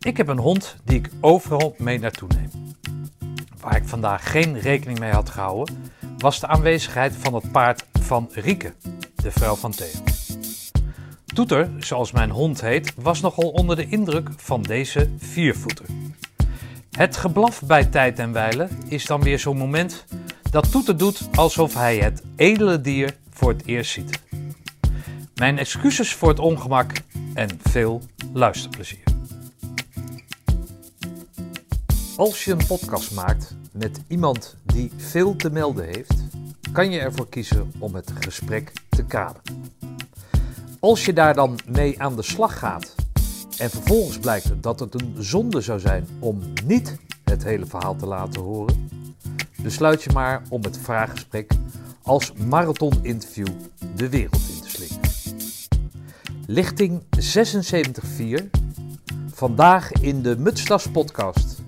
Ik heb een hond die ik overal mee naartoe neem. Waar ik vandaag geen rekening mee had gehouden, was de aanwezigheid van het paard van Rieke, de vrouw van Theo. Toeter, zoals mijn hond heet, was nogal onder de indruk van deze viervoeter. Het geblaf bij tijd en wijle is dan weer zo'n moment dat Toeter doet alsof hij het edele dier voor het eerst ziet. Mijn excuses voor het ongemak en veel luisterplezier. Als je een podcast maakt met iemand die veel te melden heeft, kan je ervoor kiezen om het gesprek te kaderen. Als je daar dan mee aan de slag gaat en vervolgens blijkt dat het een zonde zou zijn om niet het hele verhaal te laten horen, besluit je maar om het vraaggesprek als marathon-interview de wereld in te slingen. Lichting 76.4. Vandaag in de Mutstas podcast.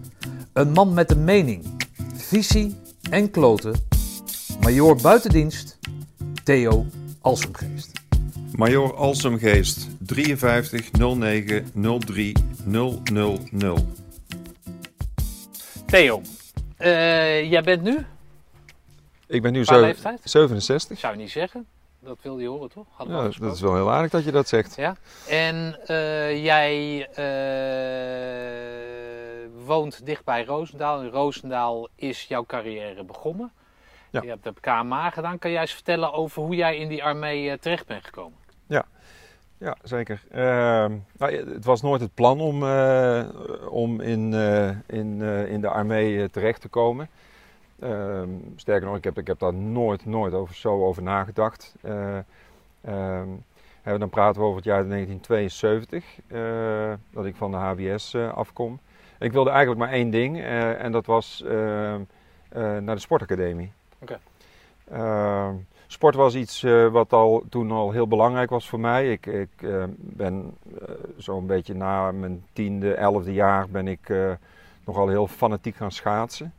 Een man met een mening, visie en kloten. Major buitendienst Theo Alsemgeest. Major Alsemgeest 53 09 03 000. Theo, eh, jij bent nu? Ik ben nu zo- leeftijd? 67. Zou je niet zeggen. Dat wilde je horen, toch? Hadden Ja, dat is wel heel aardig dat je dat zegt. Ja. En eh, jij eh, woont dichtbij Roosendaal. In Roosendaal is jouw carrière begonnen. Ja. Je hebt de KMA gedaan. Kan jij eens vertellen over hoe jij in die armee eh, terecht bent gekomen? Ja, zeker. Ehm, nou, ja, het was nooit het plan om, eh, om in, eh, in, in de armee terecht te komen. Ehm, sterker nog, ik heb, ik heb daar nooit, nooit over, zo over nagedacht. Eh, ehm, dan praten we over het jaar 1972, eh, dat ik van de HBS afkom. Ik wilde eigenlijk maar één ding eh, en dat was ehm, eh, naar de sportacademie. Oké. Ehm, Sport was iets eh, wat al, toen al heel belangrijk was voor mij. Ik, ik eh, ben eh, zo'n beetje na mijn tiende, elfde jaar ben ik eh, nogal heel fanatiek gaan schaatsen.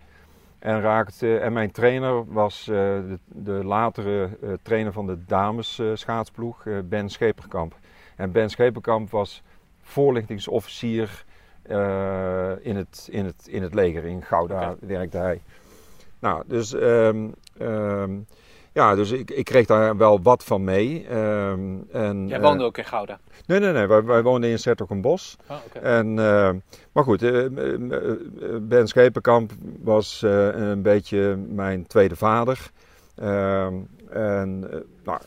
En, raakte, en mijn trainer was eh, de, de latere eh, trainer van de dames eh, schaatsploeg, eh, Ben Scheperkamp. En Ben Scheperkamp was voorlichtingsofficier eh, in, het, in, het, in het leger. In Gouda werkte hij. Nou, dus ehm, ehm, ja, dus ik, ik kreeg daar wel wat van mee. Ehm, en, Jij eh, woonde ook in Gouda. Nee, nee, nee. Wij, wij woonden in Sertogenbos. Oh, oké. En, eh, maar goed, eh, Ben Schepenkamp was een beetje mijn tweede vader. En nou,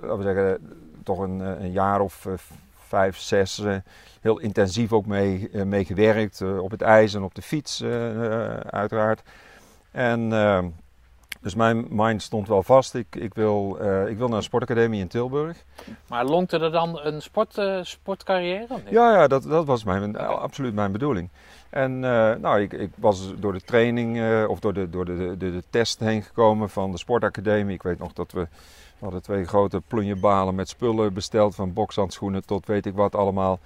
laten we zeggen, toch een, een jaar of vijf, zes heel intensief ook mee, eh, mee gewerkt. eh, op het ijs en op de fiets, eh, uiteraard. En ehm, dus mijn mind stond wel vast. Ik, ik, wil, ik wil naar een sportacademie in Tilburg. Maar longte er dan een sport, sportcarrière? Ja, ja dat, dat was mijn, absoluut mijn bedoeling. En nou, ik, ik was door de training of door, de, door de, de, de test heen gekomen van de sportacademie. Ik weet nog dat we, we hadden twee grote plunjebalen met spullen besteld. Van bokshandschoenen tot weet ik wat allemaal.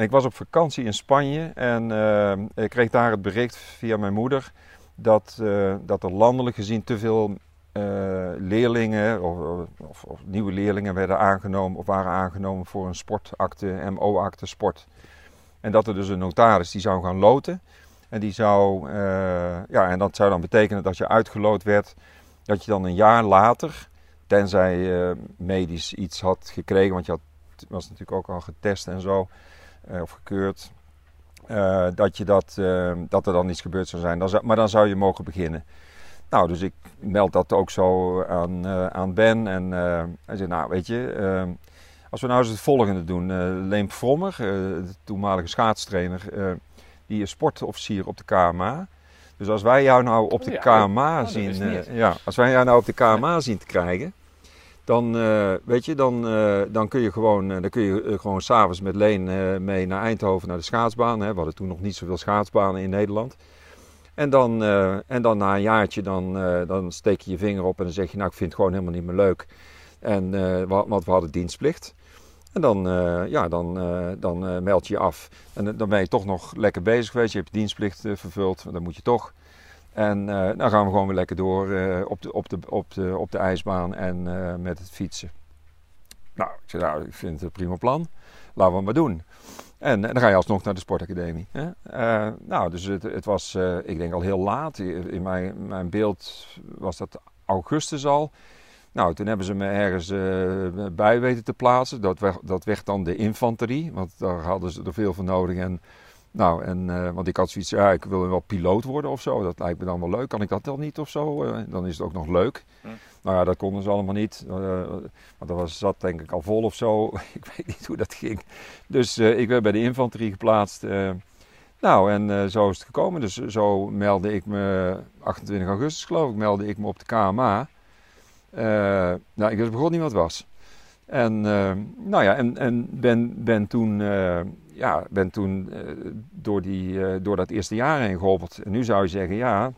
En ik was op vakantie in Spanje en eh, ik kreeg daar het bericht via mijn moeder dat, eh, dat er landelijk gezien te veel eh, leerlingen of, of, of nieuwe leerlingen werden aangenomen of waren aangenomen voor een sportakte, MO-akte sport. En dat er dus een notaris die zou gaan loten. En die zou, ja, en dat zou dan betekenen dat je uitgeloot werd, dat je dan een jaar later, tenzij je medisch iets had gekregen, want je had, was natuurlijk ook al getest en zo, of gekeurd, eh, dat, je dat, eh, dat er dan iets gebeurd zou zijn. Dan zou- maar dan zou je mogen beginnen. Nou, dus ik meld dat ook zo aan, eh, aan Ben. En eh, hij zei, nou weet je, eh, als we nou eens het volgende doen. eh Leem Frommer, eh, de toenmalige schaatstrainer, eh, die is sportofficier op de KMA. Dus als wij jou nou op de KMA oh, zien, ik eh, niet. ja, als wij jou nou op de KMA zien te krijgen, dan, eh, weet je, dan, eh, dan kun je gewoon, eh, dan kun je gewoon s'avonds met Leen mee naar Eindhoven naar de schaatsbaan. Hè. We hadden toen nog niet zoveel schaatsbanen in Nederland. En dan, en dan na een jaartje, dan, dan steek je je vinger op en dan zeg je, nou ik vind het gewoon helemaal niet meer leuk. En, wa- want we hadden dienstplicht. En dan, ja, dan, dan meld je je af. En dan ben je toch nog lekker bezig geweest. Je hebt je dienstplicht vervuld, dat moet je toch. En eh, dan gaan we gewoon weer lekker door eh, op, de, op, de, op, de, op de ijsbaan en eh, met het fietsen. Nou, ik zei, nou, ik vind het een prima plan. Laten we het maar doen. En, dan ga je alsnog naar de sportacademie. Hè? Nou, dus het, het was, ik denk al heel laat. In mijn, mijn beeld was dat augustus al. Nou, toen hebben ze me ergens uh, bij weten te plaatsen. Dat werd, dat werd dan de infanterie, want daar hadden ze er veel van nodig. En, nou, en, want ik had zoiets, ja, ik wil wel piloot worden of zo. Dat lijkt me dan wel leuk. Kan ik dat dan niet of zo? dan is het ook nog leuk. Hm. Nou ja, dat konden ze allemaal niet. Uh, maar dat was, zat denk ik al vol of zo. ik weet niet hoe dat ging. Dus ik werd bij de infanterie geplaatst. Nou, en zo is het gekomen. Dus zo meldde ik me, 28 augustus geloof ik, meldde ik me op de KMA. nou, ik wist begon niet wat het was. En, nou ja, en, en ben, ben toen, ja, ben toen door, die, door dat eerste jaar heen geholpen. En nu zou je zeggen, ja,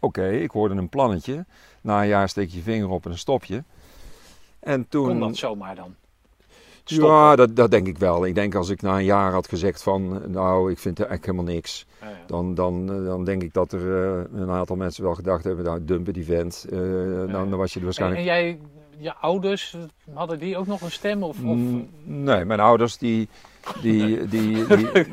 oké, ik hoorde een plannetje. Na een jaar steek je vinger op en een stopje. En toen... Kon dat zomaar dan? Stoppen. Ja, dat, dat denk ik wel. Ik denk als ik na een jaar had gezegd van, nou, ik vind er echt helemaal niks. ja. Dan, dan, dan denk ik dat er uh, een aantal mensen wel gedacht hebben, nou, dumpen die vent. Uh, dan, dan was je er waarschijnlijk... En, en, jij, je ouders, hadden die ook nog een stem? Of, of... Nee, mijn ouders die... die, die,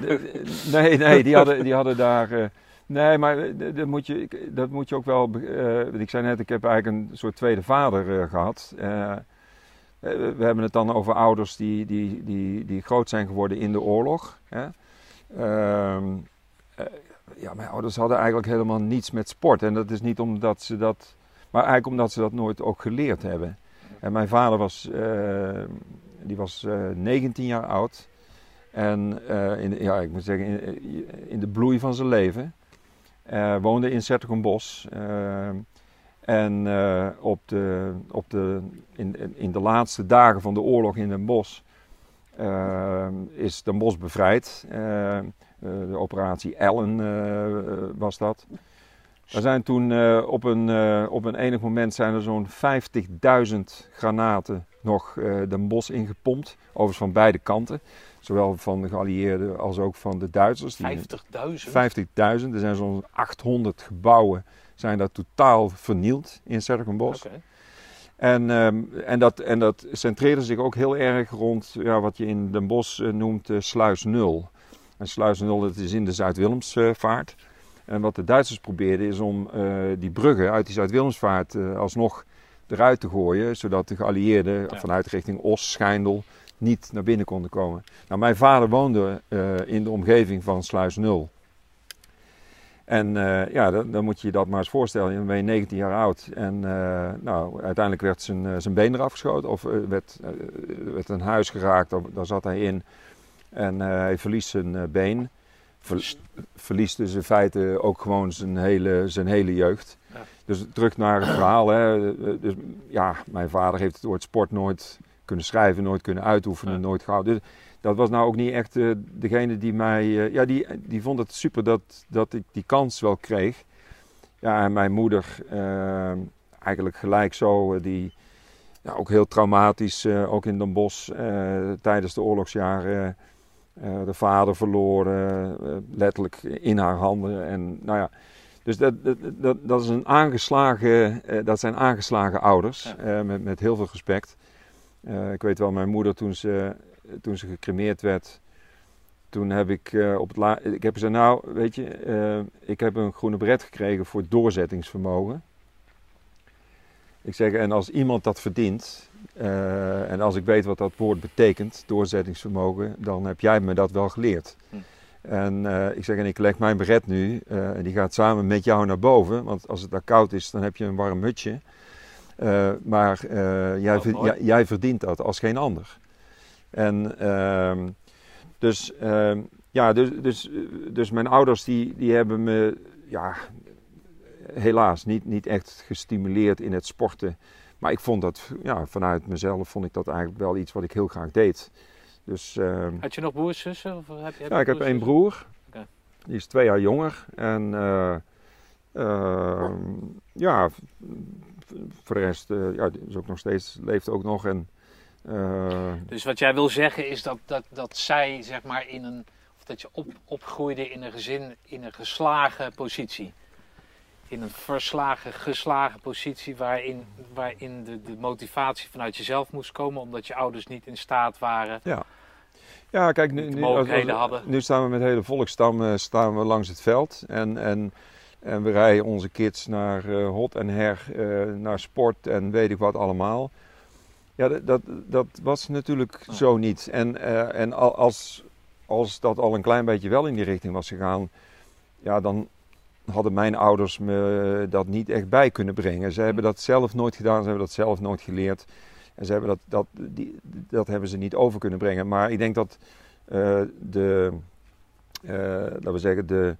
nee, nee, die hadden, die hadden daar... Uh, Nee, maar eh, dat moet je, dat moet je ook wel. Uh, ik zei net, ik heb eigenlijk een soort tweede vader uh, gehad. We hebben het dan over ouders die, die, die, die groot zijn geworden in de oorlog. Hè? Ehm, ja, mijn ouders hadden eigenlijk helemaal niets met sport. En dat is niet omdat ze dat. Maar eigenlijk omdat ze dat nooit ook geleerd hebben. En mijn vader was, die was 19 jaar oud. En in, ja, ik moet zeggen, in, in de bloei van zijn leven. Uh, woonde in Sertogenbos. Uh, en op de, op de, in, in de laatste dagen van de oorlog in Den Bosch is Den Bosch bevrijd. de operatie Ellen was dat. Er zijn toen op, een, op een enig moment zijn er zo'n 50.000 granaten nog Den Bosch ingepompt. Overigens van beide kanten. Zowel van de geallieerden als ook van de Duitsers. 50.000? 50.000. Er zijn zo'n 800 gebouwen zijn daar totaal vernield in Serkenbos. Okay. En, um, en, dat, en dat centreerde zich ook heel erg rond ja, wat je in Den Bosch uh, noemt uh, Sluis Nul. En Sluis Nul dat is in de Zuid-Willemsvaart. en wat de Duitsers probeerden is om uh, die bruggen uit die Zuid-Willemsvaart alsnog eruit te gooien. Zodat de geallieerden ja. vanuit richting Os, Schijndel niet naar binnen konden komen. Nou, mijn vader woonde uh, in de omgeving van Sluis Nul. En uh, ja, dan, dan, moet je je dat maar eens voorstellen. Dan ben je 19 jaar oud en uh, nou, uiteindelijk werd zijn, zijn been eraf geschoten. Of werd, werd een huis geraakt, daar, daar, zat hij in. En hij verliest zijn been. Ver, verliest dus in feite ook gewoon zijn hele, zijn hele jeugd. Dus terug naar het verhaal. Hè. Dus, ja, mijn vader heeft het woord sport nooit kunnen schrijven, nooit kunnen uitoefenen, nooit gehouden. Dus dat was nou ook niet echt uh, degene die mij. Uh, ja, die, die vond het super dat, dat ik die kans wel kreeg. Ja, en mijn moeder, uh, eigenlijk gelijk zo, die. Ja, ook heel traumatisch, ook in Den Bosch tijdens de oorlogsjaren. de vader verloren, letterlijk in haar handen. En nou ja, dus dat, dat, dat, dat, is een aangeslagen, dat zijn aangeslagen ouders, ja. met, met heel veel respect. Uh, ik weet wel, mijn moeder toen ze, toen ze gecremeerd werd, toen heb ik uh, op het la ik heb gezegd, nou weet je, uh, ik heb een groene bret gekregen voor doorzettingsvermogen. Ik zeg, en als iemand dat verdient, en als ik weet wat dat woord betekent, doorzettingsvermogen, dan heb jij me dat wel geleerd. Hm. En ik zeg, en ik leg mijn bret nu, en die gaat samen met jou naar boven, want als het daar koud is, dan heb je een warm hutje. Uh, maar jij, jij, jij, verdient dat als geen ander. En uh, dus, ehm, ja, dus, dus, dus mijn ouders die, die hebben me ja, helaas niet, niet echt gestimuleerd in het sporten. Maar ik vond dat, ja, vanuit mezelf vond ik dat eigenlijk wel iets wat ik heel graag deed. Dus, ehm, Had je nog broers, zussen? Of heb ja, ik heb één broer. Okay. Die is twee jaar jonger. En ja, voor de rest, uh, ja, is ook nog steeds, leeft ook nog. En, uh... Dus wat jij wil zeggen is dat, dat, dat zij, zeg maar, in een, of dat je op, opgroeide in een gezin in een geslagen positie. In een verslagen, geslagen positie waarin, waarin de, de motivatie vanuit jezelf moest komen, omdat je ouders niet in staat waren ja. Ja, kijk, nu, nu, als- nu staan we met hele volkstam eh, staan we langs het veld. En, en, en we rijden onze kids naar eh, hot en her, eh, naar sport en weet ik wat allemaal. Ja, dat, dat, dat was natuurlijk zo niet. En, en al- als, als dat al een klein beetje wel in die richting was gegaan, ja, dan hadden mijn ouders me dat niet echt bij kunnen brengen. Ze hebben dat zelf nooit gedaan, ze hebben dat zelf nooit geleerd. En ze hebben dat, dat, die, dat hebben ze niet over kunnen brengen. Maar ik denk dat eh, de, eh, laten we zeggen, de,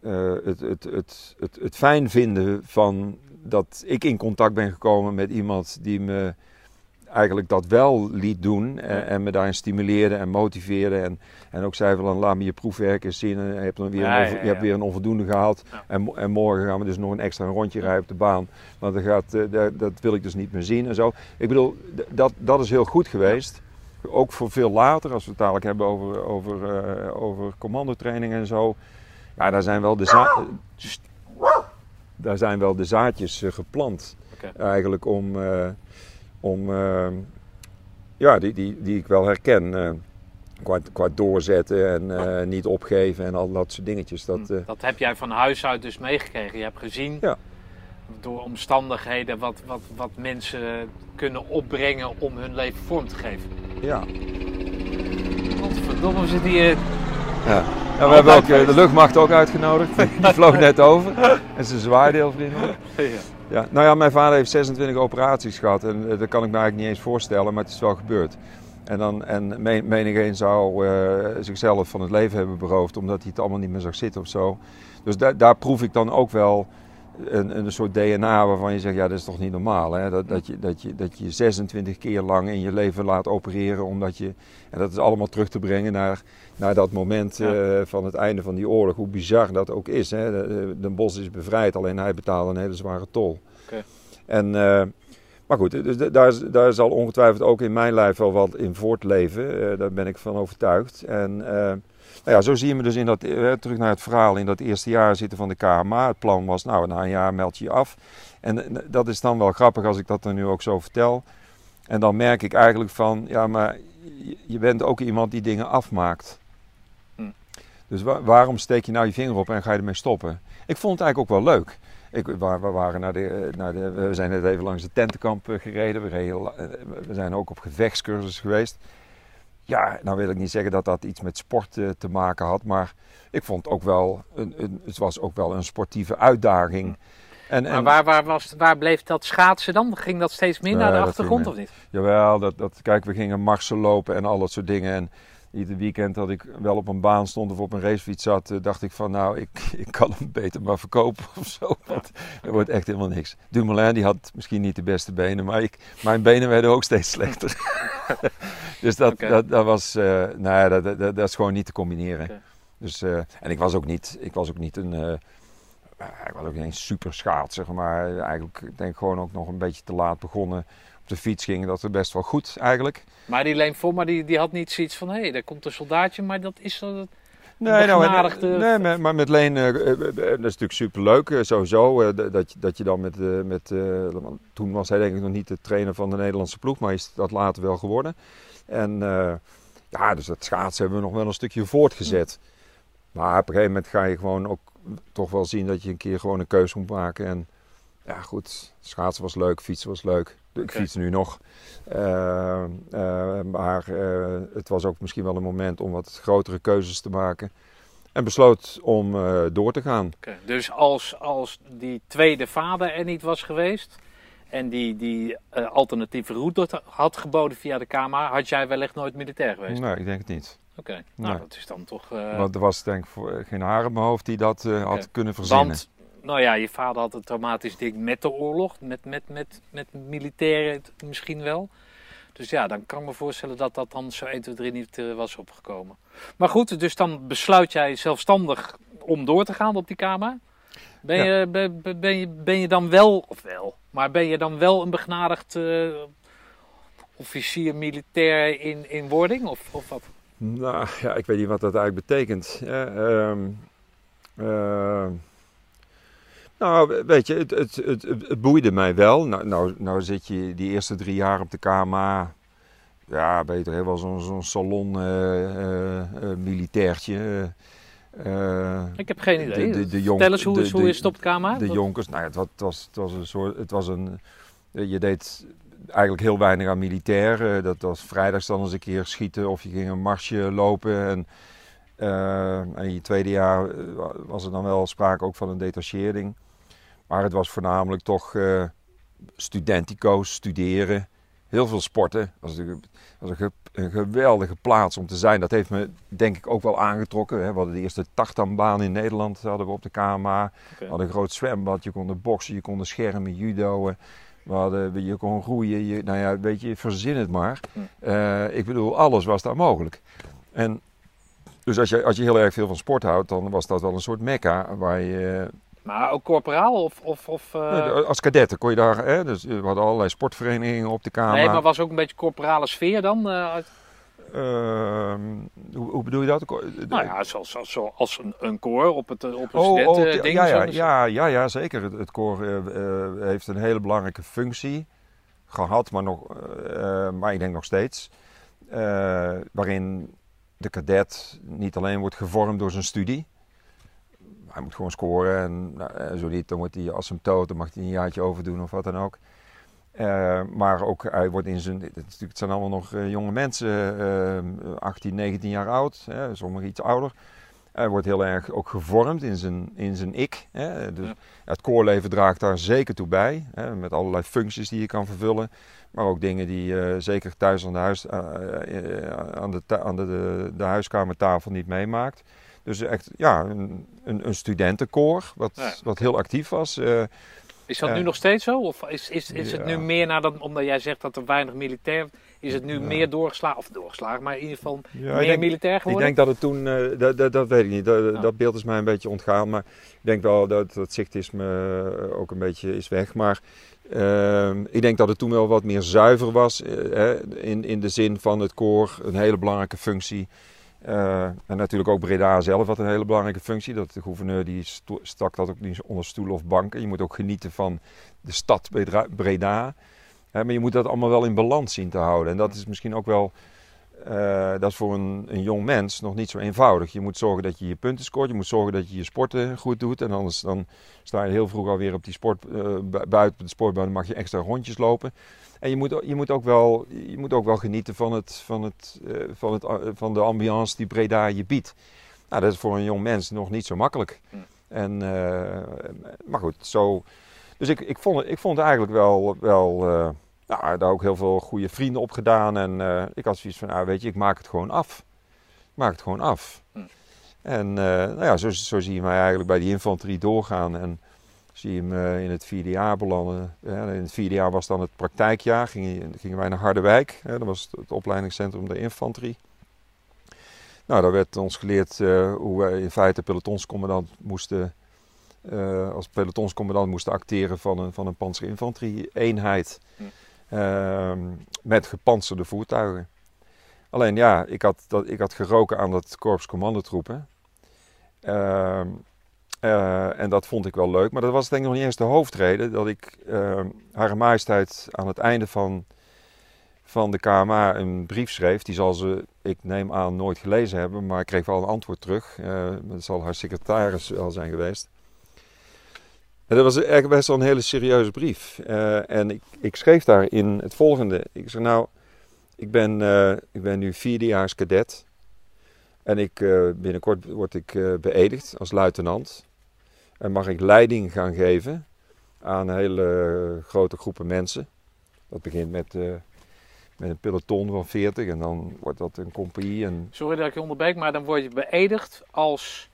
eh, het, het, het, het, het fijn vinden van dat ik in contact ben gekomen met iemand die me eigenlijk dat wel liet doen en, en me daarin stimuleerde en motiveerde en, en ook zei van laat me je proefwerk eens zien en je hebt, dan weer, Ja, een, over- je hebt weer een onvoldoende gehaald en, en morgen gaan we dus nog een extra rondje rijden op de baan want dat, gaat, eh, dat, dat wil ik dus niet meer zien en zo. Ik bedoel, dat, dat is heel goed geweest. Ook voor veel later, als we het dadelijk hebben over, over, eh, over commandotraining en zo. Ja, daar zijn wel de, za- daar zijn wel de zaadjes eh, geplant. Eigenlijk om, eh, om eh, ja, die, die, die ik wel herken. eh, qua, qua doorzetten en eh, niet opgeven en al dat soort dingetjes. Dat, eh, Dat heb jij van huis uit dus meegekregen. Je hebt gezien Ja. door omstandigheden wat, wat, wat mensen kunnen opbrengen om hun leven vorm te geven. ja. Godverdomme, we zitten hier. Ja. Ja, we hebben ook de luchtmacht ook uitgenodigd. Die die vloog net over. En ze zwaaide heel vriendelijk. Ja, nou ja, mijn vader heeft 26 operaties gehad en eh, dat kan ik me eigenlijk niet eens voorstellen, maar het is wel gebeurd. En, dan, en men- menigeen zou eh, zichzelf van het leven hebben beroofd omdat hij het allemaal niet meer zag zitten of zo. Dus da- daar proef ik dan ook wel een, een soort DNA waarvan je zegt, ja dat is toch niet normaal. Hè? Dat, dat, je, dat, je, dat je 26 keer lang in je leven laat opereren omdat je, en dat is allemaal terug te brengen naar, naar dat moment Ja. eh, van het einde van die oorlog. Hoe bizar dat ook is. Hè? De, de Bos is bevrijd, alleen hij betaalde een hele zware tol. En, eh, maar goed, dus da- daar, is- daar zal ongetwijfeld ook in mijn lijf wel wat in voortleven. Eh, daar ben ik van overtuigd. En nou ja, zo zie je me dus in dat, eh, terug naar het verhaal, in dat eerste jaar zitten van de KMA. Het plan was, nou, na een jaar meld je je af. En eh, dat is dan wel grappig als ik dat dan nu ook zo vertel. En dan merk ik eigenlijk van, ja, maar je- bent ook iemand die dingen afmaakt. Hm. Dus wa- waarom steek je nou je vinger op en ga je ermee stoppen? Ik vond het eigenlijk ook wel leuk. Ik, we, we waren naar de, eh, naar de, we zijn net even langs de tentenkamp gereden. We, reden, we zijn ook op gevechtscursus geweest. Ja, nou wil ik niet zeggen dat dat iets met sport eh, te maken had, maar ik vond ook wel, een, een, het was ook wel een sportieve uitdaging. En, Maar waar, waar, was, waar bleef dat schaatsen dan? Ging dat steeds meer Nee, naar de achtergrond of niet? Jawel, dat, dat, kijk, we gingen marsen lopen en al dat soort dingen. En ieder weekend dat ik wel op een baan stond of op een racefiets zat, eh, dacht ik van nou, ik, ik kan hem beter maar verkopen of zo. Want er wordt echt helemaal niks. Dumoulin die had misschien niet de beste benen, maar ik, mijn benen werden ook steeds slechter. dus dat, dat, dat was, eh nou ja, dat, dat, dat is gewoon niet te combineren. Dus, eh, en ik was ook niet, ik was ook niet een, ik was ook geen super schaatser, maar eigenlijk ik denk gewoon ook nog een beetje te laat begonnen. Op de fiets ging dat best wel goed eigenlijk. Maar die Leen voor, maar die, die had niet zoiets van: hé, hey, daar komt een soldaatje, maar dat is zo. Nee, nou, en- nee maar, maar met Leen, eh, eh, eh, dat is natuurlijk superleuk eh, sowieso. eh, dat, je- dat je dan met, eh, met eh, toen was hij denk ik nog niet de trainer van de Nederlandse ploeg, maar is dat later wel geworden. En eh, ja, dus dat schaatsen hebben we nog wel een stukje voortgezet. Maar op een gegeven moment ga je gewoon ook toch wel zien dat je een keer gewoon een keuze moet maken. En ja, goed, schaatsen was leuk, fietsen was leuk. Ik fiets nu nog. Eh, eh, maar eh, het was ook misschien wel een moment om wat grotere keuzes te maken. En besloot om door te gaan. Dus als, als die tweede vader er niet was geweest en die, die alternatieve route had geboden via de KMA, had jij wellicht nooit militair geweest? Nee, ik denk het niet. Oké, nou Nee. dat is dan toch. Want er was denk ik geen haar in mijn hoofd die dat had kunnen verzinnen. want, nou ja, je vader had een traumatisch ding met de oorlog, met, met, met, met militairen misschien wel. Dus ja, dan kan ik me voorstellen dat dat dan zo 1, 2, 3 niet eh, was opgekomen. Maar goed, dus dan besluit jij zelfstandig om door te gaan op die KMA. Ben, Ja. je, ben, ben- je, ben je dan wel, of wel, maar ben je dan wel een begnadigd eh, officier militair in, in wording? Of, of wat? Nou ja, ik weet niet wat dat eigenlijk betekent. Ehm, ehm, nou, weet je, het, het, het, het boeide mij wel. Nou, nou, nou zit je die eerste drie jaar op de KMA. ja, beter, wel zo'n zo'n salon uh, militairtje. ik heb geen idee. De, de, de jonk, Vertel eens, hoe, de, hoe is het op het kamer? De Jonkers, nou, het, was, het, was, het was een soort, het was een, je deed eigenlijk heel weinig aan militair. dat was vrijdags dan eens een keer schieten of je ging een marsje lopen. En, en in je tweede jaar was er dan wel sprake ook van een detachering. Maar het was voornamelijk toch studentico's, studeren heel veel sporten. Dat was, een, een, geweldige plaats om te zijn. Dat heeft me denk ik ook wel aangetrokken. Hè. We hadden de eerste tartanbaan in Nederland hadden we op de KMA. We hadden een groot zwembad. Je kon boksen, je kon schermen, judoën. We hadden, je kon groeien. Je, nou ja, weet je, verzin het maar. Uh, ik bedoel, alles was daar mogelijk. En dus als je, als je heel erg veel van sport houdt, dan was dat wel een soort mekka waar je maar ook corporaal of... of, of uh... als kadetten kon je daar... Hè, dus we hadden allerlei sportverenigingen op de kamer. Nee, maar was ook een beetje corporale sfeer dan? Uh, uh, hoe, hoe, bedoel je dat? Nou ja, zoals, zoals, zoals een, een koor op het, op een oh, oh ding. Ja, ja, ja, ja, ja, zeker. Het, het koor heeft een hele belangrijke functie gehad, maar, nog, maar ik denk nog steeds. waarin de kadet niet alleen wordt gevormd door zijn studie, hij moet gewoon scoren. En nou, zo niet, dan wordt hij asymptoot, dan mag hij een jaartje overdoen of wat dan ook. Uh, maar ook hij wordt in zijn. Het, zijn allemaal nog uh, jonge mensen, uh, 18, 19 jaar oud, hè, sommigen iets ouder. Hij wordt heel erg ook gevormd in zijn, in zijn ik. Hè. Dus Het koorleven draagt daar zeker toe bij, hè, met allerlei functies die je kan vervullen. Maar ook dingen die je zeker thuis aan de, huis, eh, aan de, aan de, de, de huiskamertafel niet meemaakt. Dus echt ja, een, een, een studentenkoor, wat, wat heel actief was. Uh, is dat nu nog steeds zo? Of is, is, is het nu meer nadat, omdat jij zegt dat er weinig militair is het nu meer doorgeslagen, of doorgeslagen, maar in ieder geval meer militair geworden? Ik denk dat het toen, uh, dat, dat, dat, weet ik niet, dat, dat, beeld is mij een beetje ontgaan. Maar ik denk wel dat dat zichtisme ook een beetje is weg. Maar uh, ik denk dat het toen wel wat meer zuiver was, uh, in, in de zin van het koor, een hele belangrijke functie. Uh, en natuurlijk ook Breda zelf had een hele belangrijke functie. Dat de gouverneur die stak dat ook niet onder stoelen of banken. Je moet ook genieten van de stad Breda. Maar je moet dat allemaal wel in balans zien te houden. En dat is misschien ook wel, uh, dat is voor een, een, jong mens nog niet zo eenvoudig. Je moet zorgen dat je je punten scoort. Je moet zorgen dat je je sporten goed doet. En anders dan sta je heel vroeg alweer op die sport, buiten de sportbaan. mag je extra rondjes lopen. En je moet, je moet, ook, wel, je moet ook wel genieten van, het, van, het, uh, van, het, uh, van de ambiance die Breda je biedt. Nou, dat is voor een jong mens nog niet zo makkelijk. En, uh, maar goed, zo. Dus ik, ik, vond, ik vond het eigenlijk wel. wel nou, daar ook heel veel goede vrienden op gedaan. En ik had zoiets van: ah, weet je, ik maak het gewoon af. Ik maak het gewoon af. Hm. En nou ja, zo, zo zie je mij eigenlijk bij die infanterie doorgaan. En zie je hem eh, in het vierde jaar belanden. in het vierde jaar was dan het praktijkjaar, gingen, wij naar Harderwijk. dat was het, opleidingscentrum der infanterie. Nou, daar werd ons geleerd uh, hoe wij in feite pelotonscommandant moesten, uh, als pelotonscommandant moesten acteren van een, van een panzerinfanterie-eenheid. Ehm, met gepantserde voertuigen. Alleen ja, ik had, dat, ik had geroken aan dat korps commandotroepen. Uh, en dat vond ik wel leuk. Maar dat was denk ik nog niet eens de hoofdreden. Dat ik uh, Hare Majesteit aan het einde van, van de KMA een brief schreef. Die zal ze, ik neem aan, nooit gelezen hebben. Maar ik kreeg wel een antwoord terug. Uh, dat zal haar secretaris wel zijn geweest. En dat was best wel een hele serieuze brief. en ik, ik schreef daarin het volgende. Ik zei nou, ik ben, ik ben nu vierdejaars cadet. En ik, binnenkort word ik beëdigd als luitenant. En mag ik leiding gaan geven aan hele grote groepen mensen. Dat begint met, uh, met een peloton van 40 en dan wordt dat een compagnie. En... Sorry dat ik je onderbreek, maar dan word je beëdigd als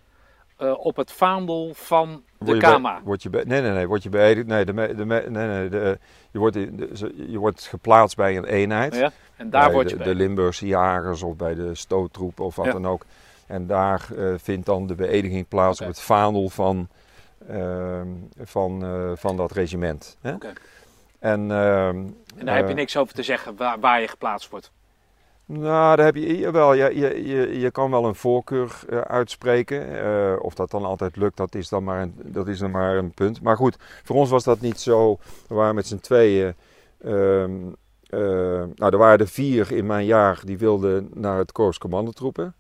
uh, op het vaandel van de Kama. Word je nee, nee, nee, word je beëdigd. Nee, de, de, nee, nee, de, je, wordt, je wordt geplaatst bij een eenheid. Ja, en daar word je de, de Limburgse jagers of bij de stoottroepen of wat dan ook. En daar uh, vindt dan de beëdiging plaats okay. op het vaandel van van, eh, van dat regiment. Hè? En, ehm, en daar heb je eh, niks over te zeggen waar, waar je geplaatst wordt? Nou, daar heb je wel. Je, je, je, je kan wel een voorkeur uh, uitspreken. Uh, of dat dan altijd lukt, dat is dan, maar een, dat is dan maar een punt. Maar goed, voor ons was dat niet zo. We waren met z'n tweeën. Um, nou, er waren er vier in mijn jaar die wilden naar het Korps Commandotroepen.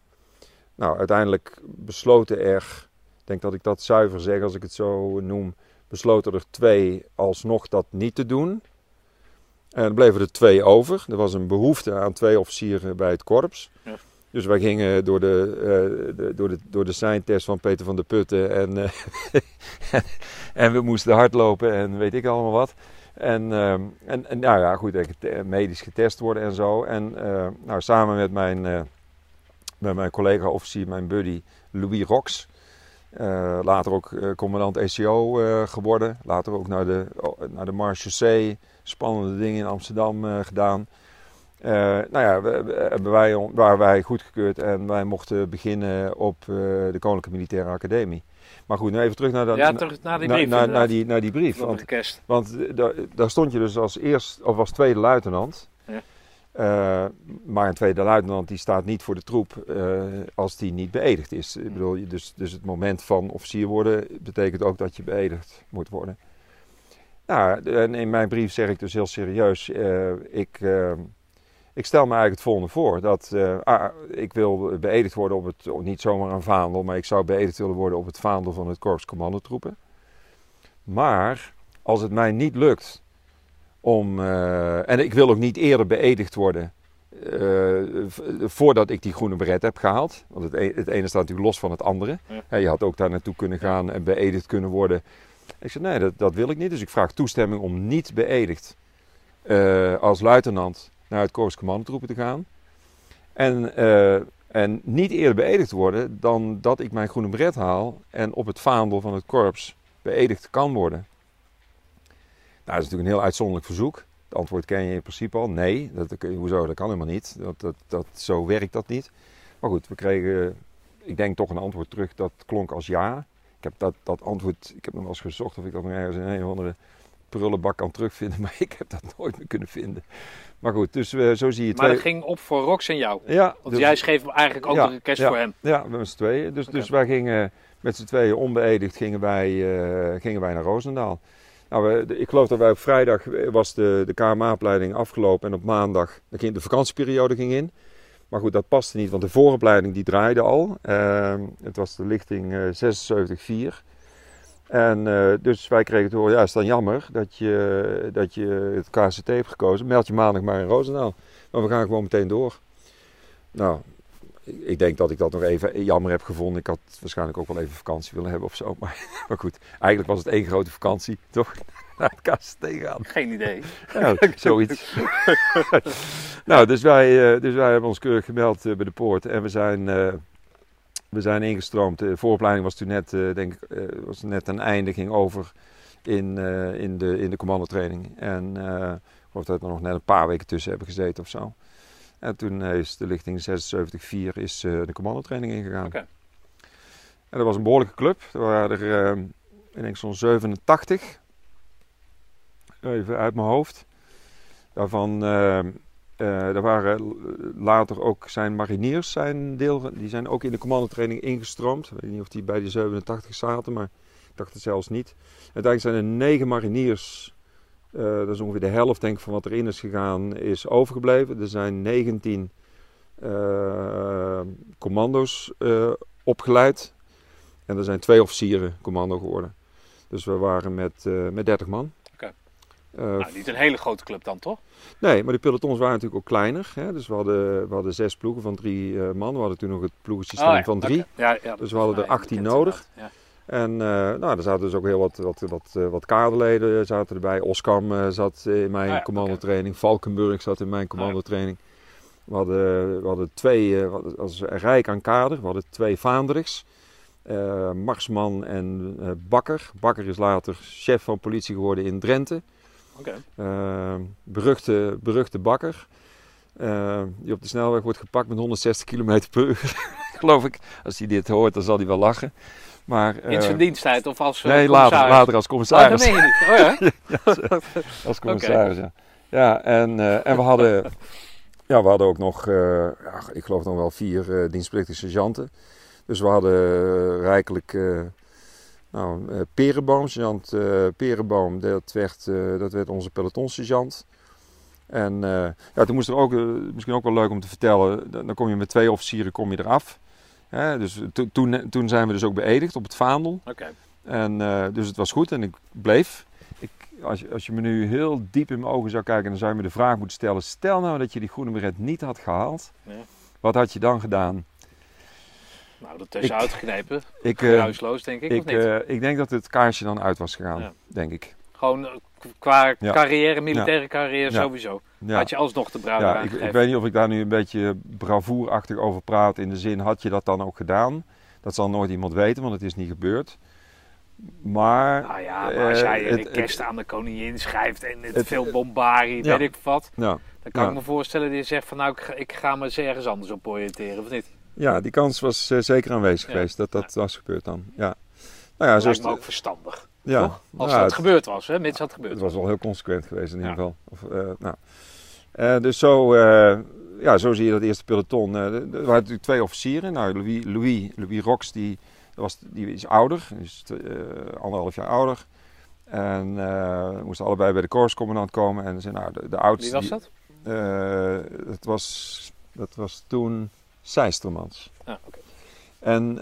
Nou, uiteindelijk besloten er, denk dat ik dat zuiver zeg als ik het zo noem, besloten er twee alsnog dat niet te doen. En er bleven er twee over. Er was een behoefte aan twee officieren bij het korps. Ja. Dus wij gingen door de, uh, de, door de, door de seintest van Peter van der Putten en, uh, en we moesten hardlopen en weet ik allemaal wat. En, uh, en, en, nou ja, goed, medisch getest worden en zo. En nou, samen met mijn, met mijn collega-officier, mijn buddy Louis Rox, later ook commandant ECO geworden. Later ook naar de, naar de spannende dingen in Amsterdam gedaan. Nou ja, we, wij, waren wij goedgekeurd en wij mochten beginnen op de Koninklijke Militaire Academie. Maar goed, nu even terug naar, dat, ja, terug naar die brief. naar, naar, die, naar die brief. Want, want eh, daar, daar, stond je dus als eerst, of als tweede luitenant. Uh, maar een tweede luitenant die staat niet voor de troep uh, als die niet beëdigd is. Ik bedoel, dus, dus het moment van officier worden betekent ook dat je beëdigd moet worden. Nou, en in mijn brief zeg ik dus heel serieus, ik ik stel me eigenlijk het volgende voor. Dat ah, ik wil beëdigd worden op het, niet zomaar een vaandel, maar ik zou beëdigd willen worden op het vaandel van het Korps Commandotroepen. Maar als het mij niet lukt om, uh, en ik wil ook niet eerder beëdigd worden uh, voordat ik die groene beret heb gehaald. Want het, e-, het, ene staat natuurlijk los van het andere. Ja. je had ook daar naartoe kunnen gaan en beëdigd kunnen worden. Ik zei nee, dat, dat wil ik niet. Dus ik vraag toestemming om niet beëdigd als luitenant naar het Korps Commandotroepen te gaan. En, uh, en niet eerder beëdigd worden dan dat ik mijn groene beret haal en op het vaandel van het korps beëdigd kan worden. Nou, dat is natuurlijk een heel uitzonderlijk verzoek. Het antwoord ken je in principe al. Nee, dat, hoezo, dat kan helemaal niet. Dat, dat, dat, zo werkt dat niet. Maar goed, we kregen, ik denk toch een antwoord terug dat klonk als ja. Ik heb dat, dat antwoord, ik heb nog wel eens gezocht of ik dat nog ergens in een of andere prullenbak kan terugvinden, maar ik heb dat nooit meer kunnen vinden. Maar goed, dus uh, zo zie je Maar het ging op voor Rox en jou? Ja. Want dus, jij schreef eigenlijk ook ja, de cash voor hem? Ja, met z'n tweeën. Dus, dus wij gingen met z'n tweeën onbeëdigd gingen wij, uh, gingen wij naar Roosendaal. Nou, ik geloof dat wij op vrijdag was de, de KMA-opleiding afgelopen en op maandag ging de vakantieperiode ging in. Maar goed, dat paste niet, want de vooropleiding die draaide al. Uh, het was de lichting uh, 76-4. En uh, dus wij kregen te horen, ja, is dan jammer dat je, dat je het KCT hebt gekozen. Meld je maandag maar in Roosendaal. Maar we gaan gewoon meteen door. Nou, ik denk dat ik dat nog even jammer heb gevonden. Ik had waarschijnlijk ook wel even vakantie willen hebben of zo. Maar, maar goed, eigenlijk was het één grote vakantie, toch? Naar het KCT gaan. Geen idee. Zoiets. nou, dus wij, uh, dus wij hebben ons keurig gemeld uh, bij de poort. En we zijn we zijn ingestroomd. De vooropleiding was toen net, denk ik, was net een einde, ging over in, in, de, in de commandotraining. En ik geloof dat we nog net een paar weken tussen hebben gezeten of zo. En toen is de lichting 76-4 is de commandotraining ingegaan. Okay. En dat was een behoorlijke club. Er waren er, ik denk zo'n 87. Even uit mijn hoofd. Daarvan uh, er waren later ook zijn mariniers zijn deel, die zijn ook in de commandotraining ingestroomd. Ik weet niet of die bij de 87 zaten, maar ik dacht het zelfs niet. Uiteindelijk zijn er negen mariniers, uh, dat is ongeveer de helft denk ik van wat erin is gegaan, is overgebleven. Er zijn 19 uh, commando's opgeleid en er zijn twee officieren commando geworden. Dus we waren met, met 30 man. Nou, niet een hele grote club dan, toch? Nee, maar die pelotons waren natuurlijk ook kleiner. Hè? Dus we hadden, we hadden zes ploegen van drie man. We hadden toen nog het ploegensysteem oh, van drie. Ja, ja, dus we hadden er 18 nodig. Ja. En uh, nou, er zaten dus ook heel wat, wat, wat, wat kaderleden zaten erbij. Oskam zat in mijn ah, commandotraining. Okay. Valkenburg zat in mijn ah, commandotraining. We hadden, we hadden twee, als rijk aan kader, we hadden twee vaandrigs. Marsman en Bakker. Bakker is later chef van politie geworden in Drenthe. Ehm, beruchte, beruchte bakker. Die op de snelweg wordt gepakt met 160 km per uur. Geloof ik. Als hij dit hoort, dan zal hij wel lachen. Maar, in zijn ehm, diensttijd of als uh, Nee, later, later als commissaris. Oh, dat meen je niet. Oh, ja? als commissaris, ja. Ja, en, uh, en we hadden... Ja, we hadden ook nog, uh, ja, ik geloof nog wel vier uh, dienstplichtige sergeanten. Dus we hadden rijkelijk nou, Perenboom, sergeant Perenboom, dat werd, dat werd onze pelotonsergeant. En eh, ja, toen moest er ook, eh, misschien ook wel leuk om te vertellen, dan kom je met twee officieren kom je eraf. Hè, dus to- toen, toen zijn we dus ook beëdigd op het vaandel. En, eh, dus het was goed en ik bleef. Ik, als, je, als je me nu heel diep in mijn ogen zou kijken, dan zou je me de vraag moeten stellen. Stel nou dat je die groene beret niet had gehaald. Ja. Wat had je dan gedaan? Nou, dat is uitgeknepen. Ik, eh, denk ik, of ik, niet? eh, ik denk dat het kaarsje dan uit was gegaan, Ja. denk ik. Gewoon qua Ja. carrière, militaire carrière sowieso. Ja. Had je alsnog de bruid Ja, ik, ik weet niet of ik daar nu een beetje bravoerachtig over praat. In de zin, had je dat dan ook gedaan? Dat zal nooit iemand weten, want het is niet gebeurd. Maar, Nou ja, maar als eh, jij het- een kerst aan de koningin schrijft en het, het- veel bombarie, Ja. weet ik wat. nou, Dan kan Ja. ik me voorstellen dat je zegt van nou, ik ga, ik ga me eens ergens anders op oriënteren, of niet? ja, die kans was eh, zeker aanwezig Ja. geweest dat dat was gebeurd dan. Ja. Nou ja, Dat lijkt me ook verstandig, Ja, toch? Als dat het- gebeurd was, hè, mits dat gebeurd Het was. wel heel consequent geweest in ieder Ja. geval. Of, eh, nou. Eh, dus zo, eh, ja, zo zie je dat eerste peloton. Eh, er waren natuurlijk twee officieren. Nou, Louis, Louis, Louis Rox, die, was, die is ouder. Die is anderhalf jaar ouder. En we moesten allebei bij de korpscommandant komen. En ze, nou, de, de oudste... Wie was die- dat? eh, dat, was, dat was toen Seistermans. Ja, oké. En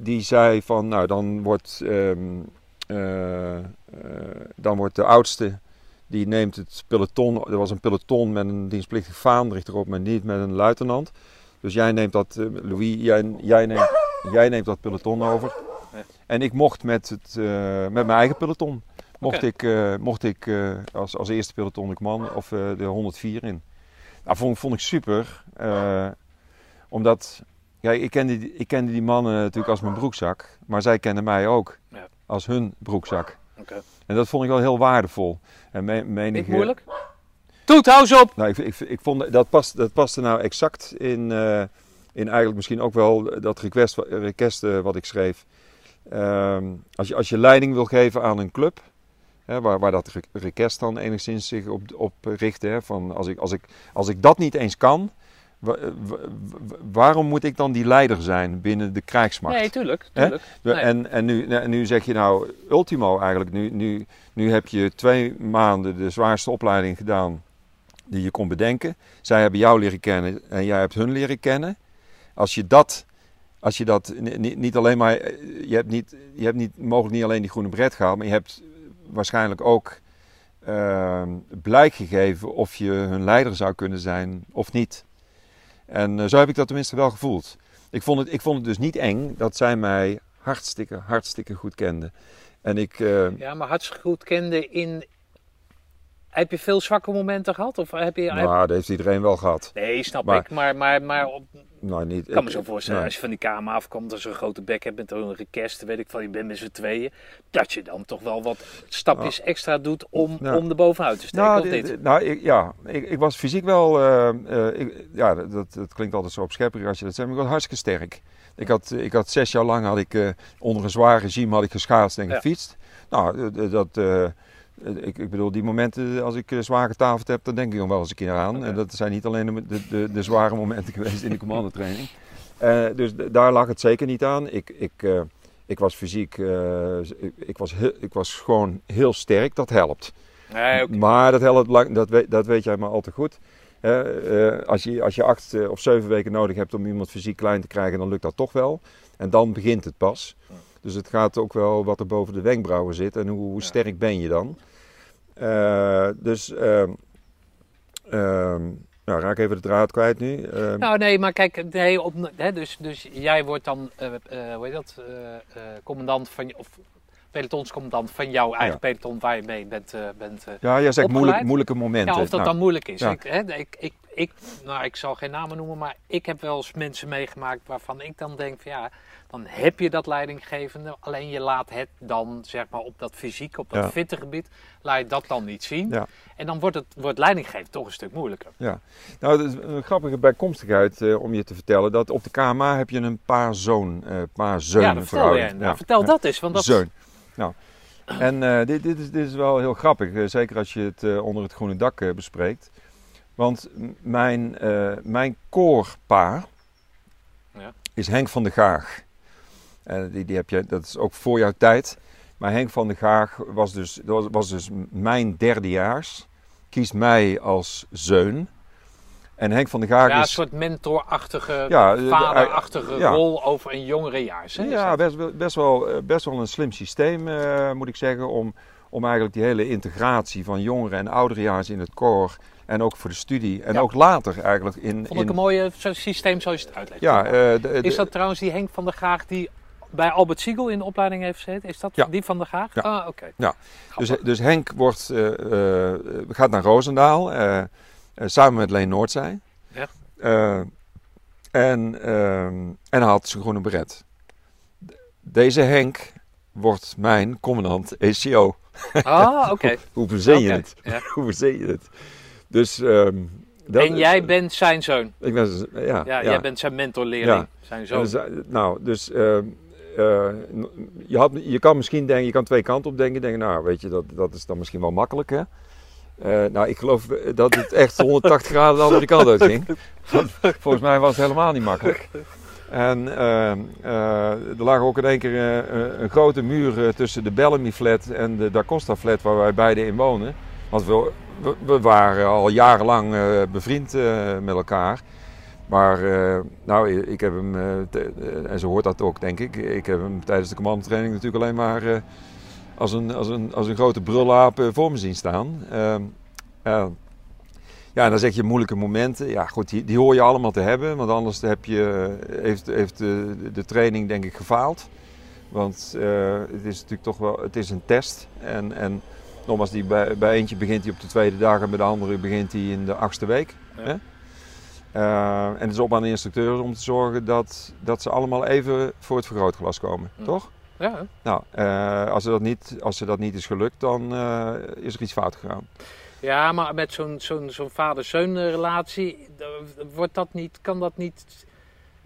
die zei van, nou dan wordt, ehm, eh, eh, dan wordt de oudste, die neemt het peloton, er was een peloton met een dienstplichtig vaandrig erop, maar niet met een luitenant. Dus jij neemt dat, eh, Louis, jij, jij, neemt, jij neemt dat peloton over. Ja. En ik mocht met, het, eh, met mijn eigen peloton, mocht ik, eh, mocht ik als, als eerste peloton ik man of de 104 in. Nou, vond, vond ik super, omdat ja, ik, kende, die- ik kende die mannen natuurlijk als mijn broekzak, maar zij kenden mij ook Ja. als hun broekzak. En dat vond ik wel heel waardevol. En me, menige, Niet moeilijk? Toet, hou eens op! Nou, ik, ik, ik vond dat, past, dat paste nou exact in, eh, in eigenlijk misschien ook wel dat request, request eh, wat ik schreef. Ehm, als, je, als je leiding wil geven aan een club, hè, waar, waar dat re- request dan enigszins zich op, op richt, hè, van als ik, als, ik, als ik dat niet eens kan, waarom moet ik dan die leider zijn binnen de krijgsmacht? Nee, tuurlijk. Tuurlijk. Nee. En, en, nu, en nu zeg je nou, ultimo eigenlijk, nu, nu, nu heb je twee maanden de zwaarste opleiding gedaan die je kon bedenken. Zij hebben jou leren kennen en jij hebt hun leren kennen. Als je dat, als je dat ni- ni- niet alleen maar, eh, je hebt, niet, je hebt niet, mogelijk niet alleen die groene bret gehaald, maar je hebt waarschijnlijk ook ehm, blijk gegeven of je hun leider zou kunnen zijn of niet. En eh, zo heb ik dat tenminste wel gevoeld. Ik vond, het, ik vond het dus niet eng dat zij mij hartstikke, hartstikke goed kenden. En ik, eh, Ja, maar hartstikke goed kende in... Heb je veel zwakke momenten gehad? Of heb je... heb- nou, dat heeft iedereen wel gehad. Nee, snap Maar- ik. Maar, maar, maar op, Nou, niet, ik kan me zo voorstellen, nee. als je van die kamer afkomt, als je een grote bek hebt met een request, weet ik van, je bent met z'n tweeën, dat je dan toch wel wat stapjes extra doet om, Ja. om er bovenuit te steken, Nou, of dit- nou ik, ja, ik, ik was fysiek wel, eh, eh, ik, ja, dat, dat, klinkt altijd zo opschepperig als je dat zegt, maar ik was hartstikke sterk. Ik had, ik had zes jaar lang had ik, eh, onder een zwaar regime had ik geschaatst en Ja. gefietst. Nou, dat, ik, ik bedoel, die momenten als ik eh, zwaar getafeld heb, dan denk ik nog wel eens een keer aan. En dat zijn niet alleen de, de, de, de zware momenten geweest in de commandotraining. Eh, dus daar lag het zeker niet aan. Ik, ik, eh, ik was fysiek, eh, ik, ik, was heel- ik was gewoon heel sterk, dat helpt. Nee. Maar dat, helpt, lang- dat, weet, dat weet jij maar al te goed. Eh, als, je, als je acht eh, of zeven weken nodig hebt om iemand fysiek klein te krijgen, dan lukt dat toch wel. En dan begint het pas. Dus het gaat ook wel wat er boven de wenkbrauwen zit en hoe, hoe sterk ben je dan. Eh, dus, ehm ehm, nou, raak even de draad kwijt nu. Ehm, Nou nee, maar kijk, nee, op, hè, dus, dus jij wordt dan, eh, eh, hoe heet dat, commandant van, je- of pelotonscommandant van jouw eigen Ja. peloton waar je mee bent, eh, bent ja, jij zegt moeilijk, moeilijke momenten. Ja, of dat Nou, dan moeilijk is. ja. Ik, hè, ik, ik, ik, nou, ik zal geen namen noemen, maar ik heb wel eens mensen meegemaakt waarvan ik dan denk van ja, dan heb je dat leidinggevende, alleen je laat het dan zeg maar op dat fysiek, op dat Ja. fitte gebied, laat je dat dan niet zien. Ja. En dan wordt het wordt leidinggeven toch een stuk moeilijker. Ja, nou, dat is een grappige bijkomstigheid eh, om je te vertellen dat op de KMA heb je een paar zoon, eh paar ja, dat vertel jij. Nou, vertel dat eens, want dat Zeun. Nou, en eh, dit, dit, is, dit is wel heel grappig, eh, zeker als je het onder het groene dak bespreekt. Want mijn, mijn koorpa Ja. is Henk van der Gaag. En die, die heb je, dat is ook voor jouw tijd. Maar Henk van der Gaag was dus, was, was dus mijn derdejaars. kiest mij als zeun. En Henk van der Gaag Ja, een is... soort mentorachtige, Ja, vaderachtige ja. rol over een jongerejaars. hè? Ja, best, wel- best, wel, eh, best wel een slim systeem, eh, moet ik zeggen, om, om eigenlijk die hele integratie van jongeren en ouderejaars in het koor en ook voor de studie en Ja. ook later eigenlijk in... Vond ik in een mooie zo- systeem zoals je het uitlegt. ja, eh, de- de- is dat trouwens die Henk van der Graag die bij Albert Siegel in de opleiding heeft gezeten? Is dat Ja. die van der Graag? Ja. Ah, oké. Ja. Dus, dus Henk wordt, eh, eh, gaat naar Roosendaal eh, eh, samen met Leen Noordzij. Ja. Eh, en, ehm, en had zijn groene beret. Deze Henk wordt mijn commandant ACO. Ah, oké. Hoe verzin je het? ja. Hoe verzin je het? Dus, ehm, dat En is- jij bent zijn zoon. Ik ben, ja, Ja, ja. jij bent zijn mentorleerling. Zijn zoon. eh, nou, dus ehm, eh, je, had, je kan misschien denken, je kan twee kanten op denken. Denken, nou, weet je, dat, dat is dan misschien wel makkelijk, hè? Eh, nou, ik geloof dat het echt 180 graden de andere kant uit ging. Volgens mij was het helemaal niet makkelijk. En ehm, eh, er lag ook in één keer eh, een- grote muur eh, tussen de Bellamy flat en de Da Costa flat waar wij beide in wonen. Want we, we, we waren al jarenlang eh, bevriend eh, met elkaar. Maar eh, nou, ik heb hem, eh, eh, en zo hoort dat ook denk ik, ik heb hem tijdens de commandotraining natuurlijk alleen maar als, een, als, een, als een grote brullaap voor me zien staan. Ehm, eh, ja, en dan zeg je moeilijke momenten. Ja, goed, die, die hoor je allemaal te hebben, want anders heb je, heeft, heeft de, de training denk ik gefaald. Want het is natuurlijk toch wel, het is een test. En, en nogmaals, die bij, bij eentje begint hij op de tweede dag en bij de andere begint hij in de achtste week. Ja. Hè? Eh, en het is op aan de instructeurs om te zorgen dat, dat ze allemaal even voor het vergrootglas komen, Ja. toch? Ja, Nou, eh, als, ze dat niet, als ze dat niet is gelukt, dan eh, is er iets fout gegaan. ja, maar met zo'n zo'n zo'n vader-zoon relatie, wordt dat niet, kan dat niet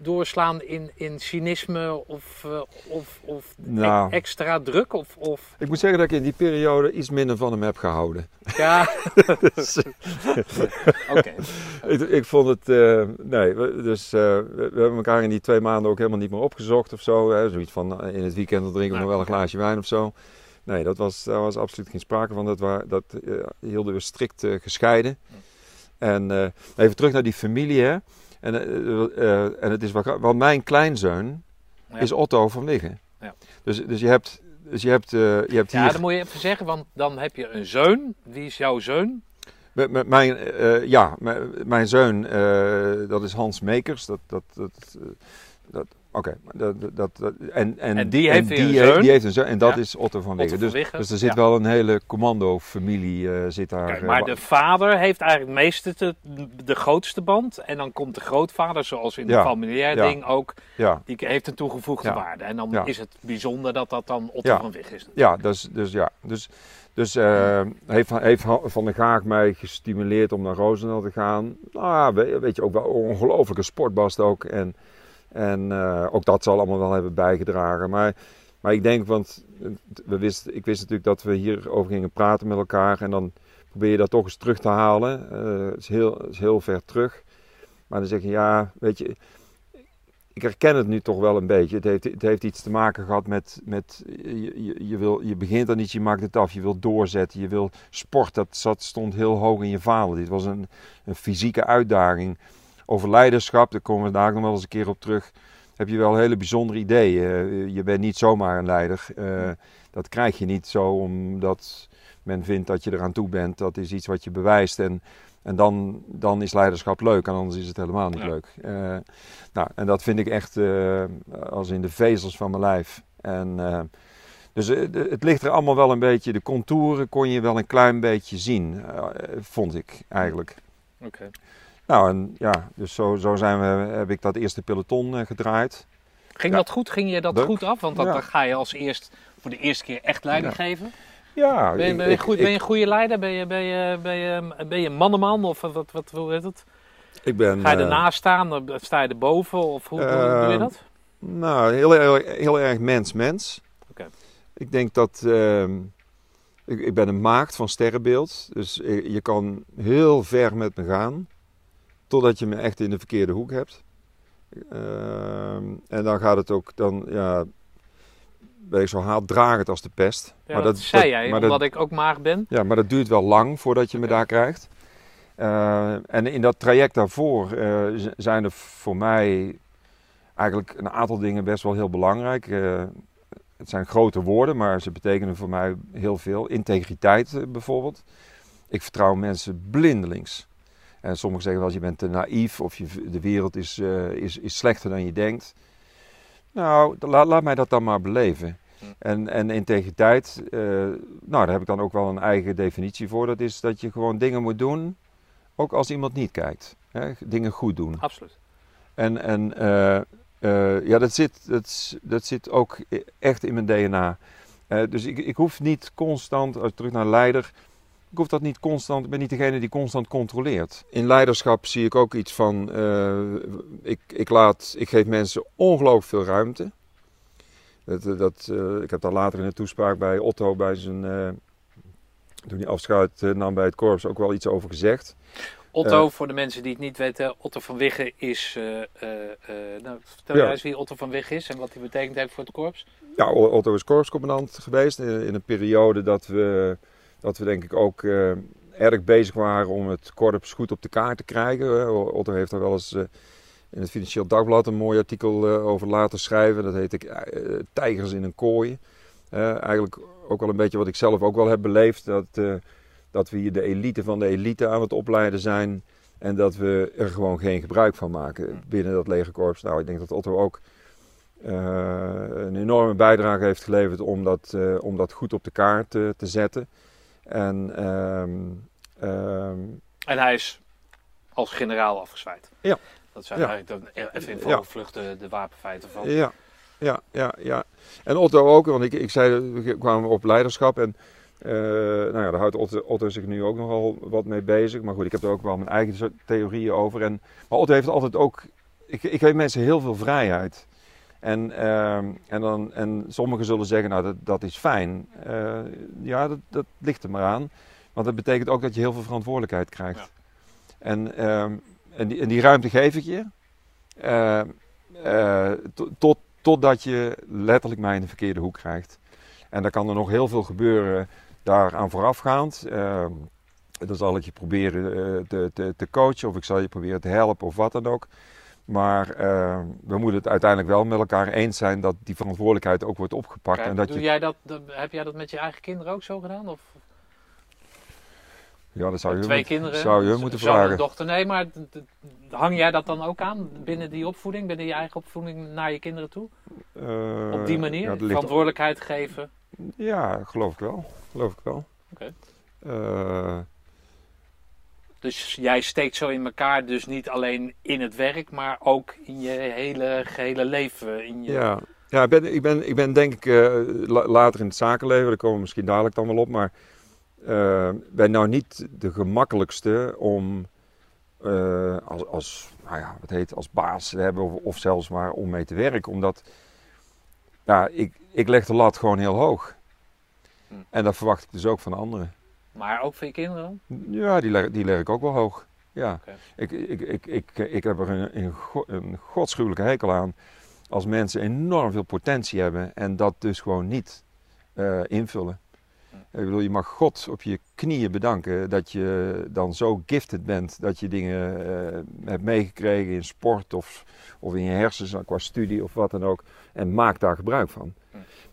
doorslaan in, in cynisme of, eh, of, of Nou. e- extra druk? Of, of Ik moet zeggen dat ik in die periode iets minder van hem heb gehouden. ja, oké. ik, ik vond het, eh, nee, we- dus eh, we, we hebben elkaar in die twee maanden ook helemaal niet meer opgezocht of zo. Hè. Zoiets van in het weekend dan drinken we Nou, nog wel een glaasje wijn of zo. Nee, dat was, daar was absoluut geen sprake van. Dat, wa- dat hielden we strikt gescheiden. En eh, even terug naar die familie. Hè. En, eh, eh, en het is wel, gra- want mijn kleinzoon Ja. is Otto van Wiggen. Ja. Dus, dus je hebt, dus je hebt, eh, je hebt Ja, hier... dat moet je even zeggen, want dan heb je een zoon. Wie is jouw zoon? Mijn, eh, ja, mijn, zoon, eh, dat is Hans Mekers. Dat, dat, dat, eh, dat, Oké, dat, dat, dat, en, en, En die heeft weer een die, zoon. die heeft een zoon. En dat Ja. is Otto van Dus, Wiggen, dus er zit ja. wel een hele commando-familie eh, zit daar. Kijk, eh, maar de vader heeft eigenlijk meeste te- de grootste band. En dan komt de grootvader, zoals in Ja, het familiair ding ook, die heeft een toegevoegde waarde. En dan is het bijzonder dat dat dan Otto van Wig is. ja, dus, dus ja. Dus, dus eh, heeft, heeft Van der Gaag mij gestimuleerd om naar Roosendaal te gaan. Nou, ja, we- weet je, ook wel een ongelofelijke sportbast ook. En, en eh, ook dat zal allemaal wel hebben bijgedragen. Maar, maar ik denk, want we wisten, ik wist natuurlijk dat we hierover gingen praten met elkaar. En dan probeer je dat toch eens terug te halen. Eh, Het is, heel, het is heel ver terug. Maar dan zeg je, ja, weet je, ik herken het nu toch wel een beetje. Het heeft, het heeft iets te maken gehad met, met je, je, wil, je begint aan iets, je maakt het af, je wil doorzetten, je wil sport. Dat zat, stond heel hoog in je vader. Dit was een, een fysieke uitdaging. Over leiderschap, daar komen we daar nog wel eens een keer op terug. Heb je wel hele bijzondere ideeën. Eh, Je bent niet zomaar een leider. Eh, dat krijg je niet zo omdat men vindt dat je eraan toe bent. Dat is iets wat je bewijst. En, en dan, dan is leiderschap leuk en anders is het helemaal niet Ja. leuk. Eh, nou, en dat vind ik echt als in de vezels van mijn lijf. En, dus het ligt er allemaal wel een beetje, de contouren kon je wel een klein beetje zien, vond ik eigenlijk. Oké. Nou, en ja, dus zo, zo zijn we, heb ik dat eerste peloton eh, gedraaid. Ging Ja. dat goed? Ging je dat goed af? Want dat, Ja. dan ga je als eerst voor de eerste keer echt leiding geven. Ja, Ben je, ben, je ik- goed, ben je een goede leider? Ben je, ben je, ben je, ben je een mannenman? Of wat, wat, hoe heet het? ik ben, Ga je eh, ernaast staan? Sta je erboven? Of hoe, hoe doe je Eh, dat? Nou, heel, heel, heel erg mens-mens. Oké. Ik denk dat. ehm, ik, ik ben een maagd van sterrenbeeld. Dus je kan heel ver met me gaan. Totdat je me echt in de verkeerde hoek hebt. Ehm, en dan gaat het ook. Dan, ja, ben ik zo haatdragend als de pest. Ja, maar dat, dat zei jij, omdat dat, ik ook maag ben. Ja, maar dat duurt wel lang voordat je me daar krijgt. en in dat traject daarvoor zijn er voor mij eigenlijk een aantal dingen best wel heel belangrijk. het zijn grote woorden, maar ze betekenen voor mij heel veel. Integriteit bijvoorbeeld. Ik vertrouw mensen blindelings. En sommigen zeggen wel eens, je bent te naïef of je, de wereld is, uh, is, is slechter dan je denkt. Nou, laat, laat mij dat dan maar beleven. Hm. En, en integriteit, uh, nou daar heb ik dan ook wel een eigen definitie voor. Dat is dat je gewoon dingen moet doen, ook als iemand niet kijkt. Hè? Dingen goed doen. Absoluut. En, en uh, ja, dat zit, dat, dat zit ook echt in mijn DNA. dus ik, ik hoef niet constant, als terug naar leider, ik hoef dat niet constant, ik ben niet degene die constant controleert. In leiderschap zie ik ook iets van, uh, ik, ik, laat, ik geef mensen ongelooflijk veel ruimte. Dat, eh, dat, uh, ik heb daar later in de toespraak bij Otto, bij zijn, uh, toen hij afscheid nam bij het korps, ook wel iets over gezegd. Otto, voor de mensen die het niet weten, Otto van Wigge is. Uh, nou, vertel ja. jij eens wie Otto van Wigge is en wat hij betekend heeft voor het korps. Ja, Otto is korpscommandant geweest in, in een periode dat we dat we denk ik ook uh, erg bezig waren om het korps goed op de kaart te krijgen. Otto heeft daar wel eens uh, in het Financieel Dagblad een mooi artikel over laten schrijven. Dat heet ik Tijgers in een kooi. eigenlijk ook wel een beetje wat ik zelf ook wel heb beleefd. Dat, dat we hier de elite van de elite aan het opleiden zijn. En dat we er gewoon geen gebruik van maken binnen dat legerkorps. Nou, ik denk dat Otto ook een enorme bijdrage heeft geleverd om dat, om dat goed op de kaart te zetten. En, um, en hij is als generaal afgezwaaid. Ja. Dat zijn eigenlijk dan even in vogelvlucht de, de wapenfeiten van. Ja, ja, ja, ja. En Otto ook, want ik, ik zei, we kwamen op leiderschap en uh, nou ja, daar houdt Otto, Otto, zich nu ook nogal wat mee bezig. Maar goed, ik heb er ook wel mijn eigen theorieën over. En, maar Otto heeft altijd ook, ik, ik geef mensen heel veel vrijheid. En, ehm, en, dan, en sommigen zullen zeggen, nou dat, dat is fijn. Uh, ja, dat, dat ligt er maar aan. Want dat betekent ook dat je heel veel verantwoordelijkheid krijgt. Ja. En, uh, en, die, en die ruimte geef ik je. Uh, tot, totdat je letterlijk mij in de verkeerde hoek krijgt. En dan kan er nog heel veel gebeuren daaraan voorafgaand. Ehm, dan zal ik je proberen eh, te, te, te coachen of ik zal je proberen te helpen of wat dan ook. Maar uh, we moeten het uiteindelijk wel met elkaar eens zijn dat die verantwoordelijkheid ook wordt opgepakt. Kijk, en dat doe jij dat, heb jij dat met je eigen kinderen ook zo gedaan? Of? Ja, dat zou je, Twee moet, kinderen, zou je moeten vragen. dochter, nee, maar hang jij dat dan ook aan binnen die opvoeding, binnen je eigen opvoeding naar je kinderen toe? Uh, Op die manier? Ja, verantwoordelijkheid geven? Ja, geloof ik wel. Geloof ik wel. Oké. Okay. Uh, dus jij steekt zo in elkaar, dus niet alleen in het werk, maar ook in je hele gehele leven. In je... Ja, ja ik, ben, ik, ben, ik ben denk ik uh, later in het zakenleven, daar komen we misschien dadelijk dan wel op, maar uh, ben nou niet de gemakkelijkste om uh, als, als, nou ja, wat heet, als baas te hebben of, of, zelfs maar om mee te werken. Omdat ja, ik, ik leg de lat gewoon heel hoog. Hm. En dat verwacht ik dus ook van anderen. Maar ook voor je kinderen Ja, die leg, die leg ik ook wel hoog. Ja. Ik, ik, ik, ik, ik heb er een, een, een godschuwelijke hekel aan als mensen enorm veel potentie hebben en dat dus gewoon niet uh, invullen. Ik bedoel, je mag God op je knieën bedanken dat je dan zo gifted bent dat je dingen uh, hebt meegekregen in sport of, of in je hersens qua studie of wat dan ook. En maak daar gebruik van.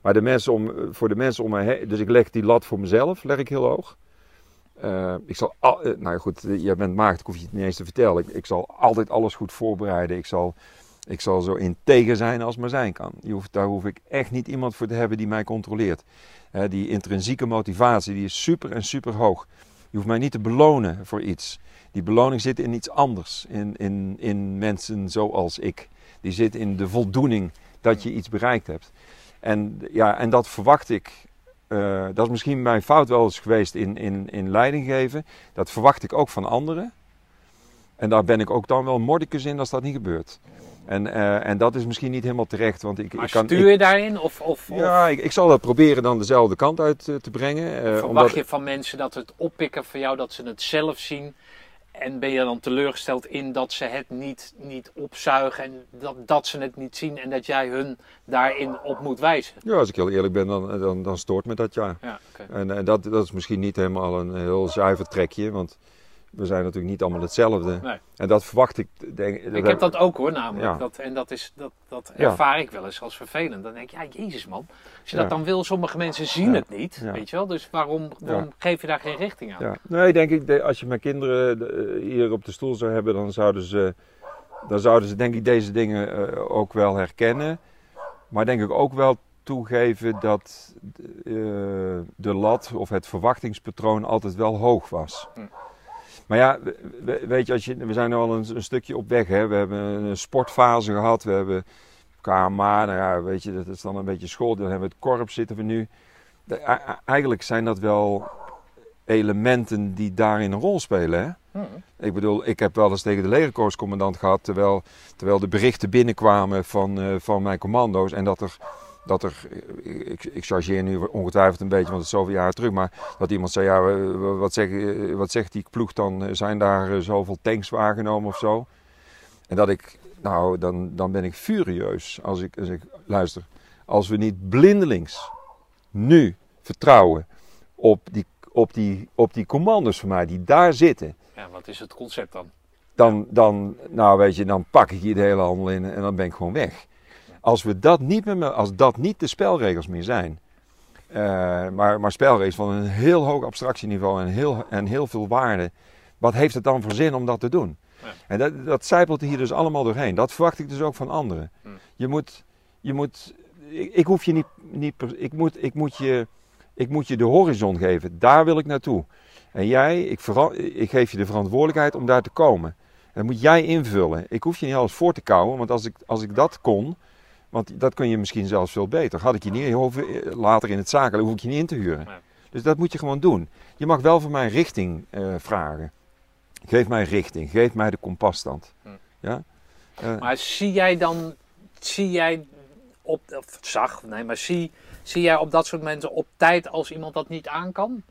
Maar de mensen om, voor de mensen om mij heen, dus ik leg die lat voor mezelf, leg ik heel hoog. Uh, ik zal, al, uh, nou goed, jij bent maagd, ik hoef je het niet eens te vertellen. Ik, ik, zal altijd alles goed voorbereiden. Ik zal, ik zal zo integer zijn als maar zijn kan. Je hoeft, daar hoef ik echt niet iemand voor te hebben die mij controleert. Die intrinsieke motivatie, die is super en super hoog. Je hoeft mij niet te belonen voor iets. Die beloning zit in iets anders. In, in, in mensen zoals ik. Die zit in de voldoening dat je iets bereikt hebt. En, ja, en dat verwacht ik uh, dat is misschien mijn fout wel eens geweest in, in, in leiding geven. Dat verwacht ik ook van anderen. En daar ben ik ook dan wel mordicus in als dat niet gebeurt. En, uh, en dat is misschien niet helemaal terecht. Want ik, maar ik kan, stuur je ik, daarin? Of, of, ja, ik, ik, zal dat proberen dan dezelfde kant uit uh, te brengen. Verwacht omdat... je van mensen dat het oppikken van jou, dat ze het zelf zien En ben je dan teleurgesteld in dat ze het niet, niet opzuigen en dat, dat ze het niet zien en dat jij hun daarin op moet wijzen? Ja, als ik heel eerlijk ben, dan, dan, dan stoort me dat ja. Ja. En, en dat, dat is misschien niet helemaal een heel zuiver trekje, want we zijn natuurlijk niet allemaal hetzelfde. Nee. En dat verwacht ik. Denk, Ik heb dat ook hoor, namelijk. Ja. Dat, en dat, is, dat, dat Ja. ervaar ik wel eens als vervelend. Dan denk ik, ja, jezus man. Als je Ja. dat dan wil, sommige mensen zien het niet. Weet je wel? Dus waarom, waarom geef je daar geen richting aan? Nee, denk ik, als je mijn kinderen eh, hier op de stoel zou hebben, dan zouden ze, dan zouden ze denk ik deze dingen eh, ook wel herkennen. Maar denk ik ook wel toegeven dat eh, de lat of het verwachtingspatroon altijd wel hoog was. Hm. Maar ja, we- we- weet je, als je, we zijn nu al een, een stukje op weg. Hè? We hebben een sportfase gehad, we hebben KMA, nou ja, weet je, dat is dan een beetje school. Dan hebben we het korps zitten we nu. De- eigenlijk zijn dat wel elementen die daarin een rol spelen. Hè? Hm. Ik bedoel, ik heb wel eens tegen de legerkorpscommandant gehad, terwijl, terwijl de berichten binnenkwamen van, eh, van mijn commando's. En dat er, dat er ik, ik chargeer nu ongetwijfeld een beetje, want het is zoveel jaren terug. Maar dat iemand zei, ja, wat, zeg, wat zegt die ploeg dan? Zijn daar eh, zoveel tanks waargenomen of zo? En dat ik, nou, dan, dan ben ik furieus als ik, als ik luister. Als we niet blindelings nu vertrouwen op die, op, die, op die commando's van mij die daar zitten. Ja, wat is het concept dan? Dan, dan, nou weet je, dan pak ik hier de hele handel in en dan ben ik gewoon weg. Als, we dat niet meer, als dat niet de spelregels meer zijn, eh, maar, maar spelregels van een heel hoog abstractieniveau en heel, en heel veel waarde, wat heeft het dan voor zin om dat te doen? Ja. En dat, dat zijpelt hier dus allemaal doorheen. Dat verwacht ik dus ook van anderen. Hm. Je moet, je moet ik, ik hoef je niet, niet ik, moet, ik, moet je, ik moet je de horizon geven. Daar wil ik naartoe. En jij, ik, geef je de verantwoordelijkheid om daar te komen. En dat moet jij invullen. Ik hoef je niet alles voor te kouwen, want als ik, als ik dat kon, want dat kun je misschien zelfs veel beter. Had ik je niet hoeven, later in het zaken, hoef ik je niet in te huren. Nee. Dus dat moet je gewoon doen. Je mag wel van mij richting eh, vragen. Geef mij richting, geef mij de kompasstand. Hm. Ja? Eh, Maar zie jij dan, zie jij op, of zag, nee, maar zie, zie jij op dat soort mensen op tijd als iemand dat niet aan kan?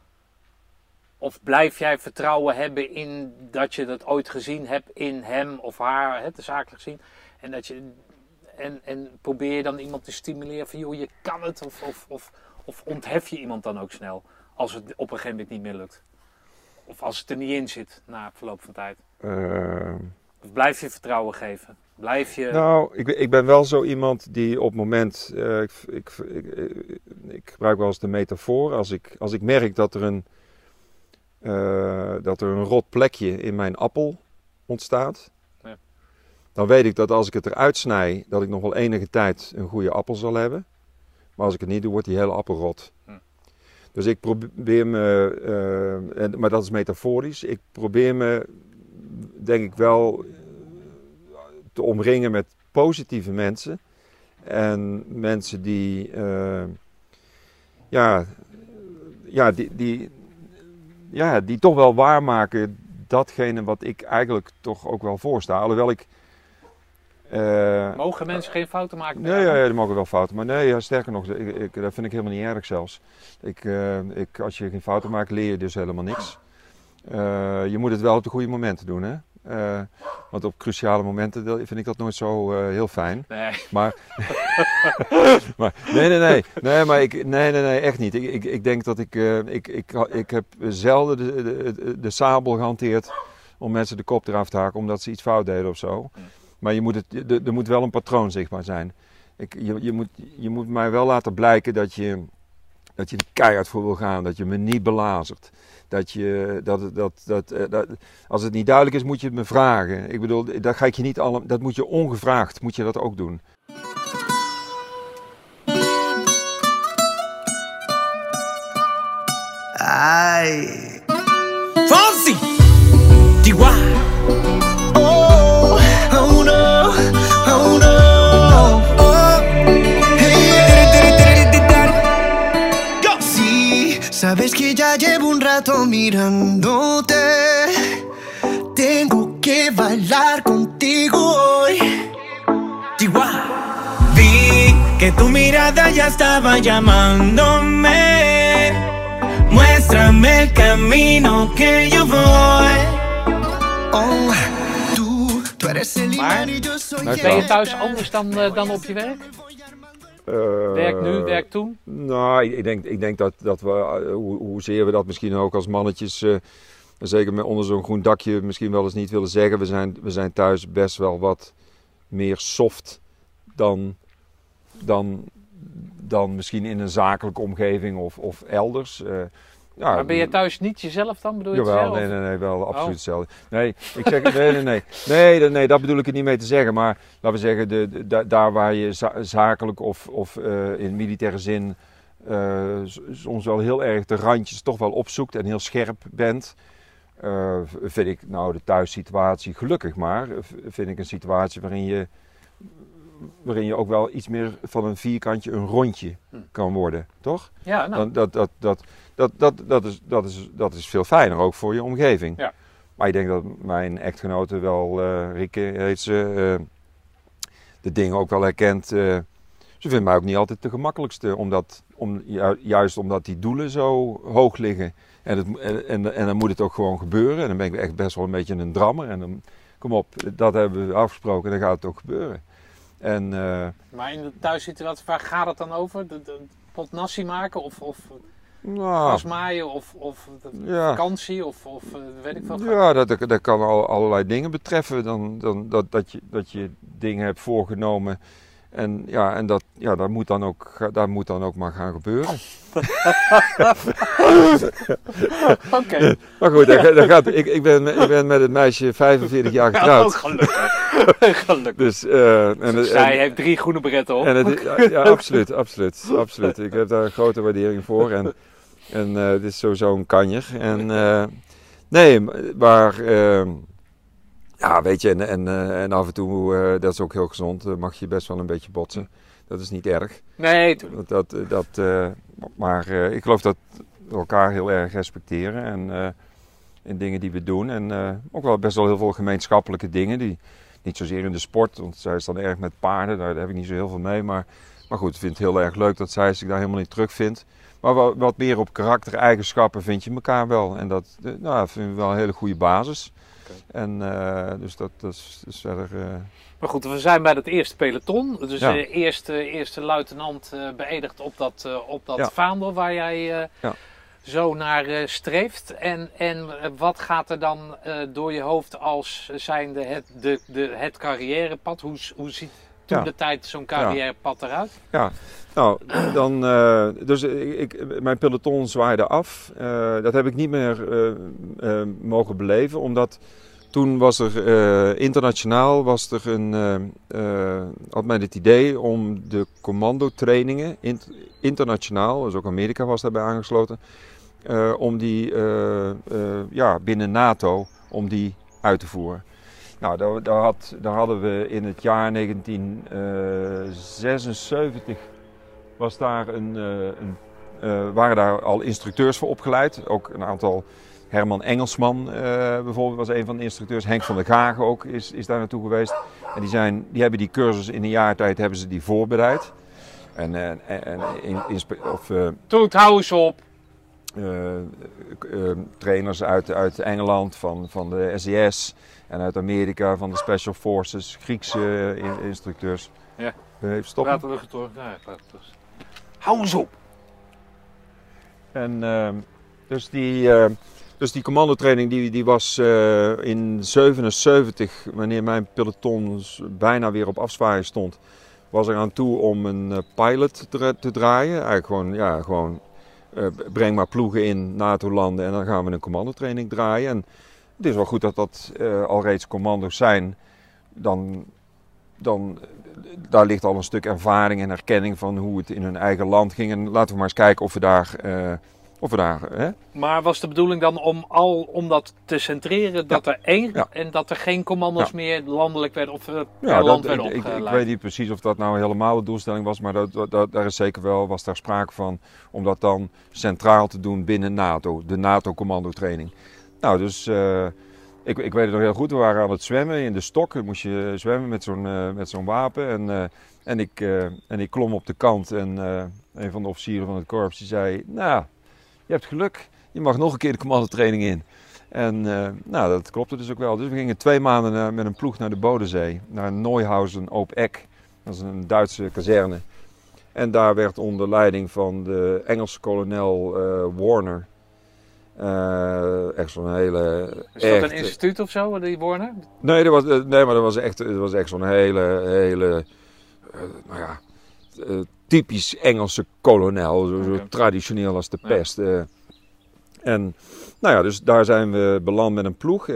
Of blijf jij vertrouwen hebben in dat je dat ooit gezien hebt in hem of haar, hè, de zakelijk gezien, en dat je en, en probeer je dan iemand te stimuleren van joh, je kan het, of, of, of, of onthef je iemand dan ook snel als het op een gegeven moment niet meer lukt? Of als het er niet in zit na verloop van tijd? eh, Of blijf je vertrouwen geven? Blijf je. Nou, ik, ben- ik ben wel zo iemand die op het moment. eh, ik, ik, ik, ik gebruik wel eens de metafoor. Als ik, als ik merk dat er, een, eh, dat er een rot plekje in mijn appel ontstaat. Dan weet ik dat als ik het eruit snij, dat ik nog wel enige tijd een goede appel zal hebben. Maar als ik het niet doe, wordt die hele appel rot. Hm. Dus ik probeer me, eh, en, maar dat is metaforisch. Ik probeer me, denk ik wel, te omringen met positieve mensen. En mensen die, eh, ja, ja, die, die, ja, die toch wel waarmaken datgene wat ik eigenlijk toch ook wel voorsta. Alhoewel ik. Eh, Mogen mensen geen fouten maken? Nee, ja, ja, die mogen wel fouten. Maar nee, ja, sterker nog, ik, ik, dat vind ik helemaal niet erg zelfs. Ik, eh, ik, als je geen fouten maakt, leer je dus helemaal niks. Eh, je moet het wel op de goede momenten doen, hè. Want op cruciale momenten vind ik dat nooit zo heel fijn. Nee. Maar, maar nee, nee, nee, nee, maar ik, nee, nee, nee, echt niet. Ik, ik, ik denk dat ik, ik, ik, ik heb zelden de, de, de, de sabel gehanteerd om mensen de kop eraf te haken omdat ze iets fout deden of zo. Maar je moet het, er, moet wel een patroon zichtbaar zijn. Ik, je, je, moet, je moet mij wel laten blijken dat je, dat je er keihard voor wil gaan, dat je me niet belazert. Dat je, dat, dat, dat, eh, dat, als het niet duidelijk is, moet je het me vragen. Ik bedoel, dat, ga ik je niet alle, dat moet je ongevraagd, moet je dat ook doen. Ay. Rato mirándote. Tengo que bailar contigo hoy. Chihuahua. Vi que tu mirada ya estaba llamándome. Muéstrame el camino que yo voy. Oh, tú, tú eres el Maar- imán y yo soy Maar el Ben je thuis anders dan, dan op je werk? Eh, Werk nu, werk toen? Nou, ik, denk, ik denk dat, dat we, eh, hoe, hoezeer we dat misschien ook als mannetjes, eh, zeker met onder zo'n groen dakje, misschien wel eens niet willen zeggen. We zijn, we zijn thuis best wel wat meer soft dan, dan, dan misschien in een zakelijke omgeving of, of elders. Ja, Maar ben je thuis niet jezelf dan, bedoel je het Jawel, zelf? nee, nee, nee, wel absoluut Oh. hetzelfde. Nee, ik zeg, nee, nee, nee, nee, nee, nee, dat bedoel ik er niet mee te zeggen. Maar laten we zeggen, de, de- da- daar waar je za- zakelijk of, of eh, in militaire zin eh, soms wel heel erg de randjes toch wel opzoekt en heel scherp bent, eh, vind ik nou de thuissituatie gelukkig maar, vind ik een situatie waarin je, waarin je ook wel iets meer van een vierkantje een rondje Hm. kan worden, toch? Ja, nou, Dan, dat, dat, dat, dat, dat, dat, is, dat, is, dat is veel fijner, ook voor je omgeving. Ja. Maar ik denk dat mijn echtgenote wel, eh Rieke heet ze, eh, de dingen ook wel herkent. eh, ze vindt mij ook niet altijd de gemakkelijkste, omdat, om, ju- juist omdat die doelen zo hoog liggen. En, het, en, en, en dan moet het ook gewoon gebeuren. En dan ben ik echt best wel een beetje een drammer. En dan, kom op, dat hebben we afgesproken, dan gaat het ook gebeuren. En eh, maar in de thuissituatie, waar gaat het dan over? De, de pot nasi maken of, of nou, maaien of, of Ja. vakantie of, of eh, weet ik veel. Ja, dat, dat, kan al, allerlei dingen betreffen. Dan, dan, dat, dat, je, dat je dingen hebt voorgenomen. En, ja, en dat, ja, dat, moet dan ook, dat moet dan ook maar gaan gebeuren. Oké, Maar goed, dat, dat gaat, ik, ik, ben, ik ben met het meisje 45 jaar getrouwd. gelukkig. gelukkig. Dus, eh, en, Zij en, heeft drie groene bretten op. en het, ja, ja, absoluut, absoluut, absoluut. Ik heb daar een grote waardering voor. En, en eh, het is sowieso een kanjer. En, eh, nee, maar... ja, weet je, en, en, eh, en af en toe, eh, dat is ook heel gezond, eh, mag je best wel een beetje botsen. Dat is niet erg. Nee, tuurlijk. Dat, dat, maar ik geloof dat we elkaar heel erg respecteren en in dingen die we doen. En ook wel best wel heel veel gemeenschappelijke dingen. Die, niet zozeer in de sport, want zij is dan erg met paarden, daar heb ik niet zo heel veel mee. Maar, maar goed, ik vind het heel erg leuk dat zij zich daar helemaal niet terugvindt. Maar wat, wat meer op karaktereigenschappen vind je elkaar wel. En dat nou, dat vind ik wel een hele goede basis. En eh, dus dat, dat is, is verder. eh, Maar goed, we zijn bij dat eerste peloton. Dus Ja. de eerste, eerste luitenant eh, beëdigd op dat, eh, op dat Ja. vaandel waar jij eh, Ja. zo naar eh, streeft. En, en eh, wat gaat er dan eh, door je hoofd als zijnde het, de, de, het carrièrepad? Hoe, hoe ziet toen Ja. de tijd zo'n carrièrepad eruit? Ja, nou, dan, eh, dus ik, mijn peloton zwaaide af. Eh, dat heb ik niet meer eh, mogen beleven, omdat toen was er internationaal, was er een, had men het idee om de commandotrainingen, int- internationaal, dus ook Amerika was daarbij aangesloten, om die ja, binnen NATO, om die uit te voeren. Nou, daar, daar, had, daar hadden we in het jaar 1976 was daar een, eh, een, eh, waren daar al instructeurs voor opgeleid. Ook een aantal. Herman Engelsman eh, bijvoorbeeld was een van de instructeurs. Henk van der Gagen ook is, is daar naartoe geweest. En die, zijn, die hebben die cursus in een jaar tijd hebben ze die voorbereid. En, eh, en, en in, of, eh, Toet, hou eens op. eh, eh, trainers uit, uit Engeland, van, van de SES en uit Amerika, van de Special Forces, Griekse eh, in- instructeurs. Ja. Eh, Even stoppen. Praten we getorgd. Ja. Hou eens op. En ehm, dus die, eh, dus die commandotraining die, die was eh, in 77, wanneer mijn peloton bijna weer op afzwaaien stond, was er aan toe om een pilot te, te draaien. Eigenlijk gewoon, ja, gewoon eh, breng maar ploegen in NATO-landen en dan gaan we een commandotraining draaien. En het is wel goed dat dat eh, al reeds commando's zijn. Dan, dan, daar ligt al een stuk ervaring en erkenning van hoe het in hun eigen land ging. En laten we maar eens kijken of we daar... eh, of we daar hè? Maar was de bedoeling dan om, al, om dat te centreren, dat er één Ja. en dat er geen commando's Ja. meer landelijk werden of eh, per Ja, land dat, werden ik, ik, weet niet precies of dat nou helemaal de doelstelling was, maar dat, dat, dat- daar is zeker wel, was daar sprake van om dat dan centraal te doen binnen NATO, de NATO-commandotraining. Nou, dus eh, ik, ik weet het nog heel goed, we waren aan het zwemmen in de stok, dan moest je zwemmen met zo'n eh, met zo'n wapen en, eh, en, ik, en ik klom op de kant en een van de officieren van het korps die zei, nou, je hebt geluk, je mag nog een keer de commandotraining in. En nou, dat klopte dus ook wel. Dus we gingen twee maanden met een ploeg naar de Bodensee, naar Neuhausen op Eck. Dat is een Duitse kazerne. En daar werd onder leiding van de Engelse kolonel Warner, eh, echt zo'n hele... Is dat een instituut of zo, die Warner? Nee, dat was, eh, nee maar dat was echt, dat was echt zo'n hele, hele eh, nou ja, typisch Engelse kolonel. Zo, traditioneel als de pest. en nou ja, dus daar zijn we beland met een ploeg.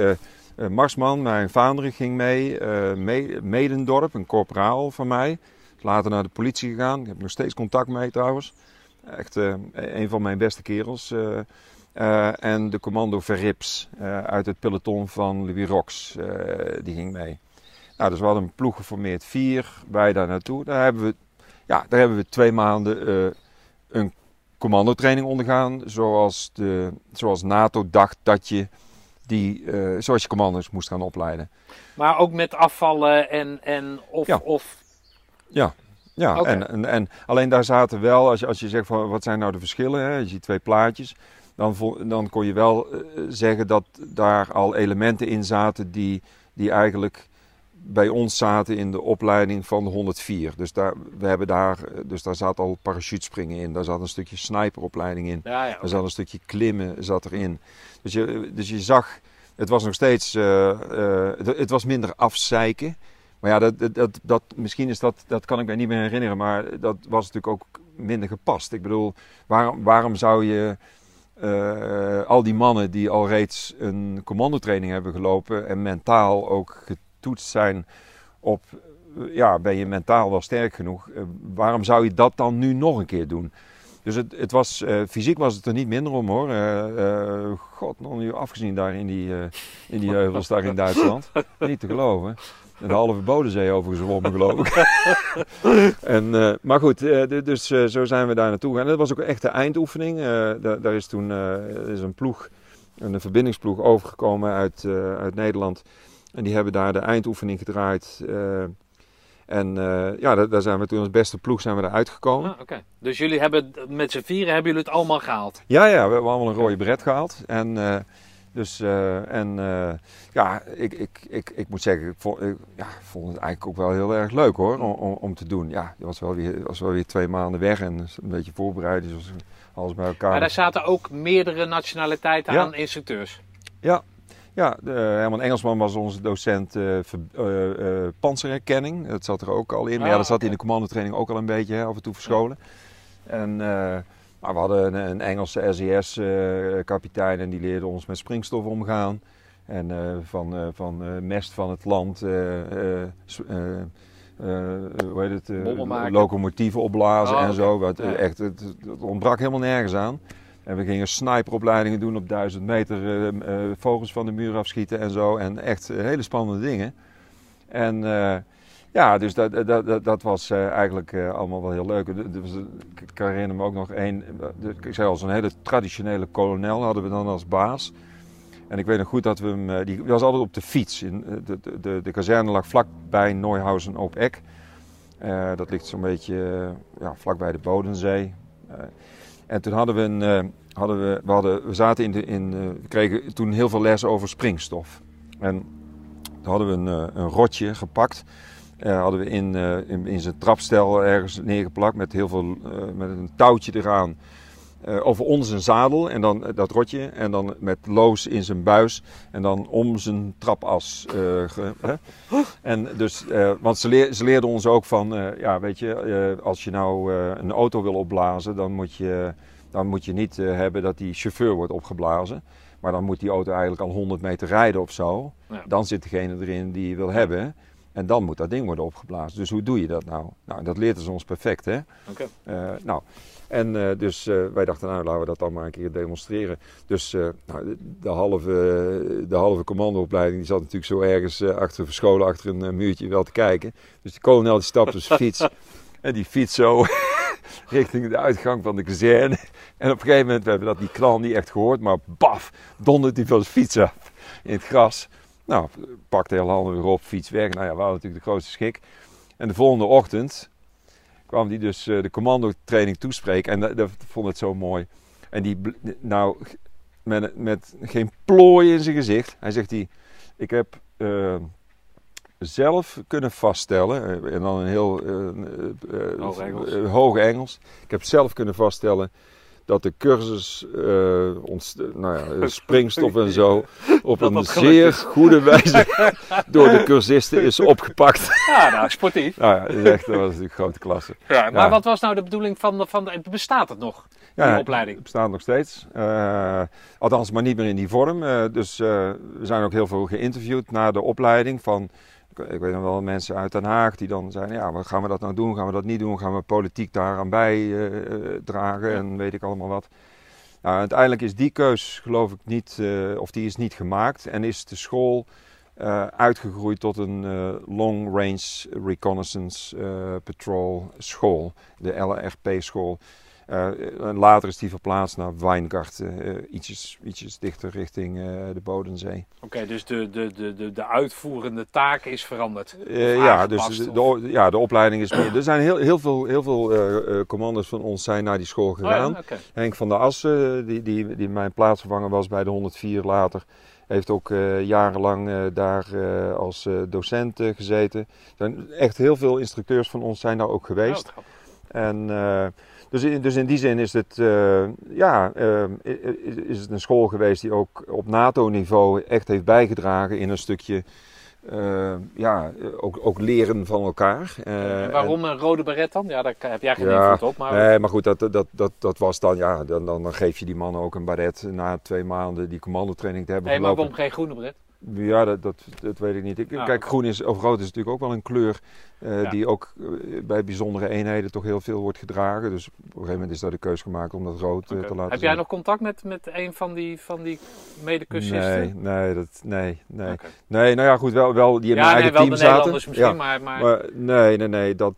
Marsman, mijn vader, ging mee. Me- Medendorp, een corporaal van mij. Later naar de politie gegaan. Ik heb nog steeds contact mee trouwens. Echt een van mijn beste kerels. Eh. En de commando Verrips eh, uit het peloton van Louis Rox, eh, die ging mee. Nou, dus we hadden een ploeg geformeerd, vier, wij daar naartoe. Daar hebben we, ja, daar hebben we twee maanden een commandotraining ondergaan, zoals, de, zoals NATO dacht dat je die, zoals je commando's moest gaan opleiden. Maar ook met afvallen en, en of, Ja. of Ja, ja en, en, en alleen daar zaten wel, als je, als je zegt van wat zijn nou de verschillen, hè, je ziet twee plaatjes, dan, dan kon je wel eh, zeggen dat daar al elementen in zaten die, die eigenlijk bij ons zaten in de opleiding van de 104. Dus daar, we hebben daar, eh, dus daar zat al parachutespringen in, daar zat een stukje sniperopleiding in. ja, ja, Er zat een stukje klimmen zat erin. Dus je, dus je zag, het was nog steeds, eh, het, het was minder afzeiken. Maar ja, dat, dat, dat- misschien is dat, dat kan ik mij niet meer herinneren, maar dat was natuurlijk ook minder gepast. Ik bedoel, waarom, waarom zou je eh, al die mannen die al reeds een commandotraining hebben gelopen en mentaal ook getoetst zijn op, eh, ja, ben je mentaal wel sterk genoeg, eh, waarom zou je dat dan nu nog een keer doen? Dus het, het was, fysiek was het er niet minder om hoor. God, nog nu afgezien daar in die, in die heuvels daar in Duitsland. niet te geloven. De halve Bodensee overgezwommen geloof ik. en, eh, maar goed, eh, dus eh, zo zijn we daar naartoe gegaan. Dat was ook echt de eindoefening. Eh, da- daar is toen is een ploeg, een verbindingsploeg overgekomen uit, uit Nederland. En die hebben daar de eindoefening gedraaid. en ja, daar, daar zijn we toen als beste ploeg zijn we eruit gekomen. Ah, oké. Dus jullie hebben met z'n vieren hebben jullie het allemaal gehaald. Ja, ja, we hebben allemaal een rode beret gehaald. En, dus, eh, en eh, ja, ik, ik, ik, ik moet zeggen, ik vond, ik, ja, vond het eigenlijk ook wel heel erg leuk hoor, om, om, te doen. Ja, je was wel, weer, was wel weer twee maanden weg en een beetje voorbereid, dus alles bij elkaar. Maar daar zaten ook meerdere nationaliteiten Ja. aan instructeurs. Ja, de, Herman Engelsman was onze docent eh ver- panzerherkenning. Dat zat er ook al in. Maar ja, Ah, dat zat in de commandotraining ook al een beetje hè, af en toe verscholen. En, maar we hadden een, een Engelse SES-kapitein en die leerde ons met springstof omgaan. En eh, van, eh, van eh, mest van het land, eh, eh, eh, eh, hoe heet het, eh, locomotieven opblazen Oh, en zo. Wat, Ja. echt, het, het ontbrak helemaal nergens aan. En we gingen sniperopleidingen doen op 1000 meter, eh, eh, vogels van de muur afschieten en zo. En echt eh, hele spannende dingen. En eh, ja, dus dat, dat, dat, dat was eh, eigenlijk eh, allemaal wel heel leuk. Ik herinner me ook nog één, eh, ik zei al, zo'n hele traditionele kolonel hadden we dan als baas. En ik weet nog goed dat we hem, eh, die was altijd op de fiets. In, eh, de, de, de, de kazerne lag vlakbij Neuhausen op Eck. Eh, dat ligt zo'n beetje eh, vlakbij de Bodensee. Eh, en toen hadden we een, eh, hadden we, we, hadden, we zaten in de, in, eh, we kregen toen heel veel les over springstof. En toen hadden we een, eh, een rotje gepakt. Eh, hadden we in, eh, in, in zijn trapstel ergens neergeplakt met heel veel, eh, met een touwtje eraan. over ons een zadel en dan dat rotje. En dan met loos in zijn buis. En dan om zijn trapas. ge- hè? En dus, want ze, leer, ze leerden ons ook van, ja, weet je, als je nou een auto wil opblazen, dan moet je, dan moet je niet hebben dat die chauffeur wordt opgeblazen. Maar dan moet die auto eigenlijk al 100 meter rijden of zo. Ja. Dan zit degene erin die je wil hebben. En dan moet dat ding worden opgeblazen. Dus hoe doe je dat nou? Nou, dat leert ze ons perfect, hè? Oké. Eh, nou, en eh, dus eh, wij dachten, nou, laten we dat dan maar een keer demonstreren. Dus nou, de, de halve, de halve commandoopleiding die zat natuurlijk zo ergens achter, verscholen achter een muurtje wel te kijken. Dus de kolonel die stapt op zijn fiets en die fiets zo richting de uitgang van de kazerne. En op een gegeven moment, we hebben dat die knal niet echt gehoord, maar baf, dondert hij van zijn fiets af in het gras. Nou, pakte heel handen weer op, fiets weg. Nou ja, we hadden natuurlijk de grootste schik. En de volgende ochtend kwam die dus eh, de commandotraining toespreken. En dat, dat vond het zo mooi. En die, nou, met, met geen plooi in zijn gezicht. Hij zegt hij, ik heb eh, zelf kunnen vaststellen, eh, en dan een heel eh, hoog Engels. Ik heb zelf kunnen vaststellen dat de cursus ontst- nou ja, springstof en zo op Dat een zeer goede wijze door de cursisten is opgepakt. Ja, nou, sportief. Nou ja, dat, echt, dat was natuurlijk grote klasse. Ja, maar Ja. wat was nou de bedoeling van, de- van de, bestaat het nog, die Ja, opleiding? Het bestaat nog steeds. Eh, althans, maar niet meer in die vorm. Eh, dus we zijn ook heel veel geïnterviewd na de opleiding van... Ik weet nog wel mensen uit Den Haag die dan zeiden... Ja, wat gaan we dat nou doen? Gaan we dat niet doen? Gaan we politiek daaraan bijdragen? Ja. En weet ik allemaal wat. Nou, uiteindelijk is die keus, geloof ik, niet... eh, of die is niet gemaakt. En is de school eh, uitgegroeid tot een eh, Long Range Reconnaissance eh, Patrol school. De LRP-school. Eh, en later is die verplaatst naar Wijngaard, eh, ietsjes, ietsjes dichter richting eh, de Bodensee. Oké, dus de, de, de, de, de uitvoerende taak is veranderd. Eh, ja, dus de, ja, de opleiding is meer. Er zijn heel, heel veel, heel veel eh, eh, commando's van ons zijn naar die school Oh ja, gegaan. Henk van der Assen, die, die, die mijn plaatsvervanger was bij de 104 later, heeft ook eh, jarenlang eh, daar eh, als eh, docent eh, gezeten. Er zijn echt heel veel instructeurs van ons zijn daar ook geweest. Oh. En, eh, dus, in, dus in die zin is het, eh, ja, eh, is, is het een school geweest die ook op NATO-niveau echt heeft bijgedragen in een stukje eh, ja, ook, ook leren van elkaar. En waarom een rode beret dan? Ja, daar heb jij geen Ja, invloed op. Maar Nee, maar goed, dat, dat, dat, dat was dan, ja, dan, dan, dan geef je die man ook een baret na twee maanden die commandotraining te hebben nee, maar gelopen. waarom geen groene beret? Ja, dat, dat, dat weet ik niet. Ik, Ah, kijk, groen is, of rood is natuurlijk ook wel een kleur eh, Ja. die ook eh, bij bijzondere eenheden toch heel veel wordt gedragen. Dus op een gegeven moment is daar de keus gemaakt om dat rood eh, te laten Heb jij nog contact met, met een van die, van die medecursisten? Nee, nee, dat, nee, nee. Nee, nou ja, goed, wel, wel die in Ja, mijn nee, eigen wel team de zaten. Nederlanders misschien, Ja. maar... maar, Maar nee, nee, nee, dat,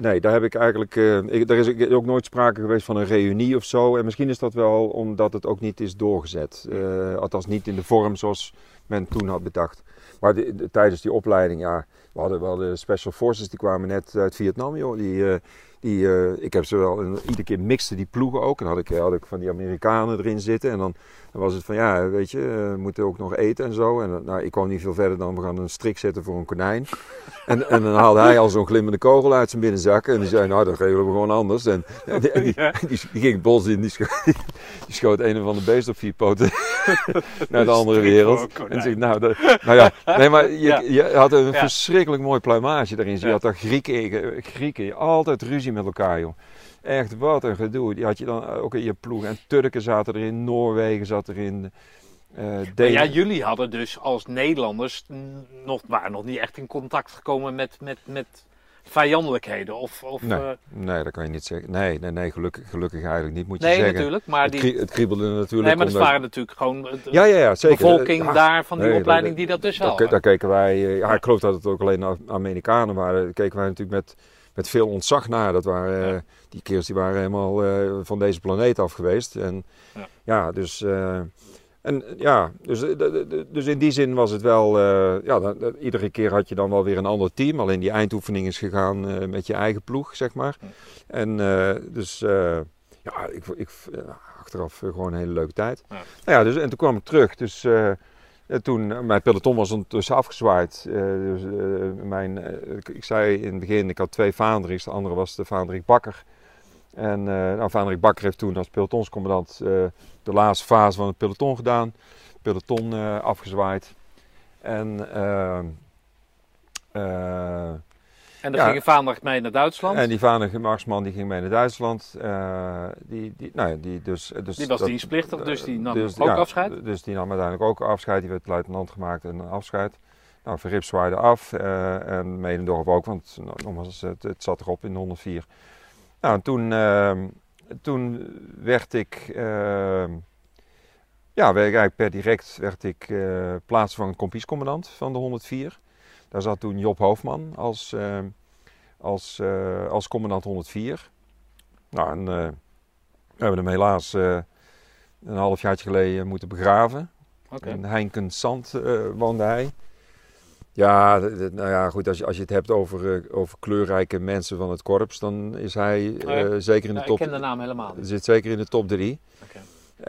nee, daar heb ik eigenlijk, eh, ik, er is ook nooit sprake geweest van een reunie of zo. En misschien is dat wel omdat het ook niet is doorgezet. Eh, althans niet in de vorm zoals men toen had bedacht. Maar de- de- tijdens die opleiding, ja, we hadden wel de Special Forces, die kwamen net uit Vietnam, joh. Die, eh, die, eh, ik heb ze wel, en iedere keer mixte die ploegen ook. En had ik, had ik van die Amerikanen erin zitten. En dan, dan was het van, ja, weet je, eh, we moeten ook nog eten en zo. En nou, ik kwam niet veel verder dan, we gaan een strik zetten voor een konijn. En, en dan haalde hij al zo'n glimmende kogel uit zijn binnenzak. En die zei, nou, dat regelen we gewoon anders. En, en die, die, die, die ging het bos in, die schoot, die schoot een of ander beest op vier poten naar de andere wereld. En zei, nou, dat, nou ja, nee, maar je, je had een verschrikkelijk mooi pluimage daarin. Je had daar Grieken, Grieken, altijd ruzie met elkaar, joh. Echt, wat een gedoe. Die had je dan ook in je ploeg. En Turken zaten erin, Noorwegen zat erin. Maar Denen- ja, jullie hadden dus als Nederlanders nog, waren nog niet echt in contact gekomen met, met, met vijandelijkheden. Of, of, Nee, eh, nee, dat kan je niet zeggen. Nee, nee, nee gelukkig, gelukkig eigenlijk niet, moet je nee zeggen. natuurlijk. Maar Het, die, krie- het kriebelde natuurlijk. nee, maar dat waren natuurlijk gewoon de Ja, ja, ja, zeker. bevolking Ja, daar van die nee, opleiding dat- die dat dus wel Daar, keken wij, eh, ja, ik geloof dat het ook alleen Am- Amerikanen waren. Daar keken wij natuurlijk met, met veel ontzag naar. Dat waren, eh, Ja. Die kerels die waren helemaal eh, van deze planeet af geweest. En Ja. ja, dus, eh, en, ja, dus, dus in die zin was het wel, ja, dan- iedere keer had je dan wel weer een ander team. Alleen die eindoefening is gegaan met je eigen ploeg, zeg maar. En dus, ja, ik, ik, achteraf gewoon een hele leuke tijd. Ja. Nou ja, dus, en toen kwam ik terug. Dus toen, eh, mijn peloton was ondertussen afgezwaaid. Eh, dus, eh, mijn, eh, ik, zei in het begin, ik had twee vaandrigs. De andere was de vaandrig Bakker. En eh nou, vaandrig Bakker heeft toen als pelotonscommandant eh, de laatste fase van het peloton gedaan. Peloton eh, afgezwaaid. En... En dan Ja. ging Vaandag mee naar Duitsland. en die vaandige marsman die ging mee naar Duitsland. Eh, die, die, nou ja, die, dus, dus Die was dat- dienstplichtig, dus die nam dus, ook ja, afscheid? Dus die nam uiteindelijk ook afscheid. Die werd luitenant gemaakt en afscheid. Nou, Verrips zwaaide af eh, en Medendorp ook, want nou, nogmaals, het, het zat erop in de 104. Nou, en toen, ehm, toen werd ik, ehm, ja, werd ik eigenlijk per direct werd ik eh plaatsvervangend kompiescommandant van de 104. Daar zat toen Job Hoofdman als, ehm, als, eh, als commandant 104. Nou, en eh, we hebben hem helaas eh, een halfjaartje geleden moeten begraven. Oké. In Heinkensand eh woonde hij. Ja, nou ja, goed, als je, als je het hebt over, eh, over kleurrijke mensen van het korps, dan is hij eh, zeker in de Ja, ik top. ken de naam helemaal niet. Zit zeker in de top drie. Oké.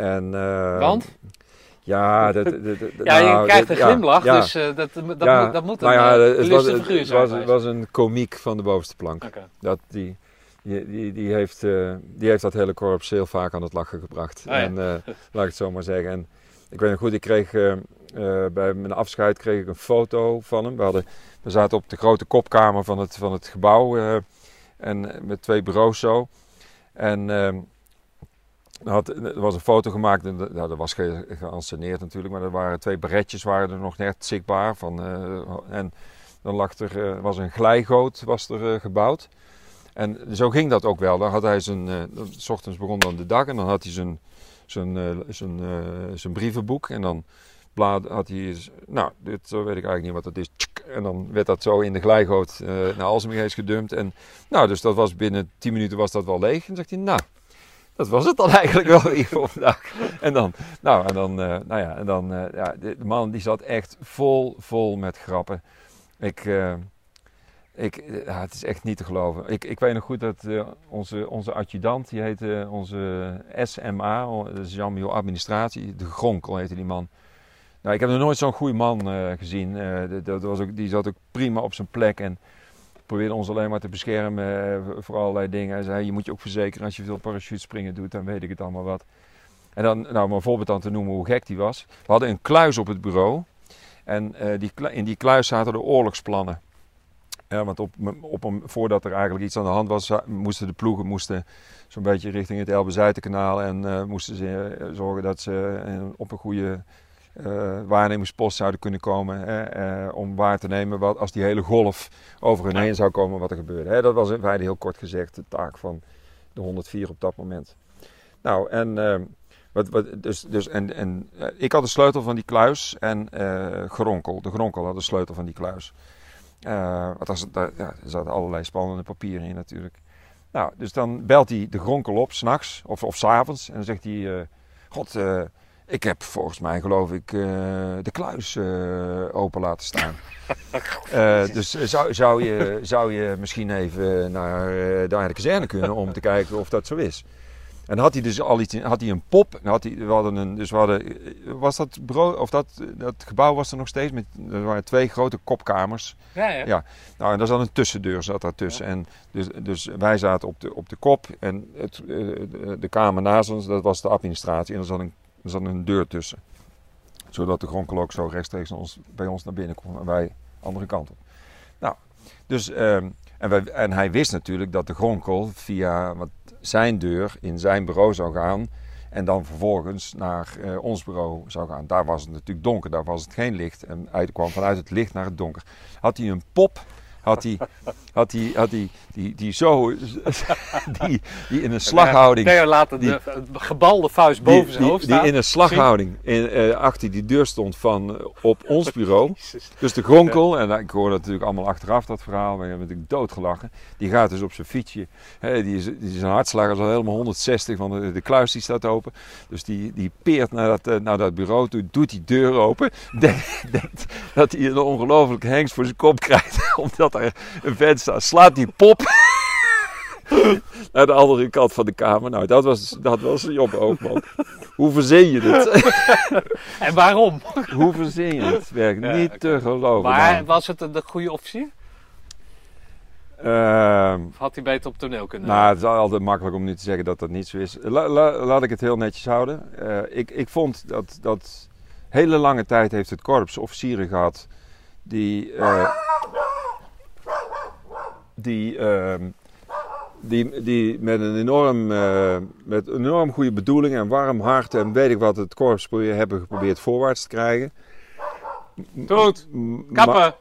En, eh, Want? Ja, dat, dat, dat- Ja, je nou, krijgt een glimlach, ja. dus eh, dat, dat, Ja, moet, dat moet nou een ja, eh, het was, figuur zijn het was een komiek van de bovenste plank. Dat, die, die, die, die, heeft, eh, die heeft dat hele korps heel vaak aan het lachen gebracht. Ja. En, laat ik het zo maar zeggen. En ik weet nog goed, ik kreeg bij mijn afscheid kreeg ik een foto van hem. We, hadden, we zaten op de grote kopkamer van het, van het gebouw en, met twee bureaus zo. En ehm, had, er was een foto gemaakt, en dat, was ge, geanceneerd natuurlijk, maar er waren twee beretjes waren er nog net zichtbaar. Van, eh, en dan lag er, eh, was een glijgoot was er, eh, gebouwd. En zo ging dat ook wel. Dan had hij zijn, s ochtends begon dan de dag en dan had hij zijn, zijn, brievenboek. En dan had hij, nou, dit zo weet ik eigenlijk niet wat dat is. En dan werd dat zo in de glijgoot naar Alsmegees gedumpt. En nou, dus dat was binnen 10 minuten was dat wel leeg. En dan zegt hij, nou, dat was het dan eigenlijk wel weer voor vandaag. En dan, nou, en dan, eh, nou ja, en dan, eh, ja, de, man die zat echt vol, vol met grappen. Ik, eh, ik, het is echt niet te geloven. Ik, ik weet nog goed dat onze, onze adjudant, die heette onze SMA, dat is Administratie, de Gronkel heette die man. Nou, ik heb nog nooit zo'n goede man gezien. Dat was ook, die zat ook prima op zijn plek en probeerde ons alleen maar te beschermen eh, voor allerlei dingen. Hij zei, je moet je ook verzekeren als je veel parachutespringen doet, dan weet ik het allemaal wat. En dan, nou, om een voorbeeld aan te noemen hoe gek die was. We hadden een kluis op het bureau. En eh, die, in die kluis zaten de oorlogsplannen. Ja, want op, op voordat er eigenlijk iets aan de hand was, moesten de ploegen moesten zo'n beetje richting het Elbe-Zijtenkanaal. En eh, moesten ze zorgen dat ze op een goede eh, waarnemingspost zouden kunnen komen. hè, eh, om waar te nemen wat, als die hele golf over hun heen zou komen wat er gebeurde. Hè, dat was in feite heel kort gezegd de taak van de 104 op dat moment. Nou, en, eh, wat, wat, dus, dus, en, en eh, ik had de sleutel van die kluis en Gronkel, de Gronkel had de sleutel van die kluis. Want daar, ja, er zaten allerlei spannende papieren in natuurlijk. Nou, dus dan belt hij de Gronkel op, s'nachts of, of s'avonds. En dan zegt hij, god, ik heb volgens mij geloof ik eh, de kluis eh, open laten staan. Eh, dus zou, zou, je, zou je misschien even naar daar de kazerne kunnen om te kijken of dat zo is. En had hij dus al iets, in- had hij een pop. Had hij, we hadden een, dus we hadden, was dat bureau, of dat, dat gebouw was er nog steeds met, er waren twee grote kopkamers. Ja, ja. Ja. Nou, en daar zat een tussendeur zat daartussen. En dus, dus wij zaten op de, op de kop en het, de- de kamer naast ons, dat was de administratie. En er zat een, er zat een deur tussen. Zodat de gronkel ook zo rechtstreeks naar ons, bij ons naar binnen kon en wij andere kant op. Nou, dus, ehm, en, wij, en hij wist natuurlijk dat de gronkel via wat, zijn deur in zijn bureau zou gaan. En dan vervolgens naar eh, ons bureau zou gaan. Daar was het natuurlijk donker, daar was het geen licht. En hij kwam vanuit het licht naar het donker. Had hij een pop, had hij, had hij, had hij die, die zo, die, die in een slaghouding, Theo laat de, die- de gebalde vuist die, boven zijn die, hoofd die staan. in een slaghouding in, eh, achter die deur stond van eh, op ons bureau. Dus de gronkel, en ik hoor dat natuurlijk allemaal achteraf dat verhaal, maar je hebt natuurlijk doodgelachen. Die gaat dus op zijn fietsje, hè, die, is, die zijn hartslag is al helemaal 160, want de, de kluis die staat open. Dus die, die peert naar dat, eh, naar dat bureau toe, doet die deur open. Denkt, denkt dat hij een ongelofelijke hengst voor zijn kop krijgt, omdat er een vent staat. Slaat die pop naar de andere kant van de kamer. Nou, dat was, dat was Job Oogman. Hoe verzin je dit? En waarom? Hoe verzin je het? Werk Ja, niet te geloven. Maar Nou, was het de goede officier? ehm, Of had hij beter op toneel kunnen? Nou, het is altijd makkelijk om nu te zeggen dat dat niet zo is. La- la- laat ik het heel netjes houden. Eh, ik, ik vond dat, dat hele lange tijd heeft het korps officieren gehad die, eh, die, ehm, die, die met een enorm, eh, met een enorm goede bedoeling en warm hart en weet ik wat het korps hebben geprobeerd voorwaarts te krijgen. Dood, maar- kappen.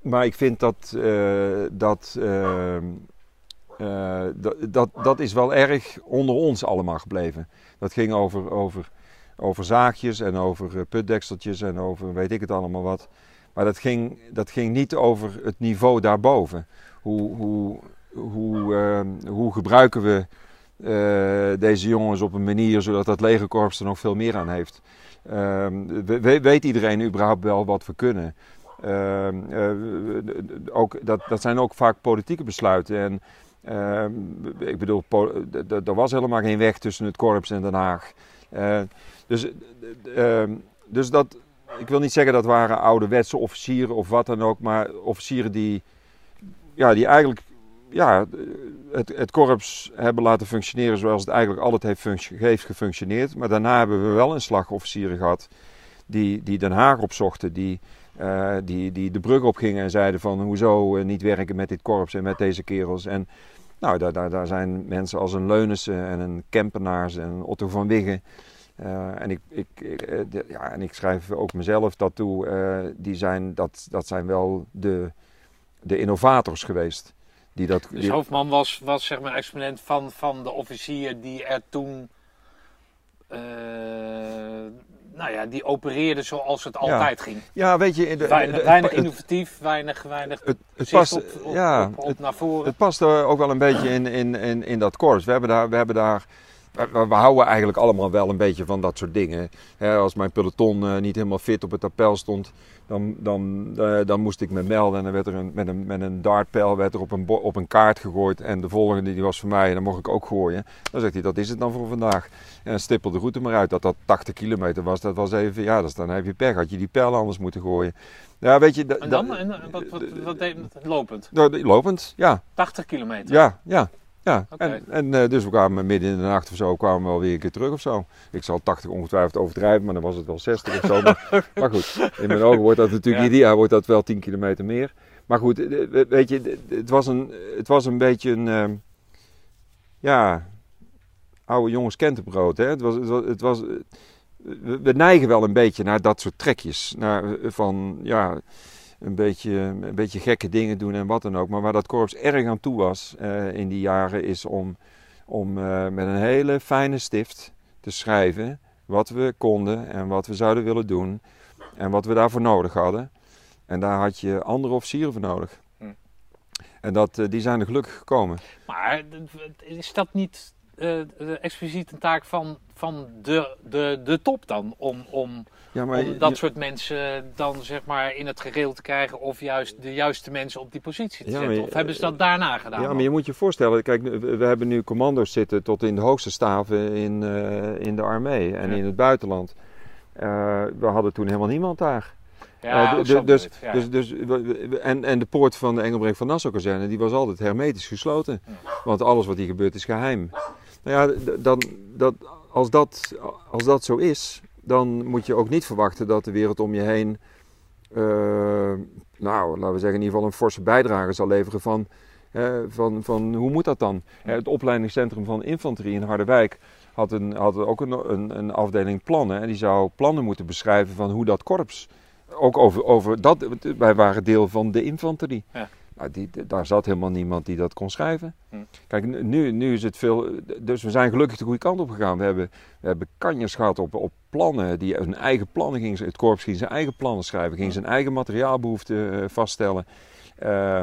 maar ik vind dat, eh, dat, ehm, eh, dat, dat, dat is wel erg onder ons allemaal gebleven. Dat ging over, over, over zaagjes en over putdekseltjes en over weet ik het allemaal wat. Maar dat ging, dat ging niet over het niveau daarboven. Hoe, hoe, hoe, ehm, hoe gebruiken we eh, deze jongens op een manier zodat dat legerkorps er nog veel meer aan heeft? Ehm, we- we- weet iedereen überhaupt wel wat we kunnen? Ehm, eh, ook, dat, dat zijn ook vaak politieke besluiten. En ik bedoel, er was helemaal geen weg tussen het korps en Den Haag. Eh, dus, dus dat, ik wil niet zeggen dat waren ouderwetse officieren of wat dan ook, maar officieren die, ja, die eigenlijk ja, het, het korps hebben laten functioneren zoals het eigenlijk altijd heeft, functio- heeft gefunctioneerd. Maar daarna hebben we wel een slagofficieren gehad die, die Den Haag opzochten, die, eh, die, die de brug opgingen en zeiden van hoezo eh, niet werken met dit korps en met deze kerels. En nou, daar, daar, daar zijn mensen als een Leunissen en een Kempenaars en Otto van Wiggen. Eh, en, ik, ik, ik, eh, de- ja, en ik schrijf ook mezelf dat toe. eh, die zijn, dat, dat zijn wel de, de innovators geweest. Die dat, Dus die- Hoofdman was, was zeg maar exponent van, van de officier die er toen. nou ja, die opereerde zoals het altijd ging. ja, weet je, de, Weinig, het- weinig het- innovatief, weinig, weinig het, het past, op, op, ja, op, op het, naar voren. het past er ook wel een beetje in, in, in, in dat korps. We hebben daar, we hebben daar we, houden eigenlijk allemaal wel een beetje van dat soort dingen. Als mijn peloton eh, niet helemaal fit op het appel stond, dan, dan, eh, dan moest ik me melden. En dan werd er een, met, een, met een dartpijl werd er op een, op een kaart gegooid. En de volgende die was voor mij en dan mocht ik ook gooien. Dan zegt hij, dat is het dan voor vandaag. En dan stippelde de route maar uit. Dat dat 80 kilometer was, dat was even, ja, dat is, dan heb je pech. Had je die pijl anders moeten gooien. Ja, weet je... en da- dan? En, wat, wat, wat deed het? Lopend? nou, lopend, ja. 80 kilometer? Ja, ja. Ja. En, en eh, dus we kwamen midden in de nacht of zo, kwamen we wel weer een keer terug of zo. Ik zal 80 ongetwijfeld overdrijven, maar dan was het wel 60 of zo. Maar, maar goed, in mijn ogen wordt dat natuurlijk Ja. ideaal, wordt dat wel 10 kilometer meer. Maar goed, eh, we- weet je, eh, het was een, het was een beetje een, ehm, ja, oude jongens kentenbrood. Hè? Het was, het was, het was, eh, we, we neigen wel een beetje naar dat soort trekjes. Naar, eh, van, ja, een beetje, een beetje gekke dingen doen en wat dan ook. Maar waar dat korps erg aan toe was eh, in die jaren is om, om eh, met een hele fijne stift te schrijven wat we konden en wat we zouden willen doen en wat we daarvoor nodig hadden. En daar had je andere officieren voor nodig. Hm. En dat, eh, die zijn er gelukkig gekomen. Maar is dat niet expliciet een taak van, van de, de, de top dan? Om, om, Ja, om dat soort mensen dan zeg maar in het gereel te krijgen of juist de juiste mensen op die positie te Ja, maar zetten? je- Of hebben ze dat daarna gedaan? Ja, dan? maar je moet je voorstellen, kijk, we hebben nu commando's zitten tot in de hoogste staven in, eh, in de armee en Ja. in het buitenland. Eh, we hadden toen helemaal niemand daar. ja, zo dus, ja. dus, dus, en, en de poort van de Engelbrek van Nassau kazerne, die was altijd hermetisch gesloten. Want alles wat hier gebeurt is geheim. Nou ja, dan, dat, als, dat, als dat zo is, dan moet je ook niet verwachten dat de wereld om je heen, eh, nou, laten we zeggen in ieder geval een forse bijdrage zal leveren van, van, van hoe moet dat dan? Het opleidingscentrum van infanterie in Harderwijk had, een, had ook een, een, een afdeling plannen. En die zou plannen moeten beschrijven van hoe dat korps, ook over, over dat, wij waren deel van de infanterie. Ja. Nou, die, daar zat helemaal niemand die dat kon schrijven. Hm. Kijk, nu, nu is het veel. Dus we zijn gelukkig de goede kant op gegaan. We hebben, we hebben kanjers gehad op, op plannen. Die hun eigen plannen gingen. Het korps ging zijn eigen plannen schrijven. Ging zijn eigen materiaalbehoeften eh, vaststellen. Eh,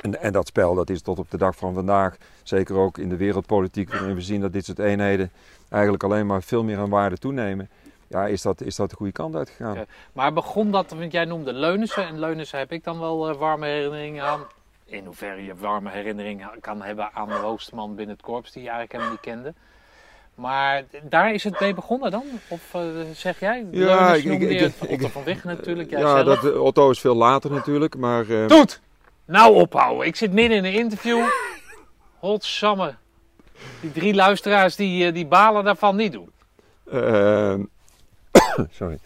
en, en dat spel dat is tot op de dag van vandaag. Zeker ook in de wereldpolitiek. Waarin we zien dat dit soort eenheden eigenlijk alleen maar veel meer aan waarde toenemen. Ja, is dat, is dat de goede kant uitgegaan? Ja. Maar begon dat, want jij noemde Leunissen. En Leunissen heb ik dan wel eh, warme herinneringen aan. In hoeverre je warme herinneringen kan hebben aan de hoogste man binnen het korps die je eigenlijk helemaal niet kende. Maar daar is het mee begonnen dan? Of eh, zeg jij? Ja, ik- ik- ik- Otto van Wiggen natuurlijk, jij ja, zelf. dat, eh, Otto is veel later natuurlijk. Maar, Doet! Nou ophouden. Ik zit midden in een interview. Godsamme. Die drie luisteraars die, die balen daarvan niet doen. Ehm, sorry.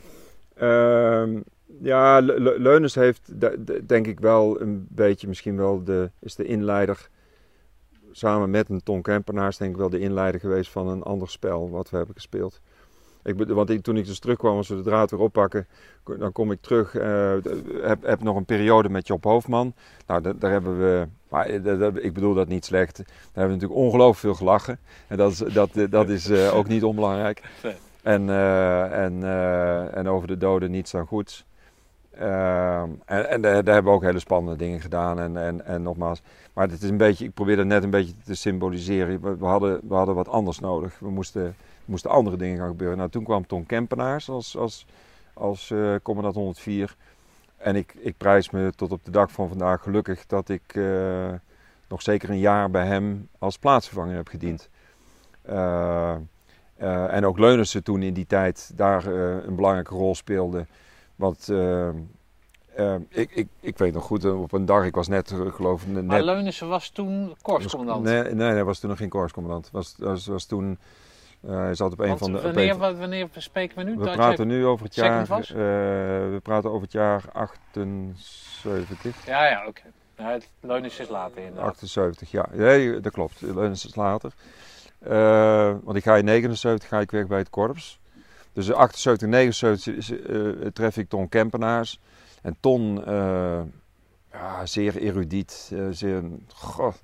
Ehm, ja, Le- heeft de- de- denk ik wel een beetje, misschien wel de, is de inleider, samen met een Ton Kempenaars, denk ik wel de inleider geweest van een ander spel wat we hebben gespeeld. Ik, want toen ik dus terugkwam, als we de draad weer oppakken, dan kom ik terug, eh, d- heb, heb nog een periode met Job Hoofdman. Nou, da- daar hebben we, maar eh, ik bedoel dat niet slecht, daar hebben we natuurlijk ongelooflijk veel gelachen. En dat is, dat, dat is eh, ook niet onbelangrijk. En, eh, en, eh, en over de doden niets dan goeds. Ehm, en en daar, daar hebben we ook hele spannende dingen gedaan. En, en, en nogmaals, maar het is een beetje, ik probeer dat net een beetje te symboliseren. We, hadden, we hadden wat anders nodig. We moesten, moesten andere dingen gaan gebeuren. Nou, toen kwam Ton Kempenaars als, als, als eh, commandant 104. En ik, ik prijs me tot op de dag van vandaag gelukkig dat ik, nog zeker een jaar bij hem als plaatsvervanger heb gediend. Uh, uh, en ook Leunissen toen in die tijd daar uh, een belangrijke rol speelde. Want ik, ik, ik weet nog goed, op een dag, ik was net geloof ik... Net... Maar Leunissen was toen korpscommandant? Nee, nee, hij was toen nog geen korpscommandant. Was, was, was toen... hij zat op een Want van de. Wanneer, een, wanneer spreken we nu? we dat praten nu over het jaar. we praten over het jaar 78. Ja, ja, oké. Leunissen is later inderdaad. 78, ja. Nee, dat klopt. Leunissen is later. Uh, want ik ga in 79 ga ik weg bij het korps. Dus in 78, 79 is, uh, tref ik Ton Kempenaars. En Ton, uh, ja, zeer erudiet, zeer, goh,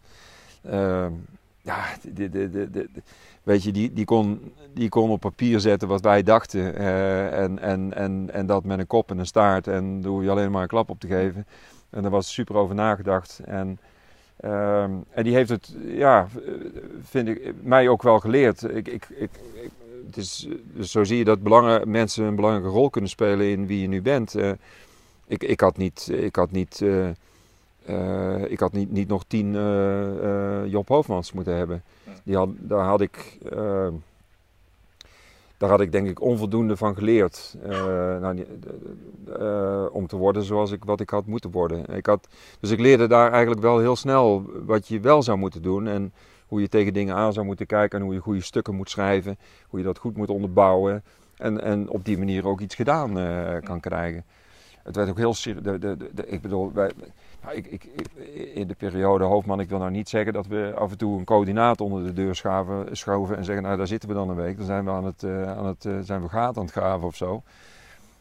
ja, de, de, de, weet je, die, die, kon, die kon op papier zetten wat wij dachten. en, en, en, en dat met een kop en een staart. En daar hoef je alleen maar een klap op te geven. En daar was super over nagedacht. En, um, en die heeft het, ja, vind ik, mij ook wel geleerd. Ik, ik, ik, het is, dus zo zie je dat belangen, mensen een belangrijke rol kunnen spelen in wie je nu bent. Uh, ik, ik had niet, ik had niet, uh, uh, ik had niet, niet nog tien Job Hoofdmans moeten hebben. Die had, daar had ik ehm, daar had ik denk ik onvoldoende van geleerd. Uh, nou, uh, om te worden zoals ik wat ik had moeten worden. Ik had, dus ik leerde daar eigenlijk wel heel snel wat je wel zou moeten doen. En hoe je tegen dingen aan zou moeten kijken. En hoe je goede stukken moet schrijven. Hoe je dat goed moet onderbouwen. En, en op die manier ook iets gedaan uh, kan krijgen. Het werd ook heel serieus. Ik bedoel, wij, nou, ik, ik, in de periode hoofdman, ik wil nou niet zeggen dat we af en toe een coördinaat onder de deur schaven, schoven en zeggen, nou daar zitten we dan een week, dan zijn we aan het, uh, aan het, uh, zijn we gaten aan het graven of zo.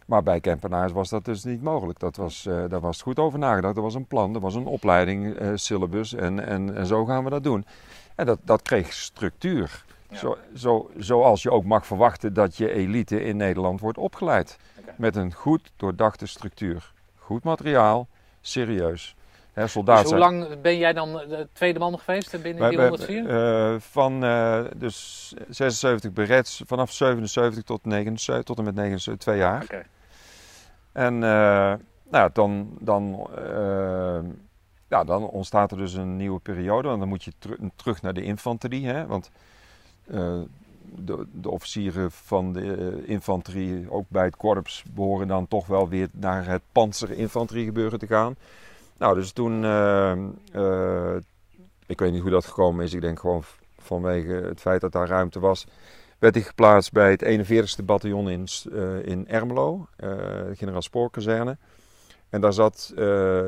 Maar bij Kempenaars was dat dus niet mogelijk. Dat was, uh, daar was goed over nagedacht. Er was een plan, er was een opleiding, syllabus en, en, en zo gaan we dat doen. En dat, dat kreeg structuur. Ja. Zo, zo, zoals je ook mag verwachten dat je elite in Nederland wordt opgeleid. Okay. Met een goed doordachte structuur. Goed materiaal, serieus. Soldaat dus hoe lang ben jij dan de tweede man geweest binnen die 104? Uh, van uh, dus 76 berets, vanaf 77 tot, 79, tot en met 79, twee jaar. Okay. En uh, nou, dan, dan, ja, dan ontstaat er dus een nieuwe periode. En dan moet je ter terug naar de infanterie. Hè, want de, de, officieren van de infanterie, ook bij het korps, behoren dan toch wel weer naar het panzerinfanterie gebeuren te gaan. Nou, dus toen, uh, uh, ik weet niet hoe dat gekomen is, ik denk gewoon vanwege het feit dat daar ruimte was, werd ik geplaatst bij het 41ste bataljon in, in Ermelo, de generaal spoorkazerne. En daar zat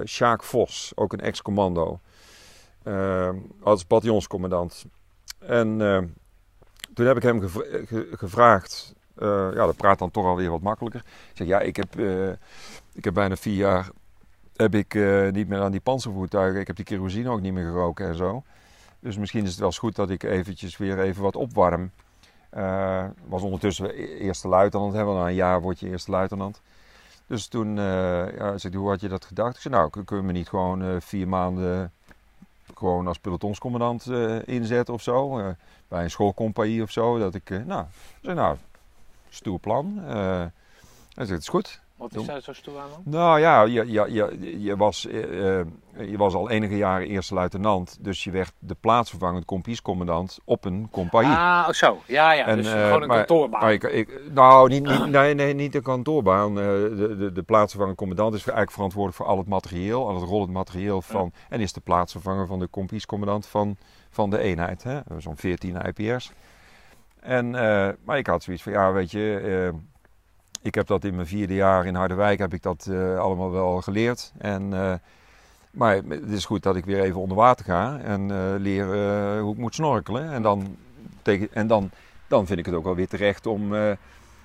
Sjaak Vos, ook een ex-commando, als bataljonscommandant. En toen heb ik hem ge gevraagd, ja, dat praat dan toch alweer wat makkelijker. Ik zeg, ja, ik heb, ik heb bijna vier jaar heb ik niet meer aan die panzervoertuigen. Ik heb die kerosine ook niet meer geroken en zo. Dus misschien is het wel eens goed dat ik eventjes weer even wat opwarm. Was ondertussen eerste luitenant. Want na een jaar word je eerste luitenant. Dus toen ja, zei hoe had je dat gedacht? Ik zei, nou, kunnen we niet gewoon vier maanden gewoon als pelotonscommandant inzetten of zo? bij een schoolcompagnie of zo. Dat ik, nou, zei, nou, stoer plan. hij zei, het is goed. Wat is daar zo stoer aan dan? Nou ja, je, je, je, je, was, uh, je was al enige jaren eerste luitenant. Dus je werd de plaatsvervangend kompiescommandant op een compagnie. Ah, zo. Ja, ja. En, dus uh, gewoon een maar, kantoorbaan. Maar ik, ik, nou, niet, niet, nee, nee, niet de kantoorbaan. De, de, de plaatsvervangend commandant is eigenlijk verantwoordelijk voor al het materieel. Al het rollend materieel van... Ja. En is de plaatsvervanger van de kompiescommandant van, van de eenheid. Zo'n 14 IPR's. En, maar ik had zoiets van, ja, weet je... Ik heb dat in mijn vierde jaar in Harderwijk heb ik dat uh, allemaal wel geleerd. En, uh, maar het is goed dat ik weer even onder water ga en uh, leer hoe ik moet snorkelen. En, dan, tegen, en dan, dan vind ik het ook wel weer terecht om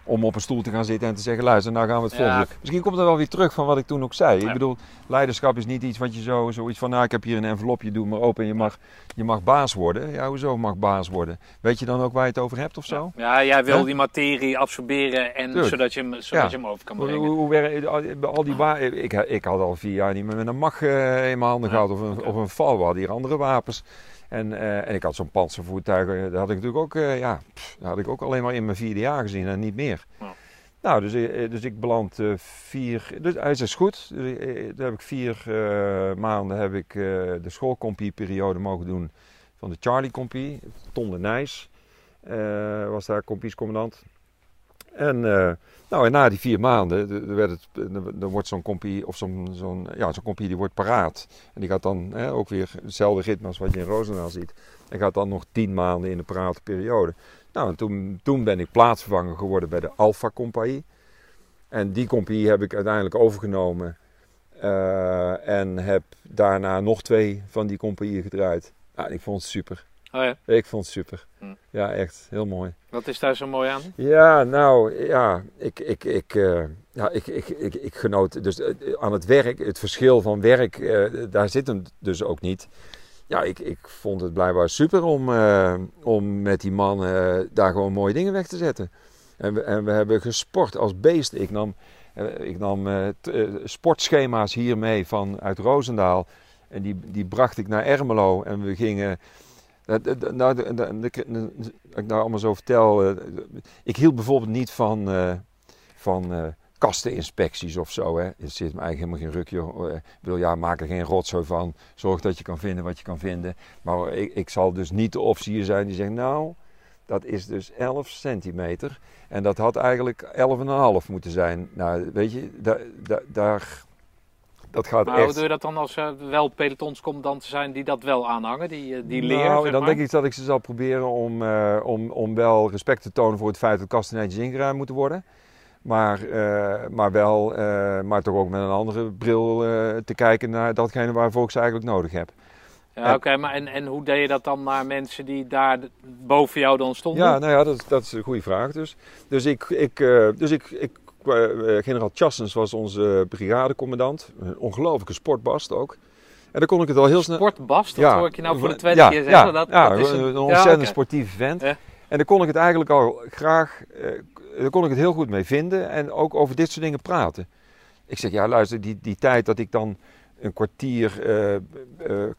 om op een stoel te gaan zitten en te zeggen: luister, nou gaan we het volgen. Ja. Misschien komt er wel weer terug van wat ik toen ook zei. Ja. Ik bedoel, leiderschap is niet iets wat je zo zoiets van: nou, ik heb hier een envelopje, doe maar open en je mag, je mag baas worden. Ja, hoezo mag baas worden? Weet je dan ook waar je het over hebt of zo? Ja, ja jij wil die materie absorberen en zodat je, hem, zodat je hem over kan brengen. Hoe, hoe, hoe al die ik, ik had al vier jaar niet meer met een mag uh, in mijn handen gehad of een, of een val. We hadden hier andere wapens. En, uh, en ik had zo'n panzervoertuig, dat had ik natuurlijk ook, uh, ja, pff, dat had ik ook alleen maar in mijn vierde jaar gezien en niet meer. Ja. Nou, dus, eh, dus ik beland eh, vier. Dus hij is dus goed. Dus, eh, daar heb ik vier eh, maanden heb ik, eh, de schoolkompieperiode mogen doen van de Charlie Compie. Ton de Nijs eh, was daar kompiescommandant. En, eh, nou, en na die vier maanden, de- de werd het, dan wordt zo'n compie, of zo'n zo'n ja, zo'n compie die wordt paraat. En die gaat dan hè, ook weer hetzelfde ritme als wat je in Roosendaal ziet. En gaat dan nog tien maanden in de parate periode. Nou, en toen, toen ben ik plaatsvervanger geworden bij de Alpha Compagnie. En die compagnie heb ik uiteindelijk overgenomen. eh, en heb daarna nog twee van die compagnieën gedraaid. Ja, ik vond het super. Oh ja. Ik vond het super. Hm. Ja, echt heel mooi. Wat is daar zo mooi aan? Ja, nou ja, ik, ik, ik, eh, ja, ik, ik, ik, ik genoot dus eh, aan het werk, het verschil van werk, eh, daar zit hem dus ook niet. Ja, ik, ik vond het blijkbaar super om, eh, om met die man eh, daar gewoon mooie dingen weg te zetten. En we, en we hebben gesport als beest. Ik nam, eh, ik nam eh, eh, sportschema's hier mee van uit Roosendaal. En die, die bracht ik naar Ermelo en we gingen... Nou, ik nou allemaal zo vertel. eh, ik hield bijvoorbeeld niet van, eh, van eh, kasteninspecties of zo. Hè. Er zit me eigenlijk helemaal geen ruk, joh. Eh, Ik bedoel, ja, maak er geen rotzooi van. Zorg dat je kan vinden wat je kan vinden. Maar ik, ik zal dus niet de officier zijn die zegt, nou, dat is dus 11 centimeter. En dat had eigenlijk 11,5 moeten zijn. Nou, weet je, daar, daar, daar dat gaat Maar hoe echt... doe je dat dan als er wel pelotons komt dan te zijn die dat wel aanhangen, die, eh, die leren? Nou, zeg dan maar? denk ik dat ik ze zal proberen om, eh, om, om wel respect te tonen voor het feit dat kasten netjes ingeruimd moeten worden. Maar, eh, maar wel, maar toch ook met een andere bril te kijken naar datgene waarvoor ik ze eigenlijk nodig heb. Ja, oké, maar en, en hoe deed je dat dan naar mensen die daar boven jou dan stonden? Ja, nou ja, dat, is- dat is een goede vraag dus. Dus ik, ik, dus ik, ik generaal Chassens was onze brigadecommandant. Een ongelooflijke sportbast ook. En dan kon ik het al heel snel... Sportbast, dat hoor ik je nou voor de tweede ja, keer zeggen. Ja, dat, ja, dat is een, een, ontzettend sportieve vent. En daar kon ik het eigenlijk al graag, eh, daar kon ik het heel goed mee vinden en ook over dit soort dingen praten. Ik zeg, ja luister, die, die tijd dat ik dan een kwartier eh, eh,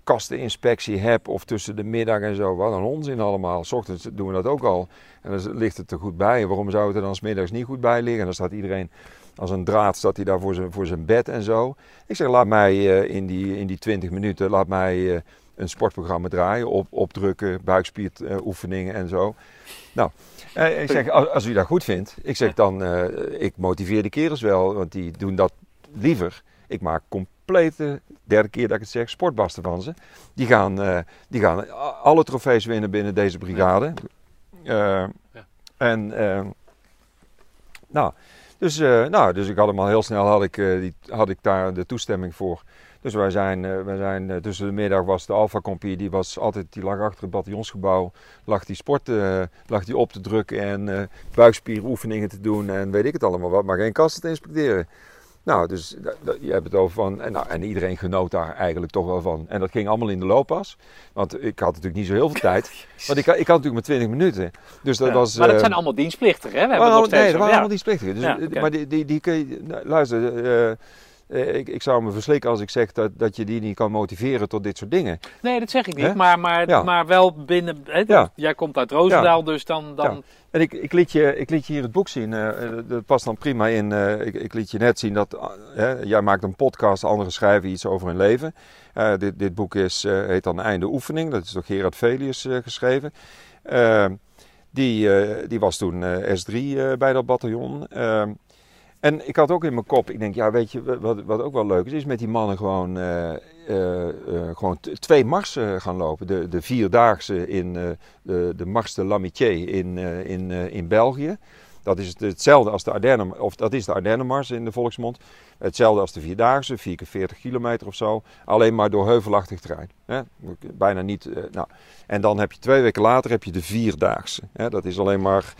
kasteninspectie heb of tussen de middag en zo, wat een onzin allemaal. S ochtends doen we dat ook al en dan ligt het er goed bij. Waarom zou het er dan 's middags niet goed bij liggen? En dan staat iedereen als een draad staat hij daar voor zijn, voor zijn bed en zo. Ik zeg, laat mij eh, in, die, in die 20 minuten, laat mij eh, een sportprogramma draaien. Op, opdrukken, buikspieroefeningen en zo. Nou, eh, ik zeg, als, als u dat goed vindt, ik zeg dan, eh, ik motiveer de kerels wel, want die doen dat liever. Ik maak complete, derde keer dat ik het zeg, sportbasten van ze. Die gaan, eh, die gaan alle trofees winnen binnen deze brigade. Eh, En, eh, nou, dus, nou, dus ik had hem al heel snel, had ik, die, had ik daar de toestemming voor. Dus wij zijn, wij zijn tussen de middag was de Alpha Compie, die was altijd, die lag achter het bataljonsgebouw, lag die sport, lag die op te drukken en buikspieroefeningen te doen en weet ik het allemaal wat, maar geen kasten te inspecteren. Nou, dus da- je hebt het over van, en, nou, en iedereen genoot daar eigenlijk toch wel van. En dat ging allemaal in de looppas, want ik had natuurlijk niet zo heel veel tijd, want ik, had- ik had natuurlijk maar 20 minuten. Dus dat Ja. was, maar dat eh, zijn allemaal dienstplichtigen, hè? We hebben nog steeds nee, dat waren ja. allemaal dienstplichtigen. Dus, Ja, eh. Maar die, die, die kun je... nou, luister, eh, eh, ik, ik zou me verslikken als ik zeg dat, dat je die niet kan motiveren tot dit soort dingen. Nee, dat zeg ik niet, maar, maar, Ja. maar wel binnen... Ja. Jij komt uit Roosendaal, dus dan... dan Ja. En ik, ik, liet je, ik liet je hier het boek zien. eh, eh, dat past dan prima in. eh, ik, ik liet je net zien dat... hè, jij maakt een podcast, anderen schrijven iets over hun leven. Eh, dit, dit boek is, eh, heet dan Einde Oefening. Dat is door Gerard Velius eh, geschreven. Eh, die, eh, die was toen eh, S3 eh, bij dat bataljon. En ik had ook in mijn kop, ik denk, ja, weet je, wat, wat ook wel leuk is, is met die mannen gewoon, eh, eh, eh, gewoon twee marsen gaan lopen. De, de vierdaagse in de, de Mars de l'Amitié in, in, in België. Dat is het- hetzelfde als de Ardennen, of dat is de Ardennenmars in de volksmond. Hetzelfde als de Vierdaagse, 4 keer 40 kilometer of zo. Alleen maar door heuvelachtig terrein. Hè? Bijna niet. nou. En dan heb je twee weken later heb je de Vierdaagse. Hè? Dat is alleen maar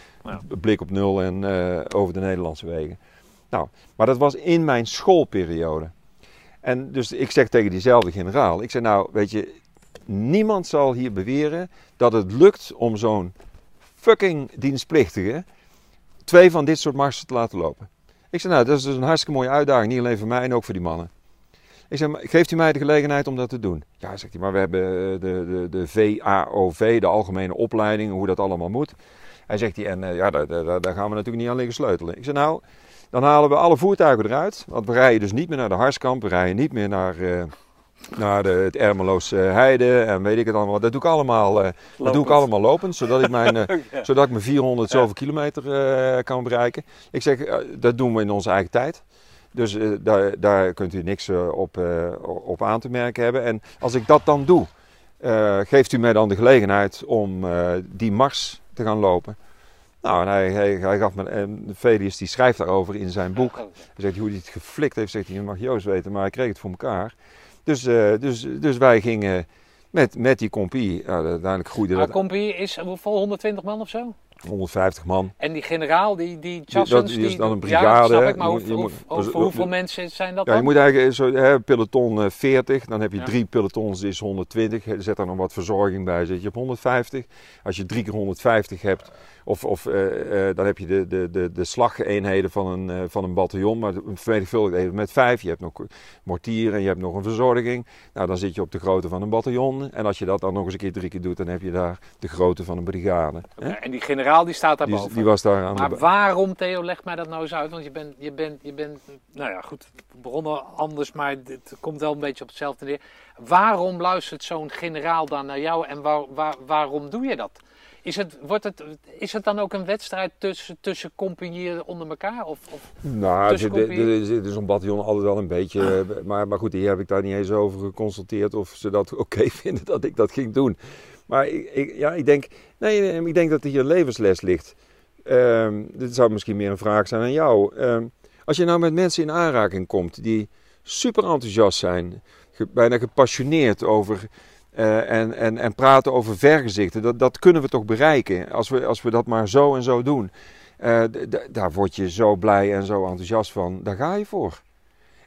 blik op nul en over de Nederlandse wegen. Nou, maar dat was in mijn schoolperiode. En dus ik zeg tegen diezelfde generaal, ik zeg nou, weet je, niemand zal hier beweren dat het lukt om zo'n fucking dienstplichtige twee van dit soort marsen te laten lopen. Ik zeg nou, dat is dus een hartstikke mooie uitdaging, niet alleen voor mij en ook voor die mannen. Ik zeg, geeft u mij de gelegenheid om dat te doen? Ja, zegt hij, maar we hebben eh, de, de, de VAOV, de algemene opleiding, hoe dat allemaal moet. Hij zegt hij, en eh, ja, daar, daar, daar gaan we natuurlijk niet aan liggen sleutelen. Ik zeg nou, dan halen we alle voertuigen eruit. Want we rijden dus niet meer naar de Harskamp, we rijden niet meer naar, eh, naar de, het Ermeloos eh, Heide en weet ik het allemaal. Dat doe ik allemaal, eh, dat doe ik allemaal lopend, zodat ik mijn, zodat ik mijn 400 zoveel kilometer eh, kan bereiken. Ik zeg, dat doen we in onze eigen tijd. Dus daar, daar kunt u niks op, op aan te merken hebben. En als ik dat dan doe, geeft u mij dan de gelegenheid om die mars te gaan lopen. Nou, en hij, hij, hij gaf me, en Felius die schrijft daarover in zijn boek. Hij zegt hoe hij het geflikt heeft, zegt hij, je mag Joost weten, maar hij kreeg het voor elkaar. Dus, eh, dus, dus wij gingen met, met die compie, nou, uiteindelijk groeide Maar dat Compie is hoeveel, 120 man of zo? 150 man. En die generaal, die, die dat Chassens, is die, dan een Ja, brigade, snap hè. ik, maar Je hoe, moet- je hoe- moet- hoe- hoeveel mensen zijn dat Ja, je dan? moet eigenlijk zo, hè, peloton eh, 40, dan heb je Ja. drie pelotons, is 120. Zet daar nog wat verzorging bij, zit je op 150. Als je drie keer 150 hebt, of, of eh, eh, dan heb je de, de, de, de slageenheden van een, eh, van een bataljon, maar vermenigvuldigd even met vijf. Je hebt nog mortieren, je hebt nog een verzorging. Nou, dan zit je op de grootte van een bataljon. En als je dat dan nog eens een keer drie keer doet, dan heb je daar de grootte van een brigade. hè. En die generaal die staat daar boven. die was daar aan Maar de... waarom, Theo, leg mij dat nou eens uit. Want je bent, je bent, je bent nou ja, goed, we begonnen anders, maar het komt wel een beetje op hetzelfde neer. Waarom luistert zo'n generaal dan naar jou en waar, waar, waarom doe je dat? Is het, wordt het, is het dan ook een wedstrijd tussen, tussen compagnieën onder elkaar? Of, of, Nou, compagnieën? de- de- zo'n bataljon altijd wel een beetje. eh, Maar, maar goed, hier heb ik daar niet eens over geconsulteerd of ze dat oké vinden dat ik dat ging doen. Maar ik, ik- ja, ik denk, nee, ik denk dat hier een levensles ligt. Ehm, dit zou misschien meer een vraag zijn aan jou. Ehm, als je nou met mensen in aanraking komt die super enthousiast zijn, bijna gepassioneerd over eh, en, en, en praten over vergezichten, dat, dat kunnen we toch bereiken als we, als we dat maar zo en zo doen. Eh, daar word je zo blij en zo enthousiast van, daar ga je voor.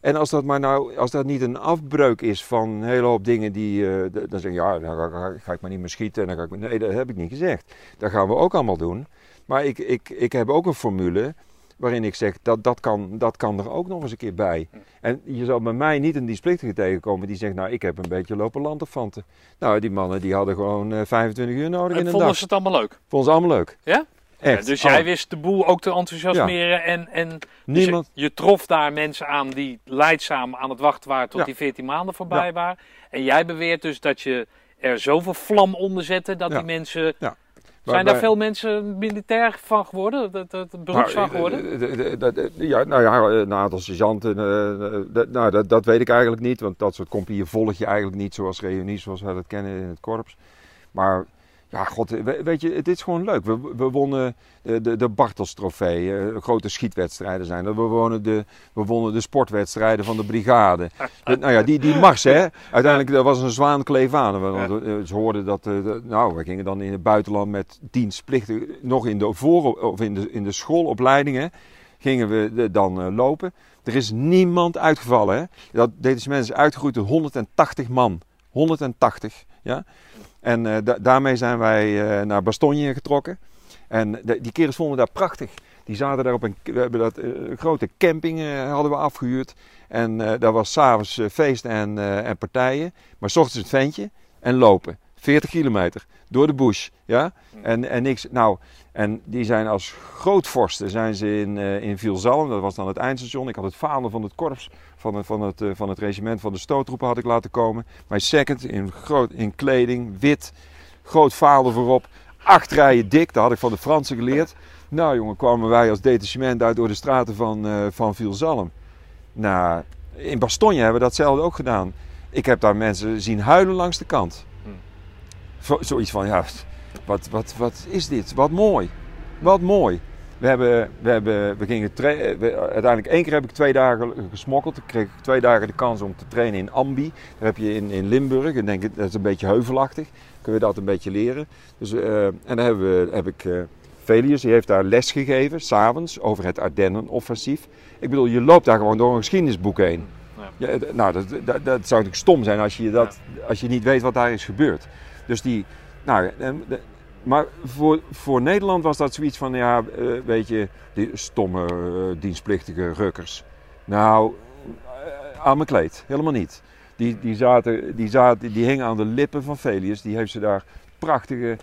En als dat maar nou, als dat niet een afbreuk is van een hele hoop dingen die, eh, dan zeg je, ja, dan ga, ik maar niet meer schieten. En dan ga ik, nee, dat heb ik niet gezegd. Dat gaan we ook allemaal doen. Maar ik, ik, ik heb ook een formule waarin ik zeg, dat, dat, kan, dat kan er ook nog eens een keer bij. En je zal bij mij niet een dienstplichtige tegenkomen die zegt, nou, ik heb een beetje lopen lanterfanten. Nou, die mannen die hadden gewoon eh, 25 uur nodig in en een vonden dag. ze het allemaal leuk? Vonden ze allemaal leuk. Ja? Echt. Ja, dus jij wist de boel ook te enthousiasmeren en, en dus Niemand. je, je trof daar mensen aan die leidzaam aan het wachten waren tot Ja. die 14 maanden voorbij waren. En jij beweert dus dat je er zoveel vlam onder zette dat die mensen... Zijn daar veel mensen militair van geworden? Dat, dat, beroeps van Nou, geworden? eh, de- de- de- de- ja, nou ja, een aantal sergeanten. eh, eh, dat- nou, dat, dat weet ik eigenlijk niet. Want dat soort compagnieën volg je eigenlijk niet zoals reunies, zoals wij dat kennen in het korps. Maar ja, god, we- weet je, het is gewoon leuk. We, we wonnen de, de, de Bartels trofee, eh, grote schietwedstrijden zijn. We, wonnen de, we wonnen de sportwedstrijden van de brigade. De- nou ja, die, die mars, hè. Uiteindelijk, er was een zwaankleef aan. Want, eh, Ze hoorden dat, eh, de- nou, we gingen dan in het buitenland met dienstplichtig, nog in de, voor, of in de, in de schoolopleidingen, gingen we dan lopen. Er is niemand uitgevallen, hè. Dat detachement is uitgegroeid tot 180 man. 180, ja. En eh, da- daarmee zijn wij eh, naar Bastogne getrokken. En de- die kerels vonden dat prachtig. Die zaten daar op een, we hebben dat, eh, een grote camping hadden we afgehuurd. En daar was s'avonds feest en, en partijen. Maar s ochtends het ventje en lopen. 40 kilometer door de bush. Ja? En, en niks. Nou, en die zijn als grootvorsten zijn ze in, eh in Vielzalm. Dat was dan het eindstation. Ik had het vaandel van het korps, van het, van het, eh, van het regiment van de stoottroepen had ik laten komen. Mijn second in, groot, in kleding, wit, groot vaandel voorop. Acht rijen dik, dat had ik van de Fransen geleerd. Nou jongen, kwamen wij als detachement uit door de straten van, eh van Vielzalm. Nou, in Bastogne hebben we datzelfde ook gedaan. Ik heb daar mensen zien huilen langs de kant. Zo, zoiets van, ja, wat, wat, wat is dit? Wat mooi. Wat mooi. We, hebben, we, hebben, we gingen we- uiteindelijk één keer heb ik twee dagen gesmokkeld. Ik kreeg twee dagen de kans om te trainen in Ambi. Daar heb je in, in Limburg. Ik denk, dat is een beetje heuvelachtig. Kun je dat een beetje leren. Dus, eh, en dan hebben we, heb ik uh, Velius, die heeft daar les gegeven, s'avonds, over het Ardennen-offensief. Ik bedoel, je loopt daar gewoon door een geschiedenisboek heen. Ja. Ja, nou, dat, dat, dat, zou natuurlijk stom zijn als je, dat, als je niet weet wat daar is gebeurd. Dus die, nou, maar voor, voor Nederland was dat zoiets van, ja, uh, weet je, die stomme uh, dienstplichtige rukkers. Nou, uh, aan mijn kleed, helemaal niet. Die, die, zaten, die, zaten, die hingen aan de lippen van Velius. Die heeft ze daar prachtige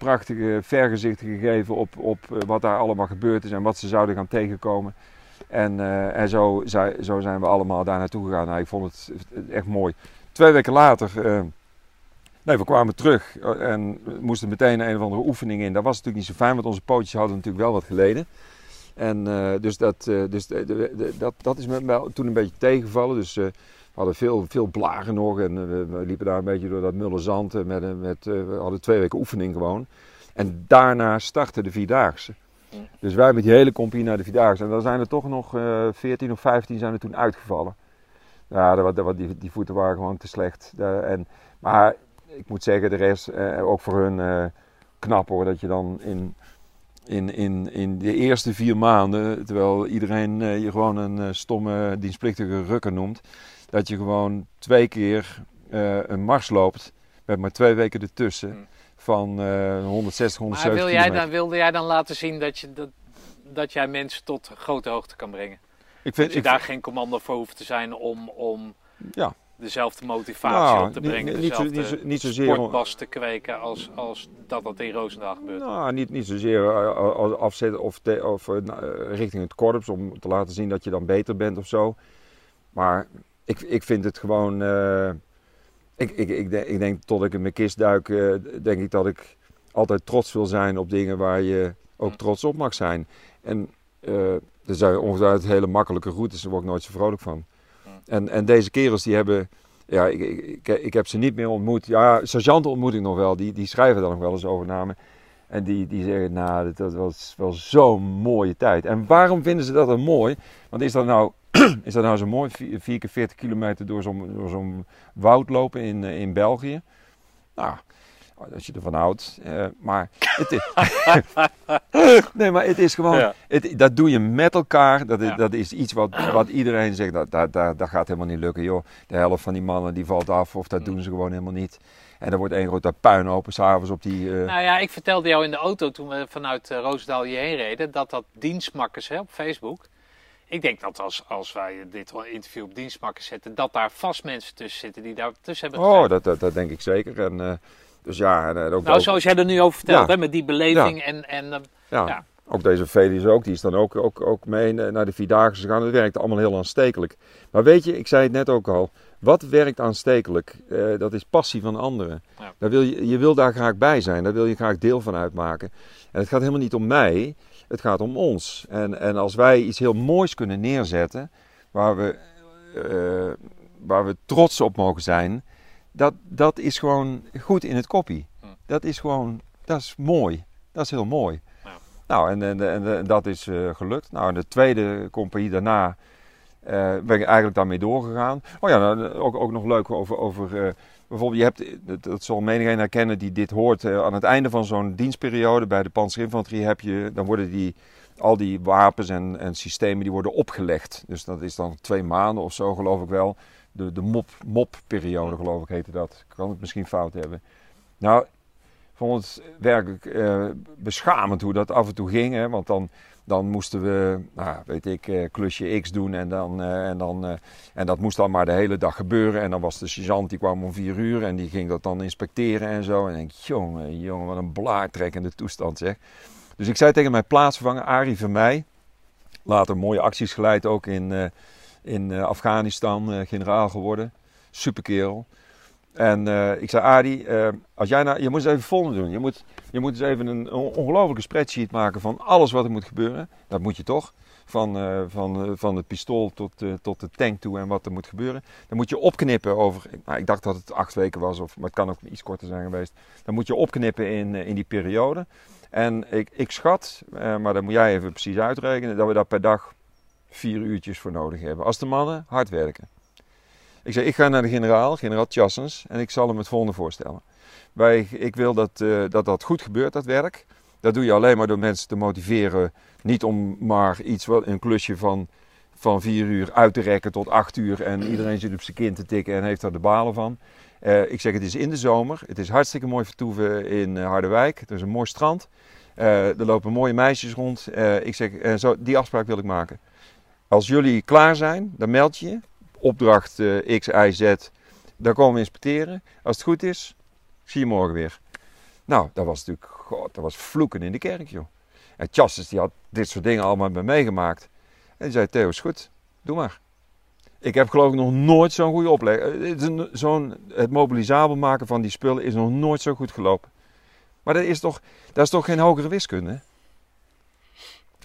prachtige vergezichten gegeven op, op eh, wat daar allemaal gebeurd is en wat ze zouden gaan tegenkomen. En, eh, en zo, zo zijn we allemaal daar naartoe gegaan. Nou, ik vond het echt mooi. Twee weken later, eh, nee, we kwamen terug eh, en moesten meteen een of andere oefening in. Dat was natuurlijk niet zo fijn, want onze pootjes hadden natuurlijk wel wat geleden. En eh, dus, dat, eh, dus de- de- de- dat, dat is me wel toen een beetje tegengevallen. Dus we hadden veel, veel blagen nog en we, we liepen daar een beetje door dat mulle zand. eh, Met, met, we hadden twee weken oefening gewoon. En daarna startte de Vierdaagse. Dus wij met die hele compagnie naar de Vierdaagse. En dan zijn er toch nog eh 14 of 15 zijn er toen uitgevallen. Ja, dat, dat, die, die voeten waren gewoon te slecht. En, maar ik moet zeggen, de rest, eh, ook voor hun eh, knap hoor, dat je dan in, in, in, in de eerste vier maanden, terwijl iedereen eh, je gewoon een eh, stomme dienstplichtige rukker noemt, dat je gewoon twee keer eh, een mars loopt met maar twee weken ertussen Hmm. van eh 160, 170 Maar wil jij kilometer. dan, wilde jij dan laten zien dat, je, dat, dat jij mensen tot grote hoogte kan brengen? Ik Dat vind, je ik, daar geen commando voor hoeft te zijn om, om ja, dezelfde motivatie Nou, op te niet- brengen. niet zo- dezelfde niet zo- niet zozeer te kweken als, als dat dat in Roosendaal gebeurt. Nou, niet, niet zozeer eh, als afzetten of, te- of eh, eh, richting het korps om te laten zien dat je dan beter bent of zo. Maar ik, ik vind het gewoon. eh, ik, ik, ik, denk, ik denk tot ik in mijn kist duik, eh, denk ik dat ik altijd trots wil zijn op dingen waar je ook trots op mag zijn. En eh, er zijn ongetwijfeld hele makkelijke routes, daar word ik nooit zo vrolijk van. En, en deze kerels die hebben. Ja, ik, ik, ik, heb ze niet meer ontmoet. Ja, sergeanten ontmoet ik nog wel. Die, die schrijven daar nog wel eens over naar me. En die, die zeggen, nou, dat, was wel zo'n mooie tijd. En waarom vinden ze dat dan mooi? Want is dat nou, is dat nou zo mooi, 4 keer 40 kilometer door zo'n zo'n woud lopen in, eh, in België? Nou, als je ervan houdt. eh, maar het is, nee, maar het is gewoon, Ja. het, dat doe je met elkaar. Dat is, Ja. dat is iets wat, wat iedereen zegt, dat, dat, dat, dat gaat helemaal niet lukken. Joh. De helft van die mannen die valt af of dat doen ze gewoon helemaal niet. En er wordt één grote puin open s'avonds op die... eh, Nou ja, ik vertelde jou in de auto toen we vanuit eh, Roosendaal hierheen reden, dat dat dienstmakkers hè, op Facebook. Ik denk dat als, als wij dit wel interview op dienstmakkers zetten, dat daar vast mensen tussen zitten die daar tussen hebben oh, dat, dat, dat denk ik zeker. En, eh, dus ja, en, eh, ook, Nou, ook, zoals jij er nu over vertelt, Ja. hè, met die beleving en, en eh, ja, ja. ook deze Felix ook, die is dan ook, ook, ook mee naar de Vierdaagse gegaan. Dat werkt allemaal heel aanstekelijk. Maar weet je, ik zei het net ook al, wat werkt aanstekelijk? Eh, dat is passie van anderen. Daar wil je, je wil daar graag bij zijn, daar wil je graag deel van uitmaken. En het gaat helemaal niet om mij, het gaat om ons. En, en als wij iets heel moois kunnen neerzetten, waar we, eh, waar we trots op mogen zijn, dat, dat is gewoon goed in het koppie. Dat is gewoon, dat is mooi. Dat is heel mooi. Ja. Nou, en, en, en, en dat is eh, gelukt. Nou, en de tweede compagnie daarna eh, ben ik eigenlijk daarmee doorgegaan. Oh ja, nou, ook, ook nog leuk over, over eh, bijvoorbeeld, je hebt, dat, dat zal menigeen herkennen die dit hoort, eh, aan het einde van zo'n dienstperiode bij de panzerinfanterie heb je, dan worden die, al die wapens en, en systemen die worden opgelegd. Dus dat is dan twee maanden of zo geloof ik wel. De, de mop, mop-periode geloof ik heette dat. Ik kan het misschien fout hebben. Nou, vond het werkelijk eh, beschamend hoe dat af en toe ging. Hè? Want dan, dan moesten we, nou, weet ik, eh, klusje X doen. En, dan, eh, en, dan, eh, en dat moest dan maar de hele dag gebeuren. En dan was de sergeant, die kwam om vier uur. En die ging dat dan inspecteren en zo. En ik denk, jongen, jongen, wat een blaartrekkende toestand zeg. Dus ik zei tegen mijn plaatsvervanger, Arie Vermeij. Later mooie acties geleid ook in, in eh, Afghanistan, eh, generaal geworden. Superkerel. En eh, ik zei, Adi, als jij nou, je moet eens even volgende doen. Je moet, je moet eens even een on- ongelofelijke spreadsheet maken van alles wat er moet gebeuren. Dat moet je toch. Van, van, van het pistool tot, tot de tank toe en wat er moet gebeuren. Dan moet je opknippen over, nou, ik dacht dat het acht weken was, of, maar het kan ook iets korter zijn geweest. Dan moet je opknippen in, in die periode. En ik, ik schat, maar dat moet jij even precies uitrekenen, dat we daar per dag vier uurtjes voor nodig hebben. Als de mannen hard werken. Ik zei, ik ga naar de generaal, generaal Tjassens, en ik zal hem het volgende voorstellen. Wij, ik wil dat, eh, dat dat goed gebeurt, dat werk. Dat doe je alleen maar door mensen te motiveren. Niet om maar iets, een klusje van, van vier uur uit te rekken tot acht uur. En iedereen zit op zijn kin te tikken en heeft er de balen van. Eh, ik zeg, het is in de zomer. Het is hartstikke mooi vertoeven in eh, Harderwijk. Het is een mooi strand. Er lopen mooie meisjes rond. Ik zeg, zo, die afspraak wil ik maken. Als jullie klaar zijn, dan meld je je. Opdracht eh, X, Y, Z. Dan komen we inspecteren. Als het goed is, zie je morgen weer. Nou, dat was natuurlijk, god, dat was vloeken in de kerk, joh. En Chassis, die had dit soort dingen allemaal me meegemaakt. En die zei, Theo, is goed, doe maar. Ik heb geloof ik nog nooit zo'n goede opleg. eh, Zo'n, het mobilisabel maken van die spullen is nog nooit zo goed gelopen. Maar dat is toch, dat is toch geen hogere wiskunde?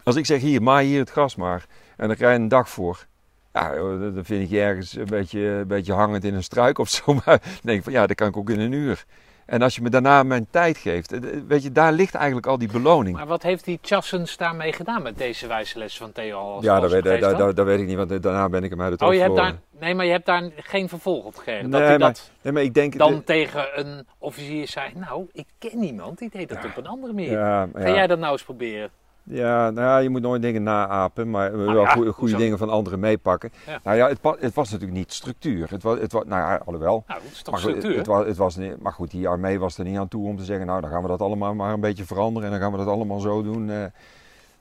Als ik zeg, hier, maai hier het gras maar. En dan krijg je een dag voor. Ja, dan vind ik je ergens een beetje, een beetje hangend in een struik of zo. Maar dan denk ik van, ja, dat kan ik ook in een uur. En als je me daarna mijn tijd geeft, eh, weet je, daar ligt eigenlijk al die beloning. Maar wat heeft die Chassens daarmee gedaan met deze wijze les van Theo Ja, dat weet, dat, dat, dat, dat weet ik niet, want daarna ben ik hem uit het Oh, oog je hebt daar, nee, maar je hebt daar geen vervolg op gegeven. dat Nee, hij maar- dat Nee, maar ik denk... dan tegen een officier zei, nou, ik ken iemand, die deed dat op een andere manier. ja, Ga ja. jij dat nou eens proberen? Ja, nou ja, je moet nooit dingen naapen, maar wel Nou ja, goede, dingen van anderen meepakken. Ja. Nou ja, het, het was natuurlijk niet structuur. Het was, het was, nou ja, alhoewel. Nou, is toch Maar goed, structuur? het, was, het was maar goed, die armee was er niet aan toe om te zeggen, nou dan gaan we dat allemaal maar een beetje veranderen en dan gaan we dat allemaal zo doen. eh.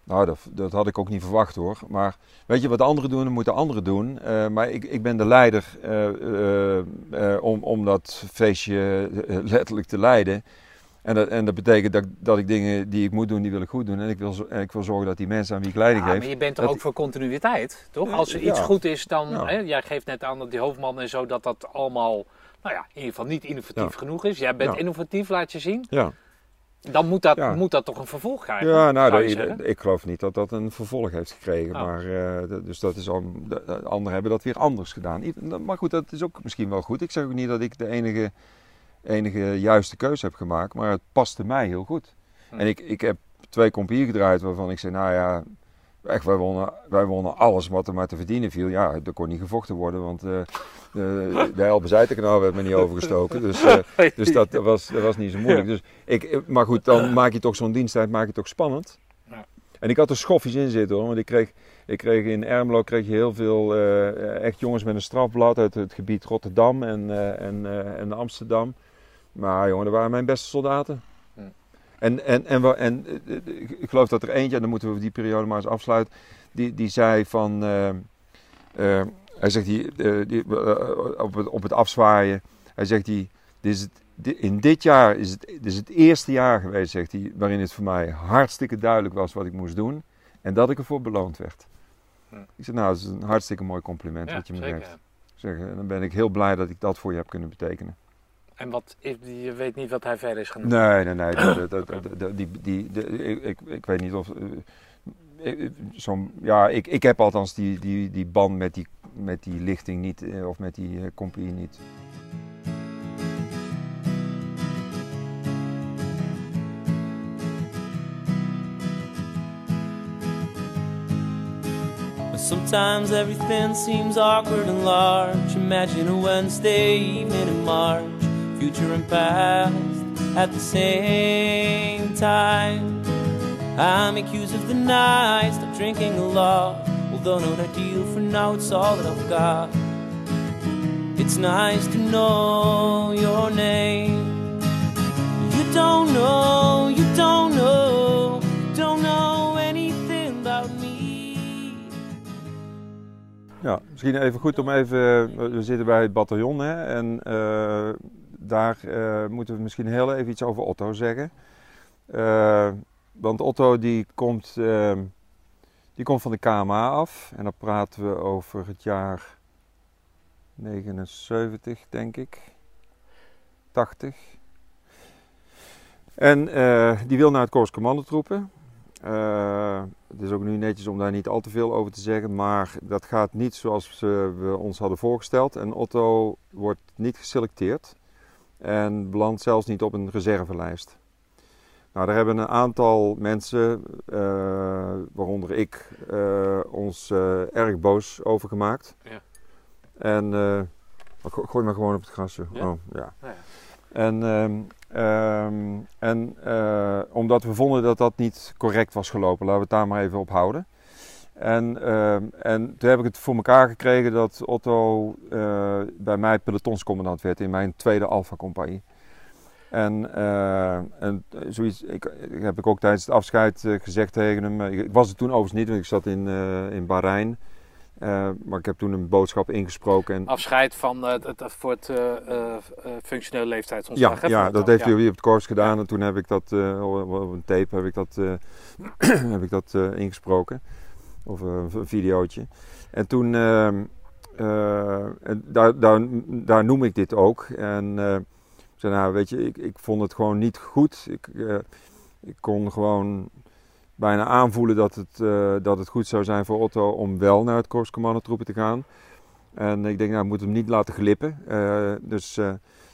nou, dat, dat had ik ook niet verwacht hoor. Maar weet je, wat de anderen doen, dat moeten anderen doen. Eh, maar ik, ik ben de leider eh, om, om dat feestje letterlijk te leiden. En dat, en dat betekent dat, dat ik dingen die ik moet doen, die wil ik goed doen. En ik wil, zo- en ik wil zorgen dat die mensen aan wie ik leiding Ja, geef... maar je bent dat- ook voor continuïteit, toch? Als er iets ja. goed is, dan... Ja. Hè, jij geeft net aan dat die hoofdman en zo, dat dat allemaal... Nou ja, in ieder geval niet innovatief genoeg is. Jij bent innovatief, laat je zien. Ja. Dan moet dat, Ja. moet dat toch een vervolg krijgen? Ja, nou, dat- ik geloof niet dat dat een vervolg heeft gekregen. Oh. Maar, eh, dus dat is al, de, de anderen hebben dat weer anders gedaan. Maar goed, dat is ook misschien wel goed. Ik zeg ook niet dat ik de enige, enige juiste keuze heb gemaakt, maar het paste mij heel goed. Hm. En ik, ik heb twee kompier gedraaid waarvan ik zei, nou ja, echt, wij wonnen, wij wonnen alles wat er maar te verdienen viel. Ja, er kon niet gevochten worden, want eh, de, de Elbe-Zijtenkanaal werd me niet overgestoken. Dus, eh, dus dat was, dat was niet zo moeilijk. Dus ik, maar goed, dan maak je toch zo'n diensttijd maak je toch spannend. En ik had er schoffies in zitten hoor. Want ik kreeg, ik kreeg in Ermelo kreeg je heel veel echt jongens met een strafblad uit het gebied Rotterdam en, en, en Amsterdam. Maar jongen, dat waren mijn beste soldaten. Hm. En, en, en, en eh, eh, ik- geloof dat er eentje, en dan moeten we die periode maar eens afsluiten, die, die zei van, eh, eh, hij zegt die, eh, die, eh, op, het, op het afzwaaien, hij zegt die, dit is het, in dit jaar is het, dit is het eerste jaar geweest, zegt hij, waarin het voor mij hartstikke duidelijk was wat ik moest doen en dat ik ervoor beloond werd. Hm. Ik zeg, nou, dat is een hartstikke mooi compliment Ja, wat je me zeker. geeft. Zeg, en dan ben ik heel blij dat ik dat voor je heb kunnen betekenen. En wat, je weet niet wat hij verder is gaan doen? Nee, nee, nee. dat- dat- die, die, die- ik, ik, weet niet of. eh, eh, zo'n, ja, ik, ik heb althans die, die, die band met die, met die lichting niet, eh, of met die eh, compagnie niet. But sometimes everything seems awkward and large. Imagine a Wednesday evening in March, future and past at the same time. I'm accused of the night, stop drinking a lot. Although not ideal for now, it's all that I've got. It's nice to know your name. You don't know, you don't know, don't know anything about me. Ja, misschien even goed om even. We zitten bij het bataljon hè, en eh, daar eh, moeten we misschien heel even iets over Otto zeggen. Eh, want Otto die komt, eh, die komt van de KMA af en dan praten we over het jaar 79, denk ik. 80. En eh, die wil naar het Korps Commandotroepen. Eh, het is ook nu netjes om daar niet al te veel over te zeggen, maar dat gaat niet zoals we ons hadden voorgesteld. En Otto wordt niet geselecteerd en belandt zelfs niet op een reservelijst. Nou, daar hebben een aantal mensen, eh, waaronder ik, eh, ons eh, erg boos over gemaakt. Ja. En go- gooi maar gewoon op het gras. joh. Ja? Oh, ja. Nou ja. En, ehm, ehm, en omdat we vonden dat dat niet correct was gelopen, laten we het daar maar even op houden. En, ehm, en toen heb ik het voor elkaar gekregen dat Otto eh, bij mij pelotonscommandant werd in mijn tweede Alpha-compagnie. En, eh, en zoiets ik, heb ik ook tijdens het afscheid eh, gezegd tegen hem. Ik, was het toen overigens niet, want ik zat in, in Bahrein. Maar ik heb toen een boodschap ingesproken. En, Afscheid van, het, het- voor het functionele leeftijdsontslag. ja, ja, dat heeft hij op het korps gedaan. En toen heb ik dat, op een tape heb ik dat, heb ik dat ingesproken. Of een videootje. En toen, ehm, eh, daar, daar, daar noem ik dit ook. En eh, ik zei, nou weet je, ik, ik vond het gewoon niet goed. Ik, eh, ik kon gewoon bijna aanvoelen dat het, dat het goed zou zijn voor Otto om wel naar het korps te gaan. En ik denk, nou, ik moet hem niet laten glippen. Dus,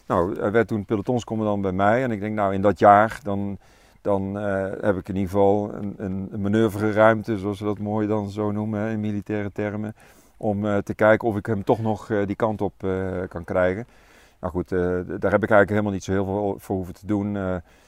nou, hij werd toen pelotonscommandant bij mij. En ik denk, nou, in dat jaar, dan, dan eh, heb ik in ieder geval een, een, manoeuvreruimte, zoals we dat mooi dan zo noemen in militaire termen. Om eh, te kijken of ik hem toch nog eh, die kant op kan krijgen. Nou goed, daar heb ik eigenlijk helemaal niet zo heel veel voor hoeven te doen.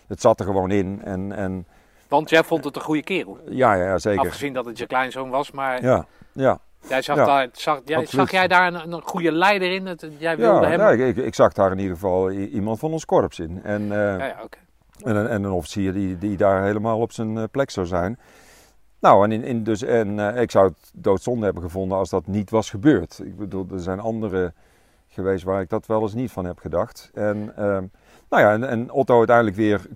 Het zat er gewoon in. En, en Want jij vond het een goede kerel. ja, ja, ja, zeker. Afgezien dat het je kleinzoon was, maar Ja, ja. jij zag Ja, daar, zag, jij, zag jij daar een, een goede leider in? Het, jij wilde Ja, hem... ja, ik, ik, ik zag daar in ieder geval iemand van ons korps in. En, Ja, ja, oké. En, een, en een officier die, die daar helemaal op zijn eh, plek zou zijn. Nou, en, in, dus, en eh, ik zou het doodzonde hebben gevonden als dat niet was gebeurd. Ik bedoel, er zijn andere geweest waar ik dat wel eens niet van heb gedacht. En, ehm, nou ja, en, en Otto uiteindelijk weer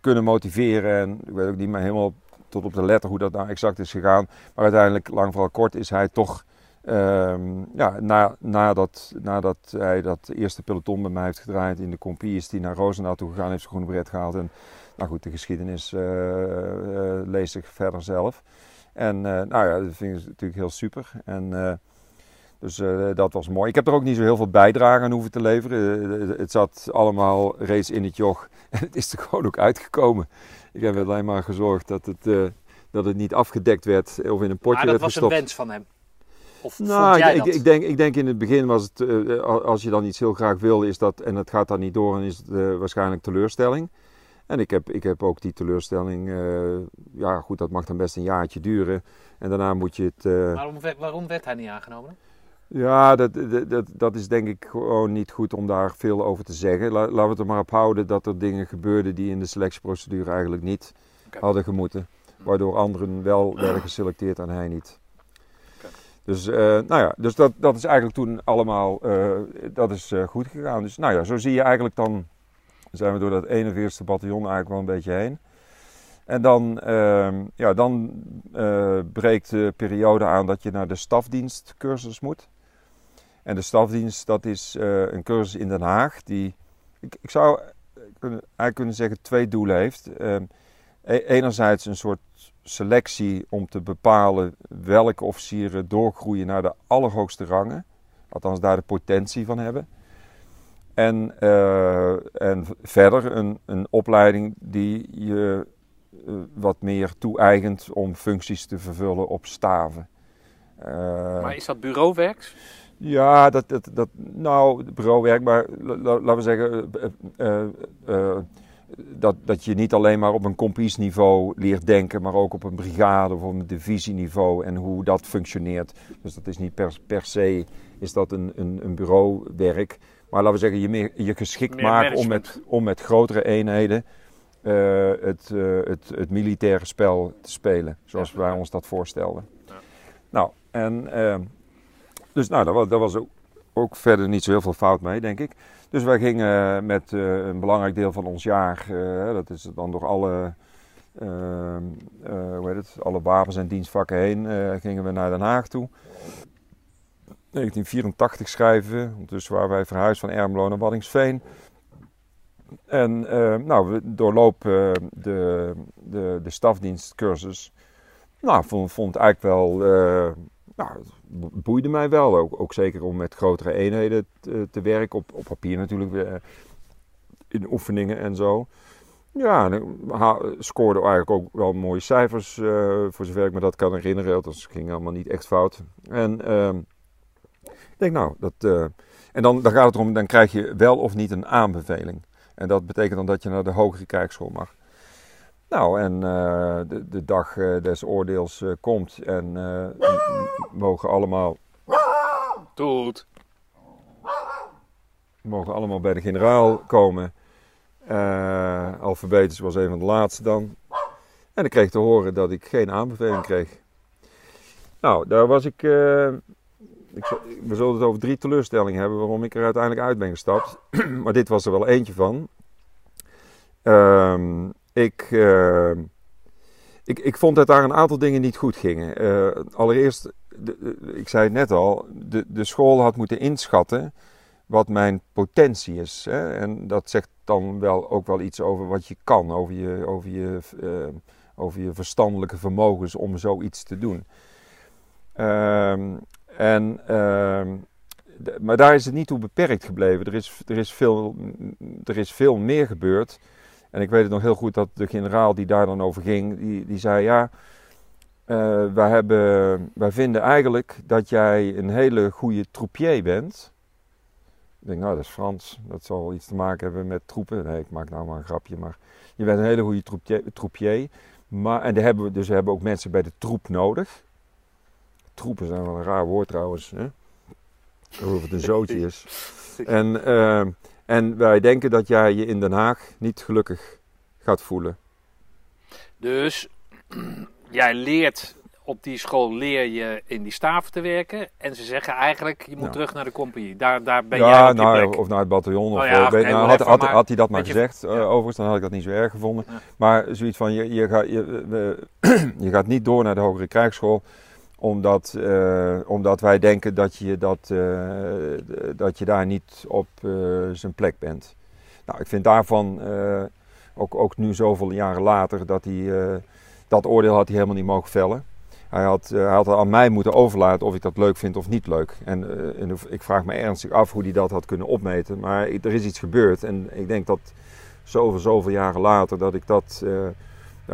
kunnen motiveren. En ik weet ook niet meer helemaal tot op de letter hoe dat nou exact is gegaan. Maar uiteindelijk, lang vooral kort, is hij toch... ehm, ja, na, nadat, nadat hij dat eerste peloton bij mij heeft gedraaid in de compie, is hij naar Roosendaal toe gegaan, heeft zijn groene bret gehaald. En nou goed, de geschiedenis eh, eh, leest zich verder zelf. En eh, nou ja, dat vind ik natuurlijk heel super. En, dus dat was mooi. Ik heb er ook niet zo heel veel bijdrage aan hoeven te leveren. Het zat allemaal reeds in het joch. En het is er gewoon ook uitgekomen. Ik heb alleen maar gezorgd dat het, dat het niet afgedekt werd of in een potje Maar dat werd was gestopt. een wens van hem. Of Nou, jij ik, dat? ik, ik, denk, ik denk in het begin was het, eh, als je dan iets heel graag wil, is dat, en het gaat dan niet door, dan is het eh, waarschijnlijk teleurstelling. En ik heb, ik heb ook die teleurstelling, eh, ja goed, dat mag dan best een jaartje duren. En daarna moet je het, eh, Waarom, werd- waarom werd hij niet aangenomen? ja, dat, dat, dat, is denk ik gewoon niet goed om daar veel over te zeggen. La- laten we het er maar op houden dat er dingen gebeurden die in de selectieprocedure eigenlijk niet hadden gemoeten. Waardoor anderen wel werden geselecteerd en hij niet. Dus, eh, nou ja, dus dat, dat is eigenlijk toen allemaal eh, dat is, eh, goed gegaan. Dus nou ja, zo zie je eigenlijk dan, zijn we door dat 41ste bataljon eigenlijk wel een beetje heen. En dan, ehm, ja, dan breekt de periode aan dat je naar de stafdienstcursus moet. En de stafdienst, dat is een cursus in Den Haag die, ik, ik zou eigenlijk kunnen zeggen, twee doelen heeft. Ehm, e- enerzijds een soort selectie om te bepalen welke officieren doorgroeien naar de allerhoogste rangen. Althans, daar de potentie van hebben. En, eh, en verder een, een opleiding die je eh, wat meer toe-eigent om functies te vervullen op staven. Eh, Maar is dat bureauwerk? ja, dat, dat, dat, nou, bureauwerk, maar la- la- laten we zeggen, dat, dat je niet alleen maar op een kompiesniveau leert denken, maar ook op een brigade of op een divisieniveau en hoe dat functioneert. Dus dat is niet per, per se is dat een, een, een bureauwerk, maar laten we zeggen, je, meer, je geschikt Meer maken om met, om met grotere eenheden eh, het, eh, het, het militaire spel te spelen, zoals Ja. wij ons dat voorstelden. Ja. Nou, en... ehm, dus nou, daar was, daar was ook, ook verder niet zo heel veel fout mee, denk ik. Dus wij gingen met eh, een belangrijk deel van ons jaar, eh, dat is dan door alle, ehm, eh, hoe heet het, alle wapens en dienstvakken heen, eh, gingen we naar Den Haag toe. 1984 schrijven, dus waar wij verhuisd van Ermelo naar Waddingsveen. En eh, nou, we doorlopen eh, de, de, de stafdienstcursus. Nou, vond, vond eigenlijk wel, eh, nou, het bo- boeide mij wel. Ook, ook zeker om met grotere eenheden te, te werken. Op, op papier natuurlijk, eh, in oefeningen en zo. Ja, en scoorde eigenlijk ook wel mooie cijfers, eh, voor zover ik me dat kan herinneren. Dat ging allemaal niet echt fout. En ehm, ik denk, nou, dat... eh, en dan, dan gaat het erom, dan krijg je wel of niet een aanbeveling. En dat betekent dan dat je naar de hogere krijgsschool mag. Nou, en eh, de, de dag eh, des oordeels eh, komt en mogen allemaal, Doet. mogen allemaal bij de generaal komen. Alfabetisch was een van de laatste dan. En ik kreeg te horen dat ik geen aanbeveling kreeg. Nou, daar was ik, ik, we zullen het over drie teleurstellingen hebben waarom ik er uiteindelijk uit ben gestapt. maar dit was er wel eentje van. Ehm, ik, eh, ik, ik vond dat daar een aantal dingen niet goed gingen. Eh, allereerst, de, ik zei het net al, de, de school had moeten inschatten wat mijn potentie is. Hè? En dat zegt dan wel ook wel iets over wat je kan, over je, over je, uh, over je verstandelijke vermogens om zoiets te doen. Ehm, en, ehm, maar daar is het niet toe beperkt gebleven. Er is, er, is veel, er is veel meer gebeurd. En ik weet het nog heel goed dat de generaal die daar dan over ging, die, die zei ja, uh, wij, hebben, wij vinden eigenlijk dat jij een hele goede troupier bent. Ik denk, nou dat is Frans, dat zal iets te maken hebben met troepen. Nee, ik maak nou maar een grapje, maar je bent een hele goede troupier. troupier maar, en daar hebben we, dus we hebben ook mensen bij de troep nodig. Troepen zijn wel een raar woord trouwens. Hè? Of het een zootje is. En, uh, en wij denken dat jij je in Den Haag niet gelukkig gaat voelen. Dus jij leert op die school leer je in die staven te werken. En ze zeggen eigenlijk, je moet Ja. terug naar de compagnie. Daar, daar ben ja, jij op nou, plek. of naar het bataljon. Of, Oh ja, eh, of weet- nou, had, had, maar had hij dat maar je- gezegd, eh, ja. overigens, dan had ik dat niet zo erg gevonden. Maar zoiets van, je, je, gaat, je, je gaat niet door naar de hogere krijgsschool omdat, eh, omdat wij denken dat je, dat, eh, dat je daar niet op eh, zijn plek bent. Nou, ik vind daarvan, ook, ook nu zoveel jaren later, dat hij, dat oordeel had hij helemaal niet mogen vellen. Hij had, hij had aan mij moeten overlaten of ik dat leuk vind of niet leuk. En, en ik vraag me ernstig af hoe hij dat had kunnen opmeten. Maar er is iets gebeurd en ik denk dat zoveel, zoveel jaren later dat ik dat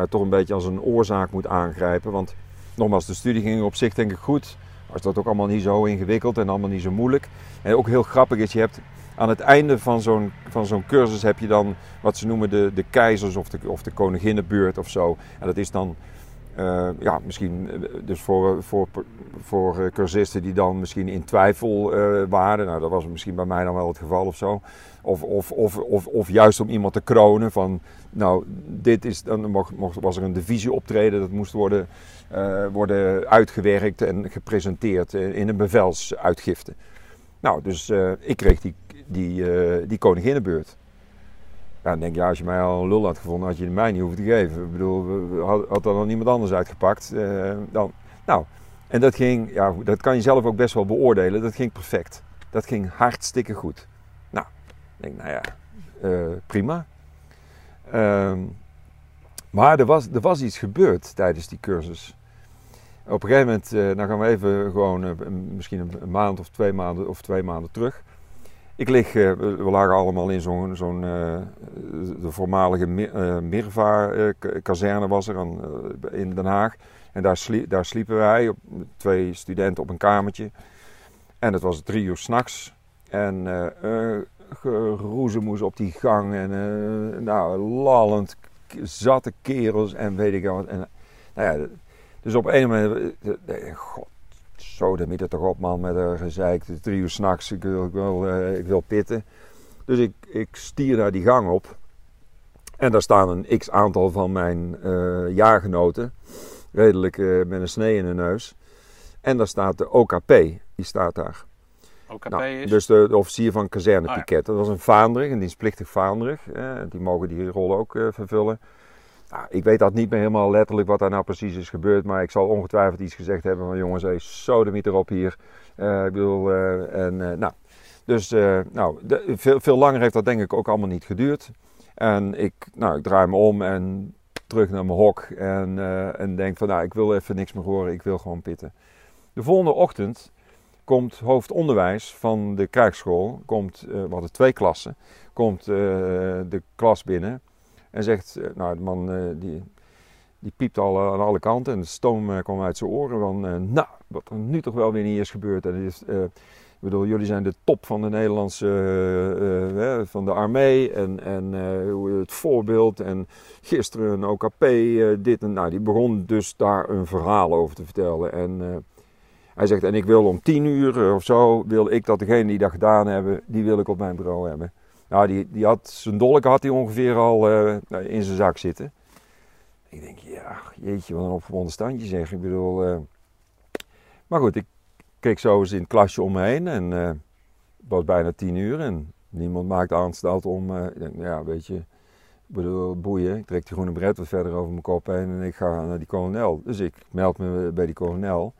toch een beetje als een oorzaak moet aangrijpen. Want nogmaals, de studie ging op zich denk ik goed. Was dat ook allemaal niet zo ingewikkeld en allemaal niet zo moeilijk. En ook heel grappig is, je hebt aan het einde van zo'n, van zo'n cursus heb je dan wat ze noemen de, de keizers of de, of de koninginnenbeurt of zo. En dat is dan eh, ja, misschien eh, dus voor, voor, voor eh, cursisten die dan misschien in twijfel eh, waren. Nou, dat was misschien bij mij dan wel het geval of zo. Of, of, of, of, of juist om iemand te kronen van, nou, dit is, dan mocht, mocht, was er een divisie optreden. Dat moest worden, eh, worden uitgewerkt en gepresenteerd eh, in een bevelsuitgifte. Nou, dus eh, ik kreeg die, die, eh, die koninginnenbeurt. Ja, dan denk ja, als je mij al een lul had gevonden, had je mij niet hoeven te geven. Ik bedoel, had, had dan iemand anders uitgepakt. dan. Nou, en dat ging, ja, dat kan je zelf ook best wel beoordelen. Dat ging perfect. Dat ging hartstikke goed. Nou, ik denk, nou ja, prima. Ehm, maar er was, er was iets gebeurd tijdens die cursus. Op een gegeven moment, eh dan gaan we even gewoon eh, misschien een, maand of twee maanden of twee maanden terug. Ik lig, eh, we lagen allemaal in zo'n, de voormalige Mi- Mirva-kazerne was er in Den Haag. En daar, daar sliepen wij, twee studenten op een kamertje. En het was drie uur s'nachts. En eh, geroezemoes op die gang. En nou, lallend, zatte kerels en weet ik wat. En, nou ja, dus op een moment, eh, eh, god, zo, moet het toch op man met een gezeik. Het is drie uur s'nachts, ik wil, ik, wil, eh, ik wil pitten. Dus ik, ik stier daar die gang op. En daar staan een x aantal van mijn eh jaargenoten. Redelijk eh, met een snee in de neus. En daar staat de OKP, die staat daar. OKP Nou, is... dus de, de officier van kazerne Ah, ja. Piket. Dat was een vaandrig, een dienstplichtig vaandrig. Eh, die mogen die rol ook eh, vervullen. Ik weet dat niet meer helemaal letterlijk wat daar nou precies is gebeurd. Maar ik zal ongetwijfeld iets gezegd hebben van jongens, hey, sodemiet erop hier. Eh, ik bedoel, eh, en eh, nou. Dus nou, veel, veel langer heeft dat denk ik ook allemaal niet geduurd. En ik, nou, ik draai me om en terug naar mijn hok. En, en denk van, nou, ik wil even niks meer horen. Ik wil gewoon pitten. De volgende ochtend komt hoofdonderwijs van de krijgsschool, komt, we hadden twee klassen, komt de klas binnen en zegt, eh, nou de man eh, die, die piept al eh, aan alle kanten en de stoom kwam uit zijn oren van, nou, wat er nu toch wel weer niet is gebeurd. En is, ik bedoel, jullie zijn de top van de Nederlandse, van de armee en, en het voorbeeld en gisteren een OKP, dit en nou, die begon dus daar een verhaal over te vertellen en... hij zegt, en ik wil om tien uur of zo, wil ik dat degene die dat gedaan hebben, die wil ik op mijn bureau hebben. Nou, die, die had, zijn dolk had hij ongeveer al eh, in zijn zak zitten. Ik denk, ja, jeetje, wat een opgewonden standje zeg. Ik bedoel, eh, maar goed, ik keek zo eens in het klasje om me heen en eh, het was bijna tien uur en niemand maakte aanstalt om, ik denk, ja, weet je, ik bedoel, boeien. Ik trek die groene bret wat verder over mijn kop heen en ik ga naar die kolonel. Dus ik meld me bij die kolonel.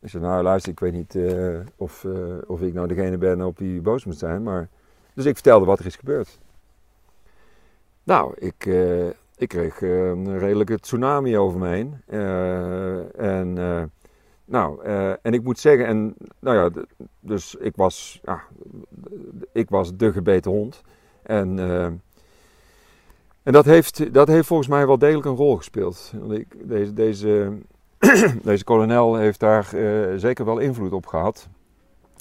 Ik zei, nou luister, ik weet niet of, of ik nou degene ben op wie boos moet zijn, maar... Dus ik vertelde wat er is gebeurd. Nou, ik, eh, ik kreeg eh, een redelijke tsunami over me heen. Eh, en, nou, en ik moet zeggen, en, nou ja, dus ik was, ja, ik was de gebeten hond. En, en dat, heeft, dat heeft volgens mij wel degelijk een rol gespeeld. Ik, deze, deze, deze kolonel heeft daar zeker wel invloed op gehad.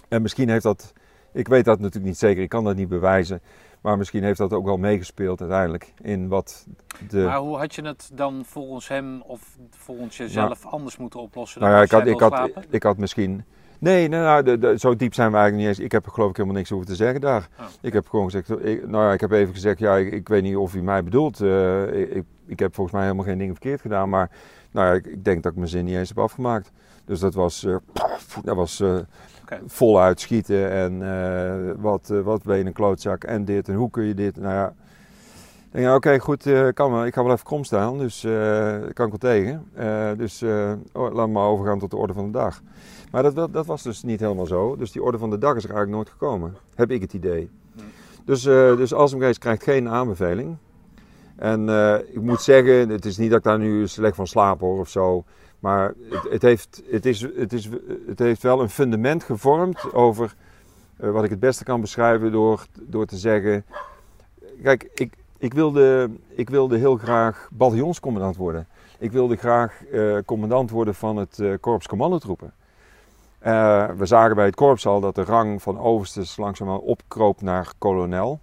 En misschien heeft dat, ik weet dat natuurlijk niet zeker, ik kan dat niet bewijzen. Maar misschien heeft dat ook wel meegespeeld uiteindelijk in wat de... Maar hoe had je het dan volgens hem of volgens jezelf anders moeten oplossen? Nou dan ja, ik had, ik, had, ik had misschien. Nee, nou, de, de- zo diep zijn we eigenlijk niet eens. Ik heb er geloof ik helemaal niks over te zeggen daar. Oh. Ik heb gewoon gezegd, ik, nou ja, ik heb even gezegd, ja, ik, ik weet niet of u mij bedoelt. Eh, ik, ik, heb volgens mij helemaal geen dingen verkeerd gedaan, maar nou ja, ik, ik denk dat ik mijn zin niet eens heb afgemaakt. Dus dat was, eh, dat was eh, Oké. voluit schieten en eh, wat, eh, wat ben je een klootzak en dit en hoe kun je dit. Nou ja, ik oké, goed, eh, kan wel. Ik ga wel even krom staan, dus kan ik wel tegen. Dus oh, laat maar overgaan tot de orde van de dag. Maar dat, dat was dus niet helemaal zo. Dus die orde van de dag is er eigenlijk nooit gekomen. Heb ik het idee. Dus, dus krijgt geen aanbeveling. En ik moet zeggen, het is niet dat ik daar nu slecht van slaap hoor of zo. Maar het, het, heeft, het, is, het, is, het heeft wel een fundament gevormd over eh, wat ik het beste kan beschrijven door, door te zeggen. Kijk, ik, ik, wilde, ik wilde heel graag bataljonscommandant worden. Ik wilde graag eh, commandant worden van het eh, korps commandotroepen. We zagen bij het korps al dat de rang van overstes langzaamaan opkroop naar kolonel.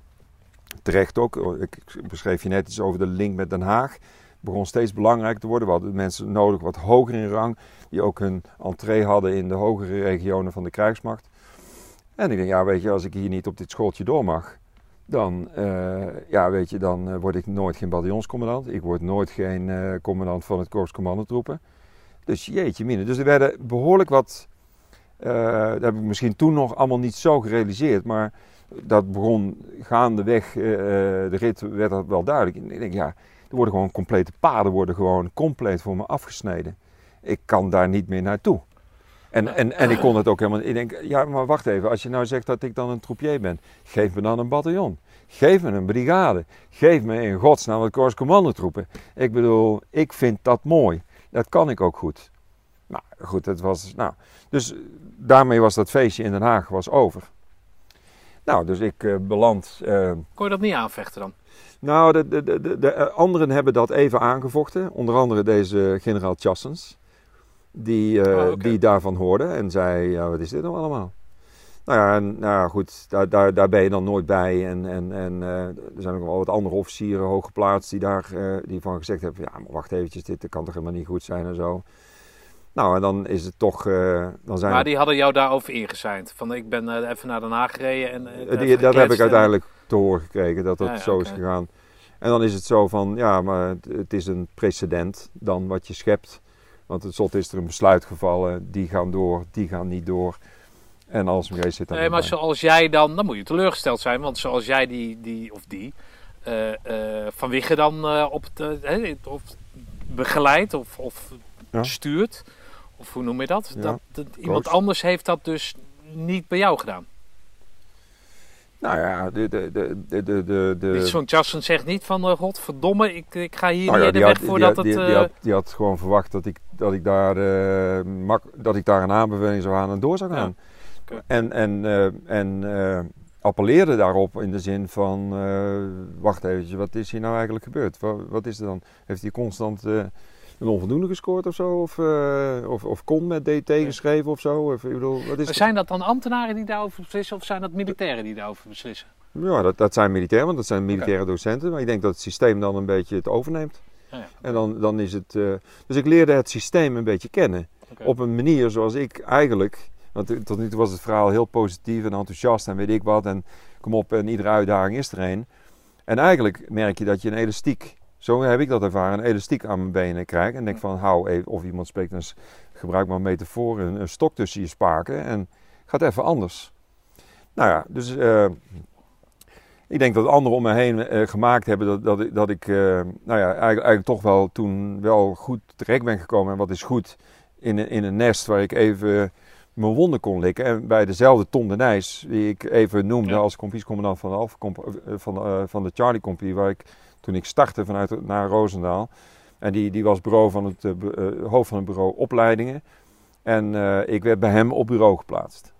Terecht ook. Ik beschreef je net iets over de link met Den Haag. Begon steeds belangrijker te worden. We hadden mensen nodig wat hoger in rang. Die ook hun entree hadden in de hogere regionen van de krijgsmacht. En ik denk, ja weet je, als ik hier niet op dit schooltje door mag. Dan, eh, ja, weet je, dan eh, word ik nooit geen bataljonscommandant. Ik word nooit geen eh, commandant van het korps commandotroepen. Dus jeetje mine. Dus er werden behoorlijk wat... dat heb ik misschien toen nog allemaal niet zo gerealiseerd. Maar dat begon gaandeweg de rit werd dat wel duidelijk. Ik denk, ja, er worden gewoon complete paden worden gewoon compleet voor me afgesneden. Ik kan daar niet meer naartoe. En, en, en ik kon het ook helemaal. Ik denk, ja, maar wacht even. Als je nou zegt dat ik dan een troupier ben, geef me dan een bataljon. Geef me een brigade. Geef me in godsnaam het korps commandotroepen. Ik bedoel, ik vind dat mooi. Dat kan ik ook goed. Nou goed, het was. Nou, dus daarmee was dat feestje in Den Haag was over. Nou, dus ik eh, beland. eh, Kon je dat niet aanvechten dan? Nou, de, de, de, de, de anderen hebben dat even aangevochten. Onder andere deze generaal Chassens. Die, eh, Oh, die daarvan hoorde en zei, ja, wat is dit nou allemaal? Nou ja, en, nou goed, daar, daar, daar ben je dan nooit bij. En, en, en eh, er zijn ook wel wat andere officieren hooggeplaatst die daar eh, die van gezegd hebben, ja, maar wacht eventjes, dit kan toch helemaal niet goed zijn en zo. Nou, en dan is het toch, eh, dan zijn Maar die hadden jou daarover ingezijnd. Van ik ben eh, even naar Den Haag gereden en... eh, Eh, die- dat heb ik uiteindelijk te horen gekregen, dat dat Ja, ja, zo is gegaan. En dan is het zo van, ja, maar het, het is een precedent dan wat je schept. Want het slot is er een besluit gevallen, die gaan door, die gaan niet door. En als geest zit daar Nee, maar bij. zoals jij dan, dan moet je teleurgesteld zijn. Want zoals jij die, die of die, eh Van Wigge dan eh, op het, of begeleidt of, of Ja. stuurt. Of hoe noem je dat? Ja, dat, dat iemand anders heeft dat dus niet bij jou gedaan. Nou ja, de, de, de, de, de, de, Zo'n zegt niet van, eh, godverdomme, ik, ik ga hier Nou ja, de weg voordat het... die, die eh, had, die had gewoon verwacht dat ik, dat ik, daar, eh, mak, dat ik daar een aanbeveling zou aan en door zou gaan. Oké. En, en, eh, en eh, appelleerde daarop in de zin van, eh, wacht even, wat is hier nou eigenlijk gebeurd? Wat, wat is er dan? Heeft hij constant eh, een onvoldoende gescoord of zo? Of, eh, of, of kon met DT geschreven of zo? Of, ik bedoel, wat is zijn dat dan ambtenaren die daarover beslissen of zijn dat militairen die daarover beslissen? Ja, dat, dat zijn militairen, want dat zijn militaire docenten. Maar ik denk dat het systeem dan een beetje het overneemt. Ja, ja. En dan, dan is het. eh, dus ik leerde het systeem een beetje kennen. Op een manier zoals ik eigenlijk. Want tot nu toe was het verhaal heel positief en enthousiast en weet ik wat. En kom op, en iedere uitdaging is er een. En eigenlijk merk je dat je een elastiek Zo heb ik dat ervaren. Een elastiek aan mijn benen krijg. En denk van, hou even, of iemand spreekt, een, gebruik maar een metafoor, een, een stok tussen je spaken. En gaat even anders. Nou ja, dus uh, ik denk dat anderen om me heen uh, gemaakt hebben dat, dat, ik, dat ik uh, nou ja, eigenlijk, eigenlijk, toch wel toen wel goed terecht ben gekomen. En wat is goed in, in een nest waar ik even mijn wonden kon likken. En bij dezelfde Tom de Nijs, die ik even noemde ja. als kompiescommandant van de, Alpha, van, van de Charlie Compie, waar ik toen ik startte vanuit naar Roosendaal. En die, die was bureau van het, uh, hoofd van het bureau opleidingen. En uh, ik werd bij hem op bureau geplaatst.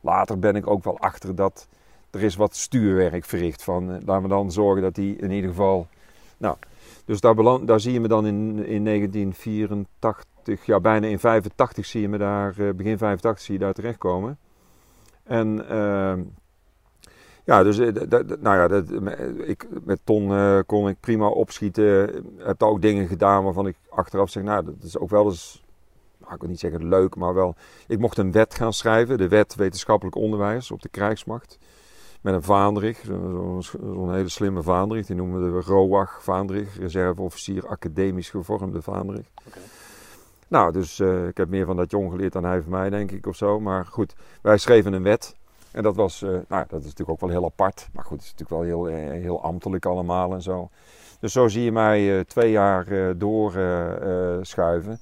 Later ben ik ook wel achter dat er is wat stuurwerk verricht. Van, uh, laten dan zorgen dat die in ieder geval... Nou, dus daar, daar zie je me dan in, in 1984, ja bijna in 85 zie je me daar, begin 85 zie je daar terechtkomen. En ja, dus nou ja, dat, ik, met Ton uh, kon ik prima opschieten. Heb daar ook dingen gedaan waarvan ik achteraf zeg, nou, dat is ook wel eens, nou, ik wil niet zeggen leuk, maar wel. Ik mocht een wet gaan schrijven, de wet wetenschappelijk onderwijs op de krijgsmacht. Met een vaandrig, zo'n zo hele slimme vaandrig, die noemen we de ROAG vaandrig, reserveofficier academisch gevormde vaandrig. Okay. Nou, dus uh, ik heb meer van dat jong geleerd dan hij van mij, denk ik, of zo. Maar goed, wij schreven een wet. En dat was, uh, nou, dat is natuurlijk ook wel heel apart. Maar goed, het is natuurlijk wel heel, uh, heel ambtelijk allemaal en zo. Dus zo zie je mij uh, twee jaar doorschuiven.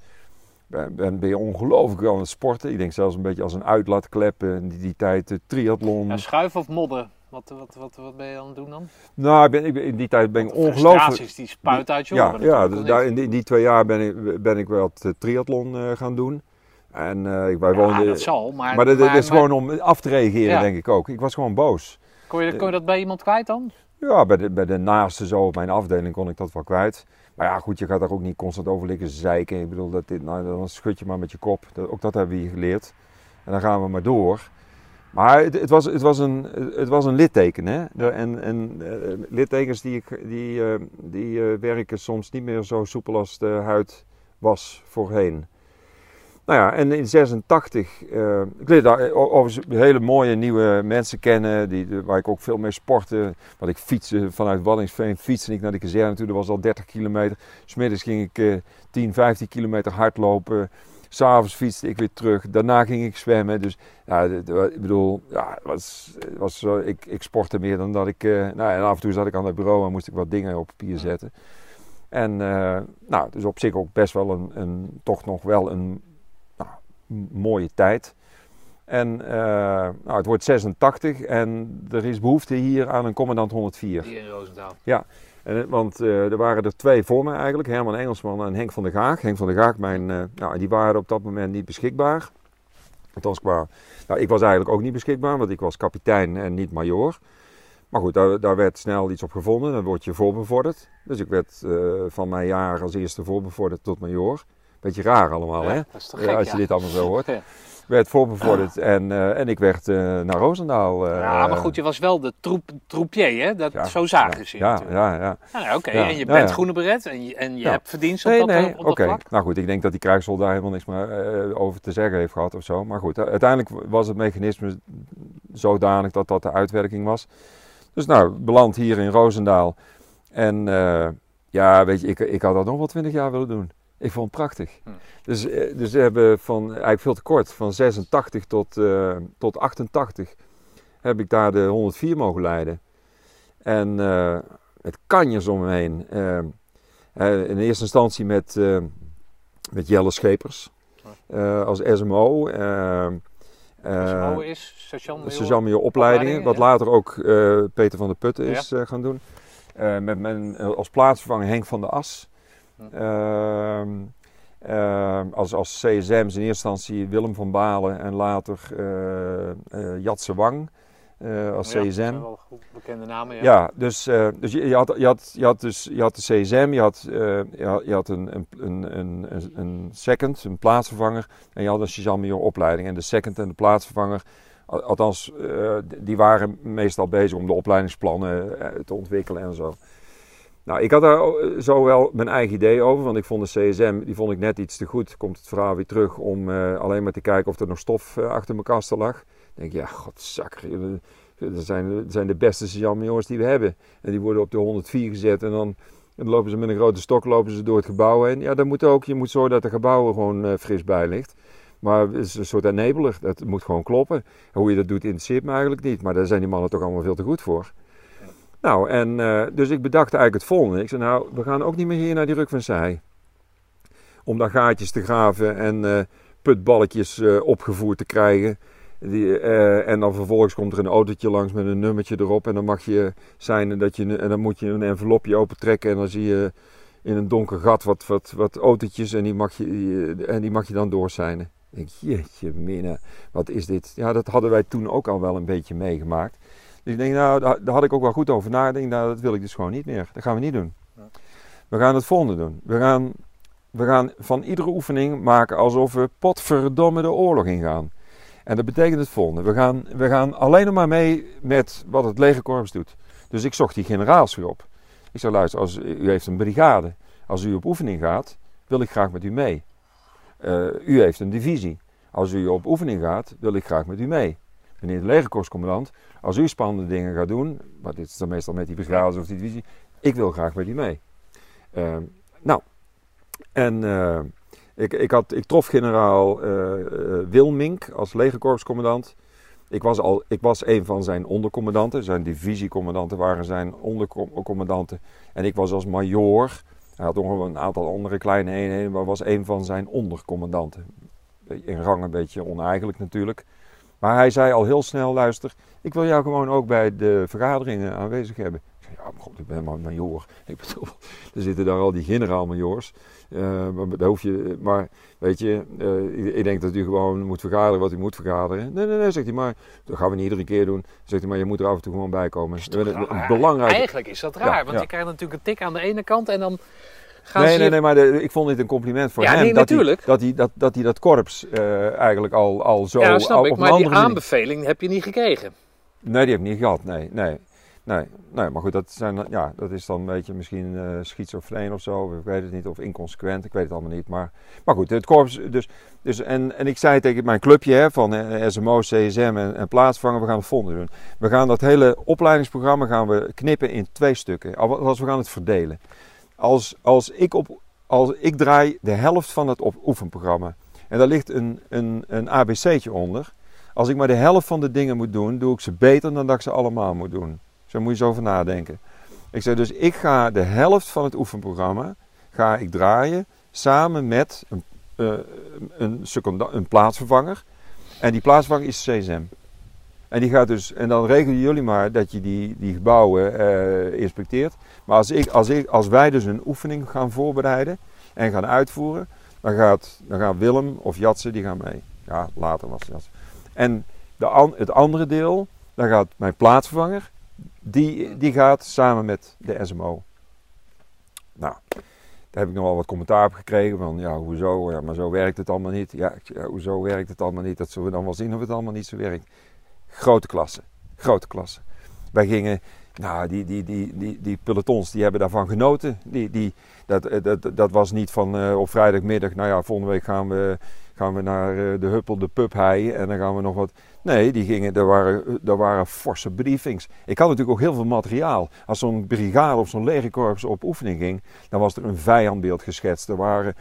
ben, ben, ben je ongelooflijk aan het sporten. Ik denk zelfs een beetje als een uitlaatklep in die, die tijd. triathlon. Ja, schuiven of modden? Wat, wat, wat, wat ben je aan het doen dan? Nou, ik ben, ik ben, in die tijd ben ik ongelooflijk... die spuit uit je Ja, ja dus daar, in, die, die twee jaar ben ik, ben ik wel het triathlon gaan doen. En uh, wij ja, woonden. dat zal, maar. Maar dat, is gewoon om af te reageren, ja. denk ik ook. Ik was gewoon boos. Kon je, kon je dat bij iemand kwijt dan? Ja, bij de, bij de naaste zo op mijn afdeling kon ik dat wel kwijt. Maar ja, goed, je gaat daar ook niet constant over liggen zeiken. Ik bedoel, dat dit, nou, dan schud je maar met je kop. Dat, ook dat hebben we hier geleerd. En dan gaan we maar door. Maar het, het was, het, was een, het was een litteken. Hè? En, en uh, littekens die, die, uh, die uh, werken soms niet meer zo soepel als de huid was voorheen. Nou ja, en in 86, uh, ik leerde daar overigens hele mooie nieuwe mensen kennen, die, waar ik ook veel mee sportte. Want ik fietste vanuit Waddingsveen, fietste ik naar de kazerne toe, dat was al 30 kilometer. Smiddags ging ik uh, 10, 15 kilometer hardlopen. S'avonds fietste ik weer terug. Daarna ging ik zwemmen. Dus ja, ik bedoel, ja, was, was ik, ik sportte meer dan dat ik. Nou, en af en toe zat ik aan het bureau en moest ik wat dingen op papier zetten. En uh, nou, dus op zich ook best wel een, een toch nog wel een mooie tijd. En uh, nou, het wordt 86 en er is behoefte hier aan een commandant 104. Hier in Roosendaal. Ja, en, want uh, er waren er twee voor me eigenlijk, Herman Engelsman en Henk van der Gaag. Henk van der Gaag, mijn, uh, nou, die waren op dat moment niet beschikbaar. Althans qua, nou, ik was eigenlijk ook niet beschikbaar, want ik was kapitein en niet majoor. Maar goed, daar, daar, werd snel iets op gevonden, dan word je voorbevorderd. Dus ik werd van mijn jaar als eerste voorbevorderd tot majoor. Beetje raar allemaal, ja, hè? Dat is toch gek, als je dit allemaal zo hoort. Werd voorbevorderd en, uh, en ik werd uh, naar Roosendaal. Uh, ja, maar goed, je was wel de troep, troepier, hè? Dat, ja, zo zagen ze ja, ja, ja. ja Oké, en je bent groene beret en je, en je hebt verdienst op Nee, dat, nee, op dat oké. vlak. Nou goed, ik denk dat die krijgsrol daar helemaal niks meer eh, over te zeggen heeft gehad of zo. Maar goed, uiteindelijk was het mechanisme zodanig dat dat de uitwerking was. Dus nou, beland hier in Roosendaal. En eh, ja, weet je, ik, ik had dat nog wel twintig jaar willen doen. Ik vond het prachtig. Hm. Dus, eh, dus we hebben van, eigenlijk veel te kort, van 86 tot, eh, tot 88 heb ik daar de 104 mogen leiden. En eh, met kanjers om me heen. In eerste instantie met, met Jelle Schepers als SMO. SMO is Sergeant-major opleidingen, wat later ook Peter van der Putten is gaan doen. Met mijn, als plaatsvervanger Henk van der As. Hm. Ehm, ehm, als, als CSM's in eerste instantie Willem van Balen en later eh eh, Jatse Wang eh, als Ja, dat CSM. zijn wel goed bekende namen, ja. Ja, dus, dus je, je, had, je, had, je, had dus, je had de CSM, je had, je had, je had een, een, een, een, een- second, een plaatsvervanger. En je had een sergeant-major opleiding. En de second en de plaatsvervanger, al- althans, die waren meestal bezig om de opleidingsplannen te ontwikkelen en zo. Nou, ik had daar o- zo wel mijn eigen idee over, want ik vond de CSM, die vond ik net iets te goed. Komt het verhaal weer terug om eh, alleen maar te kijken of er nog stof eh, achter mijn kasten lag. Dan denk ik, ja, godzakker, dat zijn, dat zijn de beste sergeant-majors die we hebben. En die worden op de 104 gezet en dan En dan lopen ze met een grote stok lopen ze door het gebouw heen. Ja, dan moet ook, je moet zorgen dat de gebouw er gewoon eh, fris bij ligt. Maar het is een soort enabler, dat moet gewoon kloppen. En hoe je dat doet interesseert me eigenlijk niet. Maar daar zijn die mannen toch allemaal veel te goed voor. Nou, en eh, dus ik bedacht eigenlijk het volgende. Ik zei, nou, we gaan ook niet meer hier naar die Ruk van Zij. Om daar gaatjes te graven en eh, putballetjes eh, opgevoerd te krijgen. Die, en dan vervolgens komt er een autootje langs met een nummertje erop. En dan mag je zijn dat je, en dan moet je een envelopje opentrekken. En dan zie je in een donker gat wat, wat, wat autootjes. En die mag je, en die mag je dan doorzijnen. Ik denk, jeetje minne, wat is dit? Ja, dat hadden wij toen ook al wel een beetje meegemaakt. Dus ik denk, nou, daar, had ik ook wel goed over nagedacht. Nou, dat wil ik dus gewoon niet meer. Dat gaan we niet doen. We gaan het volgende doen. We gaan, we gaan van iedere oefening maken alsof we potverdomme de oorlog ingaan. En dat betekent het volgende. We gaan, we gaan alleen nog maar mee met wat het legerkorps doet. Dus ik zocht die generaals weer op. Ik zei, luister, als, u heeft een brigade. Als u op oefening gaat, wil ik graag met u mee. Eh, u heeft een divisie. Als u op oefening gaat, wil ik graag met u mee. De legerkorpscommandant, als u spannende dingen gaat doen, maar dit is dan meestal met die brigades of die divisie, ik wil graag met u mee. Ehm, nou, en eh, ik, ik, had, ik trof generaal eh, eh, Wilmink als legerkorpscommandant. Ik was, al, ik was een van zijn ondercommandanten. Zijn divisiecommandanten waren zijn ondercommandanten. En ik was als majoor. Hij had nog een aantal andere kleine eenheden, maar was een van zijn ondercommandanten. In rang een beetje oneigenlijk natuurlijk. Maar hij zei al heel snel, luister, ik wil jou gewoon ook bij de vergaderingen aanwezig hebben. Ik zei, ja, maar god, ik ben maar majoor. Ik bedoel, er zitten daar al die generaal-majoors. Eh, maar, hoef je, maar weet je, eh, ik, ik denk dat u gewoon moet vergaderen wat u moet vergaderen. Nee, nee, nee, zegt hij, maar dat gaan we niet iedere keer doen. Zegt hij, maar je moet er af en toe gewoon bij komen. Een, een belangrijk. Eigenlijk is dat raar, Ja, want ja. je krijgt natuurlijk een tik aan de ene kant en dan gaan Nee, ze... nee, nee, maar de- ik vond dit een compliment voor Ja, hem. nee, dat, hij, natuurlijk. dat, hij, dat, dat hij dat korps eh, eigenlijk al, al zo... ja, snap al ik, maar die aanbeveling heb je niet gekregen. Nee, die heb ik niet gehad. Nee, nee. Nee, nee maar goed, dat, zijn, ja, dat is dan een beetje misschien eh schizofreen of zo. Ik weet het niet. Of inconsequent, ik weet het allemaal niet. Maar, maar goed, het korps. Dus, dus, en, en ik zei tegen mijn clubje hè, van eh, SMO, CSM en, en plaatsvangen, we gaan het volgende doen. We gaan dat hele opleidingsprogramma gaan we knippen in twee stukken. Als we gaan het verdelen. Als, als, ik, op, als ik draai de helft van het oefenprogramma. En daar ligt een, een, een ABC'tje onder. Als ik maar de helft van de dingen moet doen, doe ik ze beter dan dat ik ze allemaal moet doen. Zo moet je zo over nadenken. Ik zei dus, ik ga de helft van het oefenprogramma ga ik draaien samen met een, eh, een, een plaatsvervanger. En die plaatsvervanger is CSM. En, die gaat dus, en dan regelen jullie maar dat je die, die gebouwen eh, inspecteert. Maar als, ik, als, ik, als wij dus een oefening gaan voorbereiden en gaan uitvoeren, dan gaat, dan gaan Willem of Jatse, die gaan mee. Ja, later was het Jatse. En de, het andere deel, dan gaat mijn plaatsvervanger, die, die gaat samen met de SMO. Nou, daar heb ik nog wel wat commentaar op gekregen van, ja, hoezo, ja, maar zo werkt het allemaal niet. Ja, ja, hoezo werkt het allemaal niet? Dat zullen we dan wel zien of het allemaal niet zo werkt. Grote klasse, grote klasse. Wij gingen, nou, die, die, die, die, die pelotons, die hebben daarvan genoten. Die, die, dat, eh, dat, dat was niet van eh, op vrijdagmiddag, nou ja, volgende week gaan we, gaan we naar eh, de Huppel, de pub heien en dan gaan we nog wat. Nee, die gingen, er, waren, er waren forse briefings. Ik had natuurlijk ook heel veel materiaal. Als zo'n brigade of zo'n legerkorps op oefening ging, dan was er een vijandbeeld geschetst. Er waren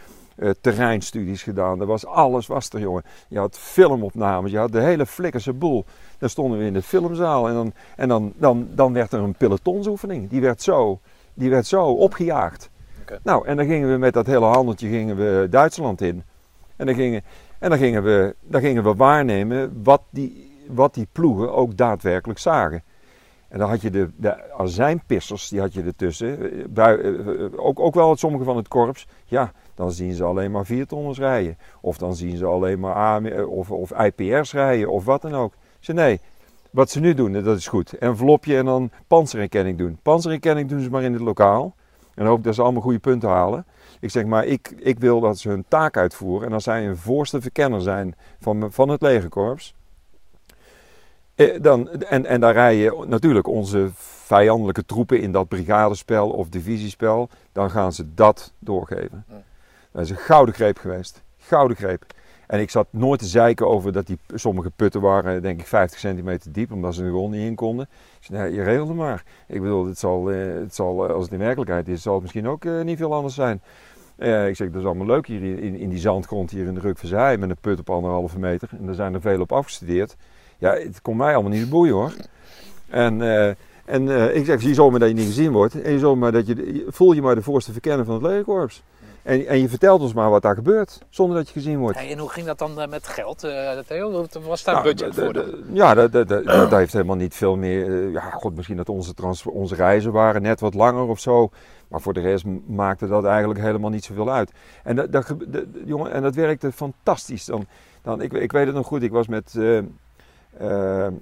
terreinstudies gedaan. Er was alles, was er jongen. Je had filmopnames, je had de hele flikkerse boel. Dan stonden we in de filmzaal en dan, en dan, dan, dan werd er een pelotonsoefening. Die werd zo, die werd zo opgejaagd. Nou, en dan gingen we met dat hele handeltje gingen we Duitsland in. En dan gingen, en dan gingen, we, dan gingen we waarnemen wat die, wat die ploegen ook daadwerkelijk zagen. En dan had je de, de azijnpissers, die had je ertussen. Eh, bui- eh, eh, ook, ook wel sommige van het korps. Ja, dan zien ze alleen maar viertonners rijden. Of dan zien ze alleen maar AM, eh, of, of IPR's rijden of wat dan ook. Zei nee, wat ze nu doen, dat is goed. Envelopje en dan panzerherkenning doen. Panzerherkenning doen ze maar in het lokaal. En hoop dat ze allemaal goede punten halen. Ik zeg maar, ik, ik wil dat ze hun taak uitvoeren. En als zij een voorste verkenner zijn van, van het legerkorps. eh, Dan, en, en daar rijden natuurlijk onze vijandelijke troepen in dat brigadespel of divisiespel. Dan gaan ze dat doorgeven. Dat is een gouden greep geweest. Gouden greep. En ik zat nooit te zeiken over dat die sommige putten waren, denk ik, 50 centimeter diep, omdat ze er gewoon niet in konden. Zei, nee, je regelde maar. Ik bedoel, het zal, eh, het zal, eh, als het in werkelijkheid is, zal het misschien ook eh, niet veel anders zijn. Ik zeg, dat is allemaal leuk hier in, in die zandgrond hier in de Rukverzij met een put op anderhalve meter. En daar zijn er veel op afgestudeerd. Ja, het kon mij allemaal niet boeien hoor. En, en ik zeg, zie zomaar dat je niet gezien wordt. En dat je, voel je maar de voorste verkenner van het legerkorps. En, en je vertelt ons maar wat daar gebeurt, zonder dat je gezien wordt. Hey, en hoe ging dat dan eh, met geld, eh, Theo? Was daar Nou, budget voor? Ja, dat, dat, dat, dat heeft helemaal niet veel meer. eh, ja, god, misschien dat onze, trans, onze reizen waren net wat langer of zo. Maar voor de rest maakte dat eigenlijk helemaal niet zoveel uit. En dat, jongen, en dat werkte fantastisch. Dan, dan, ik, ik weet het nog goed, ik was met.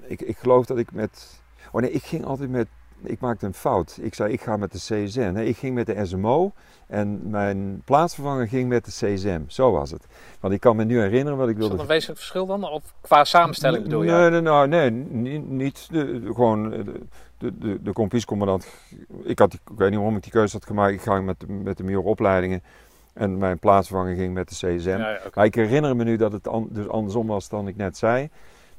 ik, ik geloof dat ik met. Oh nee, ik ging altijd met. Ik maakte een fout. Ik zei, ik ga met de CSN. Nee, ik ging met de SMO. En mijn plaatsvervanger ging met de CSM. Zo was het. Want ik kan me nu herinneren wat ik Is wilde dat een wezenlijk verschil dan? Of qua samenstelling bedoel je? Nee, nee, nou, nee, niet. niet de, de- gewoon de, de, de, de kompiescommandant. Ik, had ik weet niet waarom ik die keuze had gemaakt. Ik ging met, de- met de meer opleidingen. En mijn plaatsvervanger ging met de CSM. Ja. Maar ik herinner me nu dat het an- dus andersom was dan ik net zei.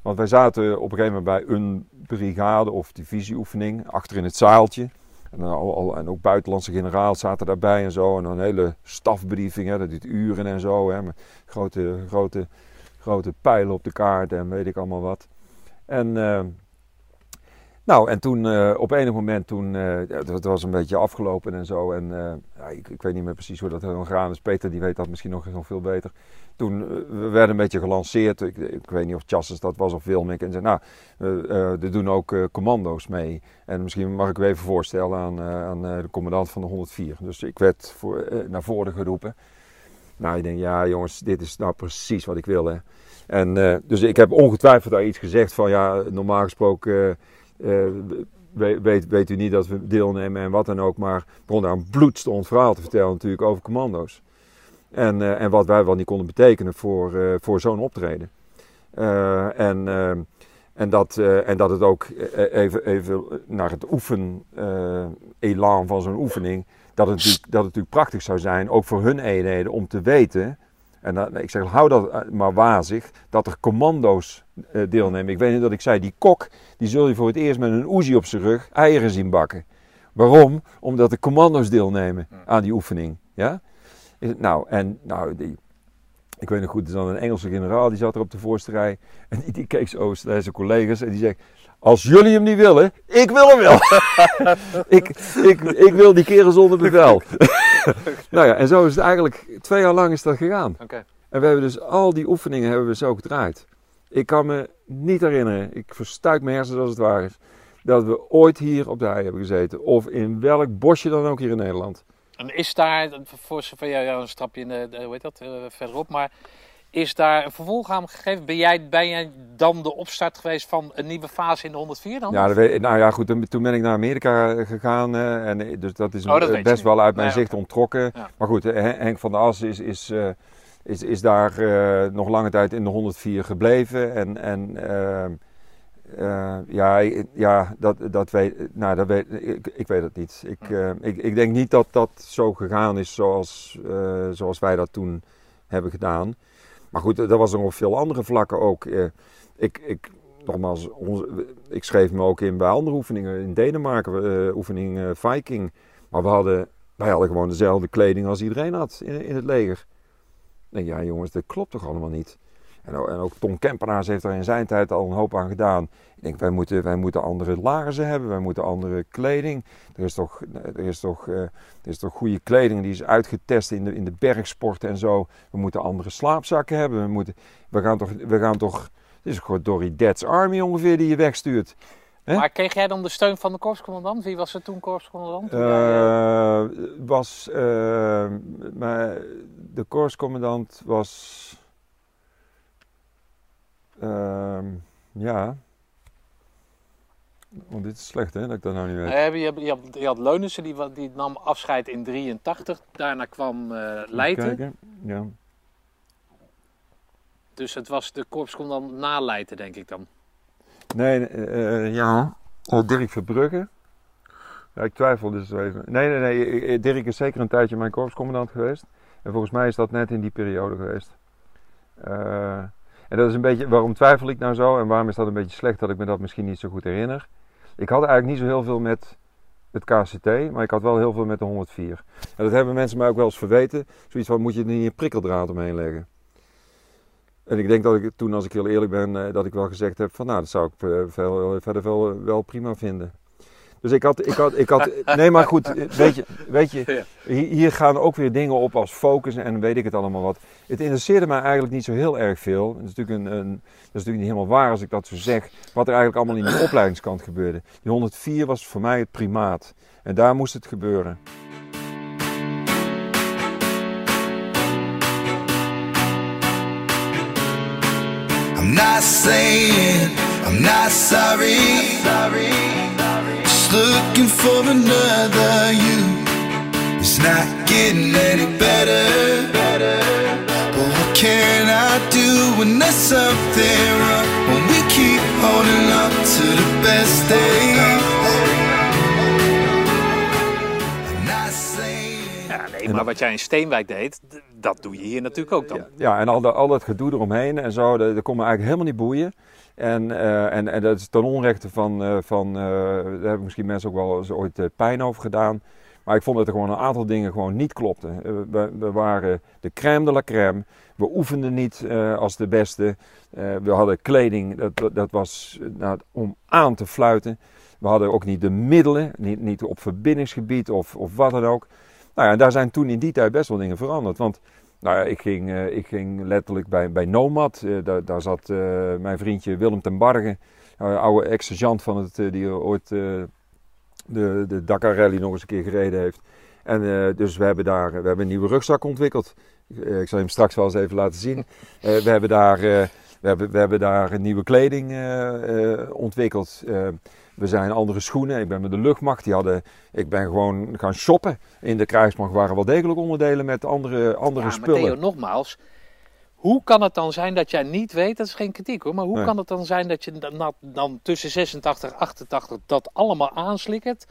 Want wij zaten op een gegeven moment bij een brigade of divisieoefening achter in het zaaltje. En, al, al- en ook buitenlandse generaals zaten daarbij en zo. En dan een hele stafbriefing, dat duurt uren en zo. Hè, met grote, grote, grote pijlen op de kaart en weet ik allemaal wat. En, eh, nou, en toen eh, op enig moment, toen, eh, het, was een beetje afgelopen en zo. En eh, ja, ik, ik weet niet meer precies hoe dat helemaal gegaan is. Peter die weet dat misschien nog, nog veel beter. Toen we werden een beetje gelanceerd. Ik, ik weet niet of Chassis dat was of Wilmik. En zei, nou, er doen ook commando's mee. En misschien mag ik u even voorstellen aan, aan de commandant van de 104. Dus ik werd voor, naar voren geroepen. Nou, ik denk, ja jongens, dit is nou precies wat ik wil. Hè. En, dus ik heb ongetwijfeld daar iets gezegd van, ja, normaal gesproken weet, weet u niet dat we deelnemen en wat dan ook. Maar begon daar een bloedstond verhaal te vertellen natuurlijk over commando's. En, eh, en wat wij wel niet konden betekenen voor, eh, voor zo'n optreden. Eh, en, eh, en, dat, eh, en dat het ook eh, even, even naar het oefen, eh, elan van zo'n oefening, dat het, dat het natuurlijk prachtig zou zijn, ook voor hun eenheden, om te weten, en dat, ik zeg, hou dat eh, maar wazig, dat er commando's eh, deelnemen. Ik weet niet dat ik zei, die kok, die zul je voor het eerst met een oezie op zijn rug eieren zien bakken. Waarom? Omdat de commando's deelnemen aan die oefening. Ja? Nou, en nou, die, ik weet nog goed, er zat een Engelse generaal, die zat er op de voorste rij. En die, die keek zo naar zijn collega's en die zegt, als jullie hem niet willen, ik wil hem wel. ik, ik, ik wil die kerel zonder bevel. nou ja, en zo is het eigenlijk, twee jaar lang is dat gegaan. Oké. En we hebben dus al die oefeningen hebben we zo gedraaid. Ik kan me niet herinneren, ik verstuik mijn hersens als het waar is, dat we ooit hier op de hei hebben gezeten. Of in welk bosje dan ook hier in Nederland. En is daar, voor zover jij ja, een stapje in de, de- hoe heet dat, eh, verderop, maar is daar een vervolg aan gegeven? Ben jij, ben jij dan de opstart geweest van een nieuwe fase in de 104 dan? Ja, weet, nou ja, goed, toen- ben ik naar Amerika gegaan. eh, en, eh, dus dat is Oh, dat best wel uit mijn Nee, zicht onttrokken. Ja. Maar goed, eh, Hen- Henk van der As is, is, is, is daar nog lange tijd in de 104 gebleven. En, en ja, ik- ja dat, dat weet, nou, dat weet, ik, ik weet het niet. Ik, ik, ik denk niet dat dat zo gegaan is zoals, zoals wij dat toen hebben gedaan. Maar goed, er was nog op veel andere vlakken ook. eh, ik, ik, nogmaals, ik schreef me ook in bij andere oefeningen. In Denemarken, eh, oefening eh, Viking. Maar we hadden, wij hadden gewoon dezelfde kleding als iedereen had in, in het leger. Ik denk, ja jongens, dat klopt toch allemaal niet? En, ook- en ook Tom Kempenaars heeft er in zijn tijd al een hoop aan gedaan. Ik denk, wij moeten, wij moeten andere laarzen hebben, wij moeten andere kleding. Er is toch, er is toch, eh, er is toch goede kleding die is uitgetest in de, in de bergsport en zo. We moeten andere slaapzakken hebben. We, moeten, we, gaan toch, we gaan toch, het is gewoon Dory Dead's Army ongeveer die je wegstuurt. Maar kreeg jij dan de steun van de korpscommandant? Wie was er toen korpscommandant? Jij, eh, Eh, was, eh, maar de korpscommandant was, ehm, ja, want dit is slecht hè, dat ik dat nou niet weet. eh, je, je, had, je had Leunissen, die, die nam afscheid in 83. Daarna kwam eh Leijten. Ja. Dus het was de korpscommandant na Leijten, denk ik dan. Nee, eh, eh, ja, oh, Dirk Verbrugge. Ja, ik twijfel dus even. Nee, nee, nee, Dirk is zeker een tijdje mijn korpscommandant geweest. En volgens mij is dat net in die periode geweest. Eh, En dat is een beetje, waarom twijfel ik nou zo en waarom is dat een beetje slecht dat ik me dat misschien niet zo goed herinner? Ik had eigenlijk niet zo heel veel met het KCT, maar ik had wel heel veel met de 104. En dat hebben mensen mij ook wel eens verweten. Zoiets van, moet je er niet een prikkeldraad omheen leggen? En ik denk dat ik toen, als ik heel eerlijk ben, eh, dat ik wel gezegd heb van nou, dat zou ik eh, veel, verder wel prima vinden. Dus ik had, ik had, ik had, nee maar goed, weet je, weet je, hi- hier gaan ook weer dingen op als focus en weet ik het allemaal wat. Het interesseerde mij eigenlijk niet zo heel erg veel. Het is natuurlijk, een, een, dat is natuurlijk niet helemaal waar als ik dat zo zeg, wat er eigenlijk allemaal in de opleidingskant gebeurde. Die 104 was voor mij het primaat en daar moest het gebeuren. I'm not saying I'm not sorry. Just looking for another you. It's not getting any better. But what can I do when there's something wrong? When we keep holding on to the best days. Maar wat jij in Steenwijk deed, dat doe je hier natuurlijk ook dan. Ja, ja, en al, dat- al dat gedoe eromheen en zo, dat, dat kon me eigenlijk helemaal niet boeien. En, eh, en, en dat is ten onrechte van, eh, van eh, daar hebben misschien mensen ook wel ooit pijn over gedaan. Maar ik vond dat er gewoon een aantal dingen gewoon niet klopten. We, we waren de crème de la crème. We oefenden niet als de beste. We hadden kleding, dat, dat, was nou, om aan te fluiten. We hadden ook niet de middelen, niet, niet op verbindingsgebied of, of wat dan ook. Nou ja, en daar zijn toen in die tijd best wel dingen veranderd. Want nou ik ging, eh, ik ging letterlijk bij, bij Nomad. Eh, daar, daar zat eh, mijn vriendje Willem ten Barge, uh, oude ex-sergeant van het, die ooit de, de Dakar Rally nog eens een keer gereden heeft. En dus we hebben daar we hebben een nieuwe rugzak ontwikkeld. Ik zal hem straks wel eens even laten zien. We, hebben daar, we, hebben, we hebben daar nieuwe kleding ontwikkeld. We zijn andere schoenen. Ik ben met de luchtmacht. Die hadden, ik ben gewoon gaan shoppen. In de krijgsmacht waren wel degelijk onderdelen met andere, andere Ja, maar spullen. Theo, nogmaals. Hoe kan het dan zijn dat jij niet weet, dat is geen kritiek hoor, maar hoe Nee. kan het dan zijn dat je dan, tussen 86 en 88 dat allemaal aanslikkert?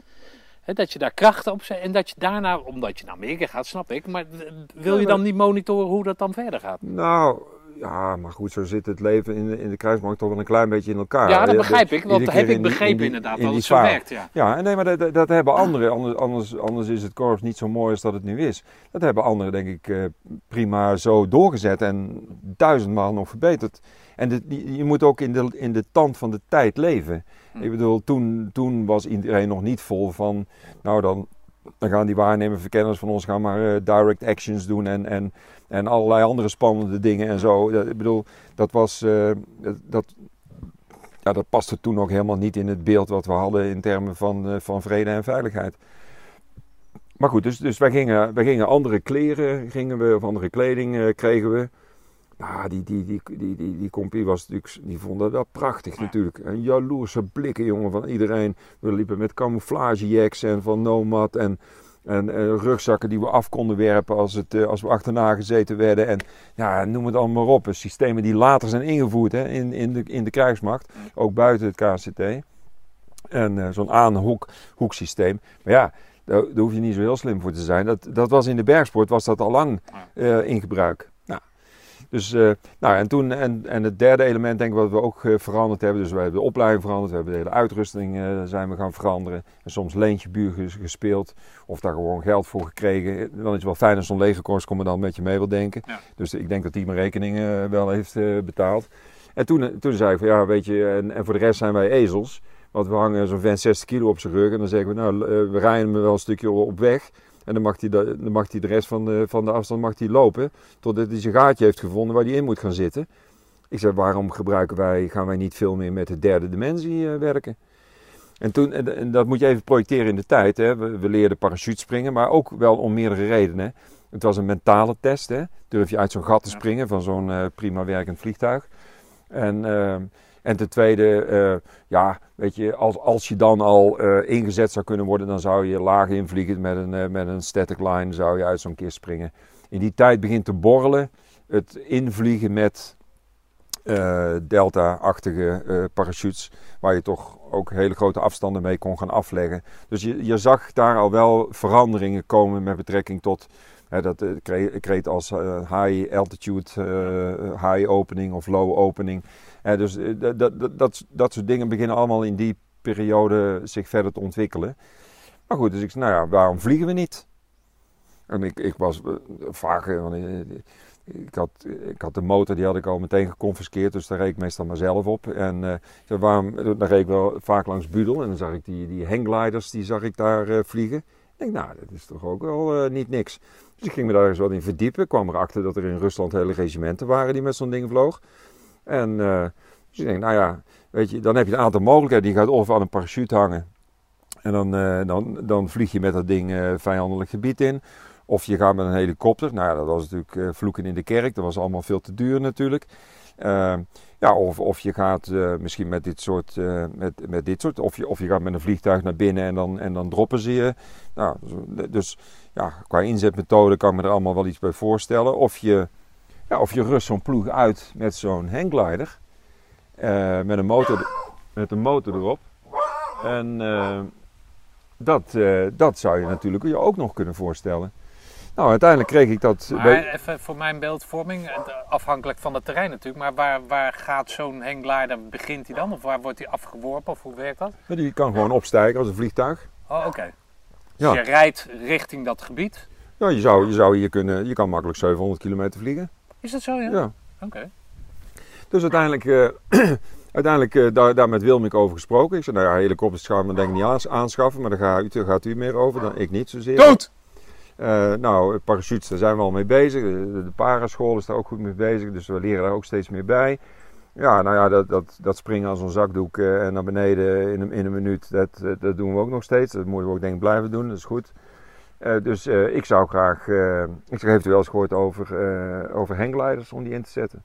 Hè, dat je daar krachten op zet en dat je daarna, omdat je naar Amerika gaat, snap ik, maar wil je dan niet monitoren hoe dat dan verder gaat? Nou, ja, maar goed, zo zit het leven in de, in de kruismarkt toch wel een klein beetje in elkaar. Ja, dat begrijp ik, want iedere heb ik begrepen in die- inderdaad in dat het zo werkt. Ja. Ja, nee, maar dat, dat- dat hebben anderen. Anders, anders, anders is het korps niet zo mooi als dat het nu is. Dat hebben anderen, denk ik, eh, prima zo doorgezet en duizendmaal nog verbeterd. En je moet ook in de, in de tand van de tijd leven. Ik bedoel, toen, toen was iedereen nog niet vol van, nou dan, dan gaan die waarnemers, verkenners van ons gaan maar eh, direct actions doen en, en, en allerlei andere spannende dingen en zo. Dat- Ik bedoel, dat was, eh, dat, ja, dat paste toen ook helemaal niet in het beeld wat we hadden in termen van, eh, van vrede en veiligheid. Maar goed, dus, dus wij, gingen, wij gingen andere kleren, gingen we, of andere kleding kregen we. Nou, die, die, die, die, die, die compie was natuurlijk, die vonden dat prachtig natuurlijk. En jaloerse blikken, jongen, van iedereen. We liepen met camouflagejacks en van Nomad en, en rugzakken die we af konden werpen als, het, eh, als we achterna gezeten werden. En ja, noem het allemaal maar op. Systemen die later zijn ingevoerd hè, in, in, de, in de krijgsmacht, ook buiten het KCT. En eh, zo'n aanhoeksysteem. Maar ja, daar, daar hoef je niet zo heel slim voor te zijn. Dat, dat was in de bergsport was dat al lang eh, in gebruik. Dus, eh, nou, en, toen, en, en het derde element denk ik wat we ook eh, veranderd hebben. Dus we hebben de opleiding veranderd. We hebben de hele uitrusting eh, zijn we gaan veranderen. En soms leentje buur ges- gespeeld. Of daar gewoon geld voor gekregen. Dan is het wel fijn als zo'n dan met je mee wil denken. Ja. Dus ik denk dat die mijn rekeningen wel heeft betaald. En toen, toen zei ik van ja, weet je, en, en voor de rest zijn wij ezels. Want we hangen zo'n vent 60 kilo op zijn rug. En dan zeggen we, nou, we rijden hem wel een stukje op weg. En dan mag hij de, dan mag hij de rest van de, van de afstand mag hij lopen. Totdat hij zijn gaatje heeft gevonden waar hij in moet gaan zitten. Ik zei, waarom gebruiken wij, gaan wij niet veel meer met de derde dimensie eh, werken? En, toen, en, dat moet je even projecteren in de tijd. Hè. We, we leerden parachutespringen, maar ook wel om meerdere redenen. Het was een mentale test. Hè. Durf je uit zo'n gat te springen van zo'n eh, prima werkend vliegtuig. En, eh, en ten tweede, eh, ja, weet je, als, als je dan al eh, ingezet zou kunnen worden, dan zou je laag invliegen met een, eh, met een static line, zou je uit zo'n kist springen. In die tijd begint te borrelen het invliegen met delta-achtige parachutes, waar je toch ook hele grote afstanden mee kon gaan afleggen. Dus je, je zag daar al wel veranderingen komen met betrekking tot Hè, dat kre- kreet als high altitude, high opening of low opening. Dus eh, dat, dat, dat, dat, soort dingen beginnen allemaal in die periode zich verder te ontwikkelen. Maar goed, dus ik zei, nou ja, waarom vliegen we niet? En ik, ik was eh, vaak, eh, ik had, ik had de motor, die had ik al meteen geconfiskeerd, dus daar reed ik meestal maar zelf op. En ik zei, waarom, dan reed ik wel vaak langs Budel en dan zag ik die, die hanggliders, die zag ik daar vliegen. Ik denk, nou, dat is toch ook wel niet niks. Dus ik ging me daar eens wat in verdiepen. kwam erachter dat er in Rusland hele regimenten waren die met zo'n ding vloog. En eh, dus ik denk, nou ja, weet je, dan heb je een aantal mogelijkheden. Die gaat of aan een parachute hangen. En dan, eh, dan, dan vlieg je met dat ding eh, vijandelijk gebied in. Of je gaat met een helikopter. Nou ja, dat was natuurlijk vloeken in de kerk. Dat was allemaal veel te duur natuurlijk. Eh, ja, of, of je gaat misschien met dit soort, met, met dit soort of, je, of je gaat met een vliegtuig naar binnen en dan, en dan droppen ze je. Nou, dus, dus ja, qua inzetmethode kan ik me er allemaal wel iets bij voorstellen. Of je, ja, of je rust zo'n ploeg uit met zo'n hangglider. eh, met, een motor, met een motor erop. En eh, dat, eh, dat zou je natuurlijk je ook nog kunnen voorstellen. Nou, uiteindelijk kreeg ik dat. Maar even voor mijn beeldvorming, afhankelijk van het terrein natuurlijk, maar waar, waar gaat zo'n hangglider, begint hij dan? Of waar wordt hij afgeworpen? Of hoe werkt dat? Die kan gewoon opstijgen als een vliegtuig. Oh, oké. Ja. Dus je rijdt richting dat gebied. Ja, je zou, je zou hier kunnen, je kan makkelijk 700 kilometer vliegen. Is dat zo, ja? Ja. Oké. Dus uiteindelijk, eh, uiteindelijk eh, daar, daar met Wilmik over gesproken. Ik zei, nou ja, helikopters gaan we denk ik niet aans- aanschaffen, maar daar gaat u, gaat u meer over, dan ik niet zozeer. Dood! Eh, nou, parachutes, daar zijn we al mee bezig. De, de paraschool is daar ook goed mee bezig, dus we leren daar ook steeds meer bij. Ja, nou ja, dat, dat, dat springen als een zakdoek en naar beneden in een, in een minuut, dat, dat doen we ook nog steeds. Dat moeten we ook denk ik blijven doen, dat is goed. Eh, dus eh, ik zou graag, eh, ik heb eventueel eens gehoord over, over hanggliders om die in te zetten.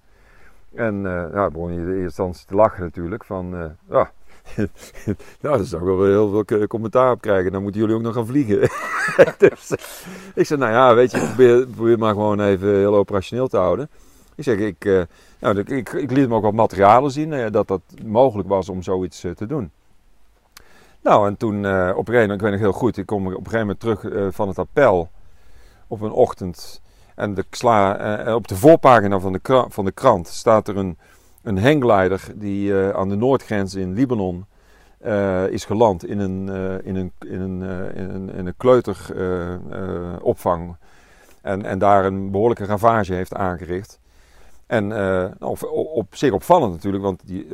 En ja, begon je in eerste instantie te lachen natuurlijk, van ja, nou, daar zou ik wel heel veel commentaar op krijgen. Dan moeten jullie ook nog gaan vliegen. dus, ik zei, nou ja, weet je, probeer, probeer maar gewoon even heel operationeel te houden. Ik zeg, ik, nou, ik, ik, ik liet hem ook wat materialen zien, dat dat mogelijk was om zoiets te doen. Nou, en toen eh, op een gegeven moment, ik weet nog heel goed, ik kom op een gegeven moment terug eh, van het appel op een ochtend. En de, sla, eh, op de voorpagina van de, kra- van de krant staat er een, een hangglider die aan de noordgrens in Libanon is geland in een, in een, in een, in een, in een kleuteropvang. en, en daar een behoorlijke ravage heeft aangericht. En eh, nou, op, zich opvallend natuurlijk, want die,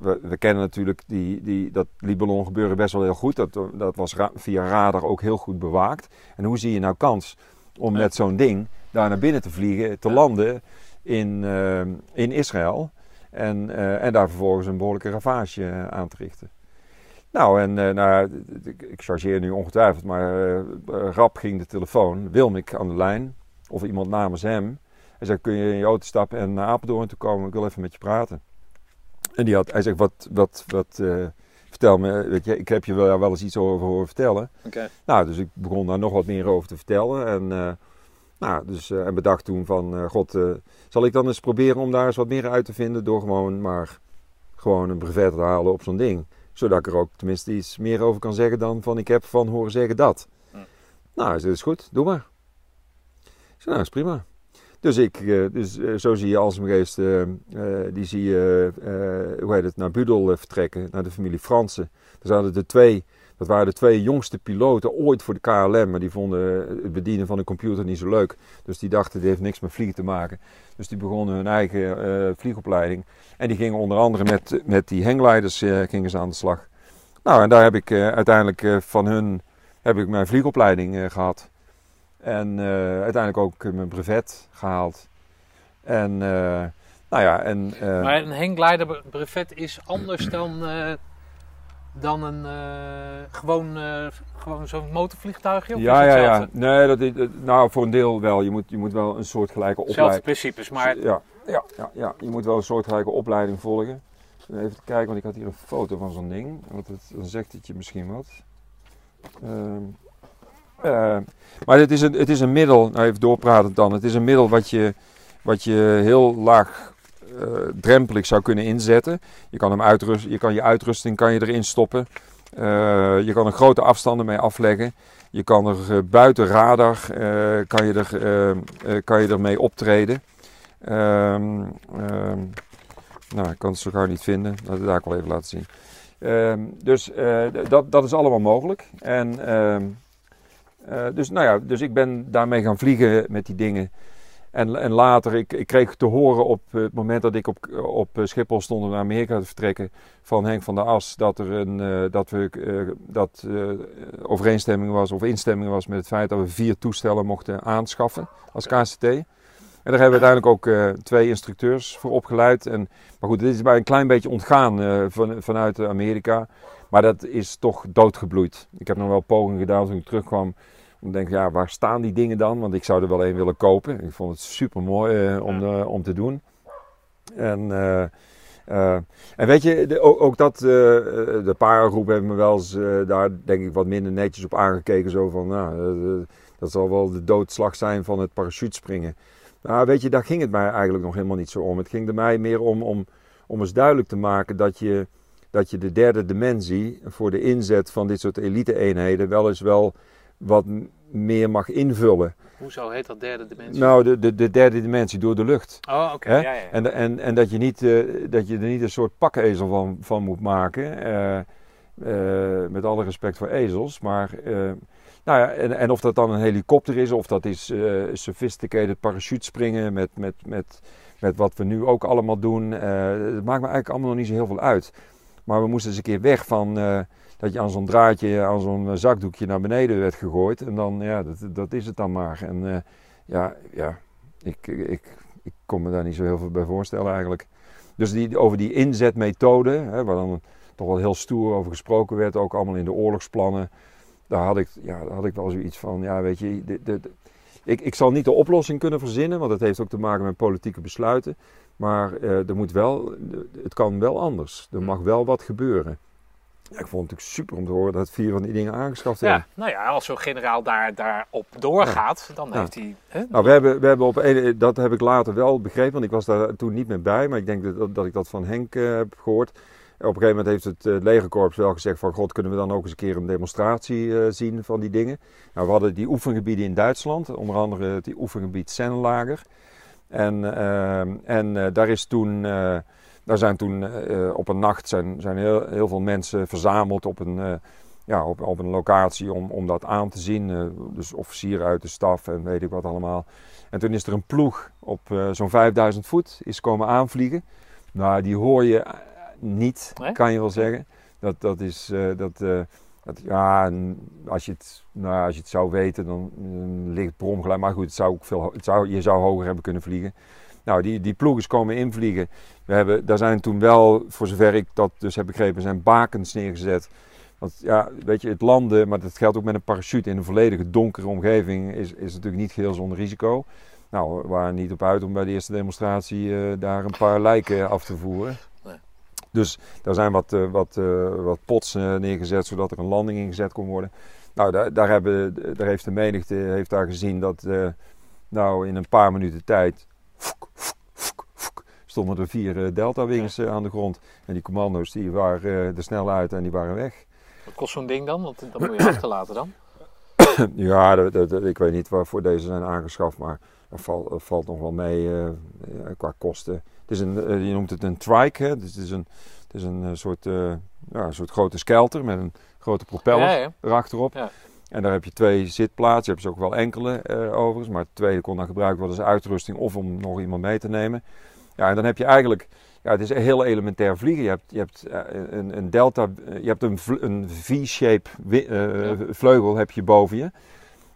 we, we kennen natuurlijk die, die, dat Libanon gebeuren best wel heel goed. Dat, dat was ra- via radar ook heel goed bewaakt. En hoe zie je nou kans om met zo'n ding daar naar binnen te vliegen, te landen in, eh, in Israël. En, eh, en daar vervolgens een behoorlijke ravage aan te richten. Nou, en eh, nou, ik, chargeer nu ongetwijfeld, maar rap ging de telefoon. Wilmik aan de lijn, of iemand namens hem. Hij zei, kun je in je auto stappen en naar Apeldoorn toe komen? Ik wil even met je praten. En die had, hij zegt, wat, wat, wat, eh, vertel me, weet je, ik heb je wel, wel eens iets over horen vertellen. Oké. Nou, dus ik begon daar nog wat meer over te vertellen. En, eh, nou, dus, eh, en bedacht toen van, god, zal ik dan eens proberen om daar eens wat meer uit te vinden door gewoon maar gewoon een brevet te halen op zo'n ding. Zodat ik er ook tenminste iets meer over kan zeggen dan van ik heb van horen zeggen dat. Hm. Nou, is is goed, doe maar. Ik zei, nou, is prima. Dus, ik, eh, dus eh, zo zie je Alsemgeest, eh, eh, die zie je, hoe heet het, naar Budel vertrekken, naar de familie Fransen. Daar zaten de twee, dat waren de twee jongste piloten ooit voor de KLM, maar die vonden het bedienen van een computer niet zo leuk. Dus die dachten, dit heeft niks met vliegen te maken. Dus die begonnen hun eigen vliegopleiding. En die gingen onder andere met, met die hanggliders eh, gingen ze aan de slag. Nou, en daar heb ik uiteindelijk van hun heb ik mijn vliegopleiding eh, gehad. En eh, uiteindelijk ook eh, mijn brevet gehaald. En, eh, nou ja, en... Maar een hangglider brevet is anders dan, dan een gewoon, gewoon zo'n motorvliegtuigje? Of ja, ja, ja. Nee, dat is, nou, voor een deel wel. Je moet, je moet wel een soortgelijke opleiding... principes, maar Ja, ja, ja, ja, je moet wel een soortgelijke opleiding volgen. Even kijken, want ik had hier een foto van zo'n ding. Want het, dan zegt het je misschien wat. Ehm, eh, maar het is, een, het is een middel, nou even doorpratend dan. Het is een middel wat je, wat je heel laag eh, drempelig zou kunnen inzetten. Je kan, hem uitrust, je kan je uitrusting kan je erin stoppen. Eh, je kan er grote afstanden mee afleggen. Je kan er eh, buiten radar kan je er, kan je ermee optreden. Ehm, ehm, nou, ik kan het zo gauw niet vinden. Dat ik wel even laten zien. Ehm, dus dat, dat is allemaal mogelijk. En, eh, dus, nou ja, dus ik ben daarmee gaan vliegen met die dingen. En, en later, ik, ik kreeg te horen op het moment dat ik op, op Schiphol stond om naar Amerika te vertrekken van Henk van der As, dat er een eh, dat we, eh, dat, overeenstemming was of instemming was met het feit dat we vier toestellen mochten aanschaffen als KCT. En daar hebben we uiteindelijk ook twee instructeurs voor opgeleid. En, maar goed, dit is bij een klein beetje ontgaan van, vanuit Amerika. Maar dat is toch doodgebloeid. Ik heb nog wel pogingen gedaan toen ik terugkwam. Om te denken, ja, waar staan die dingen dan? Want ik zou er wel een willen kopen. Ik vond het super mooi om, eh, om te doen. En, eh, eh, en weet je, de- ook, ook dat, eh, de paragroep heeft me wel eens eh, daar denk ik wat minder netjes op aangekeken. Zo van, nou, eh, dat zal wel de doodslag zijn van het parachutespringen. Nou, weet je, daar ging het mij eigenlijk nog helemaal niet zo om. Het ging er mij meer om, om, om eens duidelijk te maken dat je, dat je de derde dimensie voor de inzet van dit soort elite-eenheden wel eens wel wat meer mag invullen. Hoezo heet dat derde dimensie? Nou, de, de, de derde dimensie door de lucht. oh, oké. Ja, ja, ja. En, en, en dat, je niet, eh, dat je er niet een soort pakkezel van, van moet maken. eh, eh, met alle respect voor ezels. Maar, nou ja, en, en of dat dan een helikopter is, of dat is sophisticated parachutespringen met, met, met, met wat we nu ook allemaal doen. het maakt me eigenlijk allemaal nog niet zo heel veel uit. Maar we moesten eens een keer weg van eh, dat je aan zo'n draadje, aan zo'n eh, zakdoekje naar beneden werd gegooid. En dan, ja, dat, dat is het dan maar. En eh, ja, ja ik, ik, ik kon me daar niet zo heel veel bij voorstellen eigenlijk. Dus die, over die inzetmethode, hè, waar dan toch wel heel stoer over gesproken werd, ook allemaal in de oorlogsplannen. Daar had ik, ja, daar had ik wel zoiets van, ja weet je, ik, ik zal niet de oplossing kunnen verzinnen, want het heeft ook te maken met politieke besluiten. Maar eh, er moet wel, het kan wel anders. Er mag wel wat gebeuren. Ja, ik vond het natuurlijk super om te horen dat vier van die dingen aangeschaft werden. Ja, nou ja, als zo'n generaal daar, daarop doorgaat, dan heeft hij... Hè? Nou, we hebben, we hebben op een, dat heb ik later wel begrepen, want ik was daar toen niet meer bij, maar ik denk dat, dat ik dat van Henk eh, heb gehoord. Op een gegeven moment heeft het eh, legerkorps wel gezegd van, god, kunnen we dan ook eens een keer een demonstratie zien van die dingen. Nou, we hadden die oefengebieden in Duitsland, onder andere het oefengebied Sennelager. En, eh, en eh, daar is toen, eh, daar zijn toen op een nacht zijn, zijn heel, heel veel mensen verzameld op een, ja, op, op een locatie om, om dat aan te zien. Dus officieren uit de staf en weet ik wat allemaal. En toen is er een ploeg op zo'n 5000 voet is komen aanvliegen. Nou, die hoor je niet, kan je wel zeggen. Dat, dat is, dat, dat, ja, als je, het, nou, als je het zou weten, dan ligt het per ongeluid. Maar goed, het zou ook veel, het zou, je zou hoger hebben kunnen vliegen. Nou, die, die ploeg is komen invliegen. We hebben, daar zijn toen wel, voor zover ik dat dus heb begrepen, zijn bakens neergezet. Want ja, weet je, het landen, maar dat geldt ook met een parachute in een volledige donkere omgeving, is, is natuurlijk niet geheel zonder risico. Nou, we waren niet op uit om bij de eerste demonstratie eh, daar een paar lijken af te voeren. Dus daar zijn wat, eh, wat, eh, wat pots eh, neergezet, zodat er een landing ingezet kon worden. Nou, daar, daar, hebben, daar heeft de menigte heeft daar gezien dat nou, in een paar minuten tijd stonden er vier Delta-wings eh, aan de grond. En die commando's die waren er snel uit en die waren weg. Wat kost zo'n ding dan? Want dat moet je achterlaten dan. Ja, dat, dat- dat- ik weet niet waarvoor deze zijn aangeschaft, maar dat, valt dat valt nog wel mee qua kosten. Het is een, eh, je noemt het een trike, hè? Dus het is een, het is een eh, soort, eh, ja, een soort grote skelter met een grote propeller Ja, ja. erachterop. En daar heb je twee zitplaatsen, je hebt ze ook wel enkele eh, overigens, maar het tweede kon dan gebruikt worden als uitrusting of om nog iemand mee te nemen. Ja, en dan heb je eigenlijk, ja, het is heel elementair vliegen. Je hebt, je hebt een, een delta, je hebt een, een V-shape vleugel heb je boven je.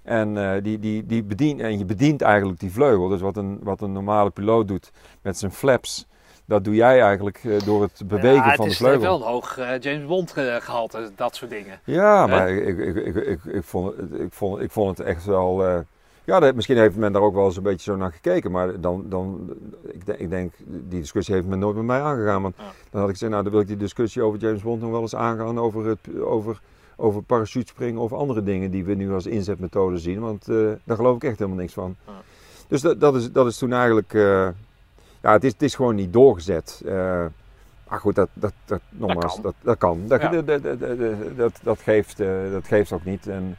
En, eh, die, die, die bedient, en je bedient eigenlijk die vleugel. Dus wat een, wat een normale piloot doet met zijn flaps, dat doe jij eigenlijk eh, door het bewegen ja, het van de is vleugel. wel een hoog eh, James Bond eh, gehalte, dat soort dingen. Ja, maar ik, ik, ik, ik, ik, vond, het- ik, vond, ik vond het echt wel. eh, ja, dat- misschien heeft men daar ook wel eens een beetje zo naar gekeken. Maar dan, dan ik, denk, ik denk, die discussie heeft men nooit met mij aangegaan. Want Ja. dan had ik gezegd, nou dan wil ik die discussie over James Bond nog wel eens aangaan. Over, het, over, over parachutespringen of andere dingen die we nu als inzetmethode zien. Want eh, daar geloof ik echt helemaal niks van. Ja. Dus dat, dat, is, dat is toen eigenlijk. eh, ja, het is, het is gewoon niet doorgezet. Eh, maar goed, dat, dat, dat, nogmaals, kan. dat, dat kan. Dat, Ja. dat, geeft, dat geeft ook niet. En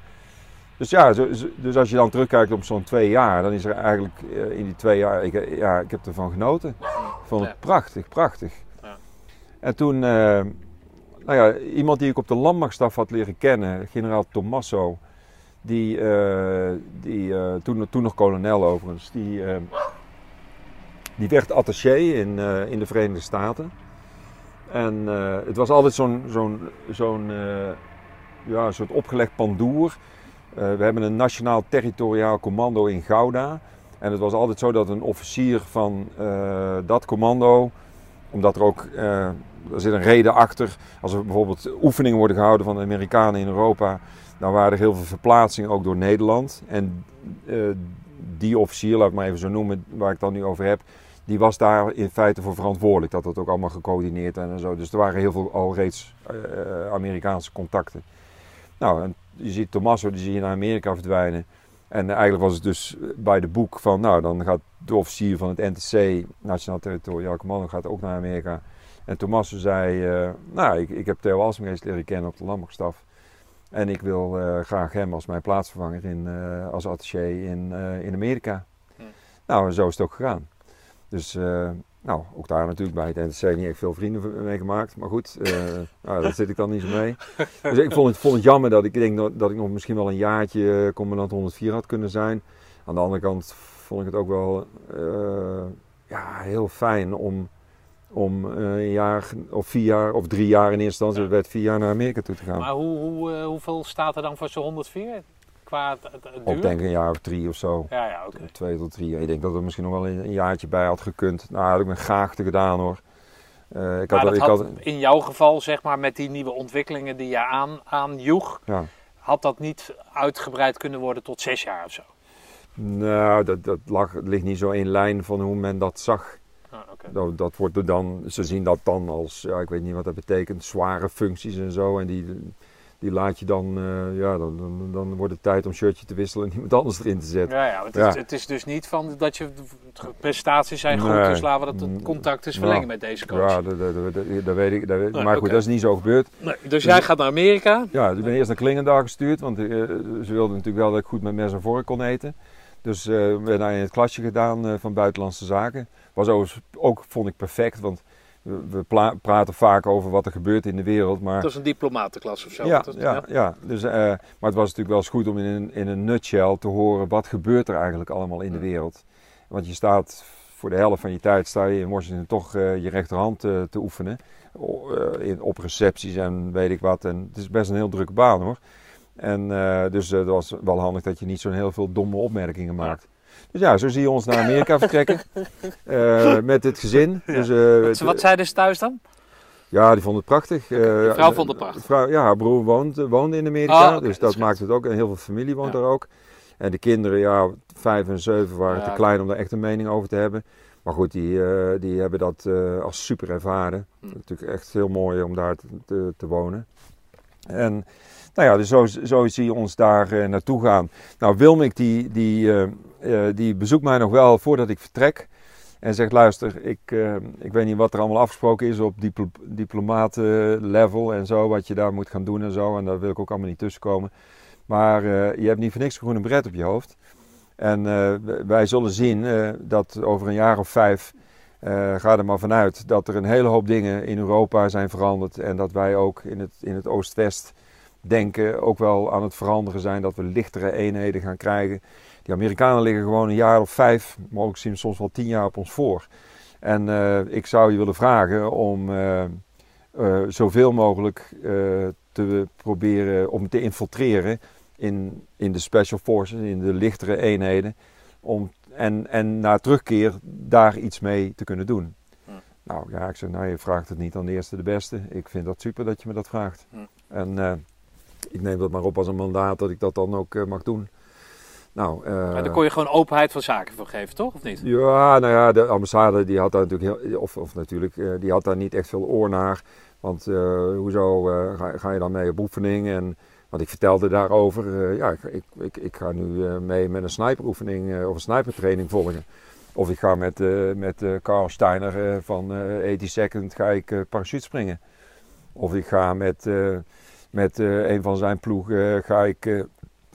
dus ja, zo- dus als je dan terugkijkt op zo'n twee jaar, dan is er eigenlijk in die twee jaar, ik, ja, ik heb ervan genoten. Ik vond het prachtig, prachtig. Ja. En toen, nou ja, iemand die ik op de landmachtstaf had leren kennen, generaal Tommaso, die, eh, die eh, toen, toen nog kolonel overigens, die, eh, die werd attaché in, in de Verenigde Staten. En het was altijd zo'n zo'n zo'n ja, soort opgelegd pandoer. We hebben een nationaal territoriaal commando in Gouda. En het was altijd zo dat een officier van dat commando, omdat er ook, eh, er zit een reden achter, als er bijvoorbeeld oefeningen worden gehouden van de Amerikanen in Europa, dan waren er heel veel verplaatsingen ook door Nederland. En eh, die officier, laat ik maar even zo noemen, waar ik het dan nu over heb, die was daar in feite voor verantwoordelijk. Dat dat ook allemaal gecoördineerd en zo. Dus er waren heel veel al reeds eh, Amerikaanse contacten. Nou, je ziet Tommaso, die zie je naar Amerika verdwijnen. En eigenlijk was het dus bij de boek van, nou, dan gaat de officier van het NTC, Nationaal Territoriaal Commando, gaat ook naar Amerika. En Tommaso zei, eh, nou, ik, ik heb Theo Alsmees leren kennen op de landmachtstaf. En ik wil eh, graag hem als mijn plaatsvervanger in, eh, als attaché in, eh, in Amerika. Hm. Nou, en zo is het ook gegaan. Dus, eh, nou, ook daar natuurlijk bij het NTC niet echt veel vrienden mee gemaakt. Maar goed, nou, daar zit ik dan niet zo mee. Dus ik vond het, vond het jammer dat ik denk dat, dat ik nog misschien wel een jaartje eh, commandant 104 had kunnen zijn. Aan de andere kant vond ik het ook wel eh, ja, heel fijn om, om een jaar of vier jaar of drie jaar in eerste instantie, het werd vier jaar naar Amerika toe te gaan. Maar hoe, hoe, hoeveel staat er dan voor zo'n 104? Qua duur? denk ik een jaar of drie of zo. Ja, ja, oké. Twee tot drie. Ik denk dat er misschien nog wel een, een jaartje bij had gekund. Nou, had ik me graag te gedaan hoor. Eh, ik Maar had, dat ik had, had, in jouw geval, zeg maar, met die nieuwe ontwikkelingen die je aan, aanjoeg, ja. had dat niet uitgebreid kunnen worden tot zes jaar of zo? Nou, dat, dat lag, ligt niet zo in lijn van hoe men dat zag. Ah. Dat, dat wordt er dan, ze zien dat dan als, ja, ik weet niet wat dat betekent, zware functies en zo. En die, die laat je dan, eh, ja, dan, dan, dan wordt het tijd om shirtje te wisselen en iemand anders erin te zetten. Ja, ja, het, Ja. Is, het is dus niet van dat je de prestaties zijn goed, Nee. dus laten we dat het contact eens verlengen Nou, met deze coach. Ja, dat, dat, dat, weet ik. Nee, maar goed, dat is niet zo gebeurd. Nee, dus jij gaat naar Amerika. Ja, dus ik ben eerst naar Klingendaal gestuurd, want eh, ze wilden natuurlijk wel dat ik goed met mes en vork kon eten. Dus eh ik ben daar in het klasje gedaan van Buitenlandse Zaken. Was overigens ook, vond ik, perfect, want we, praten vaak over wat er gebeurt in de wereld. Maar Dat is een diplomatenklas of zo. ja, ja, ja. Dus, eh, maar het was natuurlijk wel eens goed om in een, in een nutshell te horen wat gebeurt er eigenlijk allemaal in de wereld. Want je staat voor de helft van je tijd sta je in Washington toch eh, je rechterhand eh, te oefenen. In, op recepties en weet ik wat. En het is best een heel drukke baan hoor. En dus het was wel handig dat je niet zo'n heel veel domme opmerkingen maakt. Dus ja, zo zie je ons naar Amerika vertrekken. eh, met het gezin. Dus, eh, Wat, wat zeiden ze thuis dan? ja, die vond het prachtig. Eh, je vrouw vond het prachtig? Vrouw, ja, haar broer woont, woonde in Amerika, Ah, dus dat dat maakt het ook. En heel veel familie woont Ja. daar ook. En de kinderen, ja, vijf en zeven waren Ja, te klein om daar echt een mening over te hebben. Maar goed, die, eh, die hebben dat eh, als super ervaren. Hm. Natuurlijk echt heel mooi om daar te, te, te wonen. En nou ja, dus zo, zie je ons daar eh, naartoe gaan. Nou, Wilmik die, die, eh, eh, die bezoekt mij nog wel voordat ik vertrek. En zegt, luister, ik, ik weet niet wat er allemaal afgesproken is op diplo diplomatenlevel en zo. Wat je daar moet gaan doen en zo. En daar wil ik ook allemaal niet tussenkomen. Maar je hebt niet voor niks een groene bret op je hoofd. En wij zullen zien dat over een jaar of vijf, ga er maar vanuit, dat er een hele hoop dingen in Europa zijn veranderd. En dat wij ook in het, in het Oost-West denken ook wel aan het veranderen zijn. Dat we lichtere eenheden gaan krijgen. Die Amerikanen liggen gewoon een jaar of vijf, mogelijk zien soms wel tien jaar op ons voor. En eh, ik zou je willen vragen om eh, eh, zoveel mogelijk te proberen om te infiltreren in, in de special forces, in de lichtere eenheden. Om, en, en na terugkeer daar iets mee te kunnen doen. Hm. Nou ja, ik zeg, nou je vraagt het niet aan de eerste de beste. Ik vind dat super dat je me dat vraagt. Hm. En ik neem dat maar op als een mandaat dat ik dat dan ook eh, mag doen. Nou, eh, Maar daar kon je gewoon openheid van zaken voor geven, toch? Of niet? ja, nou ja, de ambassade die had daar natuurlijk heel, of, of natuurlijk, eh, die had daar niet echt veel oor naar. Want eh, hoezo eh, ga, ga je dan mee op oefening? En, want ik vertelde daarover, eh, ja, ik, ik, ik, ik ga nu eh, mee met een sniperoefening eh, of een snipertraining volgen. Of ik ga met, eh met eh, Carl Steiner eh, van eh 82nd ga ik eh parachute springen. Of ik ga met, eh, met eh, een van zijn ploeg eh, ga ik eh,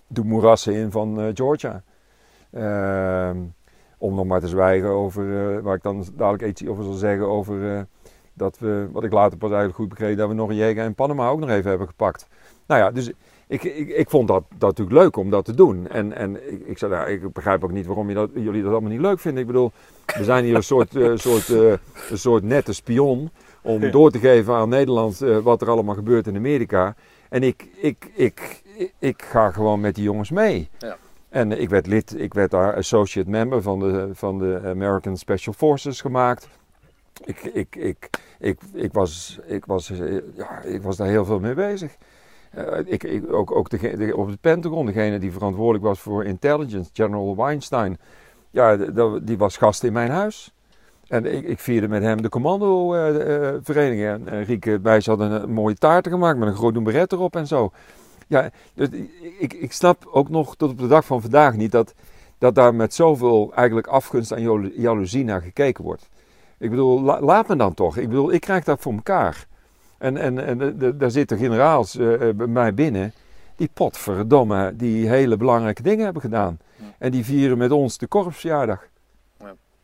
de moerassen in van Georgia. Ehm, om nog maar te zwijgen over, waar ik dan dadelijk iets over zal zeggen, over dat we, wat ik later pas eigenlijk goed begreep, dat we nog een Jäger in Panama ook nog even hebben gepakt. Nou ja, dus ik, ik, ik vond dat, dat natuurlijk leuk om dat te doen. En, en ik, ik, nou, ik begrijp ook niet waarom jullie dat allemaal niet leuk vinden. Ik bedoel, we zijn hier een soort, soort, een soort nette spion om door te geven aan Nederland eh, wat er allemaal gebeurt in Amerika. En ik, ik, ik, ik, ik ga gewoon met die jongens mee. Ja. En ik werd lid, ik werd daar associate member van de, van de American Special Forces gemaakt. Ik, ik, ik, ik, ik, was, ik, was, eh, ja, ik was daar heel veel mee bezig. Eh, ik, ik, ook ook de, op het Pentagon, degene die verantwoordelijk was voor intelligence, General Weinstein, ja, die was gast in mijn huis. En ik, ik vierde met hem de commando-vereniging. en en Rieke Bijs hadden een mooie taarten gemaakt met een groot beret erop en zo. Ja, dus ik, ik snap ook nog tot op de dag van vandaag niet dat, dat daar met zoveel eigenlijk afgunst en jalo- jaloezie naar gekeken wordt. Ik bedoel, la- laat me dan toch. Ik bedoel, ik krijg dat voor elkaar. En, en, en de- de- daar zitten generaals eh, eh, bij mij binnen die potverdomme die hele belangrijke dingen hebben gedaan. En die vieren met ons de korpsverjaardag.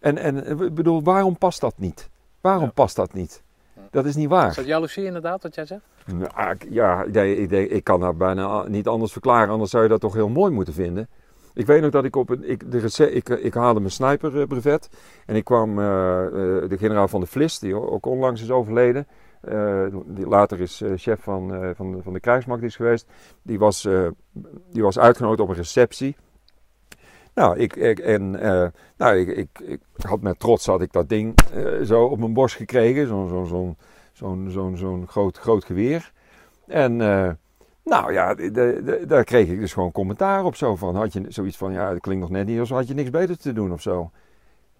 En, en ik bedoel, waarom past dat niet? Waarom Ja. past dat niet? Dat is niet waar. Is dat jaloezie inderdaad, wat jij zegt? Nou, ik- ja, nee, ik, denk, ik kan dat bijna niet anders verklaren. Anders zou je dat toch heel mooi moeten vinden. Ik weet nog dat ik op een. Ik, de rece- ik, ik haalde mijn sniperbrevet. En ik kwam eh, eh, de generaal van de Vlis, die ook onlangs is overleden. eh, die later is eh, chef van, eh, van, de, van de krijgsmacht is geweest. Die was, eh, die was uitgenodigd op een receptie. Nou, ik, ik, en, eh, nou ik, ik, ik had met trots had ik dat ding eh, zo op mijn borst gekregen. Zo'n zo'n zo'n zo'n zo'n zo'n groot, groot geweer. En eh, nou ja, de- de- daar kreeg ik dus gewoon commentaar op zo van. Had je zoiets van, ja, dat klinkt nog net niet als had je niks beter te doen of zo.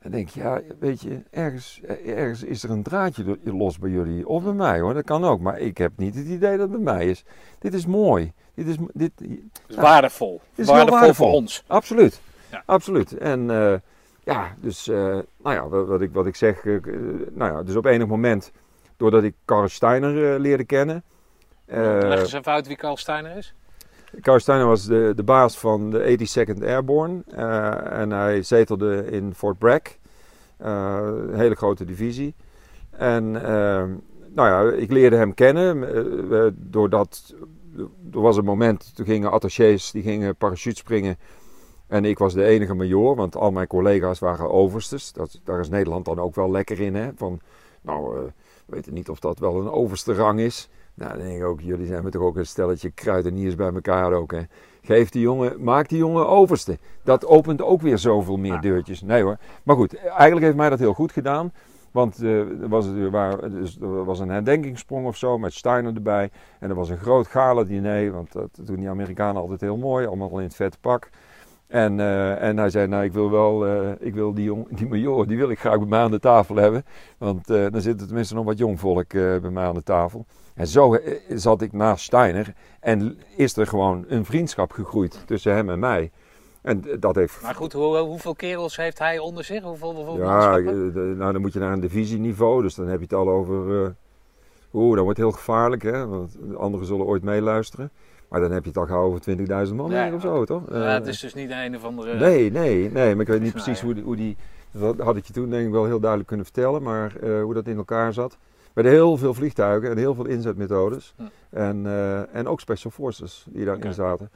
Dan denk je, ja, weet je, ergens, ergens is er een draadje los bij jullie. Of bij mij hoor, dat kan ook. Maar ik heb niet het idee dat het bij mij is. Dit is mooi. Dit is, dit, is waardevol. is heel waardevol, waardevol. voor ons. Absoluut. Ja. Absoluut. En eh, ja, dus eh, nou ja, wat, wat ik, wat ik zeg, eh, nou ja, dus op enig moment, doordat ik Karl Steiner leerde kennen. Leg eens even uit wie Carl Steiner is. Karl Steiner was de, de baas van de 82nd Airborne en hij zetelde in Fort Bragg, een hele grote divisie. En eh, nou ja, ik leerde hem kennen doordat er was een moment, toen gingen attachés, die gingen parachutespringen en ik was de enige major, want al mijn collega's waren overstes. Dat, daar is Nederland dan ook wel lekker in, hè? Van, nou, eh, we weten niet of dat wel een overste rang is. Nou, dan denk ik ook, jullie zijn me toch ook een stelletje kruideniers bij elkaar ook, hè? Geef die jongen, maak die jongen overste. Dat opent ook weer zoveel meer deurtjes. Nee hoor. Maar goed, eigenlijk heeft mij dat heel goed gedaan. Want eh, er, was, er, waren- dus er was een herdenkingssprong of zo met Steiner erbij. En er was een groot gala-diner. Want dat doen die Amerikanen altijd heel mooi. Allemaal in het vette pak. En, eh, en hij zei, nou ik wil wel, eh, ik wil die, jong, die major, die wil ik graag bij mij aan de tafel hebben. Want eh, dan zit er tenminste nog wat jong volk bij mij aan de tafel. En zo zat ik naast Steiner. En is er gewoon een vriendschap gegroeid tussen hem en mij. En dat heeft Maar goed, hoe, hoeveel kerels heeft hij onder zich? Hoeveel, hoeveel ja, de- nou dan moet je naar een divisieniveau, dus dan heb je het al over. eh Oeh, dat wordt heel gevaarlijk, hè? Want anderen zullen ooit meeluisteren. Maar dan heb je het al gauw over 20.000 man Ja, of zo, toch? Ja, Eh, het is dus niet een of andere... Nee, nee, nee, maar ik weet niet precies hoe die, hoe die. Dat had ik je toen denk ik wel heel duidelijk kunnen vertellen, maar eh, hoe dat in elkaar zat. Hadden heel veel vliegtuigen en heel veel inzetmethodes. Hm. En, eh, en ook special forces die daarin Oké. zaten.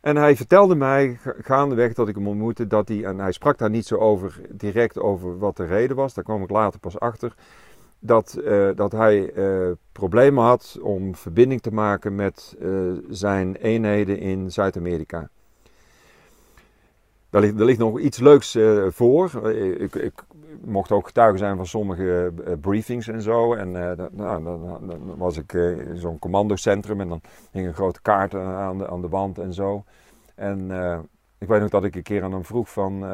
En hij vertelde mij ga- gaandeweg dat ik hem ontmoette dat hij, en hij sprak daar niet zo over, direct over wat de reden was, daar kwam ik later pas achter, dat, eh, dat hij eh, problemen had om verbinding te maken met eh, zijn eenheden in Zuid-Amerika. Daar ligt, ligt nog iets leuks voor. Ik, ik mocht ook getuige zijn van sommige briefings en zo. En eh, dan, nou, dan, dan was ik in zo'n commandocentrum en dan hing een grote kaart aan de, aan de wand en zo. En ik weet nog dat ik een keer aan hem vroeg van...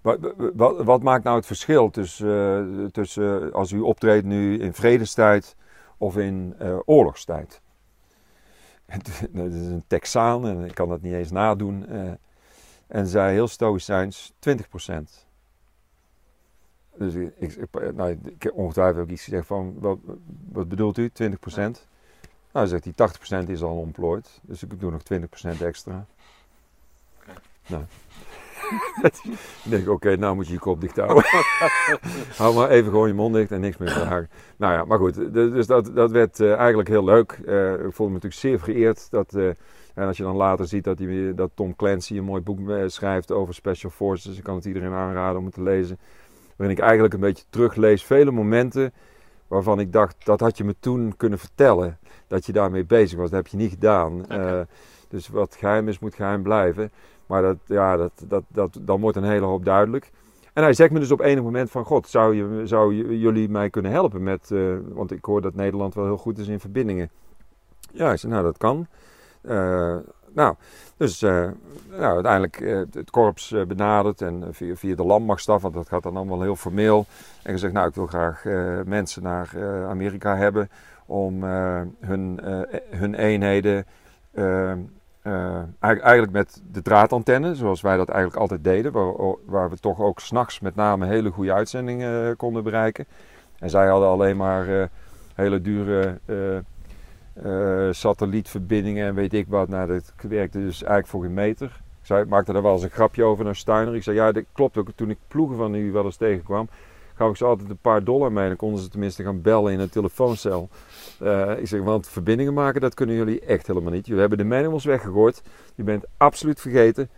wat, wat, wat maakt nou het verschil tussen, eh, tussen als u optreedt nu in vredestijd of in eh, oorlogstijd? Dat is een Texaan en ik kan dat niet eens nadoen. eh, en zei heel stoïcijns 20 Dus ik, ik, nou, ik heb ongetwijfeld ook iets gezegd van, wat, wat bedoelt u, 20% Nou, zegt hij, 80% is al ontplooid. Dus ik doe nog 20% extra. Nou. Ik denk, oké, nou moet je je kop dicht houden. Hou maar even gewoon je mond dicht en niks meer vragen. Nou ja, maar goed. Dus dat, dat werd eh, eigenlijk heel leuk. Eh, ik voelde me natuurlijk zeer vereerd. Dat, eh, en als je dan later ziet dat, die, dat Tom Clancy een mooi boek schrijft over Special Forces. Ik kan het iedereen aanraden om het te lezen. Waarin ik eigenlijk een beetje teruglees. Vele momenten waarvan ik dacht, dat had je me toen kunnen vertellen. Dat je daarmee bezig was. Dat heb je niet gedaan. Dus wat geheim is, moet geheim blijven. Maar dat, ja, dat, dat, dat, dan wordt een hele hoop duidelijk. En hij zegt me dus op enig moment van... God, zou, je, zou jullie mij kunnen helpen met... eh, want ik hoor dat Nederland wel heel goed is in verbindingen. Ja, ik zei, nou dat kan. Eh, nou, dus eh, nou, uiteindelijk het korps benaderd en via, via de landmachtstaf, want dat gaat dan allemaal heel formeel. En gezegd, nou ik wil graag mensen naar Amerika hebben om hun, hun eenheden, eh, eigenlijk, met de draadantenne, zoals wij dat eigenlijk altijd deden, waar, waar we toch ook s'nachts met name hele goede uitzendingen eh, konden bereiken. En zij hadden alleen maar eh, hele dure satellietverbindingen en weet ik wat. Nou, dat werkte dus eigenlijk voor geen meter. Ik maakte daar wel eens een grapje over naar Steiner. Ik zei, ja, dat klopt ook. Toen ik ploegen van u wel eens tegenkwam, gaf ik ze altijd een paar dollar mee. Dan konden ze tenminste gaan bellen in een telefooncel. Eh, ik zeg, want verbindingen maken, dat kunnen jullie echt helemaal niet. Jullie hebben de manuals weggegooid. Je bent absoluut vergeten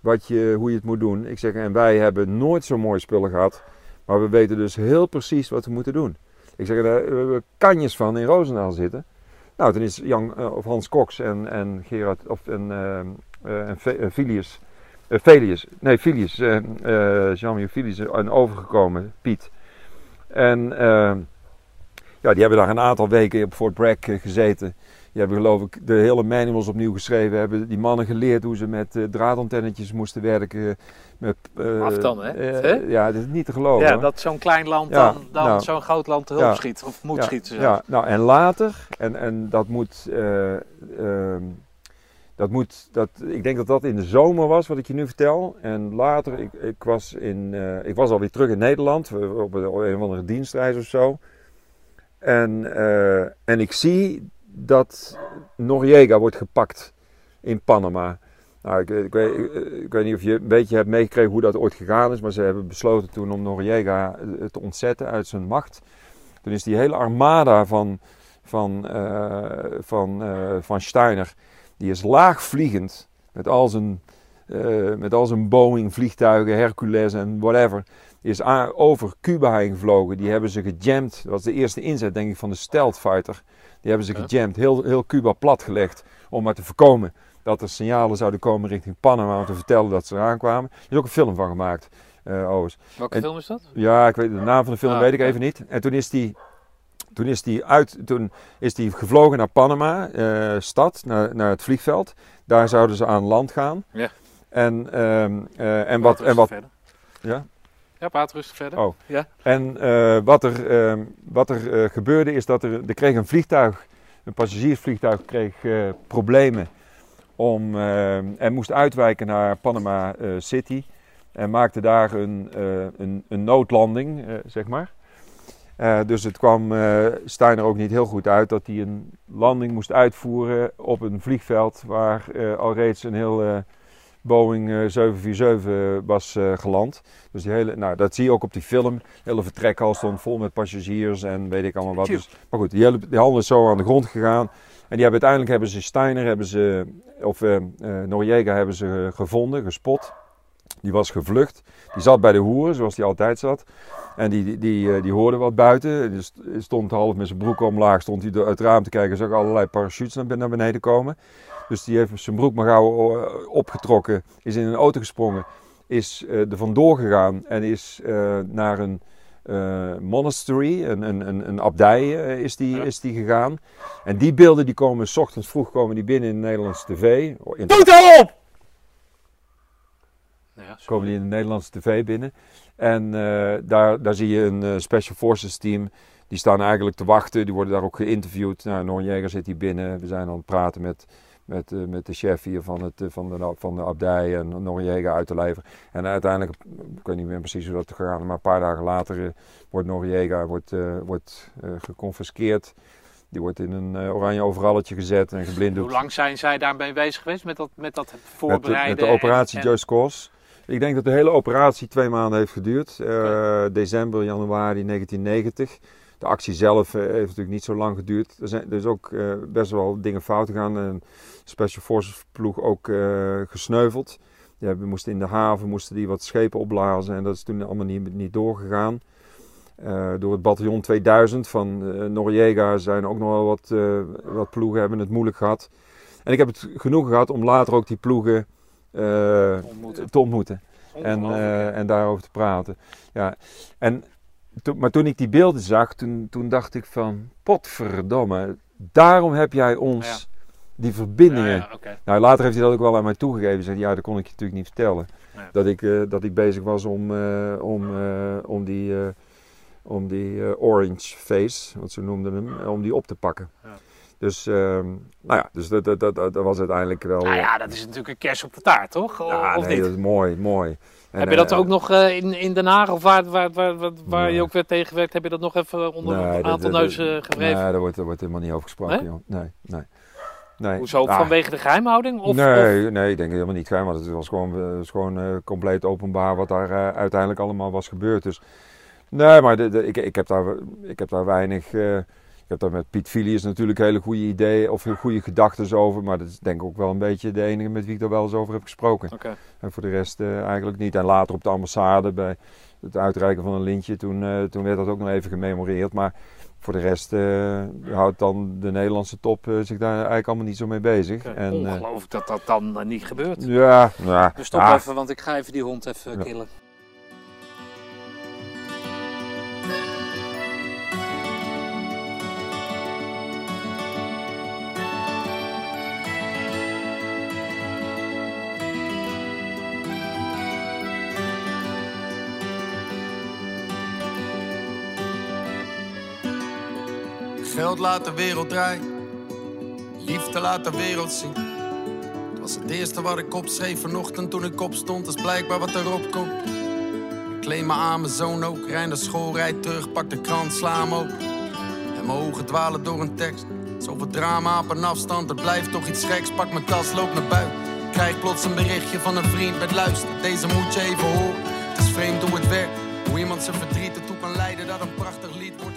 wat je, hoe je het moet doen. Ik zeg, en wij hebben nooit zo mooie spullen gehad. Maar we weten dus heel precies wat we moeten doen. Ik zeg, daar hebben kanjes van in Roosendaal zitten. Nou, toen is Jan, eh, of Hans Cox en, en Gerard, of en, eh, en Filius, Felius, nee Filius, eh eh, Jean-Michel Filius, en overgekomen, Piet. En eh, ja, die hebben daar een aantal weken op Fort Bragg eh, gezeten. Die hebben geloof ik de hele manuals opnieuw geschreven. Hebben die mannen geleerd hoe ze met eh, draadantennetjes moesten werken. Met, eh, Af dan, hè? eh, ja, dat is niet te geloven. Ja, hoor. dat zo'n klein land Ja, dan, dan nou. zo'n groot land te hulp Ja. schiet. Of moet ja, schieten zelfs. Ja, nou en later, en, en dat moet, eh, ehm, dat moet, dat, ik denk dat dat in de zomer was wat ik je nu vertel. En later, ik, ik, was, in, eh, ik was alweer terug in Nederland, op een, of andere dienstreis of zo. En, eh, en ik zie dat Noriega wordt gepakt in Panama. Nou, ik, weet, ik, weet niet of je een beetje hebt meegekregen hoe dat ooit gegaan is, maar ze hebben besloten toen om Noriega eh, te ontzetten uit zijn macht. Toen is die hele armada van, van, eh, van, van Steiner, die is laagvliegend met al zijn, eh, met al zijn Boeing vliegtuigen, Hercules en whatever. Die is over Cuba heen gevlogen. Die hebben ze gejamd. Dat was de eerste inzet, denk ik, van de Stealth Fighter. Die hebben ze Ja. gejamd, heel, heel Cuba platgelegd. Om maar te voorkomen dat er signalen zouden komen richting Panama. Om te vertellen dat ze eraan kwamen. Er is ook een film van gemaakt, overigens. Welke En- film is dat? Ja, ik weet de naam van de film Ah, weet ik even niet. En toen is die, toen is die, uit, toen is die gevlogen naar Panama, eh, stad, naar, naar het vliegveld. Daar zouden ze aan land gaan. Ja. En, ehm, eh, en wat, en wat, Verder. ja? Ja, praat rustig verder. Oh. Ja. En eh, wat er, ehm, wat er gebeurde is dat er, er kreeg een vliegtuig, een passagiersvliegtuig kreeg problemen om, en moest uitwijken naar Panama City. En maakte daar een, een, een noodlanding, zeg maar. Eh, dus het kwam eh Steiner ook niet heel goed uit dat hij een landing moest uitvoeren op een vliegveld waar eh, al reeds een heel Boeing eh, 747 was geland. Dus die hele, nou, dat zie je ook op die film. De hele vertrekhal stond vol met passagiers en weet ik allemaal wat. Dus, maar goed, die, hele, die handel is zo aan de grond gegaan. En die hebben, uiteindelijk hebben ze Steiner, hebben ze, of Noriega hebben ze gevonden, gespot. Die was gevlucht. Die zat bij de hoeren, zoals die altijd zat. En die, die, die, eh, die hoorde wat buiten. Die st- stond half met zijn broek omlaag, stond hij door het raam te kijken. Zag allerlei parachutes naar ben- naar beneden komen. Dus die heeft zijn broek maar gauw eh, opgetrokken. Is in een auto gesprongen. Is eh, er vandoor gegaan. En is eh, naar een eh, monastery, een, een, een, een abdij is, die, Ja. is die gegaan. En die beelden die komen, s ochtends vroeg komen die binnen in de Nederlandse tv. In Doe het op! Ja, sorry. komen die in de Nederlandse tv binnen. En eh, daar, daar zie je een eh, Special Forces team. Die staan eigenlijk te wachten. Die worden daar ook geïnterviewd. Nou, Noornjeger zit hier binnen. We zijn aan het praten met, met, eh, met de chef hier van, het, van, de, van de abdij. En Noornjeger uit te leveren. En uiteindelijk, ik weet niet meer precies hoe dat gegaan. Maar een paar dagen later wordt Noornjeger wordt, wordt, geconfiskeerd. Die wordt in een oranje overalletje gezet en geblinddoekt. Hoe lang zijn zij daarmee bezig geweest met dat, met dat Met de, voorbereiden? met de operatie en- Just Cause. Ik denk dat de hele operatie twee maanden heeft geduurd. Eh, december, januari 1990. De actie zelf eh, heeft natuurlijk niet zo lang geduurd. Er, zijn, is ook eh, best wel dingen fout gegaan. Een Special Forces ploeg ook gesneuveld. Hebben, moesten in de haven moesten die wat schepen opblazen. En dat is toen allemaal niet, niet doorgegaan. Door het bataljon 2000 van Noriega zijn ook nog wel wat, wat ploegen hebben het moeilijk gehad. En ik heb het genoeg gehad om later ook die ploegen Ontmoeten. te ontmoeten. En, eh, en daarover te praten. Ja. En maar toen ik die beelden zag, toen, toen dacht ik van, potverdomme, daarom heb jij ons die verbindingen. Ja, ja, oké. Nou, later heeft hij dat ook wel aan mij toegegeven. Zei, ja, dat kon ik je natuurlijk niet vertellen. Dat, ik, eh, dat ik bezig was om, eh, om, eh, om die, eh, om die eh, orange face, wat ze noemden hem, eh, om die op te pakken. Dus, ehm, nou ja, dus dat, dat, dat, dat was uiteindelijk wel... Nou ja, dat is natuurlijk een kers op de taart, toch? O- Ja, of nee, niet? dat is mooi, mooi. En, heb je dat eh, ook nog eh, in, in Den Haag of waar, waar, waar, waar, Nee. je ook werd tegengewerkt, heb je dat nog even onder Nee, een aantal neuzen dat- gewreven? Nee, daar wordt, daar wordt helemaal niet over gesproken, Nee? joh. Nee, nee. nee. Hoezo? Ah, Vanwege de geheimhouding? Of, nee, nee, ik denk helemaal niet geheim, want het was gewoon, eh, was gewoon eh, compleet openbaar wat daar eh, uiteindelijk allemaal was gebeurd. Dus nee, maar de, de- ik, ik, heb daar, ik heb daar weinig. Heb daar met Piet Filius natuurlijk hele goede ideeën of heel goede gedachten over, maar dat is denk ik ook wel een beetje de enige met wie ik daar wel eens over heb gesproken. En voor de rest eh, eigenlijk niet. En later op de ambassade bij het uitreiken van een lintje, toen, eh, toen werd dat ook nog even gememoreerd. Maar voor de rest eh, houdt dan de Nederlandse top zich daar eigenlijk allemaal niet zo mee bezig. Oké. En, Ongelooflijk dat dat dan niet gebeurt. ja, ja, Dus stop even, want ik ga even die hond even killen. Laat de wereld draaien. Liefde laat de wereld zien. Het was het eerste wat ik opschreef vanochtend toen ik opstond. Is blijkbaar wat erop komt. Ik kleed me aan, mijn zoon ook. Rij naar school, rijd terug, pak de krant, sla hem open. En mijn ogen dwalen door een tekst. Zoveel drama op een afstand, er blijft toch iets geks. Pak mijn tas, loop naar buiten. Krijg plots een berichtje van een vriend met luister. Deze moet je even horen. Het is vreemd hoe het werkt. Hoe iemand zijn verdriet ertoe kan leiden dat een prachtig lied wordt.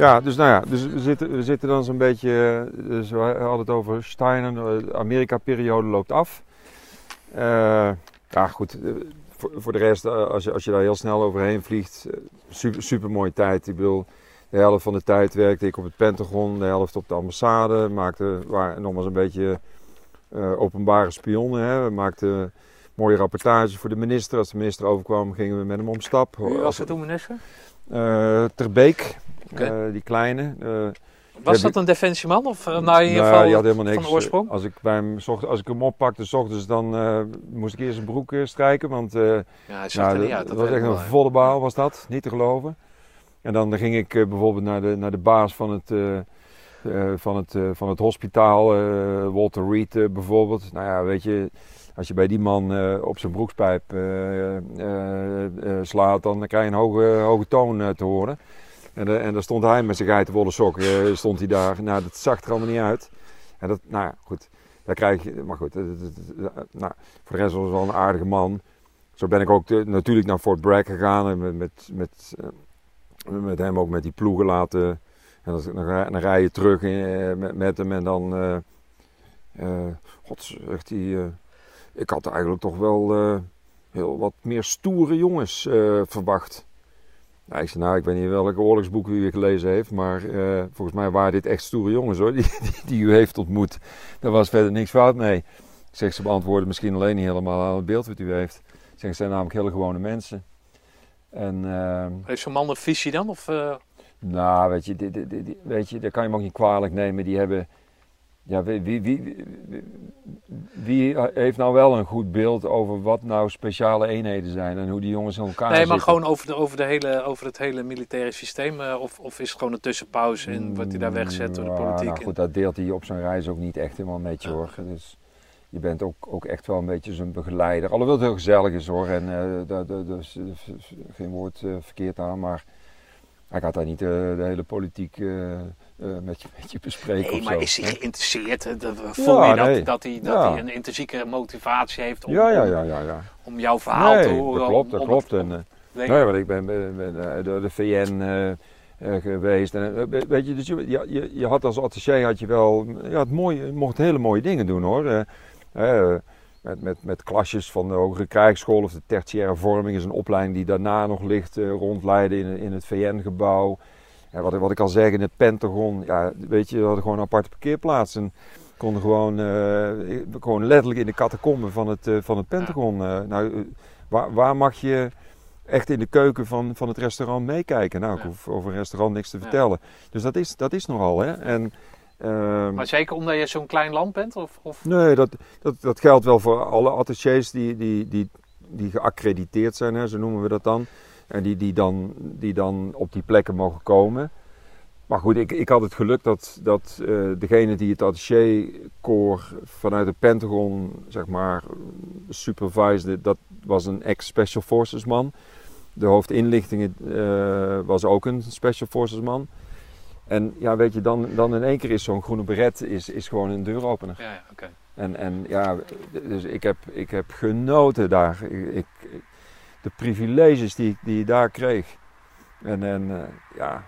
Ja, dus nou ja, dus we, zitten, we zitten dan zo'n beetje. eh, Dus we hadden het over Steiner, de Amerika-periode loopt af. Eh, ja, goed. eh, Voor, voor de rest, als je, als je daar heel snel overheen vliegt, super, super mooie tijd. Ik bedoel, de helft van de tijd werkte ik op het Pentagon, de helft op de ambassade. Maakte, nogmaals een beetje openbare spionnen. Hè. We maakten mooie rapportages voor de minister. Als de minister overkwam, gingen we met hem om stap. Wie was het toen minister? Eh, Ter Beek, Oké. eh, die kleine. eh, Was dat een defensieman? Of uh, nou in ieder geval die had helemaal niks. van oorsprong? Als ik, bij hem, zocht, als ik hem oppakte, s ochtends, dan moest ik eerst zijn broek strijken. Want Ja, zag nou, er niet uit. dat was echt een volle baal, was dat. Niet te geloven. En dan ging ik bijvoorbeeld naar de, naar de baas van het, eh, eh, van het, eh, van het hospitaal, Walter Reed bijvoorbeeld. Nou ja, weet je, als je bij die man eh, op zijn broekspijp eh, eh, slaat, dan krijg je een hoge, hoge toon te horen. En, en daar stond hij met zijn geitenwolle eh, stond hij daar. Nou, dat zag er allemaal niet uit. En dat, nou ja, goed, daar krijg je, maar goed, nou, voor de rest was het wel een aardige man. Zo ben ik ook natuurlijk naar Fort Bragg gegaan en met, met, met, met hem ook met die ploegen laten. En dan, dan, rij- je terug met, hem en dan, eh eh, god, zegt hij, ik had eigenlijk toch wel eh, heel wat meer stoere jongens eh, verwacht. Nou, ik zei, nou, ik weet niet welke oorlogsboeken u gelezen heeft, maar eh, volgens mij waren dit echt stoere jongens hoor, die, die, die u heeft ontmoet. Daar was verder niks fout mee. Ik zeg, ze beantwoorden misschien alleen niet helemaal aan het beeld wat u heeft. Ik zeg, het zijn namelijk hele gewone mensen. En, ehm, Heeft zo'n man een visie dan? Of, nou, weet je, die, die, die- die- weet je, dat kan je hem ook niet kwalijk nemen. Die hebben, ja, wie, wie, wie, heeft nou wel een goed beeld over wat nou speciale eenheden zijn en hoe die jongens in elkaar nee, maar zitten? gewoon over, de, over, de hele, over het hele militaire systeem. eh, of, of is het gewoon een tussenpauze en wordt hij daar weggezet door de Ja, politiek? Nou goed, dat deelt hij op zijn reis ook niet echt helemaal met je hoor. Dus je bent ook, ook echt wel een beetje zijn begeleider. Alhoewel het heel gezellig is hoor. En daar, eh, geen woord eh, verkeerd aan. Maar hij gaat daar niet de hele politiek eh, eh, met, je, met je bespreken Nee, maar zo. is hij geïnteresseerd? Eh, dat- Voel Ja, je dat, nee. dat, hij, dat Ja. hij een intrinsieke motivatie heeft om, Ja, ja, ja, ja. ja. om jouw verhaal nee, te horen? dat klopt, dat om klopt. En, eh, Nee. Want ik ben, ben, ben, eh, door de VN eh, eh, geweest. En, eh, we- weet je, dus je, je, had als attaché had je wel, ja, het mooie, je mocht hele mooie dingen doen hoor. Eh, eh, met, met, met klasjes van de hogere krijgsschool of de tertiaire vorming is een opleiding die daarna nog ligt eh, rondleiden in, in het VN-gebouw. Ja, wat, ik- wat ik al zeg, in het Pentagon, ja, weet je, we hadden gewoon een aparte parkeerplaats. En konden gewoon, eh, gewoon letterlijk in de catacomben van het, eh, van het Pentagon. eh, nou, waar, waar mag je echt in de keuken van, van het restaurant meekijken? Nou, ik Ja. hoef over een restaurant niks te Ja. vertellen. Dus dat is, dat is nogal, hè. En, ehm, Maar zeker omdat je zo'n klein land bent? Of, of... Nee, dat, dat, dat geldt wel voor alle attachés die, die, die, die geaccrediteerd zijn, hè, zo noemen we dat dan. En die, die, dan, die dan op die plekken mogen komen. Maar goed, ik, ik had het geluk dat, dat eh, degene die het attaché-corps vanuit het Pentagon, zeg maar, supervisede, dat was een ex-Special Forces man. De hoofdinlichtingen eh, was ook een Special Forces man. En ja, weet je, dan, dan in één keer is zo'n groene beret is, is gewoon een deuropener. Ja, ja oké. En, en ja, dus ik heb, ik heb genoten daar. Ik, ik- de privileges die, die je daar kreeg. En, en eh, ja,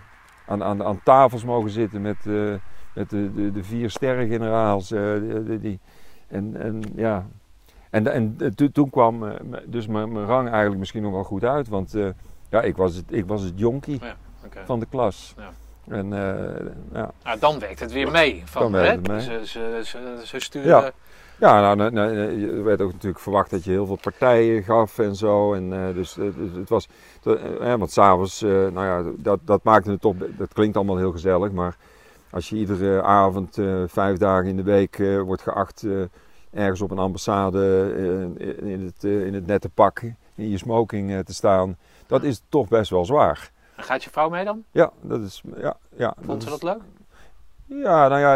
aan, aan, aan tafels mogen zitten met, eh, met de, de, de vier sterrengeneraals. eh, die, en, en ja, en, en to- toen kwam dus mijn, mijn rang eigenlijk misschien nog wel goed uit. Want ja, ik was het, ik was het jonkie Ja, van de klas. Ja. En ja, Nou, dan werkt het weer mee. Van, Dan hè? mee. Ze, ze, ze, ze sturen... Ja. Nou, nou, nou, eh, er werd ook natuurlijk verwacht dat je heel veel partijen gaf en zo. En, eh, dus, eh, dus het was, eh, eh, want s'avonds, eh nou ja, dat, dat maakte het toch, dat klinkt allemaal heel gezellig, maar als je iedere avond, eh, vijf dagen in de week, eh, wordt geacht eh, ergens op een ambassade eh, in, het, eh, in het nette pak, in je smoking eh, te staan, dat is toch best wel zwaar. En Gaat je vrouw mee dan? Ja, dat is, ja, ja. Vond ze is- dat leuk? Ja, nou ja,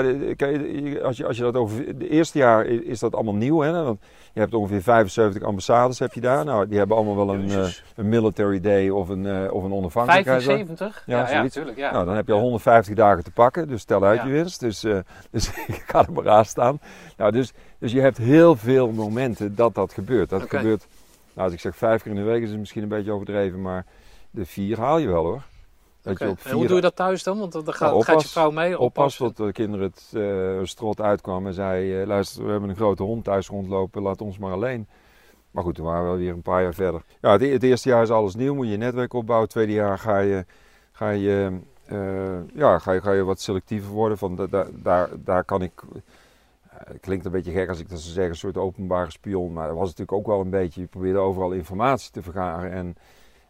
als je, als je dat over. De eerste jaar is dat allemaal nieuw, hè? Want je hebt ongeveer 75 ambassades heb je daar. Nou, die hebben allemaal wel een, eh, een military day of een, eh, of een onafhankelijkheidsdag. 75? Ja, Ja, ja, zoiets. tuurlijk. Ja. Nou, dan heb je al 150 dagen te pakken, dus tel uit Ja. je winst. Dus, eh dus ik ga er maar aan staan. Nou, dus, dus je hebt heel veel momenten dat dat gebeurt. Dat gebeurt, nou, als ik zeg vijf keer in de week is het misschien een beetje overdreven, maar de vier haal je wel hoor. Dat je op En hoe doe je dat thuis dan? Want dan gaat, Nou, gaat je oppas- vrouw mee. Oppas tot de kinderen het eh, strot uitkwamen en zei: eh, Luister, we hebben een grote hond thuis rondlopen, laat ons maar alleen. Maar goed, toen waren we weer een paar jaar verder. Ja, het, e- het eerste jaar is alles nieuw, moet je je netwerk opbouwen. Het tweede jaar ga je, ga je, eh, ja, ga je, ga je wat selectiever worden. Van da- da- daar, daar kan ik. eh, Het klinkt een beetje gek als ik dat zou zeggen, een soort openbare spion. Maar dat was natuurlijk ook wel een beetje. Je probeerde overal informatie te vergaren. En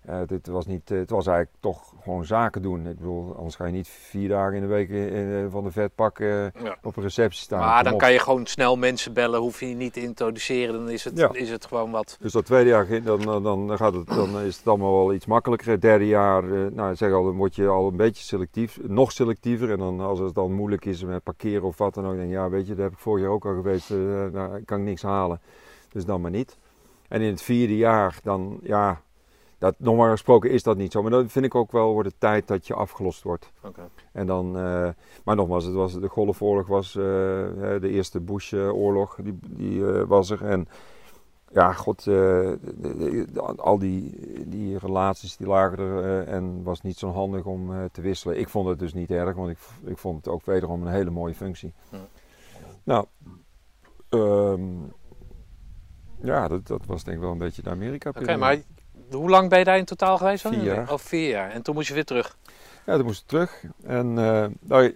eh, dit was niet, eh, het was eigenlijk toch gewoon zaken doen. Ik bedoel, anders ga je niet vier dagen in de week eh, van de vetpak eh, Ja. op een receptie staan. Maar dan op. kan je gewoon snel mensen bellen, hoef je niet te introduceren. Dan is het, Ja. is het gewoon wat. Dus dat tweede jaar dan, dan, dan, gaat het, dan is het allemaal wel iets makkelijker. Het derde jaar, eh, nou, zeg al, dan word je al een beetje selectief, nog selectiever. En dan, als het dan moeilijk is met parkeren of wat dan ook, dan denk je, ja, weet je, daar heb ik vorig jaar ook al geweest, eh, daar kan ik niks halen. Dus dan maar niet. En in het vierde jaar, dan, ja, dat, normaal gesproken is dat niet zo. Maar dan vind ik ook wel, wordt het tijd dat je afgelost wordt. Oké. En dan, eh, maar nogmaals, het was, de Golfoorlog was eh, de eerste Bush-oorlog, die, die eh, was er. En ja, god, de- de- de- al die, die relaties die lagen er en was niet zo handig om te wisselen. Ik vond het dus niet erg, want ik, ik vond het ook wederom een hele mooie functie. Nou, ehm, ja, dat, dat was denk ik wel een beetje de amerika Oké, maar hoe lang ben je daar in totaal geweest? Vier jaar. Oh, vier jaar. En toen moest je weer terug. Ja, toen moest ik terug. En eh, nou,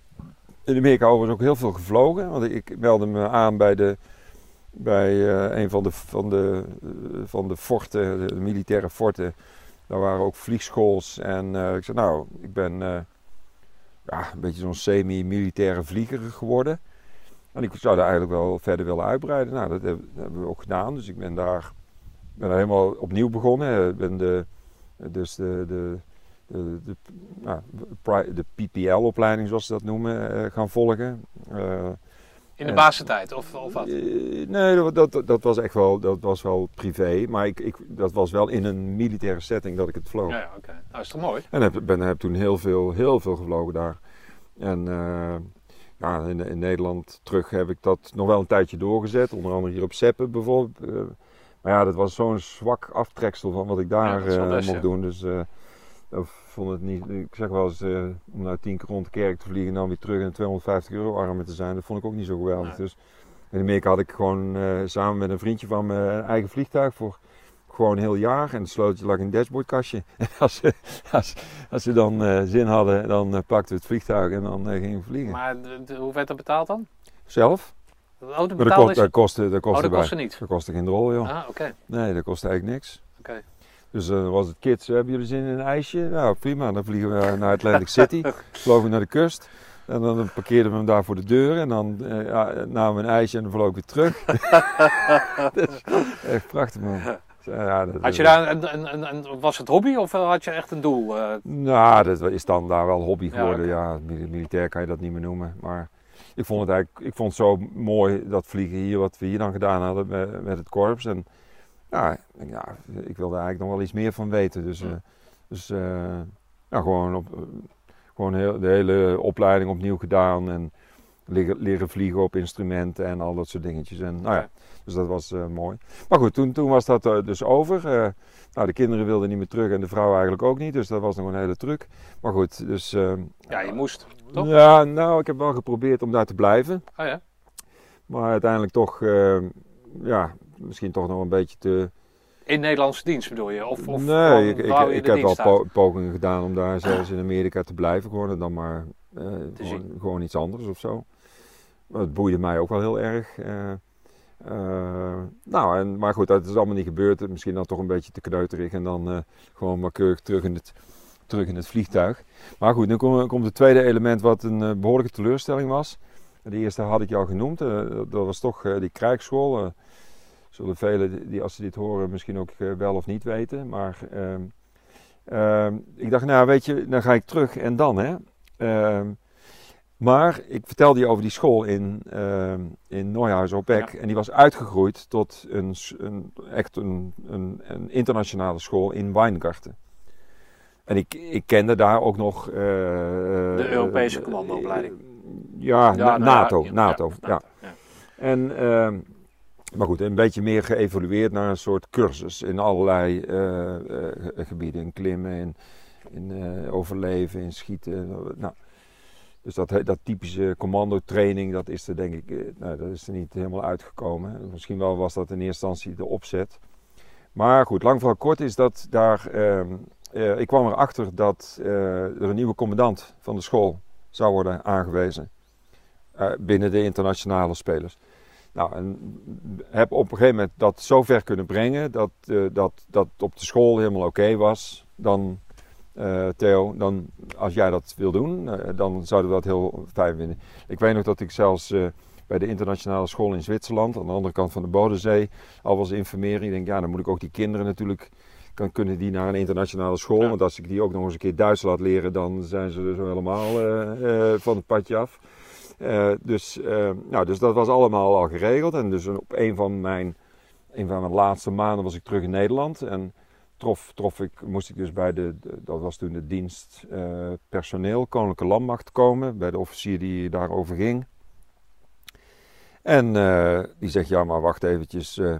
in Amerika overigens ook heel veel gevlogen. Want ik, meldde me aan bij, de, bij eh, een van de, van, de, eh, van de forten, de, militaire forten. Daar waren ook vliegschools. En ik zei, nou, ik ben ja, een beetje zo'n semi-militaire vlieger geworden. En ik zou daar eigenlijk wel verder willen uitbreiden. Nou, dat hebben we ook gedaan. Dus ik ben daar, ben daar helemaal opnieuw begonnen. Ik ben de, dus de, de, de, de, nou, de PPL-opleiding, zoals ze dat noemen, eh, gaan volgen. Eh, In de En- basentijd, of, of wat? Eh, nee, dat, dat, dat was echt wel, dat was wel privé. Maar ik, ik, dat was wel in een militaire setting dat ik het vloog. Ja, ja, oké. Nou, is toch mooi? En heb, ben, heb toen heel veel, heel veel gevlogen daar. En eh, ja, in, in Nederland terug heb ik dat nog wel een tijdje doorgezet. Onder andere hier op Seppen bijvoorbeeld. Eh, maar ja, dat was zo'n zwak aftreksel van wat ik daar Ja, eh, best, mocht ja. doen. Dus eh ik vond het niet. Ik zeg wel eens, eh, om nou tien keer rond de kerk te vliegen en dan weer terug en 250 euro armen te zijn. Dat vond ik ook niet zo geweldig. Nee. Dus in Amerika had ik gewoon eh, samen met een vriendje van me een eigen vliegtuig voor gewoon een heel jaar. En het sleuteltje lag in het dashboardkastje. En als ze, als, als ze dan eh, zin hadden, dan eh, pakten we het vliegtuig en dan eh, gingen we vliegen. Maar hoe werd dat betaald dan? Zelf? De dat, betaald kost, is? dat kostte, dat Oh, dat kostte niet. dat kostte geen rol, joh. Ah, oké. Nee, dat kostte eigenlijk niks. Oké. Dus eh, was het kids, hebben jullie zin in een ijsje? Nou, prima. Dan vliegen we naar Atlantic City. vlogen we naar de kust. En dan parkeerden we hem daar voor de deur. En dan eh, ja, namen we een ijsje en dan vloog ik weer terug. dus, echt prachtig, man. Ja, dat, Had je daar een, een, was het hobby of had je echt een doel? eh? Nou, dat is dan daar wel hobby Ja, geworden. Ja, mil- militair kan je dat niet meer noemen. Maar ik vond het eigenlijk ik vond het zo mooi dat vliegen hier, wat we hier dan gedaan hadden met, met het korps. En ja, ik- ja, ik wilde eigenlijk nog wel iets meer van weten. Dus, eh, dus ja, gewoon, op, gewoon heel, de hele opleiding opnieuw gedaan. En leren, leren vliegen op instrumenten en al dat soort dingetjes. En, nou ja, dus dat was eh, mooi. Maar goed, toen, toen was dat dus over. Nou, de kinderen wilden niet meer terug en de vrouw eigenlijk ook niet. Dus dat was nog een hele truc. Maar goed, dus... eh, Ja, je moest. Toch? Ja, nou, ik heb wel geprobeerd om daar te blijven. Oh ja? Maar uiteindelijk toch, eh, ja, misschien toch nog een beetje te... In Nederlandse dienst bedoel je? Of, of nee, ik, ik, heb wel po- pogingen gedaan om daar zelfs in Amerika te blijven. Gewoon en dan maar zien. gewoon, gewoon iets anders of zo. Maar het boeide mij ook wel heel erg. Eh, nou, en, maar goed, dat is allemaal niet gebeurd. Misschien dan toch een beetje te kneuterig. En dan eh, gewoon maar keurig terug in, het, terug in het vliegtuig. Maar goed, nu komt, het tweede element wat een eh, behoorlijke teleurstelling was. De eerste had ik al genoemd. dat was toch die krijgsschool. eh, zullen velen die- als ze dit horen misschien ook wel of niet weten. Maar ehm, ehm, ik dacht, nou weet je, dan ga ik terug en dan hè. Maar ik vertelde je over die school in, ehm in Neuhaus op Beck. En die was uitgegroeid tot een, een, echt een, een, een internationale school in Weingarten. En ik, ik kende daar ook nog... eh, De Europese eh, commandoopleiding. Ja, Ja, Na- nou NATO. ja, NATO, ja, ja. ja. En, ehm, maar goed, een beetje meer geëvolueerd naar een soort cursus in allerlei eh, eh, ge- gebieden. In klimmen, in, in eh, overleven, in schieten. Nou, dus dat, dat typische commandotraining, dat is er denk ik, eh, nou, dat is er niet helemaal uitgekomen. Misschien wel was dat in eerste instantie de opzet. Maar goed, lang vooral kort is dat daar, ehm, eh, ik kwam erachter dat eh, er een nieuwe commandant van de school zou worden aangewezen. binnen de internationale spelers. Nou, en heb op een gegeven moment dat zo ver kunnen brengen dat, dat, dat op de school helemaal oké was. Dan, eh, Theo, dan, als jij dat wil doen, eh, dan zouden we dat heel fijn vinden. Ik weet nog dat ik zelfs eh, bij de internationale school in Zwitserland, aan de andere kant van de Bodensee, al was informeren. Ik denk, ja, dan moet ik ook die kinderen natuurlijk, kan, kunnen die naar een internationale school. Ja. Want als ik die ook nog eens een keer Duits laat leren, dan zijn ze zo helemaal van het padje af. Dus, nou, dus dat was allemaal al geregeld. En dus op een van mijn, een van mijn laatste maanden was ik terug in Nederland. En trof, trof ik, moest ik dus bij de, dat was toen de dienst eh, personeel, Koninklijke Landmacht komen. Bij de officier die daarover ging. En eh, die zegt, ja maar wacht eventjes. eh,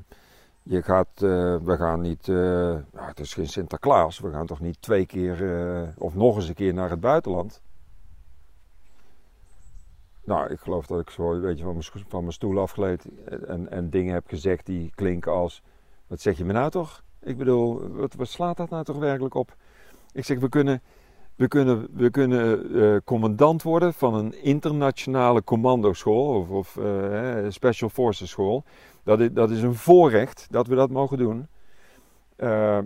je gaat, we gaan niet, het is geen Sinterklaas. We gaan toch niet twee keer of nog eens een keer naar het buitenland. Nou, ik geloof dat ik zo een beetje van mijn, van mijn stoel afgeleid en, en dingen heb gezegd die klinken als... Wat zeg je me nou toch? Ik bedoel, wat, slaat dat nou toch werkelijk op? Ik zeg, we kunnen, we kunnen, we kunnen eh, commandant worden van een internationale commandoschool of, of eh, Special Forces school. Dat is, dat is een voorrecht dat we dat mogen doen. Eh,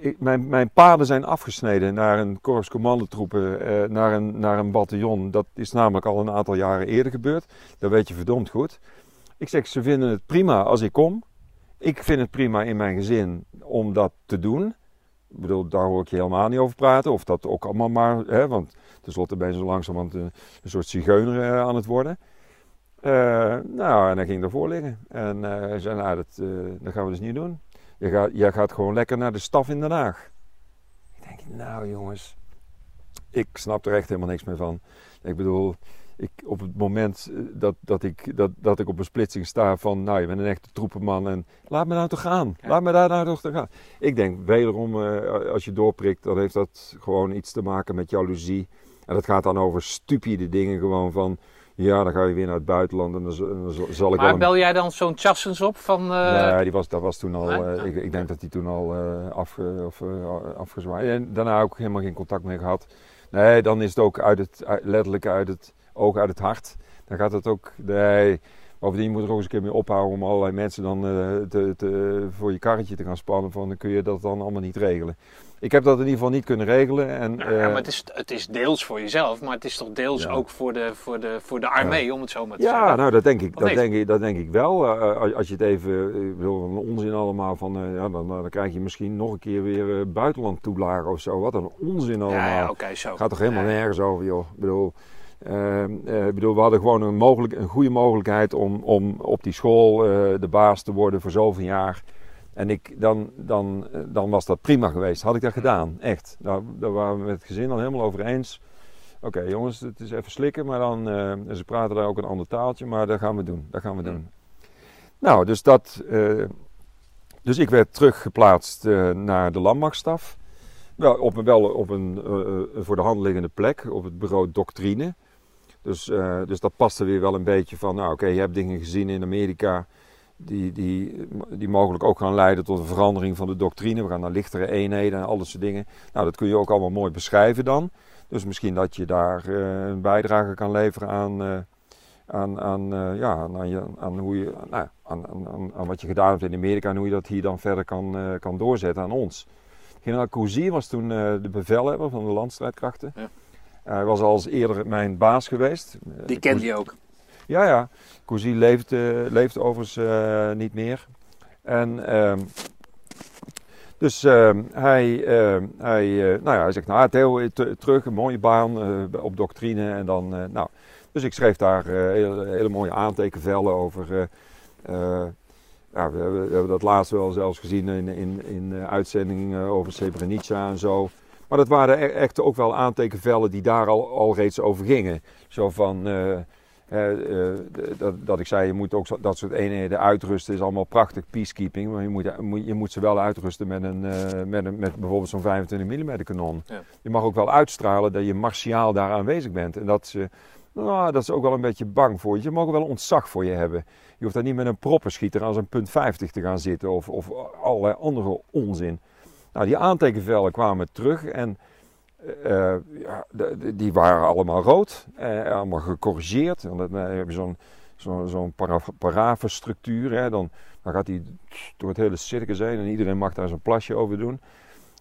ik- mijn, paden zijn afgesneden naar een korps commandotroepen, naar, een, naar een bataljon. Dat is namelijk al een aantal jaren eerder gebeurd. Dat weet je verdomd goed. Ik zeg, ze vinden het prima als ik kom. Ik vind het prima in mijn gezin om dat te doen. Ik bedoel, daar hoor ik je helemaal niet over praten. Of dat ook allemaal maar, hè, want tenslotte ben je zo langzamerhand een, een soort zigeuner eh, aan het worden. Eh, nou, en hij ging ervoor liggen. En eh, hij zei, nou, dat, eh, gaan we dus niet doen. Je gaat, jij gaat gewoon lekker naar de staf in Den Haag. Ik denk, nou jongens, ik snap er echt helemaal niks meer van. Ik bedoel, ik, op het moment eh, dat, dat, ik, dat, dat ik op een splitsing sta van, nou je bent een echte troepenman en laat me nou toch gaan. Laat me daar nou toch gaan. Ik denk wederom, eh, als je doorprikt, dan heeft dat gewoon iets te maken met jaloezie. En dat gaat dan over stupide dingen gewoon van, ja dan ga je weer naar het buitenland en dan, zal ik Maar bel jij dan zo'n Chassens op van... eh, Nee, die was, dat was toen al. Ik, ik denk dat hij toen al eh afge, of, afgezwaaid. En daarna ook helemaal geen contact meer gehad. Nee, dan is het ook uit het, uit- letterlijk uit het oog, uit het hart. Dan gaat het ook. Nee. Bovendien je moet er ook eens een keer mee ophouden om allerlei mensen dan eh, te, te, voor je karretje te gaan spannen. Van dan kun je dat dan allemaal niet regelen. Ik heb dat in ieder geval niet kunnen regelen. En, Ja, eh, maar het is, het is deels voor jezelf, maar het is toch deels Ja. ook voor de, voor, de, voor de armee, om het zo maar te Ja, zeggen. nou dat denk ik, dat denk ik, dat denk ik wel. Eh, als- je het even, ik bedoel, een onzin allemaal van, ja, dan, dan krijg je misschien nog een keer weer buitenland toelagen of zo. Wat een onzin allemaal. Ja, ja oké, zo. Gaat toch helemaal Ja. nergens over, joh. Ik bedoel, eh, eh, ik bedoel, we hadden gewoon een, mogelijk, een goede mogelijkheid om, om op die school eh, de baas te worden voor zoveel jaar. En ik, dan, dan, eh, dan was dat prima geweest. Had ik dat gedaan, echt. Nou, daar waren we met het gezin al helemaal over eens. Oké jongens, het is even slikken, maar dan, ze praten daar ook een ander taaltje, maar dat gaan we doen, dat gaan we doen. Nou, dus dat, dus ik werd teruggeplaatst naar de landmachtstaf. Wel op, een- wel op een voor de hand liggende plek, op het bureau doctrine. Dus, eh, dus dat paste weer wel een beetje van, nou oké, je hebt dingen gezien in Amerika die, die, die mogelijk ook gaan leiden tot een verandering van de doctrine. We gaan naar lichtere eenheden en al dat soort dingen. Nou, dat kun je ook allemaal mooi beschrijven dan. Dus misschien dat je daar eh, een bijdrage kan leveren aan, eh, aan, aan, ja, aan, je, aan, hoe je, nou, aan, aan, aan, wat je gedaan hebt in Amerika en hoe je dat hier dan verder kan, kan doorzetten aan ons. Generaal Cousy was toen de bevelhebber van de landstrijdkrachten. Ja. Hij was al eens eerder mijn baas geweest. Die kende je ook. Ja, ja. Cousy leeft, eh, leeft overigens eh, niet meer. En ehm, dus ehm, hij, ehm, hij, eh, nou ja, hij zegt, nou Theo, terug, een mooie baan eh, op doctrine. En dan, eh, nou, dus ik schreef daar eh, hele, hele mooie aantekenvellen over. eh, eh, ja, we, hebben, we hebben dat laatst wel zelfs gezien in, in, in eh, uitzendingen over Srebrenica en zo. Maar dat waren e- echt ook wel aantekenvellen die daar al, al reeds over gingen. Zo van, eh, eh, eh, dat, dat ik zei, je moet ook zo- dat soort eenheden uitrusten. is allemaal prachtig, peacekeeping. Maar je moet, moet- je moet ze wel uitrusten met, een, eh, met, een, met bijvoorbeeld zo'n 25 mm kanon. Ja. Je mag ook wel uitstralen dat je martiaal daar aanwezig bent. En dat ze, nou, dat ze ook wel een beetje bang voor je. Ze mogen wel ontzag voor je hebben. Je hoeft daar niet met een proppenschieter aan zo'n punt 50 te gaan zitten. Of, of allerlei andere onzin. Nou, die aantekenvellen kwamen terug en eh, eh, ja, die waren allemaal rood. eh, allemaal gecorrigeerd. En dan heb je zo'n zo'n para- paravenstructuur. Dan, dan gaat die door het hele circus heen en iedereen mag daar zo'n plasje over doen.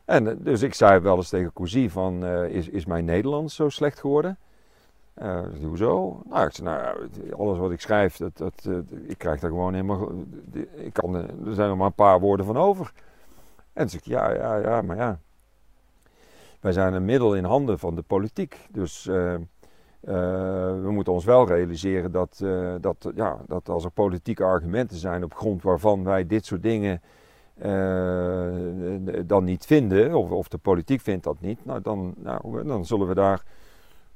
En dus ik zei wel eens tegen Cousy van, is, is mijn Nederlands zo slecht geworden? Hoezo? Nou, ik zei, nou, alles wat ik schrijf, dat, dat, ik krijg daar gewoon helemaal... Ik kan, er zijn er maar een paar woorden van over. En ik, ja, ja, ja, maar ja. Wij zijn een middel in handen van de politiek. Dus eh, eh, we moeten ons wel realiseren dat, eh, dat, ja, dat als er politieke argumenten zijn op grond waarvan wij dit soort dingen dan niet vinden, of, of de politiek vindt dat niet, nou, dan, nou, dan zullen we daar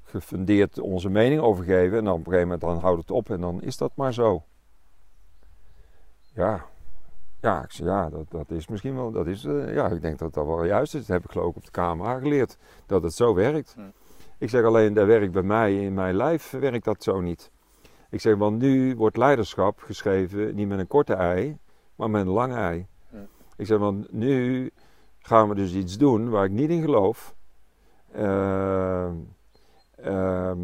gefundeerd onze mening over geven. En dan op een gegeven moment dan houdt het op en dan is dat maar zo. Ja, ja, ik zei, ja dat, dat is misschien wel, dat is, eh, ja, ik denk dat dat wel juist is. Dat heb ik geloof ik op de KMA geleerd, dat het zo werkt. Hm. Ik zeg alleen, dat werkt bij mij, in mijn lijf werkt dat zo niet. Ik zeg, want nu wordt leiderschap geschreven niet met een korte ei, maar met een lange ei. Hm. Ik zeg, want nu gaan we dus iets doen waar ik niet in geloof. Ehm, ehm,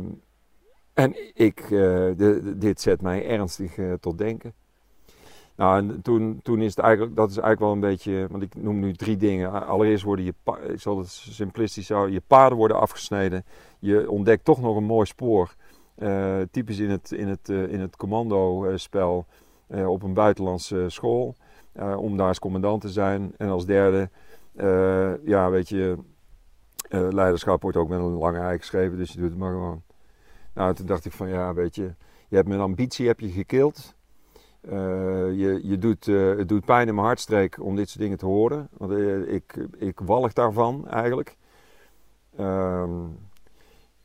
en ik, eh, de- de- dit zet mij ernstig eh, tot denken. Nou, en toen, toen is het eigenlijk, dat is eigenlijk wel een beetje, want ik noem nu drie dingen. Allereerst worden je, ik zal het simplistisch houden, je paden worden afgesneden. Je ontdekt toch nog een mooi spoor. Eh, typisch in het, in het, eh, in het commando-spel eh, op een buitenlandse school. om daar als commandant te zijn. En als derde, ja, weet je, leiderschap wordt ook met een lange ei geschreven, dus je doet het maar gewoon. Nou, toen dacht ik van, ja, weet je, je hebt mijn ambitie heb je gekild. Eh, je, je doet, eh, het doet pijn in mijn hartstreek om dit soort dingen te horen. Want eh, ik, ik walg daarvan eigenlijk. Ehm,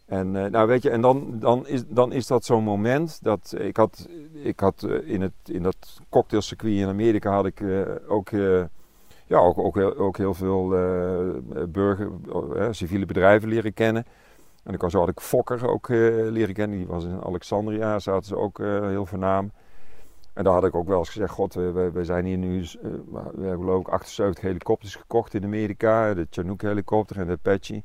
en, nou weet je, en dan, dan, is, dan is dat zo'n moment dat ik had, ik had in, het, in dat cocktailcircuit in Amerika had ik ook, ja, ook, ook, heel, ook heel veel burger, civiele bedrijven leren kennen. En ik, zo had ik Fokker ook leren kennen, die was in Alexandria, zaten ze ook heel voornaam. En daar had ik ook wel eens gezegd, god, we, we- zijn hier nu, eh, we hebben ik 78 helikopters gekocht in Amerika. De Chinook helikopter en de Apache.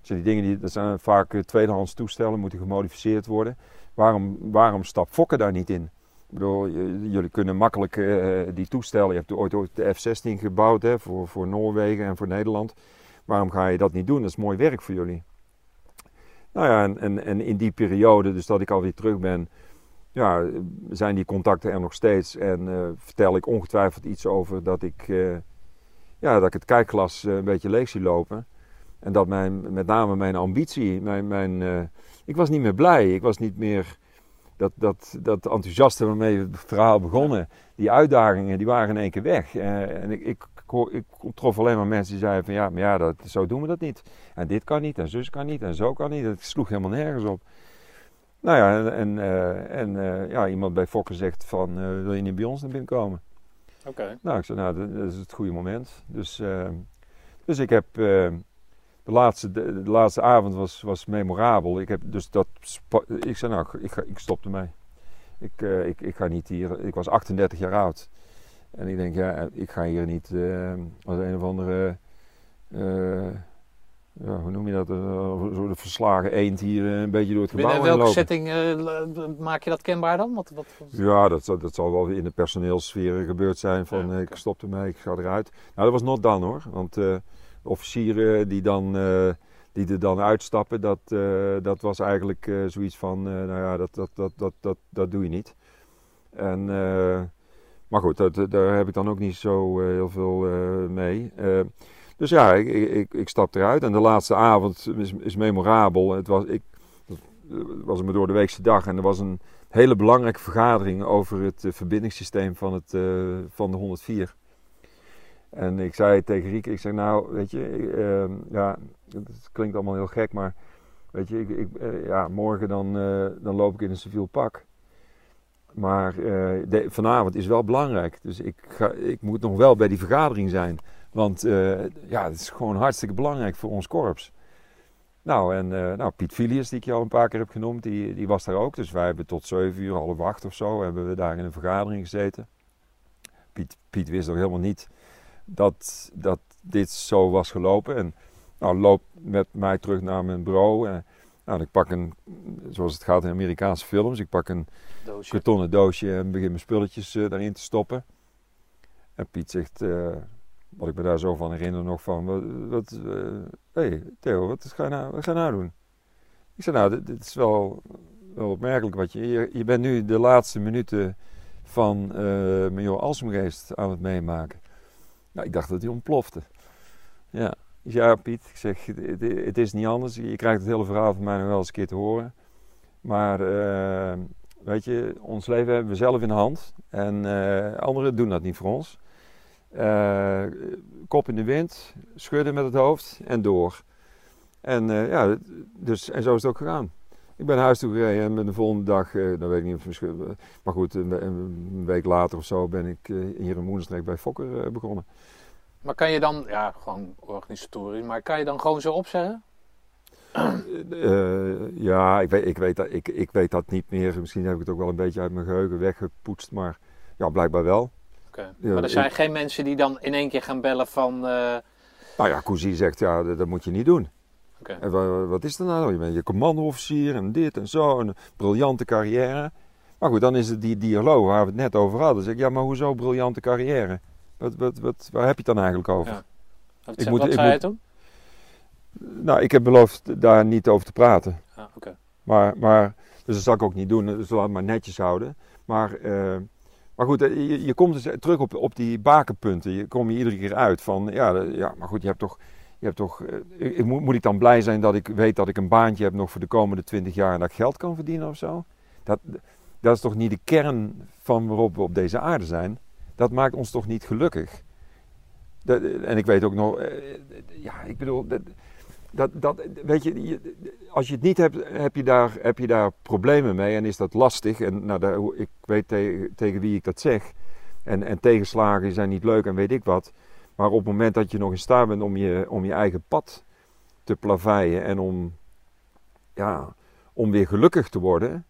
Dus die dingen die, dat zijn vaak eh, tweedehands toestellen, moeten gemodificeerd worden. Waarom, waarom stapt Fokker daar niet in? Ik bedoel, jullie kunnen makkelijk eh, die toestellen, je hebt ooit, ooit de F-16 gebouwd hè, voor, voor Noorwegen en voor Nederland. Waarom ga je dat niet doen? Dat is mooi werk voor jullie. Nou ja, en, en, en in die periode, dus dat ik alweer terug ben, ja, zijn die contacten er nog steeds. En eh, vertel ik ongetwijfeld iets over dat ik, eh, ja, dat ik het kijkglas eh, een beetje leeg zie lopen. En dat mijn, met name mijn ambitie, mijn, mijn, ik was niet meer blij. Ik was niet meer dat, dat, dat enthousiaste waarmee we het verhaal begonnen. Die uitdagingen, die waren in één keer weg. En ik, ik, ik, trof alleen maar mensen die zeiden van ja, maar ja, dat, zo doen we dat niet. En dit kan niet, en zus kan niet, en zo kan niet. Het sloeg helemaal nergens op. Nou ja, en, en, eh, en eh, ja, iemand bij Fokker zegt van, eh, wil je niet bij ons naar binnen komen? Oké. Nou, ik zei, nou, dat, is het goede moment. Dus, dus ik heb, de, laatste, de, de laatste avond was, was memorabel. Ik heb dus dat, ik zei, nou, ik, ga, ik stop ermee. Ik, ik, ik ga niet hier, ik was 38 jaar oud. En ik denk, ja, ik ga hier niet eh, als een of andere, ja, hoe noem je dat, een soort verslagen eend hier eh, een beetje door het gebouw Binnen welke lopen. setting eh, maak je dat kenbaar dan? Wat, wat, wat- Ja, dat, zal- dat zal wel in de personeelsfeer gebeurd zijn van Ja, eh, ik stop ermee, ik ga eruit. Nou, dat was not dan hoor. Want eh, de officieren die, dan, eh, die er dan uitstappen, dat, eh, dat was eigenlijk eh, zoiets van, eh, nou ja, dat, dat, dat, dat, dat, dat doe je niet. En, eh, maar goed, dat, daar heb ik dan ook niet zo eh, heel veel eh, mee. Eh, dus ja, ik, ik, ik, stap eruit. En de laatste avond is, is memorabel. Het was, ik, het was een door de weekse dag en er was een hele belangrijke vergadering over het eh, verbindingssysteem van, het, eh, van de 104. En ik zei tegen Rieke, ik zeg nou, weet je, ehm, ja, het klinkt allemaal heel gek, maar weet je, ik, ik, eh, ja, morgen dan, eh, dan loop ik in een civiel pak. Maar eh, vanavond is wel belangrijk, dus ik, ga, ik moet nog wel bij die vergadering zijn. Want eh, ja, het is gewoon hartstikke belangrijk voor ons korps. Nou, en eh, nou, Piet Filius, die ik je al een paar keer heb genoemd, die, die was daar ook. Dus wij hebben tot 7 uur, half acht of zo, hebben we daar in een vergadering gezeten. Piet, Piet wist nog helemaal niet dat, dat dit zo was gelopen. En nou, loopt met mij terug naar mijn bureau. En, nou, ik pak een, zoals het gaat in Amerikaanse films, ik pak een doosje? kartonnen doosje en begin mijn spulletjes eh, daarin te stoppen. En Piet zegt, eh, wat ik me daar zo van herinner nog van, wat, wat eh, hey, Theo, wat ga je nou, wat ga je nou doen? Ik zei, nou, dit, is wel, wel opmerkelijk wat je, je, bent nu de laatste minuten van eh major Alsemgeest aan het meemaken. Nou, ik dacht dat hij ontplofte. Ja, ja Piet, ik zeg, het, is niet anders. Je krijgt het hele verhaal van mij nog wel eens een keer te horen. Maar eh, weet je, ons leven hebben we zelf in de hand. En anderen doen dat niet voor ons. Eh, kop in de wind, schudden met het hoofd en door. En, eh, ja, dus, en zo is het ook gegaan. Ik ben naar huis toe gereden en de volgende dag, eh dan weet ik niet of misschien- maar goed, een, een week later of zo ben ik hier in Moederstreek bij Fokker begonnen. Maar kan je dan, ja, gewoon organisatorisch, maar kan je dan gewoon zo opzeggen? Ja, ik weet, ik, weet dat, ik, ik weet dat niet meer. Misschien heb ik het ook wel een beetje uit mijn geheugen weggepoetst, maar ja, blijkbaar wel. Ja, maar er zijn ik- geen mensen die dan in één keer gaan bellen van, eh, Nou ja, Cousy zegt, ja, dat, dat moet je niet doen. Oké. En wa- wat is er nou? Je bent je commandoofficier en dit en zo, een briljante carrière. Maar goed, dan is het die dialoog waar we het net over hadden. Dan zeg ik, ja, maar hoezo briljante carrière? Wat, wat, wat, waar heb je het dan eigenlijk over? Ja. wat, Ik moet- wat ik zei moet- je toen? Nou, ik heb beloofd daar niet over te praten. Oké. Maar, maar, dus dat zal ik ook niet doen. Dus laat het maar netjes houden. Maar, eh, maar goed, eh, je, je komt dus terug op, op die bakenpunten. Je kom je iedere keer uit van, ja, ja maar goed, je hebt toch... Je hebt toch eh, ik, moet, ik dan blij zijn dat ik weet dat ik een baantje heb nog voor de komende 20 jaar en dat ik geld kan verdienen of zo? Dat, dat is toch niet de kern van waarop we op deze aarde zijn. Dat maakt ons toch niet gelukkig. Dat, en ik weet ook nog, eh, ja, ik bedoel, dat, dat, dat, weet je, je- als je het niet hebt, heb je, daar, heb je daar problemen mee en is dat lastig. En nou, daar, ik weet tegen, tegen wie ik dat zeg. En, en tegenslagen zijn niet leuk en weet ik wat. Maar op het moment dat je nog in staat bent om je, om je eigen pad te plaveien en om, ja, om weer gelukkig te worden,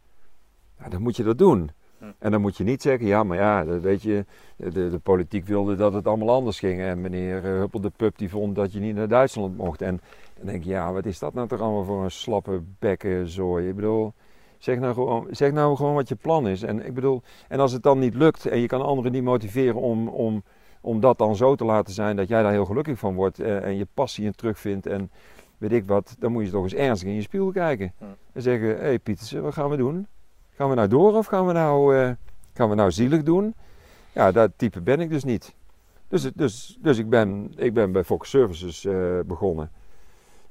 dan moet je dat doen. En dan moet je niet zeggen, ja, maar ja, weet je, de, de politiek wilde dat het allemaal anders ging. En meneer eh, Huppel de Pup die vond dat je niet naar Duitsland mocht. En dan denk je, ja, wat is dat nou toch allemaal voor een slappe bekken zooi? Ik bedoel, zeg nou, gewoon, zeg nou gewoon wat je plan is. En ik bedoel, en als het dan niet lukt en je kan anderen niet motiveren om, om, om dat dan zo te laten zijn dat jij daar heel gelukkig van wordt eh, en je passie in terugvindt en weet ik wat, dan moet je toch eens ernstig in je spiegel kijken. En zeggen, hé hey, Pietersen, wat gaan we doen? Gaan we nou door of gaan we nou, eh, gaan we nou zielig doen? Ja, dat type ben ik dus niet. Dus, dus, dus ik, ben, ik ben bij Fox Services eh, begonnen.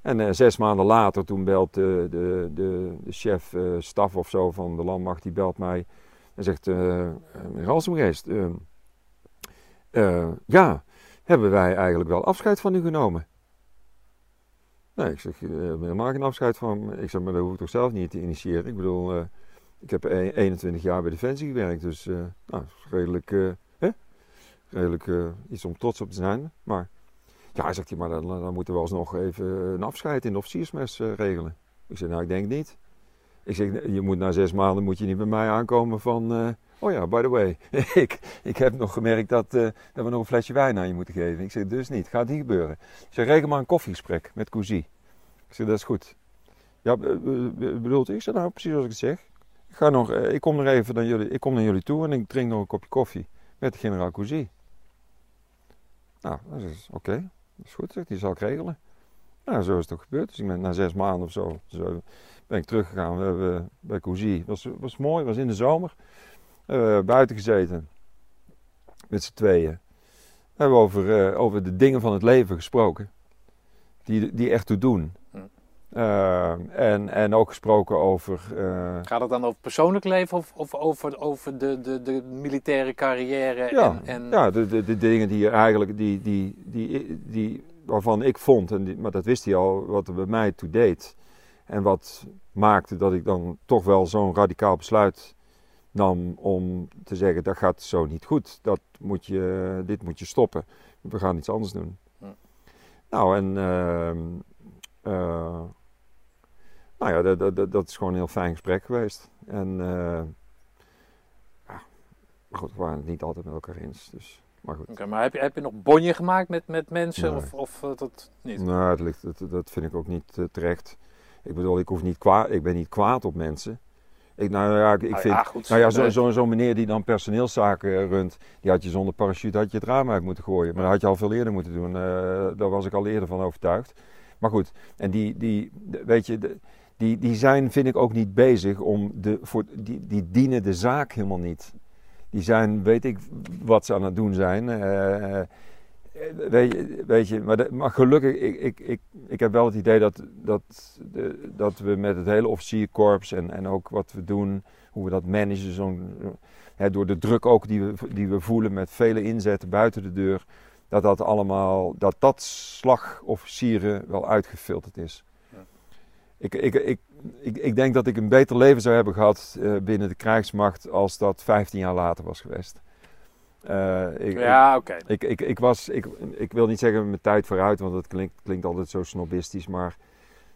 En eh, zes maanden later, toen belt de, de, de, de chef eh, staf of zo van de landmacht, die belt mij en zegt, eh meneer Halsemgeest, eh, eh, ja, hebben wij eigenlijk wel afscheid van u genomen? Nee, ik zeg, helemaal geen afscheid van. Ik zeg, maar dat hoef ik toch zelf niet te initiëren. Ik bedoel, ik heb e- 21 jaar bij Defensie gewerkt, dus nou, redelijk, hè? redelijk iets om trots op te zijn. Maar ja, zegt hij, maar dan, moeten we alsnog even een afscheid in de officiersmes eh, regelen. Ik zeg, nou, ik denk niet. Ik zeg, je moet na zes maanden moet je niet bij mij aankomen van... eh, oh ja, by the way, ik, ik heb nog gemerkt dat, eh, dat we nog een flesje wijn aan je moeten geven. Ik zeg, dus niet, gaat niet gebeuren. Ik zeg, reken maar een koffiegesprek met Cousy. Ik zeg, dat is goed. Ja, be- be- be- bedoelt? Ik zeg, nou, precies zoals ik het zeg. Ik, ga nog, ik kom nog even naar jullie, ik kom naar jullie toe en ik drink nog een kopje koffie met de generaal Cousy. Nou, dat is oké. Dat is goed, zegt hij, zal ik regelen. Nou, zo is het ook gebeurd. Dus ik ben na zes maanden of zo, zo ben ik teruggegaan. We hebben bij Cousy. Het was, was mooi, was in de zomer. We hebben buiten gezeten. Met z'n tweeën. We hebben over, eh, over de dingen van het leven gesproken. Die, die echt toe doen. Hm. Eh, en, en ook gesproken over... eh, Gaat het dan over persoonlijk leven of, of over, over de, de, de militaire carrière? Ja, en, en... ja de, de, de dingen die er eigenlijk, die, die, die, die, waarvan ik vond, en die, maar dat wist hij al, wat er bij mij toe deed. En wat maakte dat ik dan toch wel zo'n radicaal besluit nam om te zeggen, dat gaat zo niet goed. Dat moet je, dit moet je stoppen. We gaan iets anders doen. Hm. Nou, en ehm, eh, nou ja, dat, dat, dat- is gewoon een heel fijn gesprek geweest. En eh, ja, maar goed, we waren het niet altijd met elkaar eens. Dus, maar goed. Maar heb je, heb je nog bonje gemaakt met, met mensen Nee. of, of eh, dat niet? Nou, dat, ligt, dat, dat vind ik ook niet eh, terecht. Ik bedoel, ik, hoef niet kwaad, ik ben niet kwaad op mensen. Ik, nou ja, ik, ik Nou vind... ja, goed. Nou ja, zo'n zo, zo'n meneer die dan personeelszaken runt, die had je zonder parachute had je het raam uit moeten gooien. Maar dat had je al veel eerder moeten doen. daar was ik al eerder van overtuigd. Maar goed, en die, die weet je, de- die, die zijn, vind ik ook niet bezig om de, voor, die, die dienen de zaak helemaal niet. Die zijn, weet ik wat ze aan het doen zijn. eh, eh, weet, je, weet je, maar, maar gelukkig, ik, ik, ik, ik heb wel het idee dat, dat, de, dat we met het hele officierkorps en, en ook wat we doen, hoe we dat managen, hè, door de druk ook die we, die we voelen met vele inzetten buiten de deur, dat dat allemaal, dat dat slagofficieren wel uitgefilterd is. Ik, ik, ik, ik, ik denk dat ik een beter leven zou hebben gehad eh, binnen de krijgsmacht als dat 15 jaar later was geweest. Eh, ik, Ja, oké. ik, ik, ik, was, ik, ik wil niet zeggen mijn tijd vooruit, want dat klinkt, klinkt altijd zo snobistisch, maar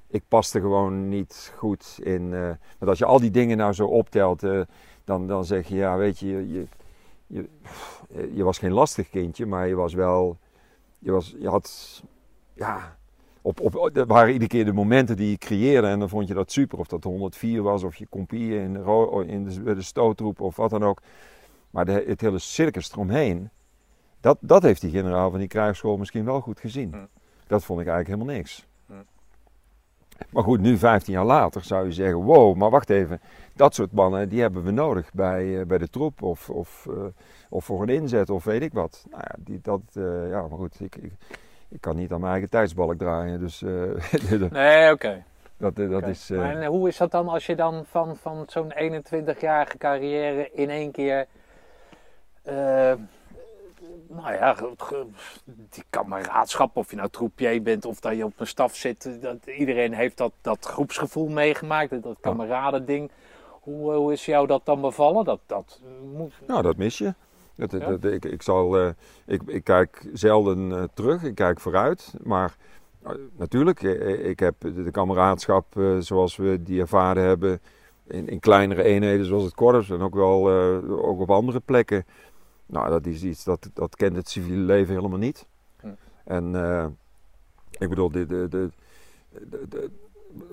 ik paste gewoon niet goed in. want als je al die dingen nou zo optelt, dan, dan zeg je, ja, weet je, je, je, je, je was geen lastig kindje, maar je was wel, je, was, je had, ja, op, op, er waren iedere keer de momenten die je creëerde en dan vond je dat super. Of dat 104 was, of je compie in de, ro- in de, stoottroep of wat dan ook. Maar de, het hele circus eromheen, dat, dat heeft die generaal van die krijgsschool misschien wel goed gezien. Hm. Dat vond ik eigenlijk helemaal niks. Hm. Maar goed, nu 15 jaar later zou je zeggen, wow, maar wacht even. Dat soort mannen, die hebben we nodig bij, eh, bij de troep of, of, eh, of voor een inzet of weet ik wat. Nou ja, die, dat, eh, ja maar goed, ik, ik, ik kan niet aan mijn eigen tijdsbalk draaien. Dus, eh, Nee, oké. Dat, dat Oké. is... eh, Maar hoe is dat dan als je dan van, van zo'n 21-jarige carrière in één keer... eh, nou ja, die kameraadschap, of je nou troupier bent of dat je op een staf zit. Dat, iedereen heeft dat, dat groepsgevoel meegemaakt, dat- dat kameradending. Hoe, hoe is jou dat dan bevallen? Dat, dat moet... Nou, dat mis je. Dat, Ja. dat, ik, ik, zal, eh, ik, ik kijk zelden eh, terug, ik kijk vooruit. Maar eh, natuurlijk, ik heb de, kameraadschap zoals we die ervaren hebben in, in kleinere eenheden zoals het korps en ook wel ook op andere plekken. Nou, dat is iets dat, dat kent het civiele leven helemaal niet. Hm. En ik bedoel, de, de, de,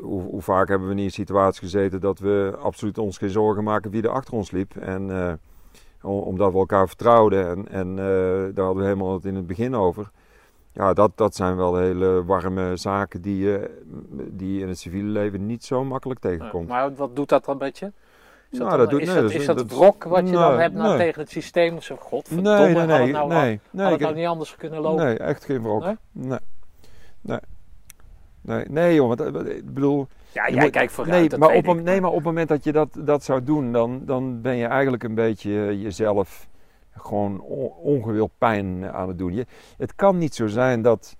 hoe, hoe vaak hebben we niet in een situatie gezeten dat we absoluut ons geen zorgen maken wie er achter ons liep. En omdat we elkaar vertrouwden en, en eh, daar hadden we helemaal het in het begin over. Ja, dat, dat zijn wel hele warme zaken die je die je in het civiele leven niet zo makkelijk tegenkomt. Maar wat doet dat dan met je? Is dat, Nou, dan- doet- is nee, dat, is- dat dat- wrok wat je dan hebt nou nee. tegen het systeem? Zo, godverdomme, nee, nee, had nee, het nou, nee, had nee, het nou niet anders kunnen lopen? nee, echt geen wrok. Nee? Nee, nee, nee, want eh, ik bedoel, Ja, jij kijkt vooruit, nee, dat maar op, een, nee, maar op het moment dat je dat, dat zou doen, dan, dan ben je eigenlijk een beetje jezelf gewoon on- ongewild pijn aan het doen. Je, het kan niet zo zijn dat,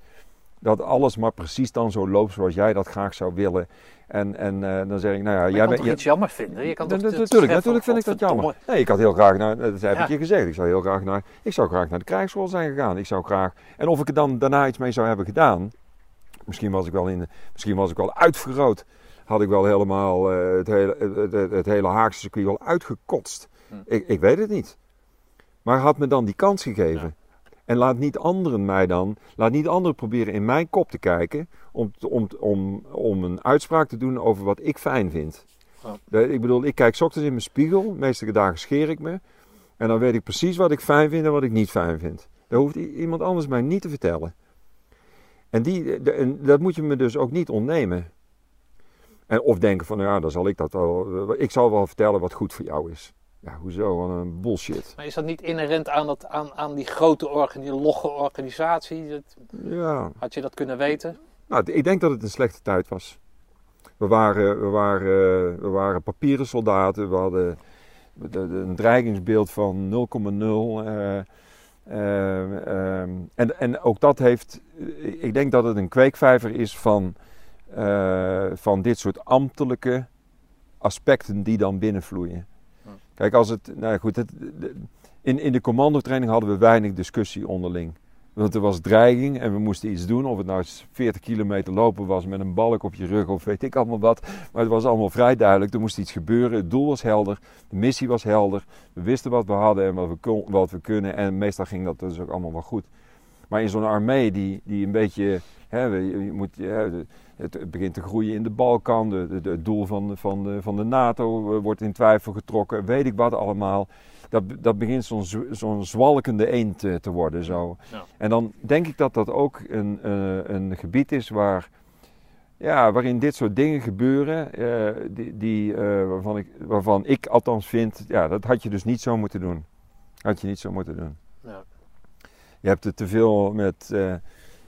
dat alles maar precies dan zo loopt zoals jij dat graag zou willen. En, en eh, dan zeg ik, nou ja, Maar je jij kan bent... je- iets jammer vinden? Je kan toch natuurlijk, natuurlijk vind ik dat jammer. Nee, ik had heel graag naar, dat heb Ja. ik je gezegd, ik zou heel graag naar, ik zou graag naar de krijgsschool zijn gegaan. Ik zou graag, en of ik er dan daarna iets mee zou hebben gedaan, misschien was ik wel, in, misschien was ik wel uitvergroot. Had ik wel helemaal eh, het, hele, het, het, het hele Haagse circuit wel uitgekotst. Hm. Ik, ik weet het niet. Maar had me dan die kans gegeven. En laat niet anderen mij dan, laat niet anderen proberen in mijn kop te kijken om, om, om, om een uitspraak te doen over wat ik fijn vind. Ja. Ik bedoel, ik kijk ochtends in mijn spiegel, de meeste dagen scheer ik me. En dan weet ik precies wat ik fijn vind en wat ik niet fijn vind. Dat hoeft iemand anders mij niet te vertellen. En, die, de- en dat moet je me dus ook niet ontnemen. En of denken van, ja, dan zal ik dat wel. Ik zal wel vertellen wat goed voor jou is. Ja, hoezo? Wat een bullshit. Maar is dat niet inherent aan, dat, aan, aan die grote organi logge organisatie? Dat, Ja, had je dat kunnen weten? Nou, ik denk dat het een slechte tijd was. We waren, we waren, we waren papieren soldaten. We hadden de- de- een dreigingsbeeld van 0,0. eh, eh, ehm, en, en ook dat heeft. Ik denk dat het een kweekvijver is van, eh, van dit soort ambtelijke aspecten die dan binnenvloeien. Hm. Kijk, als het. Nou goed, het, de- in, in de commandotraining hadden we weinig discussie onderling. Want er was dreiging en we moesten iets doen. Of het nou 40 kilometer lopen was met een balk op je rug of weet ik allemaal wat. Maar het was allemaal vrij duidelijk. Er moest iets gebeuren. Het doel was helder. De missie was helder. We wisten wat we hadden en wat we, kon, wat we kunnen. En meestal ging dat dus ook allemaal wel goed. Maar in zo'n armee die, die een beetje... Hè, je, moet, hè, het, het begint te groeien in de Balkan. De, het doel van, de- van, de, van de NATO eh, wordt in twijfel getrokken. Weet ik wat allemaal. Dat, dat begint zo'n zo'n zwalkende eend eh, te worden. Zo. Ja. En dan denk ik dat dat ook een, eh, een gebied is waar, ja, waarin dit soort dingen gebeuren. eh, die, die, eh, waarvan, ik, waarvan ik althans vind, ja, dat had je dus niet zo moeten doen. Had je niet zo moeten doen. Ja. Je hebt het te veel met. eh,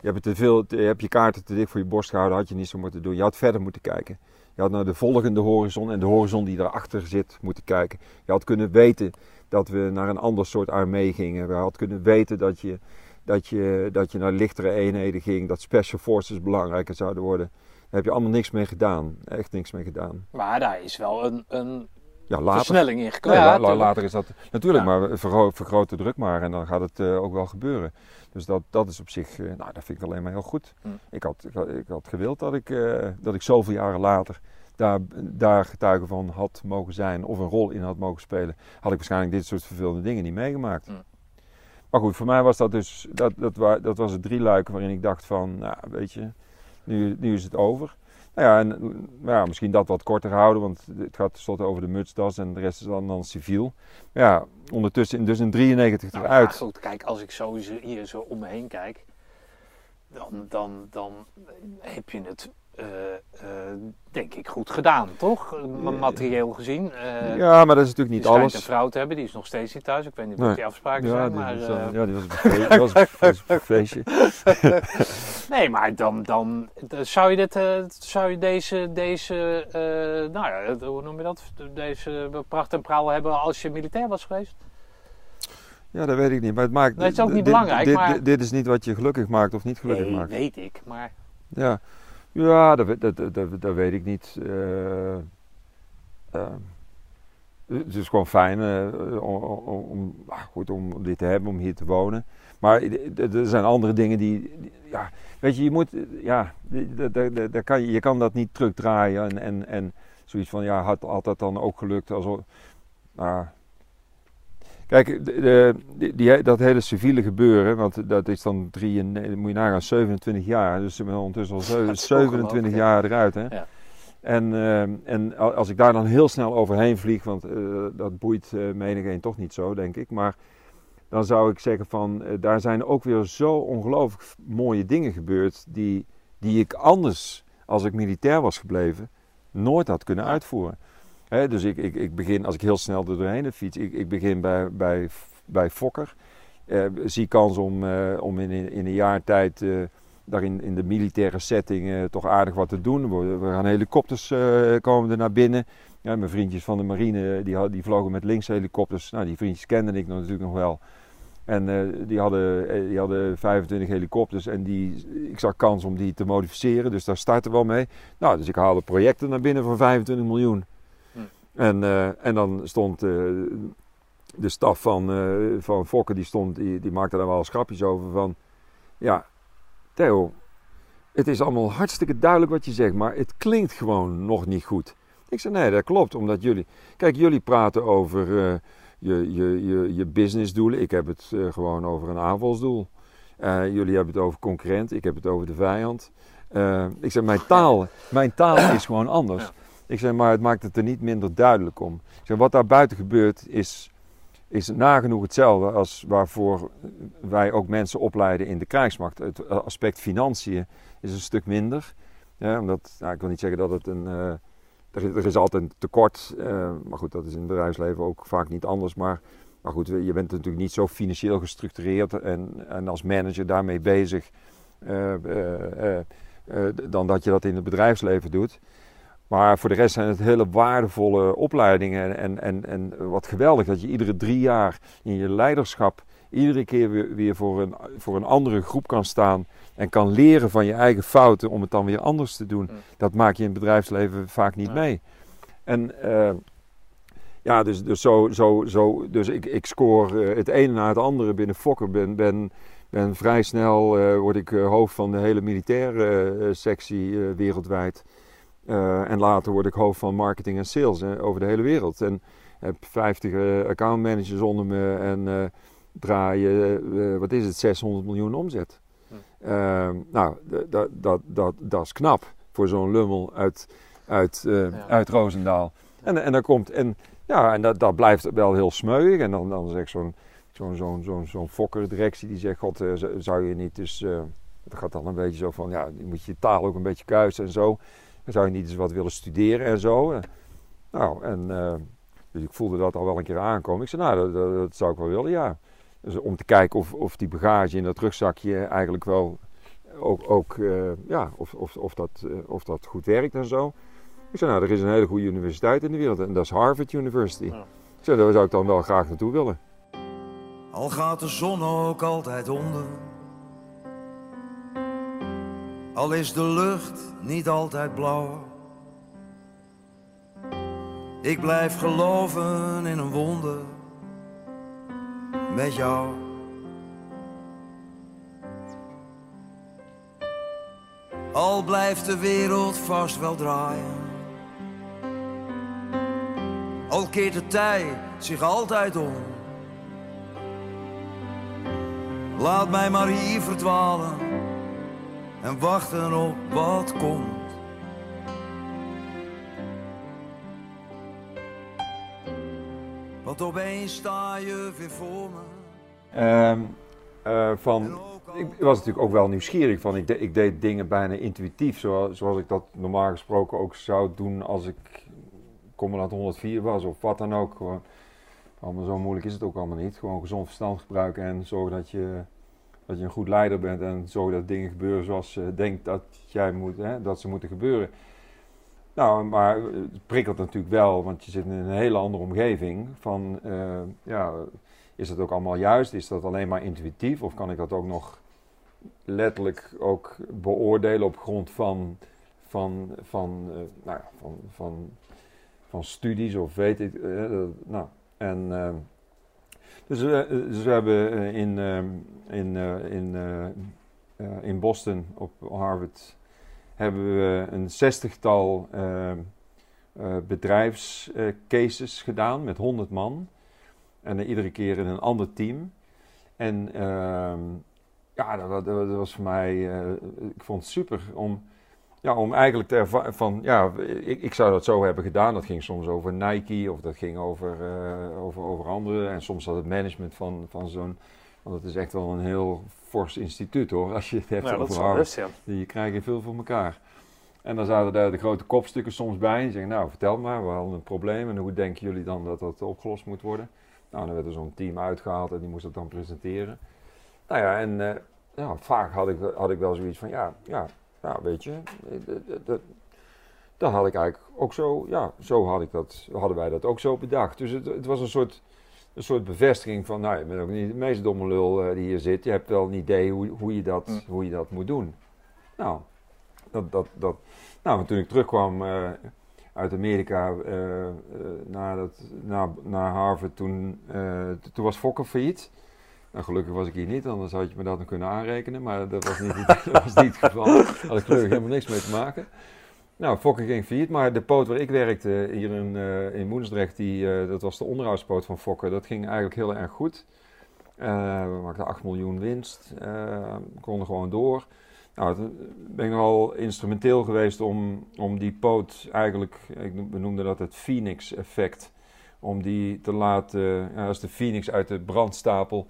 je hebt, te veel, je kaarten te dik voor je borst gehouden, had je niet zo moeten doen. Je had verder moeten kijken. Je had naar de volgende horizon en de horizon die daarachter zit moeten kijken. Je had kunnen weten dat we naar een ander soort armee gingen. Je had kunnen weten dat je, dat je, dat je naar lichtere eenheden ging. Dat special forces belangrijker zouden worden. Daar heb je allemaal niks mee gedaan. Echt niks mee gedaan. Maar daar is wel een, een Ja, later. versnelling in Nee, gekomen. la- Ja, la- later is dat natuurlijk, Ja. maar vergro vergroot de druk maar en dan gaat het eh, ook wel gebeuren. Dus dat, dat is op zich, eh, nou dat vind ik alleen maar heel goed. Hm. Ik, had, ik, had, ik had gewild dat ik, eh, dat ik zoveel jaren later daar, daar getuige van had mogen zijn of een rol in had mogen spelen. Had ik waarschijnlijk dit soort vervelende dingen niet meegemaakt. Hm. Maar goed, voor mij was dat dus, dat, dat, dat was het drie luiken waarin ik dacht van, nou weet je, nu, nu is het over. Nou ja, en nou ja, misschien dat wat korter houden, want het gaat tenslotte over de mutsdas en de rest is dan, dan civiel. Maar ja, ondertussen, dus in 93 Nou ja, eruit. goed, kijk, als ik zo hier zo om me heen kijk. dan, dan, dan heb je het, eh, eh, denk ik, goed gedaan, toch? Ma- Materieel gezien. Eh, Ja, maar dat is natuurlijk niet alles. een vrouw te hebben, die is nog steeds niet thuis. Ik weet niet wat Nee. die afspraken Ja, zijn, die, maar... eh, ja, die was een fe- die was op- was op een feestje. Nee, maar dan, dan zou je, dit, eh, zou je deze, deze eh, nou ja, hoe noem je dat? Deze pracht en praal hebben als je militair was geweest? Ja, dat weet ik niet. Maar het maakt. Het is ook niet dit, belangrijk, Dit, maar- dit, dit is niet wat je gelukkig maakt of niet gelukkig nee, maakt. weet ik, maar Ja, ja dat, dat, dat, dat, weet ik niet. Eh, eh, het is gewoon fijn eh, om, ah, goed, om dit te hebben, om hier te wonen. Maar er zijn andere dingen die, ja, weet je, je moet, ja, daar- kan je, je kan dat niet terugdraaien en, en, en zoiets van, ja, had, had dat dan ook gelukt? Alsof, nou, Kijk, de, de- die, dat hele civiele gebeuren, want dat is dan drie en, eh, moet je nagaan, 27 jaar. Dus ze zijn ondertussen al zeven- Dat is 27 ongelooflijk, jaar eruit. Hè? Ja. En, eh, en als ik daar dan heel snel overheen vlieg, want eh, dat boeit uh, menigeen toch niet zo, denk ik. Maar dan zou ik zeggen van, daar zijn ook weer zo ongelooflijk mooie dingen gebeurd die, die ik anders, als ik militair was gebleven, nooit had kunnen uitvoeren. Dus ik, ik, ik begin, als ik heel snel er doorheen fiets, ik, ik begin bij, bij, bij Fokker. Eh, zie kans om, eh, om in, in een jaar tijd eh, daar in, de militaire setting toch aardig wat te doen. We, gaan helikopters komen er naar binnen. Ja, mijn vriendjes van de marine die, die vlogen met linkshelikopters. Nou, die vriendjes kende ik natuurlijk nog wel. En die, hadden, die hadden 25 helikopters en die, ik zag kans om die te modificeren. Dus daar starten we wel mee. Nou, dus ik haalde projecten naar binnen van 25 miljoen. En, eh, en dan stond eh, de staf van, eh van Fokker, die, stond, die, die maakte daar wel eens grapjes over van... Ja, Theo, het is allemaal hartstikke duidelijk wat je zegt, maar het klinkt gewoon nog niet goed. Ik zei, nee, dat klopt, omdat jullie... Kijk, jullie praten over eh, je, je, je, je businessdoelen. Ik heb het gewoon over een aanvalsdoel. Jullie hebben het over concurrent, ik heb het over de vijand. Ik zeg, mijn taal, mijn taal is gewoon anders. Ik zeg, maar het maakt het er niet minder duidelijk om. Ik wat daar buiten gebeurt is, is nagenoeg hetzelfde als waarvoor wij ook mensen opleiden in de krijgsmacht. Het aspect financiën is een stuk minder. Ja, omdat, nou, ik wil niet zeggen dat het een... eh, er, is, altijd een tekort, eh, maar goed, dat is in het bedrijfsleven ook vaak niet anders. Maar, maar goed, je bent natuurlijk niet zo financieel gestructureerd en, en als manager daarmee bezig eh, dan dat je dat in het bedrijfsleven doet. Maar voor de rest zijn het hele waardevolle opleidingen. En, en, en wat geweldig dat je iedere drie jaar in je leiderschap iedere keer weer, weer voor, een, voor een andere groep kan staan. En kan leren van je eigen fouten om het dan weer anders te doen. Mm. Dat maak je in het bedrijfsleven vaak niet mee. En eh, ja, dus, dus, zo, zo, zo, dus ik, ik scoor eh, het ene na het andere binnen Fokker. Ben, ben, ben vrij snel eh, word ik hoofd van de hele militaire sectie wereldwijd. Eh, en later word ik hoofd van marketing en sales eh, over de hele wereld. En heb 50 eh, accountmanagers onder me en draaien, eh, wat is het, 600 miljoen omzet. Hm. Eh, nou, dat, dat, dat, dat is knap voor zo'n lummel uit, uit, Ja. uit Roosendaal. En, en dan komt, en, ja, en dat, dat blijft wel heel smeuig. En dan, dan zegt zo'n zo'n zo'n zo'n zo'n fokker-directie die zegt: God, zou je niet dus. dat gaat dan een beetje zo van: ja, je moet je taal ook een beetje kuisen en zo. Dan zou je niet eens wat willen studeren en zo. Nou, en eh, dus ik voelde dat al wel een keer aankomen. Ik zei: Nou, dat, dat, dat zou ik wel willen, ja. Dus om te kijken of, of die bagage in dat rugzakje eigenlijk wel ook, ook eh, ja, of, of, of, dat, eh, of dat goed werkt en zo. Ik zei, nou, er is een hele goede universiteit in de wereld en dat is Harvard University. Ja. Ik zei, daar zou ik dan wel graag naartoe willen. Al gaat de zon ook altijd onder. Al is de lucht niet altijd blauw. Ik blijf geloven in een wonder. Met jou. Al blijft de wereld vast wel draaien. Al keert de tijd zich altijd om. Laat mij maar hier verdwalen en wachten op wat komt. Want opeens sta je weer voor me. Ehm, eh, van, ik was natuurlijk ook wel nieuwsgierig van. Ik, de- ik deed dingen bijna intuïtief, zoals, zoals ik dat normaal gesproken ook zou doen als ik commandant 104 was of wat dan ook. Gewoon, allemaal zo moeilijk is het ook allemaal niet. Gewoon gezond verstand gebruiken en zorgen dat je, dat je een goed leider bent en zorgen dat dingen gebeuren zoals je denkt dat, jij moet, hè, dat ze moeten gebeuren. Nou, maar het prikkelt natuurlijk wel, want je zit in een hele andere omgeving. Van, eh, ja, is dat ook allemaal juist? Is dat alleen maar intuïtief? Of kan ik dat ook nog letterlijk ook beoordelen op grond van, van, van, eh, nou van, van, van studies of weet ik. eh, nou, en, dus, we- dus we hebben eh, in, eh, in, eh, in, eh, in Boston op Harvard hebben we een zestigtal uh, bedrijfscases gedaan met 100 man. En iedere keer in een ander team. En ehm, ja, dat, wa- dat was voor mij, ik vond het super om, ja, om eigenlijk te ervaren van, ja, ik, ik zou dat zo hebben gedaan. Dat ging soms over Nike of dat ging over, eh, over, over andere. En soms had het management van, van zo'n, want het is echt wel een heel fors instituut hoor, als je het hebt Ja, over Harvard. ja. Die krijgen veel voor elkaar. En dan zaten daar de grote kopstukken soms bij. En zeggen, nou vertel maar, we hadden een probleem. En hoe denken jullie dan dat dat opgelost moet worden? Nou, dan werd er zo'n team uitgehaald en die moest dat dan presenteren. Nou ja, en eh, ja, vaak had ik, had ik wel zoiets van, ja, ja, ja weet je, eh, dat had ik eigenlijk ook zo, ja, zo had ik dat, hadden wij dat ook zo bedacht. Dus het, het was een soort, een soort bevestiging van, nou, je bent ook niet de meest domme lul eh, die hier zit. Je hebt wel een idee hoe, hoe, je, dat, Hm. hoe je dat moet doen. Nou, dat, dat, dat, nou, en toen ik terugkwam eh, uit Amerika naar, dat, naar, naar Harvard, toen, toen was Fokker failliet. Nou, gelukkig was ik hier niet, anders had je me dat nog kunnen aanrekenen. Maar dat was niet, het geval. Had ik gelukkig helemaal niks mee te maken. Nou, Fokker ging failliet, maar de poot waar ik werkte hier in, eh in Moensdrecht, die, eh, dat was de onderhoudspoot van Fokker. Dat ging eigenlijk heel erg goed. Eh, we maakten 8 miljoen winst, konden gewoon door. Nou, ben ik nogal instrumenteel geweest om, om die poot eigenlijk, we noemden dat het Phoenix-effect, om die te laten, als de Phoenix uit de brandstapel,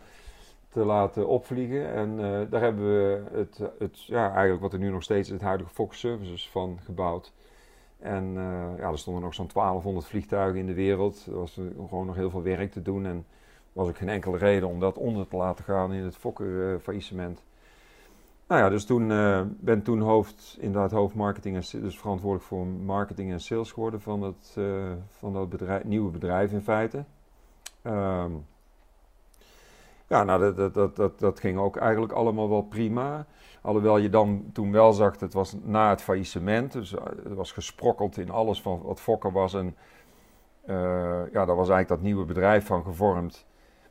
te laten opvliegen. En eh, daar hebben we het, het, ja, eigenlijk wat er nu nog steeds is, het huidige Fox Services van gebouwd. En eh, ja, er stonden nog zo'n 1200 vliegtuigen in de wereld. Er was er gewoon nog heel veel werk te doen en was ook geen enkele reden om dat onder te laten gaan in het Fokker-faillissement. Nou ja, dus toen eh, ben toen hoofd, inderdaad hoofdmarketing en dus verantwoordelijk voor marketing en sales geworden van eh, van dat bedrijf, nieuwe bedrijf in feite. Ehm, ja, nou, dat, dat, dat, dat, dat ging ook eigenlijk allemaal wel prima. Alhoewel je dan toen wel zag, het was na het faillissement. Dus eh, het was gesprokkeld in alles van wat Fokker was. En eh, ja, daar was eigenlijk dat nieuwe bedrijf van gevormd.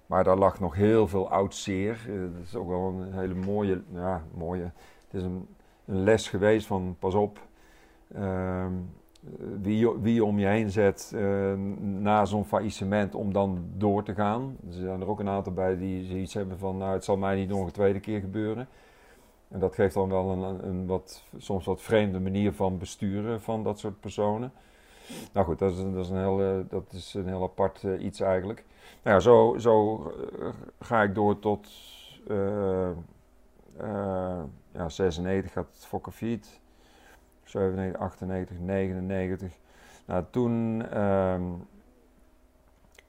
Maar daar lag nog heel veel oud zeer. Eh, dat is ook wel een hele mooie, ja, mooie. Het is een, een les geweest van pas op. ehm, wie, je- om je heen zet eh, na zo'n faillissement om dan door te gaan. Er zijn er ook een aantal bij die zoiets hebben van, nou het zal mij niet nog een tweede keer gebeuren. En dat geeft dan wel een, een wat, soms wat vreemde manier van besturen van dat soort personen. Nou goed, dat is, dat is, een, heel, eh, dat is een heel apart eh, iets eigenlijk. Nou ja, zo, zo ga ik door tot eh, ja, 96 gaat het Fokker Fiat. 97, 98, 99. Nou, toen ehm,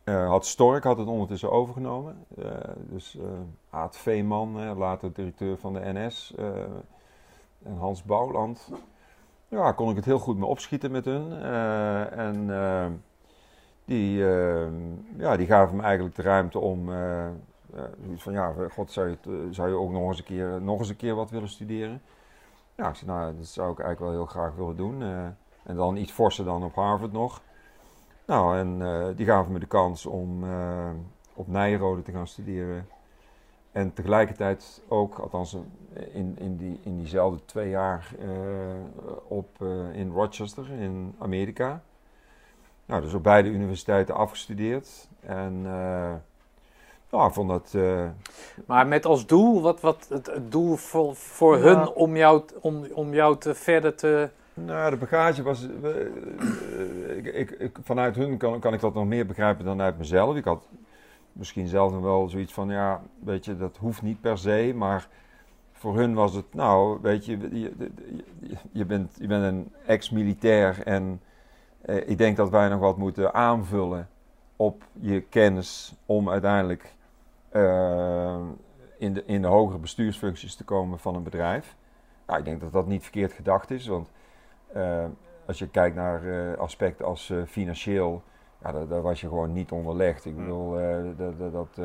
eh, had Stork had het ondertussen overgenomen. Eh, dus eh Aad Veeman, eh, later directeur van de NS. en Hans Bouwland. Ja, kon ik het heel goed mee opschieten met hun. En eh, die, eh, ja, die gaven me eigenlijk de ruimte om... van, ja, god, zou je, zou je ook nog eens, een keer, nog eens een keer wat willen studeren? Ja, ik zei, nou, dat zou ik eigenlijk wel heel graag willen doen. eh, en dan iets forser dan op Harvard nog. Nou, en eh, die gaven me de kans om eh, op Nijrode te gaan studeren. En tegelijkertijd ook, althans in, in, die, in diezelfde twee jaar, op, in Rochester in Amerika. Nou, dus op beide universiteiten afgestudeerd. En nou, ik vond dat... eh, Maar met als doel, wat, wat het, het doel voor, voor Ja. hun om jou, om, om jou te verder te... Nou, de bagage was. eh, eh, ik, ik, ik- vanuit hun kan, kan ik dat nog meer begrijpen dan uit mezelf. Ik had misschien zelf nog wel zoiets van: ja, weet je, dat hoeft niet per se. Maar voor hun was het, nou, weet je, je, je, je bent, je bent een ex-militair en eh, ik denk dat wij nog wat moeten aanvullen op je kennis om uiteindelijk eh, in, de, in de hogere bestuursfuncties te komen van een bedrijf. Nou, ik denk dat dat niet verkeerd gedacht is, want eh, als je kijkt naar eh, aspecten als financieel, ja, daar, daar was je gewoon niet onderlegd. Ik bedoel, eh, dat, dat, dat,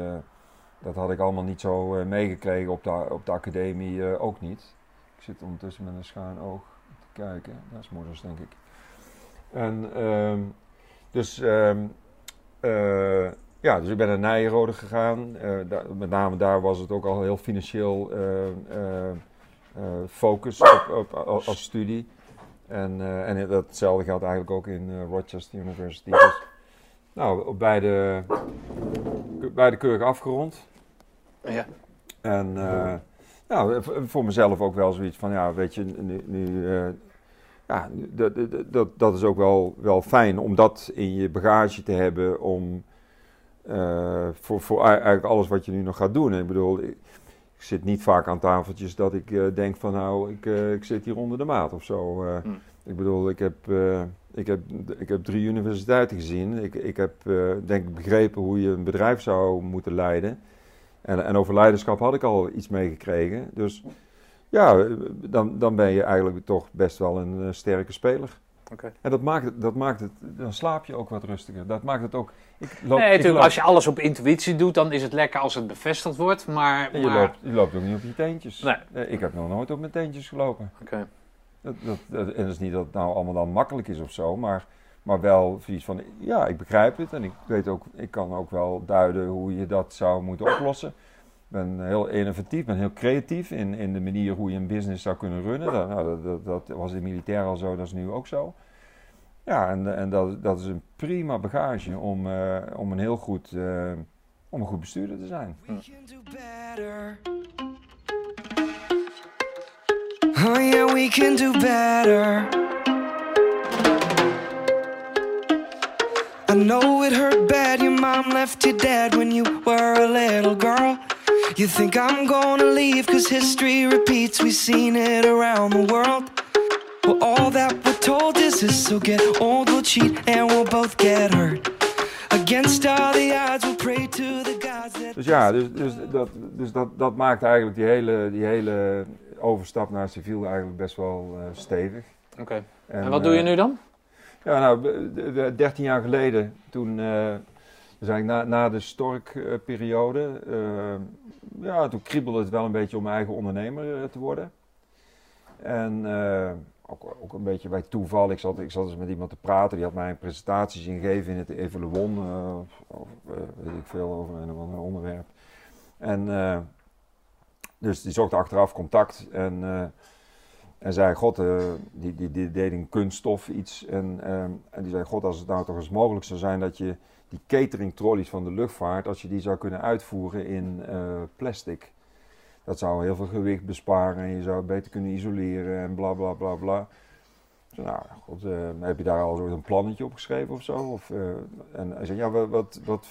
dat had ik allemaal niet zo meegekregen op de, op de academie ook niet. Ik zit ondertussen met een schuin oog te kijken. Dat is moeders, denk ik. En ehm, dus, eh, ja, dus ik ben naar Nijenrode gegaan. Eh, daar- met name daar was het ook al heel financieel eh, focus op, op, als als studie. En, en datzelfde geldt eigenlijk ook in Rochester University. Dus, nou, op beide, beide keurig afgerond. Ja. En nou, voor mezelf ook wel zoiets van, ja, weet je, nu, nu ja, dat, dat- is ook wel, wel fijn om dat in je bagage te hebben om eh, voor, voor ei- eigenlijk alles wat je nu nog gaat doen. Ik bedoel, ik, ik zit niet vaak aan tafeltjes dat ik eh, denk van, nou, ik, eh, ik zit hier onder de maat of zo. Hmm. Ik bedoel, ik heb, ik, heb, ik heb drie universiteiten gezien. Ik, ik heb, denk ik, begrepen hoe je een bedrijf zou moeten leiden. En, en over leiderschap had ik al iets meegekregen. Dus ja, dan, dan ben je eigenlijk toch best wel een eh, sterke speler. Oké. En dat maakt, het, dat maakt het, dan slaap je ook wat rustiger. Dat maakt het ook. Ik loop, Nee, ik loop- als je alles op intuïtie doet, dan is het lekker als het bevestigd wordt. Maar, en je, maar- loopt, je loopt ook niet op je teentjes. Nee. Eh, Ik heb nog nooit op mijn teentjes gelopen. Oké. Dat, dat, dat- en dat is niet dat het nou allemaal dan makkelijk is of zo, maar, maar wel zoiets van, ja, ik begrijp het en ik weet ook, ik kan ook wel duiden hoe je dat zou moeten oplossen. Ik ben heel innovatief, ben heel creatief in, in de manier hoe je een business zou kunnen runnen. Dat, nou, dat, dat, was in militair al zo, dat is nu ook zo. Ja, en, en dat, dat is een prima bagage om, eh, om een heel goed, eh, om een goed bestuurder te zijn. Oh yeah, we can do better. I know it hurt bad. Your mom left you dead when you were a little girl. You think I'm gonna leave cause history repeats. We've seen it around the world. Well, all that we're told is this. So get old, we'll cheat, and we'll both get hurt. Against all the odds, we'll pray to the gods that. Dus ja, dus, dus, dat, dus dat, dat maakt eigenlijk die hele, die hele overstap naar civiel eigenlijk best wel eh, stevig. Oké. En wat doe je eh, nu dan? Ja, nou, be- de- de- 13 jaar geleden, toen, eh dus eigenlijk na, na de storkperiode, eh, ja, toen kriebelde het wel een beetje om eigen ondernemer eh, te worden. En eh, ook, ook een beetje bij toeval, ik zat, ik zat eens met iemand te praten, die had mij een presentatie zien geven in het Evaluon, eh of weet ik veel, over een of ander onderwerp. En dus die zocht achteraf contact en... en zei, god, die, die, die deed een kunststof iets. En, en die zei, god, als het nou toch eens mogelijk zou zijn dat je die catering trolleys van de luchtvaart, als je die zou kunnen uitvoeren in eh, plastic. Dat zou heel veel gewicht besparen en je zou beter kunnen isoleren en bla bla bla bla. Nou, god, eh, heb je daar al een plannetje op geschreven of zo? Of, eh, en hij zei, ja, wat, wat,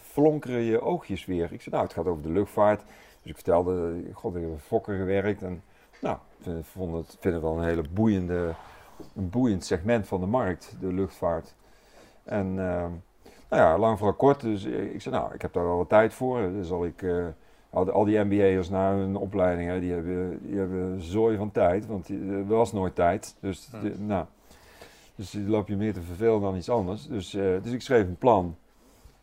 flonkeren je oogjes weer? Ik zei, nou, het gaat over de luchtvaart. Dus ik vertelde, god, ik heb fokker gewerkt en nou, ik het, vind het wel een hele boeiende, een boeiend segment van de markt, de luchtvaart. En nou ja, lang vooral kort, dus ik zei, nou, ik heb daar wel wat tijd voor. Dus zal ik, eh, al, al die MBA'ers na hun opleiding, hè, die, hebben, die hebben zooi van tijd, want er was nooit tijd. Dus, die- nou, dus die loop je meer te vervelen dan iets anders. Dus, eh, dus ik schreef een plan.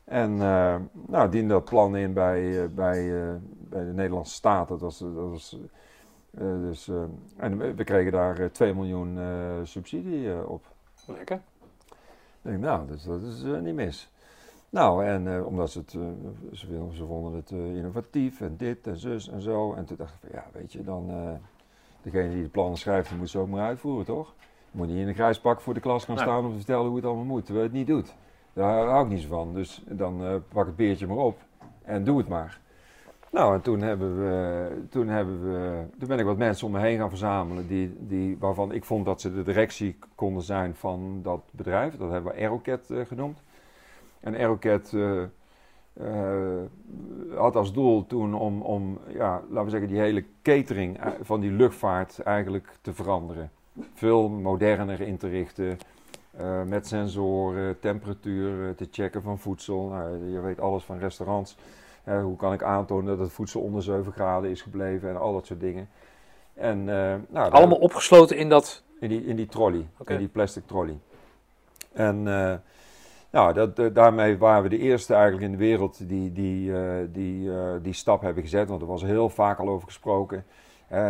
En eh nou, diende dat plan in bij, eh, bij, eh, bij de Nederlandse staat. Dat was, dat was eh, dus, eh, en we, kregen daar eh, 2 miljoen eh, subsidie eh, op. Lekker. Ik denk, nou, dus, dat is eh, niet mis. Nou, en eh, omdat ze het, eh, ze, vonden het eh, innovatief en dit en zus en zo. En toen dacht ik van, ja, weet je, dan, degene die de plannen schrijft, die moet ze ook maar uitvoeren, toch? Je moet niet in een grijs pak voor de klas gaan staan om te vertellen hoe het allemaal moet, terwijl je het niet doet. Daar hou ik niet zo van. Dus dan pak het beertje maar op en doe het maar. Nou, en toen, hebben we, toen, hebben we, toen ben ik wat mensen om me heen gaan verzamelen die, die, waarvan ik vond dat ze de directie konden zijn van dat bedrijf. Dat hebben we Aerocat genoemd. En Aerocat, eh, eh, had als doel toen om, om ja, laten we zeggen, die hele catering eh, van die luchtvaart eigenlijk te veranderen. Veel moderner in te richten. met sensoren, temperatuur te checken van voedsel. Nou, je weet alles van restaurants. Hoe kan ik aantonen dat het voedsel onder 7 graden is gebleven en al dat soort dingen. En, nou, Allemaal opgesloten in dat... in die, in die trolley, in die plastic trolley. En nou, dat, eh, daarmee waren we de eerste eigenlijk in de wereld die die, eh, die, eh, die stap hebben gezet. Want er was heel vaak al over gesproken.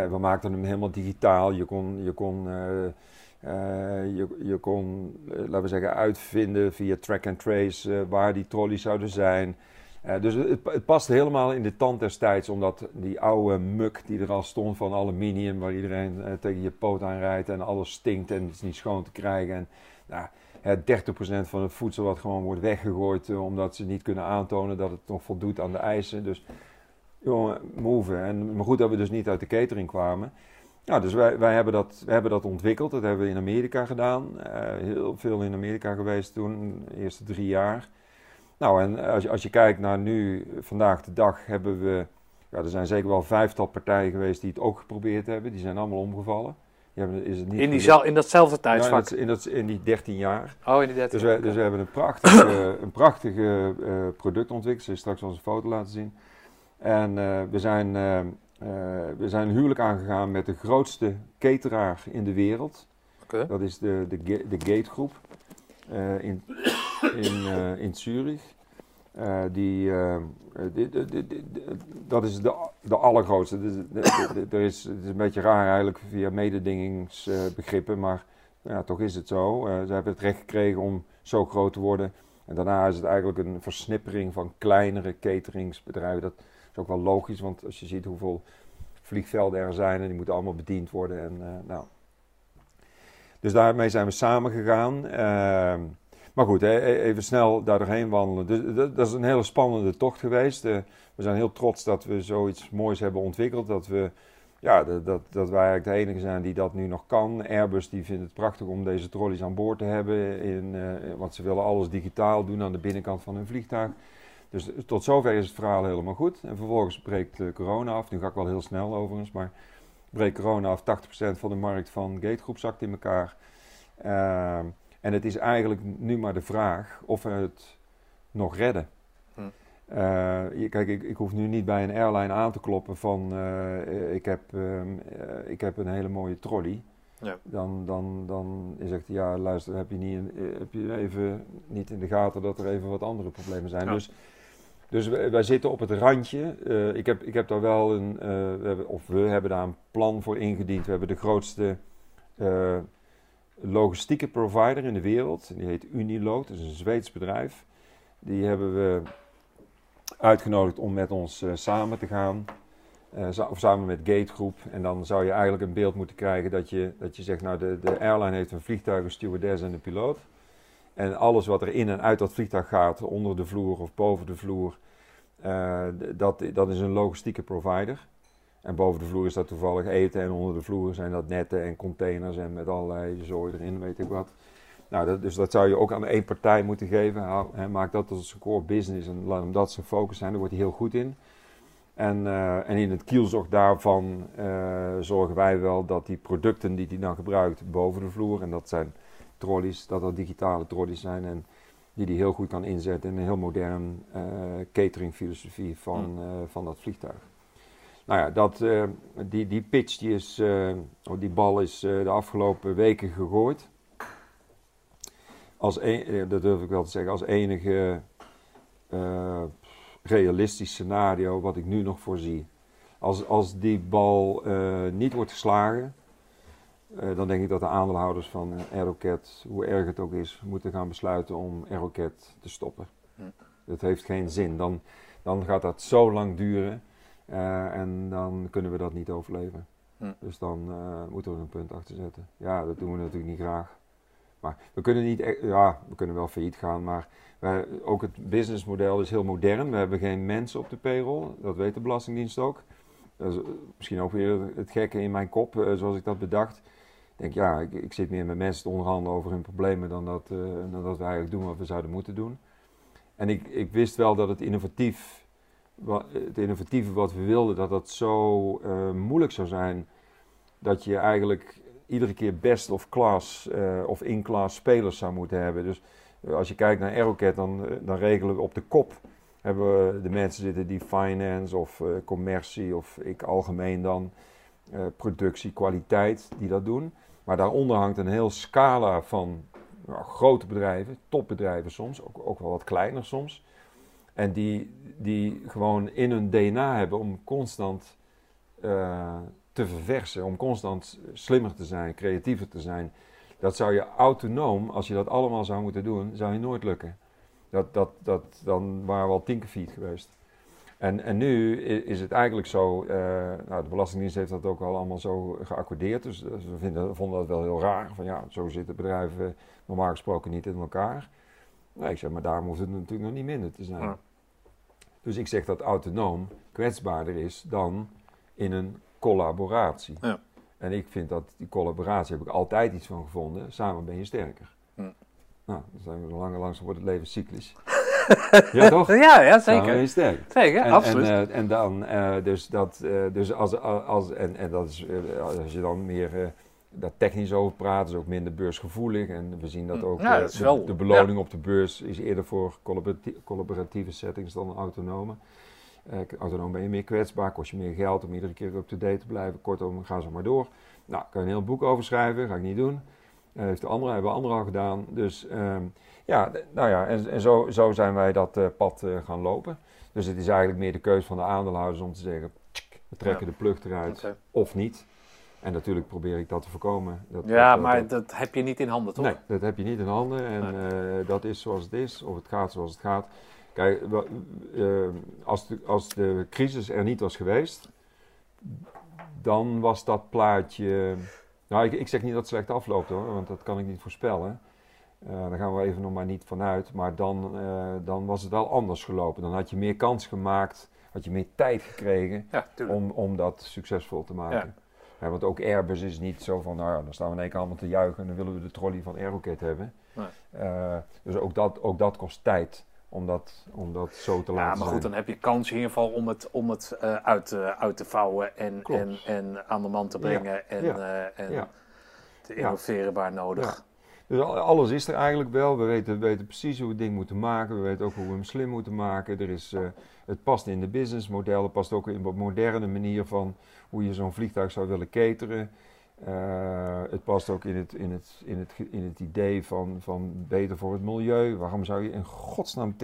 We maakten hem helemaal digitaal. Je kon, je kon, je, je kon laten we zeggen, uitvinden via track and trace waar die trolleys zouden zijn. Dus het, paste helemaal in de tand destijds, omdat die oude muk die er al stond van aluminium, waar iedereen tegen je poot aan rijdt en alles stinkt en het is niet schoon te krijgen. En nou, hè, 30% van het voedsel wat gewoon wordt weggegooid, eh, omdat ze niet kunnen aantonen dat het nog voldoet aan de eisen. Dus jongen, move. En, maar goed dat we dus niet uit de catering kwamen. Nou, dus wij, wij, hebben dat, wij hebben dat ontwikkeld. Dat hebben we in Amerika gedaan. Eh, heel veel in Amerika geweest toen, de eerste drie jaar. Nou, en als je, als je kijkt naar nu, vandaag de dag, hebben we... Ja, er zijn zeker wel vijftal partijen geweest die het ook geprobeerd hebben. Die zijn allemaal omgevallen. Hebben, is het niet In, die zaal, in datzelfde Ja, in, tijdsvak. dat- in, dat- in die 13 jaar. Oh, in die 13. Dus we, dus we hebben een prachtige, een prachtige eh, product ontwikkeld. Je straks een foto laten zien. En eh, we, zijn, eh, we zijn een huwelijk aangegaan met de grootste cateraar in de wereld. Oké. Dat is de, de, de Gate Groep in, in, in Zurich. Eh, die, eh, eh, die- dat is de, de allergrootste. Dus, er is, het is een beetje raar eigenlijk via mededingingsbegrippen, maar toch is het zo. Ze hebben het recht gekregen om zo groot te worden. En daarna is het eigenlijk een versnippering van kleinere cateringsbedrijven. Dat is ook wel logisch, want als je ziet hoeveel vliegvelden er zijn en die moeten allemaal bediend worden. En, nou. Dus daarmee zijn we samen gegaan. Ehm, maar goed, e- even snel daar doorheen wandelen. Dus, dat, is een hele spannende tocht geweest. Eh, we zijn heel trots dat we zoiets moois hebben ontwikkeld. Dat, we, ja, dat, dat, wij eigenlijk de enige zijn die dat nu nog kan. Airbus die vindt het prachtig om deze trolleys aan boord te hebben. In, eh, want ze willen alles digitaal doen aan de binnenkant van hun vliegtuig. Dus tot zover is het verhaal helemaal goed. En vervolgens breekt eh, corona af. Nu ga ik wel heel snel overigens, maar breekt corona af. 80% van de markt van Gategroep zakt in elkaar. Ehm, en het is eigenlijk nu maar de vraag of we het nog redden. Hm. Eh, kijk, ik, ik hoef nu niet bij een airline aan te kloppen van eh, ik, heb, ehm, eh, ik heb een hele mooie trolley. Ja. Dan, dan, dan zegt hij, ja luister, heb je, niet, in- heb je even niet in de gaten dat er even wat andere problemen zijn. Ja. Dus, dus wij, wij zitten op het randje. Ik, heb, ik heb daar wel een, we hebben, of we hebben daar een plan voor ingediend. We hebben de grootste logistieke provider in de wereld. Die heet Uniload, dat is een Zweeds bedrijf. Die hebben we uitgenodigd om met ons eh, samen te gaan. Eh, of samen met Gate Groep. En dan zou je eigenlijk een beeld moeten krijgen dat je, dat je zegt, nou de, de airline heeft een vliegtuig, een stewardess en een piloot. En alles wat er in en uit dat vliegtuig gaat, onder de vloer of boven de vloer, eh, dat, dat is een logistieke provider. En boven de vloer is dat toevallig eten en onder de vloer zijn dat netten en containers en met allerlei zooi erin, weet ik wat. Nou, dat, dus dat zou je ook aan één partij moeten geven. Hou- hè, maak dat als zijn core business en laat hem dat zijn focus zijn. Daar wordt hij heel goed in. En, eh, en in het kielzog daarvan eh, zorgen wij wel dat die producten die hij dan gebruikt boven de vloer, en dat zijn trolleys, dat dat digitale trolleys zijn en die hij heel goed kan inzetten in een heel modern eh cateringfilosofie van, eh, van dat vliegtuig. Nou ja, dat, eh, die, die pitch, die, is, oh, die bal is eh, de afgelopen weken gegooid. Als een, eh, dat durf ik wel te zeggen, als enige realistisch scenario wat ik nu nog voorzie. Als, als die bal niet wordt geslagen, dan denk ik dat de aandeelhouders van Aerocat, hoe erg het ook is, moeten gaan besluiten om Aerocat te stoppen. Hm. Dat heeft geen zin. Dan, dan gaat dat zo lang duren eh, en dan kunnen we dat niet overleven. Hm. Dus dan eh, moeten we er een punt achter zetten. Ja, dat doen we natuurlijk niet graag. Maar we kunnen niet, ja, we kunnen wel failliet gaan, maar wij, ook het businessmodel is heel modern. We hebben geen mensen op de payroll, dat weet de Belastingdienst ook. Dat is eh, misschien ook weer het gekke in mijn kop, zoals ik dat bedacht. Ik denk, ja, ik, ik zit meer met mensen te onderhandelen over hun problemen dan dat, dan dat we eigenlijk doen wat we zouden moeten doen. En ik, ik wist wel dat het innovatief, het innovatieve wat we wilden, dat dat zo eh, moeilijk zou zijn. Dat je eigenlijk iedere keer best of class eh, of in-class spelers zou moeten hebben. Dus eh, als je kijkt naar Aerocat, dan, dan regelen we op de kop. Hebben we de mensen zitten die finance of commercie of ik algemeen dan productie, kwaliteit, die dat doen. Maar daaronder hangt een heel scala van grote bedrijven, topbedrijven soms, ook, ook wel wat kleiner soms. En die, die gewoon in hun DNA hebben om constant eh, te verversen, om constant slimmer te zijn, creatiever te zijn. Dat zou je autonoom, als je dat allemaal zou moeten doen, zou je nooit lukken. Dat, dat, dat, dan waren we al tinkerfeet geweest. En, en nu is het eigenlijk zo, eh, nou, de Belastingdienst heeft dat ook al allemaal zo geaccordeerd. Dus, dus we vinden, vonden dat wel heel raar. Van ja, zo zitten bedrijven normaal gesproken niet in elkaar. Nee, ik zeg, maar daarom hoeft het natuurlijk nog niet minder te zijn. Ja. Dus ik zeg dat autonoom kwetsbaarder is dan in een collaboratie. Ja. En ik vind dat die collaboratie heb ik altijd iets van gevonden. Samen ben je sterker. Nou, dan zijn we langer langzaam wordt het leven cyclisch. ja, toch? Ja, ja Samen ben zeker. je sterker. Zeker, En, absoluut. En, eh, en dan, eh, dus dat, eh, dus als, als, en, en dat is, eh, als je dan meer eh, daar technisch over praat, is ook minder beursgevoelig. En we zien dat Mm, ook, ja, eh, dat de, wel- de beloning op de beurs is eerder voor collaborati- collaboratieve settings dan autonome. Eh, autonoom ben je meer kwetsbaar, kost je meer geld om iedere keer up-to-date te blijven. Kortom, ga zo maar door. Nou, kan je een heel boek over schrijven, ga ik niet doen. Eh, heeft de andere, hebben anderen al gedaan. Dus ehm, ja, nou ja, en, en zo, zo zijn wij dat eh, pad gaan lopen. Dus het is eigenlijk meer de keuze van de aandeelhouders om te zeggen, tsk, we trekken Ja. de plug eruit of niet. En natuurlijk probeer ik dat te voorkomen. Dat, Ja, dat- maar dat- dat heb je niet in handen, toch? Nee, dat heb je niet in handen en eh, dat is zoals het is, of het gaat zoals het gaat. Kijk, eh, als, de, als de crisis er niet was geweest, dan was dat plaatje. Nou, ik, ik zeg niet dat het slecht afloopt hoor, want dat kan ik niet voorspellen. Eh, daar gaan we even nog maar niet vanuit. Maar dan, dan was het wel anders gelopen. Dan had je meer kans gemaakt, had je meer tijd gekregen Ja, om, om dat succesvol te maken. Ja. Ja, want ook Airbus is niet zo van, nou ja, dan staan we in één keer allemaal te juichen en dan willen we de trolley van Aerocat hebben. Nee. Eh, dus ook dat, ook dat kost tijd om dat, om dat zo te Ja, laten maar goed, zijn. dan heb je kans in ieder geval om het, om het eh, uit, uit te vouwen en, Klopt. en, en aan de man te Ja, brengen en, ja, eh, en ja. te innoveren waar nodig. Dus al- alles is er eigenlijk wel. We weten, we weten precies hoe we het ding moeten maken. We weten ook hoe we hem slim moeten maken. Er is, het past in de businessmodel. Het past ook in een moderne manier van hoe je zo'n vliegtuig zou willen cateren. Eh, het past ook in het, in het, in het, in het idee van, van beter voor het milieu. Waarom zou je in godsnaam 30%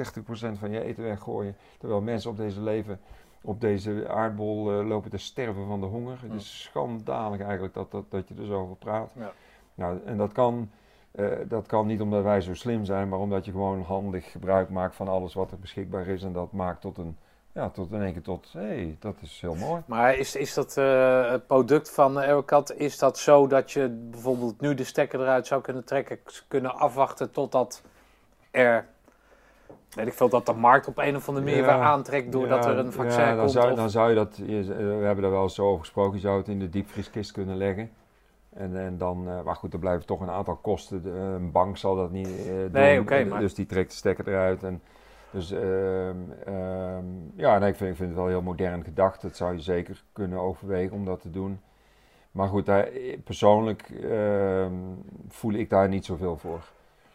van je eten weggooien? Terwijl mensen op deze leven, op deze aardbol eh, lopen te sterven van de honger. Het is schandalig eigenlijk dat, dat, dat je er zo over praat. Ja. Nou, en dat kan, eh, dat kan niet omdat wij zo slim zijn, maar omdat je gewoon handig gebruik maakt van alles wat er beschikbaar is. En dat maakt tot een, ja, tot in één keer tot, hé, hey, dat is heel mooi. Maar is, is dat het product van Aerocat, is dat zo dat je bijvoorbeeld nu de stekker eruit zou kunnen trekken, kunnen afwachten totdat er, weet ik veel, dat de markt op een of andere manier Ja, weer aantrekt doordat Ja, er een vaccin ja, dan komt? Zou, of- Dan zou je dat, je- eh, we hebben daar wel eens zo over gesproken, je zou het in de diepvrieskist kunnen leggen. En, en dan, eh, maar goed, er blijven toch een aantal kosten. De- een bank zal dat niet doen. Nee, oké, maar- Dus die trekt de stekker eruit. En, dus ehm, ehm, ja, nee, ik, vind, ik vind het wel heel modern gedacht. Dat zou je zeker kunnen overwegen om dat te doen. Maar goed, daar, eh, persoonlijk ehm, voel ik daar niet zoveel voor.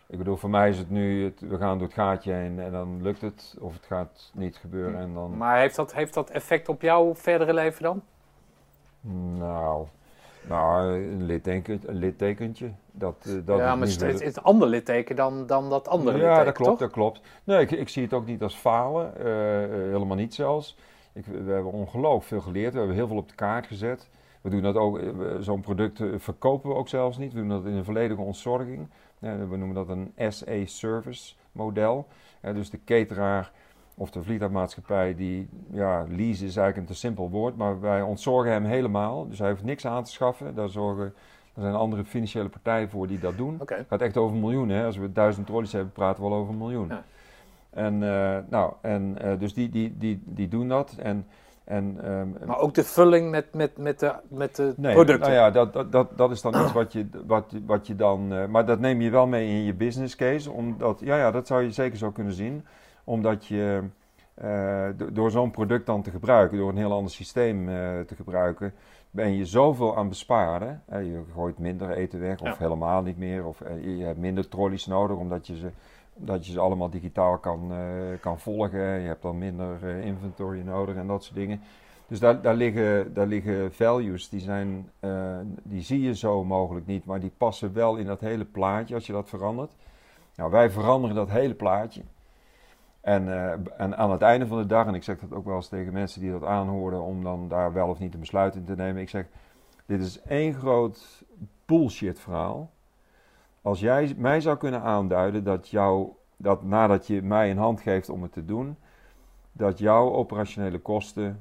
Ik bedoel, voor mij is het nu, het- we gaan door het gaatje heen en dan lukt het. Of het gaat niet gebeuren en dan... Maar heeft dat, heeft dat effect op jouw verdere leven dan? Nou, nou een, littekentje, een littekentje. Dat, eh, dat ja, maar het is het ander litteken dan, dan dat andere Ja, litteken, dat klopt, toch? dat klopt. Nee, ik, ik zie het ook niet als falen. eh, eh, helemaal niet zelfs. Ik, we hebben ongelooflijk veel geleerd. We hebben heel veel op de kaart gezet. We doen dat ook, zo'n product verkopen we ook zelfs niet. We doen dat in een volledige ontzorging. We noemen dat een SA-service model. Eh, dus de cateraar of de vliegtuigmaatschappij, die, ja, lease is eigenlijk een te simpel woord, maar wij ontzorgen hem helemaal. Dus hij hoeft niks aan te schaffen. Daar, zorgen, daar zijn andere financiële partijen voor die dat doen. Het gaat echt over miljoenen. Hè? Als we duizend trolleys hebben, praten we al over een miljoen. Ja. En, eh, nou, en eh, dus die, die, die, die doen dat. En, en, ehm, Maar ook de vulling met, met, met de, met de nee, producten. Nou ja, dat, dat, dat, dat is dan iets wat je, wat, wat je dan. eh, maar dat neem je wel mee in je business case. Omdat, ja, ja, dat zou je zeker zo kunnen zien. Omdat je eh, do- door zo'n product dan te gebruiken, door een heel ander systeem eh, te gebruiken, ben je zoveel aan besparen. Je gooit minder eten weg of Ja. helemaal niet meer. Of eh, je- hebt minder trolleys nodig omdat je ze, omdat je ze allemaal digitaal kan, kan volgen. Je hebt dan minder inventory nodig en dat soort dingen. Dus daar, daar, liggen, daar liggen values, die, zijn, die zie je zo mogelijk niet, maar die passen wel in dat hele plaatje als je dat verandert. Nou, wij veranderen dat hele plaatje. En, eh, en aan het einde van de dag, en ik zeg dat ook wel eens tegen mensen die dat aanhoren, om dan daar wel of niet een besluit in te nemen. Ik zeg, dit is één groot bullshit verhaal. Als jij mij zou kunnen aanduiden dat, jou, dat nadat je mij een hand geeft om het te doen, dat jouw operationele kosten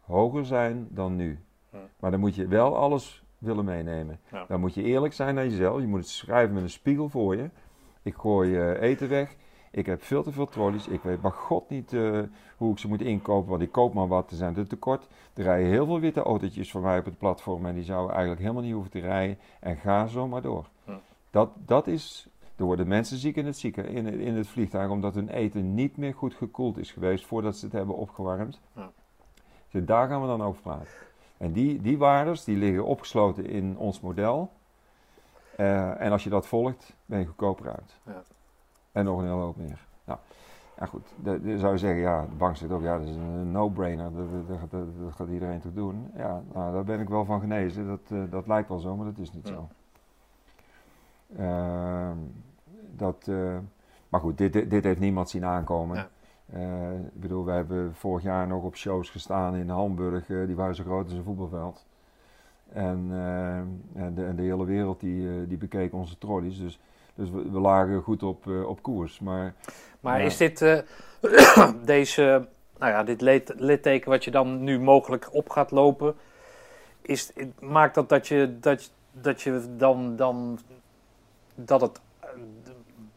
hoger zijn dan nu. Ja. Maar dan moet je wel alles willen meenemen. Ja. Dan moet je eerlijk zijn naar jezelf. Je moet het schrijven met een spiegel voor je. Ik gooi eh, eten weg. Ik heb veel te veel trolleys. Ik weet maar god niet eh, hoe ik ze moet inkopen, want ik koop maar wat. Er zijn er tekort. Er rijden heel veel witte autootjes voor mij op het platform en die zouden eigenlijk helemaal niet hoeven te rijden. En ga zo maar door. Dat, dat is, er worden mensen ziek in het, zieken, in, in het vliegtuig omdat hun eten niet meer goed gekoeld is geweest voordat ze het hebben opgewarmd. Dus daar gaan we dan over praten. En die, die waardes die liggen opgesloten in ons model. Eh, en als je dat volgt, ben je goedkoper uit. Ja. En nog een hele hoop meer. Nou, ja goed, dan zou je zeggen, ja, de bank zegt ook, ja, dat is een no-brainer, dat, dat, dat, dat- dat gaat iedereen toch doen. Ja, nou, daar ben ik wel van genezen, dat, eh, dat lijkt wel zo, maar dat is niet Ja. zo. Ehm, dat, eh, maar goed, dit, dit, dit heeft niemand zien aankomen. Ja. Eh, ik bedoel, we hebben vorig jaar nog op shows gestaan in Hamburg, die waren zo groot als een voetbalveld. En, eh, en, de, en de hele wereld die, die bekeek onze trolleys, dus, dus we, we lagen goed op, eh, op koers. Maar Maar Ja. is dit eh, deze, nou ja, dit lit- litteken wat je dan nu mogelijk op gaat lopen, is, maakt dat dat je, dat, dat je dan, dan dat het,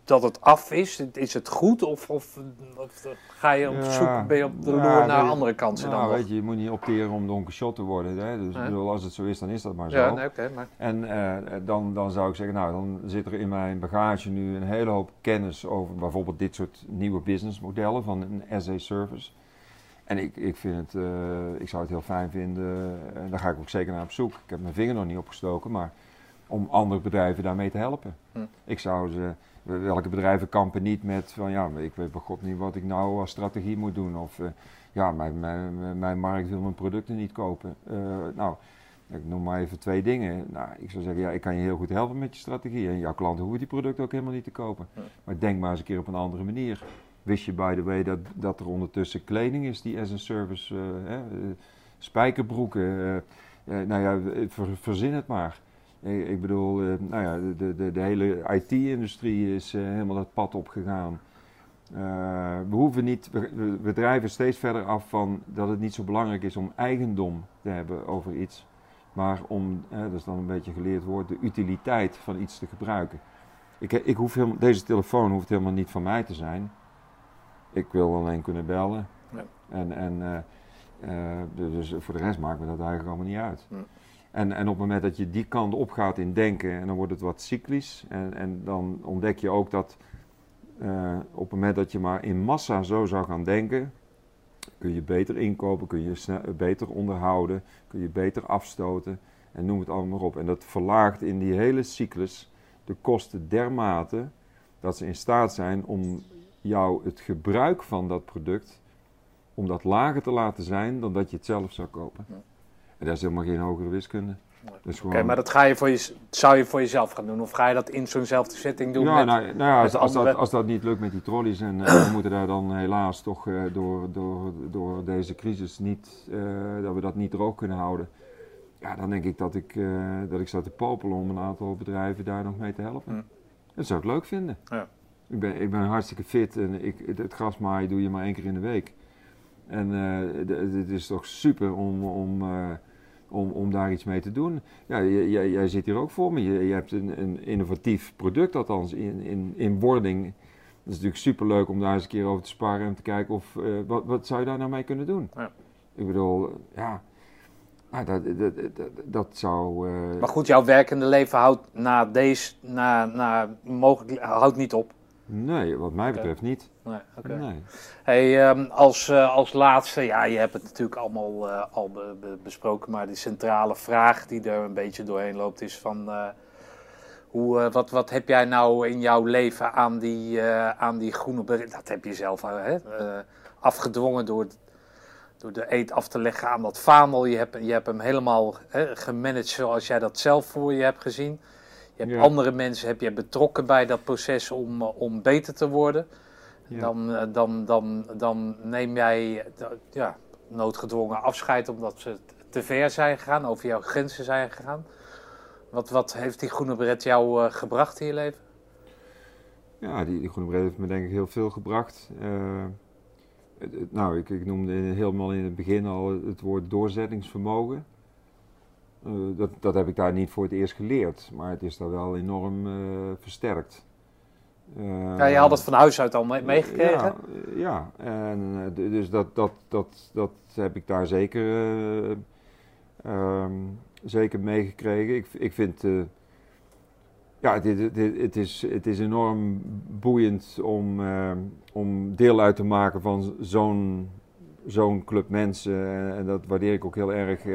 dat het af is? Is het goed of, of, of ga je op Ja, zoek, ben je op de ja, loer naar andere kansen nou, dan nog? weet je, je moet niet opteren om Don Quixote te worden. Hè? Dus ik Nee. bedoel, als het zo is, dan is dat maar zo. Ja, nee, maar En eh, dan, dan zou ik zeggen, nou, dan zit er in mijn bagage nu een hele hoop kennis over bijvoorbeeld dit soort nieuwe businessmodellen van een as-a-service. En ik, ik vind het, eh, ik zou het heel fijn vinden, en daar ga ik ook zeker naar op zoek. Ik heb mijn vinger nog niet opgestoken, maar om andere bedrijven daarmee te helpen. Hm. Ik zou ze, welke bedrijven kampen niet met van, ja, ik weet bij god niet wat ik nou als strategie moet doen. Of, eh, ja, mijn, mijn, mijn markt wil mijn producten niet kopen. Eh, nou, ik noem maar even twee dingen. Nou, ik zou zeggen, ja, ik kan je heel goed helpen met je strategie. En jouw klanten hoeven die producten ook helemaal niet te kopen. Maar denk maar eens een keer op een andere manier. Wist je, by the way, dat, dat er ondertussen kleding is die as a service, eh, spijkerbroeken, nou ja, ver- verzin het maar. Ik bedoel, eh, nou ja, de, de, de hele IT-industrie is eh, helemaal het pad opgegaan. Eh, we hoeven niet, we, drijven steeds verder af van dat het niet zo belangrijk is om eigendom te hebben over iets. Maar om, eh, dat is dan een beetje geleerd woord, de utiliteit van iets te gebruiken. Ik, ik hoef helemaal, deze telefoon hoeft helemaal niet van mij te zijn. Ik wil alleen kunnen bellen. Ja. En, en dus voor de rest maakt me dat eigenlijk allemaal niet uit. Ja. En, en op het moment dat je die kant op gaat in denken, en dan wordt het wat cyclisch. En, en dan ontdek je ook dat eh, op het moment dat je maar in massa zo zou gaan denken, kun je beter inkopen, kun je sne- beter onderhouden, kun je beter afstoten en noem het allemaal maar op. En dat verlaagt in die hele cyclus de kosten dermate dat ze in staat zijn om jou het gebruik van dat product, om dat lager te laten zijn dan dat je het zelf zou kopen. En dat is helemaal geen hogere wiskunde. Oké, maar dat ga je voor je, zou je voor jezelf gaan doen? Of ga je dat in zo'nzelfde setting doen? Ja, met- nou, nou ja, als, dat, als dat niet lukt met die trolleys en eh, we moeten daar dan helaas toch eh, door, door, door deze crisis niet, eh, dat we dat niet droog kunnen houden. Ja, dan denk ik dat ik, eh, dat ik sta te popelen om een aantal bedrijven daar nog mee te helpen. Hm. Dat zou ik leuk vinden. Ja. Ik, ben, ik ben hartstikke fit en ik, het, het grasmaaien doe je maar één keer in de week. En eh, het is toch super om, om, eh, om, om daar iets mee te doen. Ja, jij, zit hier ook voor me. Je, je hebt een, een innovatief product, althans in, in, in wording. Dat is natuurlijk super leuk om daar eens een keer over te sparren en te kijken of, eh, wat, wat zou je daar nou mee kunnen doen. Ja. Ik bedoel, ja, ah, dat, dat, dat, dat zou... Maar goed, jouw werkende leven houdt na deze, na, na mogelijk, houdt niet op. Nee, wat mij betreft niet. Nee, oké. Nee. Hey, ehm, als, eh, als laatste, ja, je hebt het natuurlijk allemaal eh, al be- be- besproken, maar die centrale vraag die er een beetje doorheen loopt is van, eh, hoe, wat, wat heb jij nou in jouw leven aan die, aan die groene beret? Dat heb je zelf hè, afgedwongen door, door de eet af te leggen aan dat vaandel. Je hebt, je hebt hem helemaal hè, gemanaged zoals jij dat zelf voor je hebt gezien. Je hebt Ja. andere mensen heb je betrokken bij dat proces om, om beter te worden. Ja. Dan, eh, dan, dan, dan neem jij ja, noodgedwongen afscheid omdat ze te ver zijn gegaan, over jouw grenzen zijn gegaan. Wat, wat heeft die groene beret jou eh, gebracht in je leven? Ja, die, die groene bret heeft me denk ik heel veel gebracht. Eh, het- het- nou, ik, ik noemde helemaal in het begin al het woord doorzettingsvermogen. Dat, dat heb ik daar niet voor het eerst geleerd, maar het is daar wel enorm versterkt. Eh, Ja, je had het van huis uit al mee- meegekregen. Ja, ja. en eh, dus dat, dat, dat, dat heb ik daar zeker, eh, ehm, zeker meegekregen. Ik, ik vind, ja, dit, dit, het, is, het is enorm boeiend om, eh, om deel uit te maken van zo'n zo'n club mensen. En, en dat waardeer ik ook heel erg.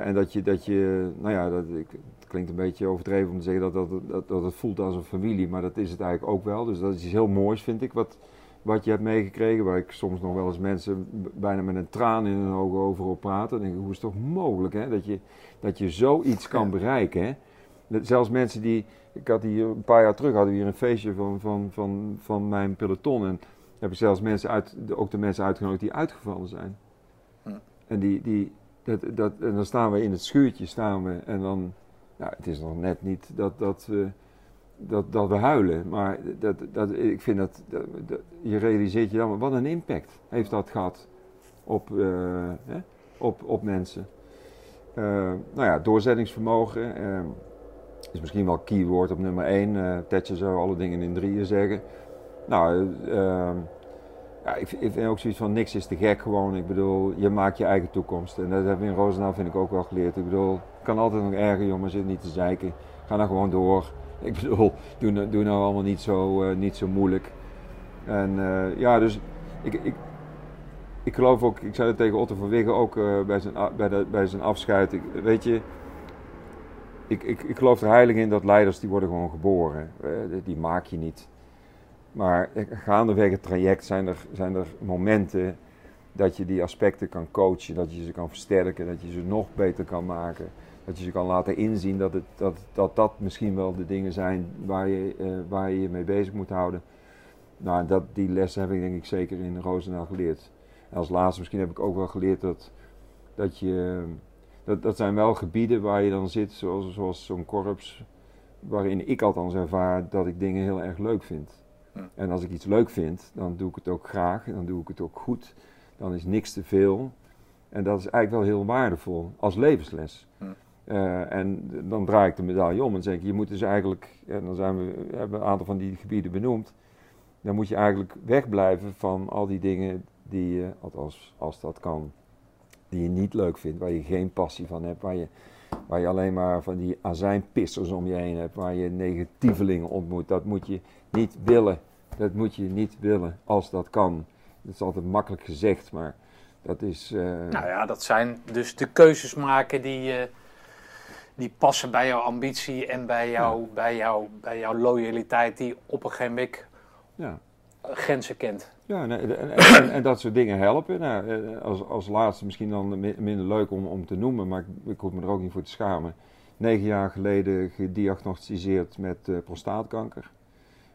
en dat je, dat je, nou ja, dat, ik, klinkt een beetje overdreven om te zeggen dat, dat, dat, dat het voelt als een familie, maar dat is het eigenlijk ook wel. Dus dat is iets heel moois, vind ik, wat, wat je hebt meegekregen. Waar ik soms nog wel eens mensen bijna met een traan in hun ogen over op praten. Dan denk ik, hoe is het toch mogelijk hè? Dat, je, dat je zoiets kan bereiken. Hè? Dat zelfs mensen die, ik had hier een paar jaar terug, hadden we hier een feestje van, van, van, van mijn peloton. En heb ik zelfs mensen uit, ook de mensen uitgenodigd die uitgevallen zijn. En, die, die, dat, dat, en dan staan we in het schuurtje staan we, en dan, nou, het is nog net niet dat, dat, dat, dat we huilen. Maar dat, dat, ik vind dat, je realiseert je dan, wat een impact heeft dat gehad op, eh, hè, op, op mensen. Eh, nou ja, doorzettingsvermogen eh, is misschien wel keyword op nummer 1. Eh Thatcher zou alle dingen in drieën zeggen. Nou, ja, ik, ik vind ook zoiets van niks is te gek gewoon. Ik bedoel, je maakt je eigen toekomst. En dat hebben we in Roosendaal vind ik ook wel geleerd. Ik bedoel, kan altijd nog erger jongen, zit niet te zeiken. Ga nou gewoon door. Ik bedoel, doe, nou- doe nou allemaal niet zo, eh, niet zo moeilijk. En eh, ja, dus ik, ik, ik geloof ook, ik zei het tegen Otto van Wiggen ook eh, bij, zijn, bij, de, bij zijn afscheid. Ik, weet je, ik, ik, ik geloof er heilig in dat leiders die worden gewoon geboren. Die- maak je niet. Maar gaandeweg het traject zijn er, zijn er momenten dat je die aspecten kan coachen, dat je ze kan versterken, dat je ze nog beter kan maken. Dat je ze kan laten inzien dat het, dat, dat, dat misschien wel de dingen zijn waar je, eh, waar je je mee bezig moet houden. Nou, dat, die lessen heb ik denk ik zeker in Roosendaal geleerd. En als laatste misschien heb ik ook wel geleerd dat, dat je... Dat, dat zijn wel gebieden waar je dan zit, zoals, zoals zo'n korps, waarin ik althans ervaar dat ik dingen heel erg leuk vind. Hm. En als ik iets leuk vind, dan doe ik het ook graag en dan doe ik het ook goed. Dan is niks te veel. En dat is eigenlijk wel heel waardevol als levensles. Eh, en dan draai ik de medaille om en zeg ik, je moet dus eigenlijk, en dan zijn we, hebben een aantal van die gebieden benoemd, dan moet je eigenlijk wegblijven van al die dingen die je, althans als dat kan, die je niet leuk vindt, waar je geen passie van hebt, waar je, waar je alleen maar van die azijnpissers om je heen hebt, waar je negatievelingen ontmoet. Dat moet je niet willen. Dat moet je niet willen als dat kan. Dat is altijd makkelijk gezegd, maar dat is. eh, Nou ja, dat zijn dus de keuzes maken die, eh, die passen bij jouw ambitie en bij, jou, bij, jou, bij jouw loyaliteit die op een gegeven moment ja. grenzen kent. Ja, en, en, en- en dat soort dingen helpen. Nou, eh, als, als laatste misschien dan mi- minder leuk om, om te noemen, maar ik, ik hoef me er ook niet voor te schamen. Negen jaar geleden gediagnosticeerd met eh, prostaatkanker.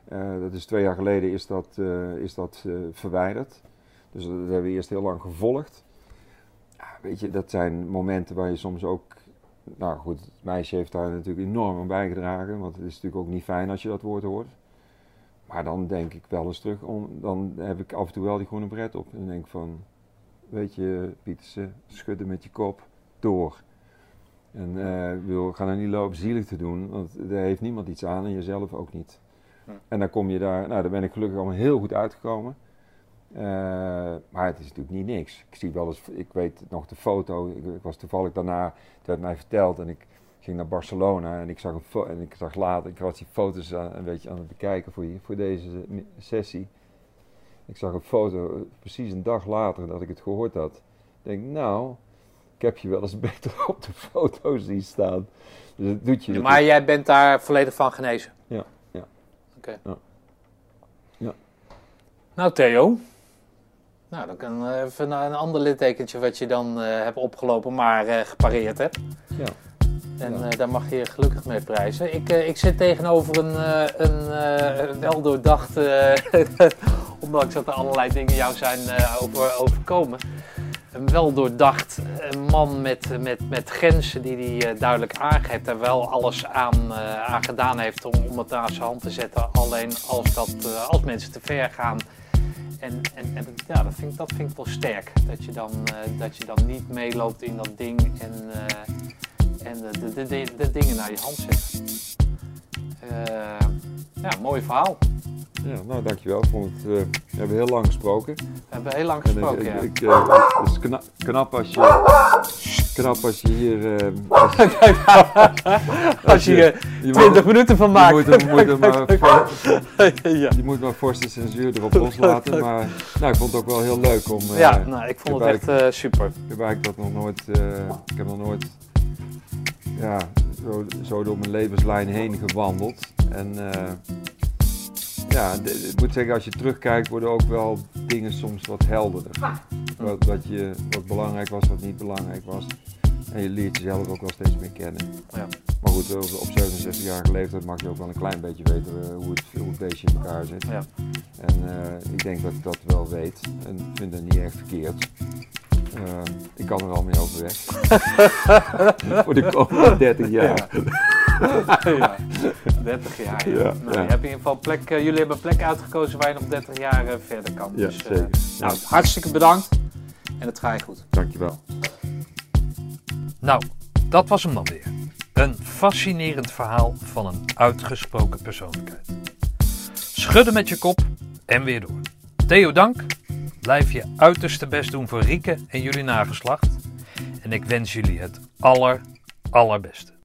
Eh, dat is twee jaar geleden is dat, is dat verwijderd. Dus dat hebben we eerst heel lang gevolgd. Ja, weet je, dat zijn momenten waar je soms ook... Nou goed, het meisje heeft daar natuurlijk enorm aan bijgedragen. Want het is natuurlijk ook niet fijn als je dat woord hoort. Maar dan denk ik wel eens terug, om, dan heb ik af en toe wel die groene bret op. En dan denk ik van, weet je Pietersen, schudden met je kop, door. En eh, ik wil, ga nou niet lopen zielig te doen, want daar heeft niemand iets aan en jezelf ook niet. En dan kom je daar, nou daar ben ik gelukkig allemaal heel goed uitgekomen. Eh, maar het is natuurlijk niet niks. Ik zie wel eens, ik weet nog de foto, ik, ik was toevallig daarna, het werd mij verteld en ik ging naar Barcelona en ik zag, een en ik zag later, ik was die foto's aan, een beetje aan het bekijken voor, je, voor deze sessie. Ik zag een foto eh, precies een dag later dat ik het gehoord had. Ik denk, nou, ik heb je wel eens beter op de foto zien staan. Dus dat doet je maar jij bent daar volledig van genezen? Ja, ja. Oké. Ja. Ja. Nou Theo, nou dan kan eh, even naar een ander littekentje wat je dan eh, hebt opgelopen, maar eh, gepareerd hebt. Ja. En Ja. daar mag je gelukkig mee prijzen. Ik, ik zit tegenover een, eh, een ondanks dat er allerlei dingen jou zijn over, overkomen. Een wel doordacht eh, man met, met, met grenzen die hij duidelijk aangeeft en wel alles aan, aan gedaan heeft om, om het aan zijn hand te zetten. Alleen als, dat, als mensen te ver gaan. En, en, en ja, dat vind, dat vind ik wel sterk. Dat je dan, eh, dat je dan niet meeloopt in dat ding en, eh, en de, de, de, de dingen naar je hand zet. Eh, ja, mooi verhaal. Ja, nou dankjewel. Ik vond het, eh, we hebben heel lang gesproken. We hebben heel lang En ik- gesproken, ja. ik, ik, eh, het is knap, knap als je, knap als je hier... eh, als, Als je er je 20 minuten van je maakt. moet, er- moet er maar, ja. je moet maar forse censuur erop loslaten. Maar nou, ik vond het ook wel heel leuk om... eh, ja, nou, ik vond ik het echt eh, super. Ik heb eigenlijk dat nog nooit... eh, ik heb nog nooit... Ja, zo, zo door mijn levenslijn heen gewandeld. En... eh, ja, ik moet zeggen, als je terugkijkt worden ook wel dingen soms wat helderder. Wat, wat, je, wat belangrijk was, wat niet belangrijk was. En je leert jezelf ook wel steeds meer kennen. Ja. Maar goed, op op 67-jarige leeftijd mag je ook wel een klein beetje weten eh, hoe, het, hoe het beestje in elkaar zit. Ja. En eh, ik denk dat ik dat wel weet en vind het niet echt verkeerd. Eh, ik kan er al mee overweg. Voor de komende 30 jaar. ja, 30 jaar. Ja. Ja, nou, ja. Je hebt in ieder geval plek, eh, jullie hebben een plek uitgekozen waar je nog 30 jaar eh, verder kan. Ja, dus, eh, zeker. nou, hartstikke bedankt en het ga je goed. Dankjewel. Nou, dat was hem dan weer. Een fascinerend verhaal van een uitgesproken persoonlijkheid. Schudden met je kop en weer door. Theo, dank. Blijf je uiterste best doen voor Rieke en jullie nageslacht. En ik wens jullie het aller, allerbeste.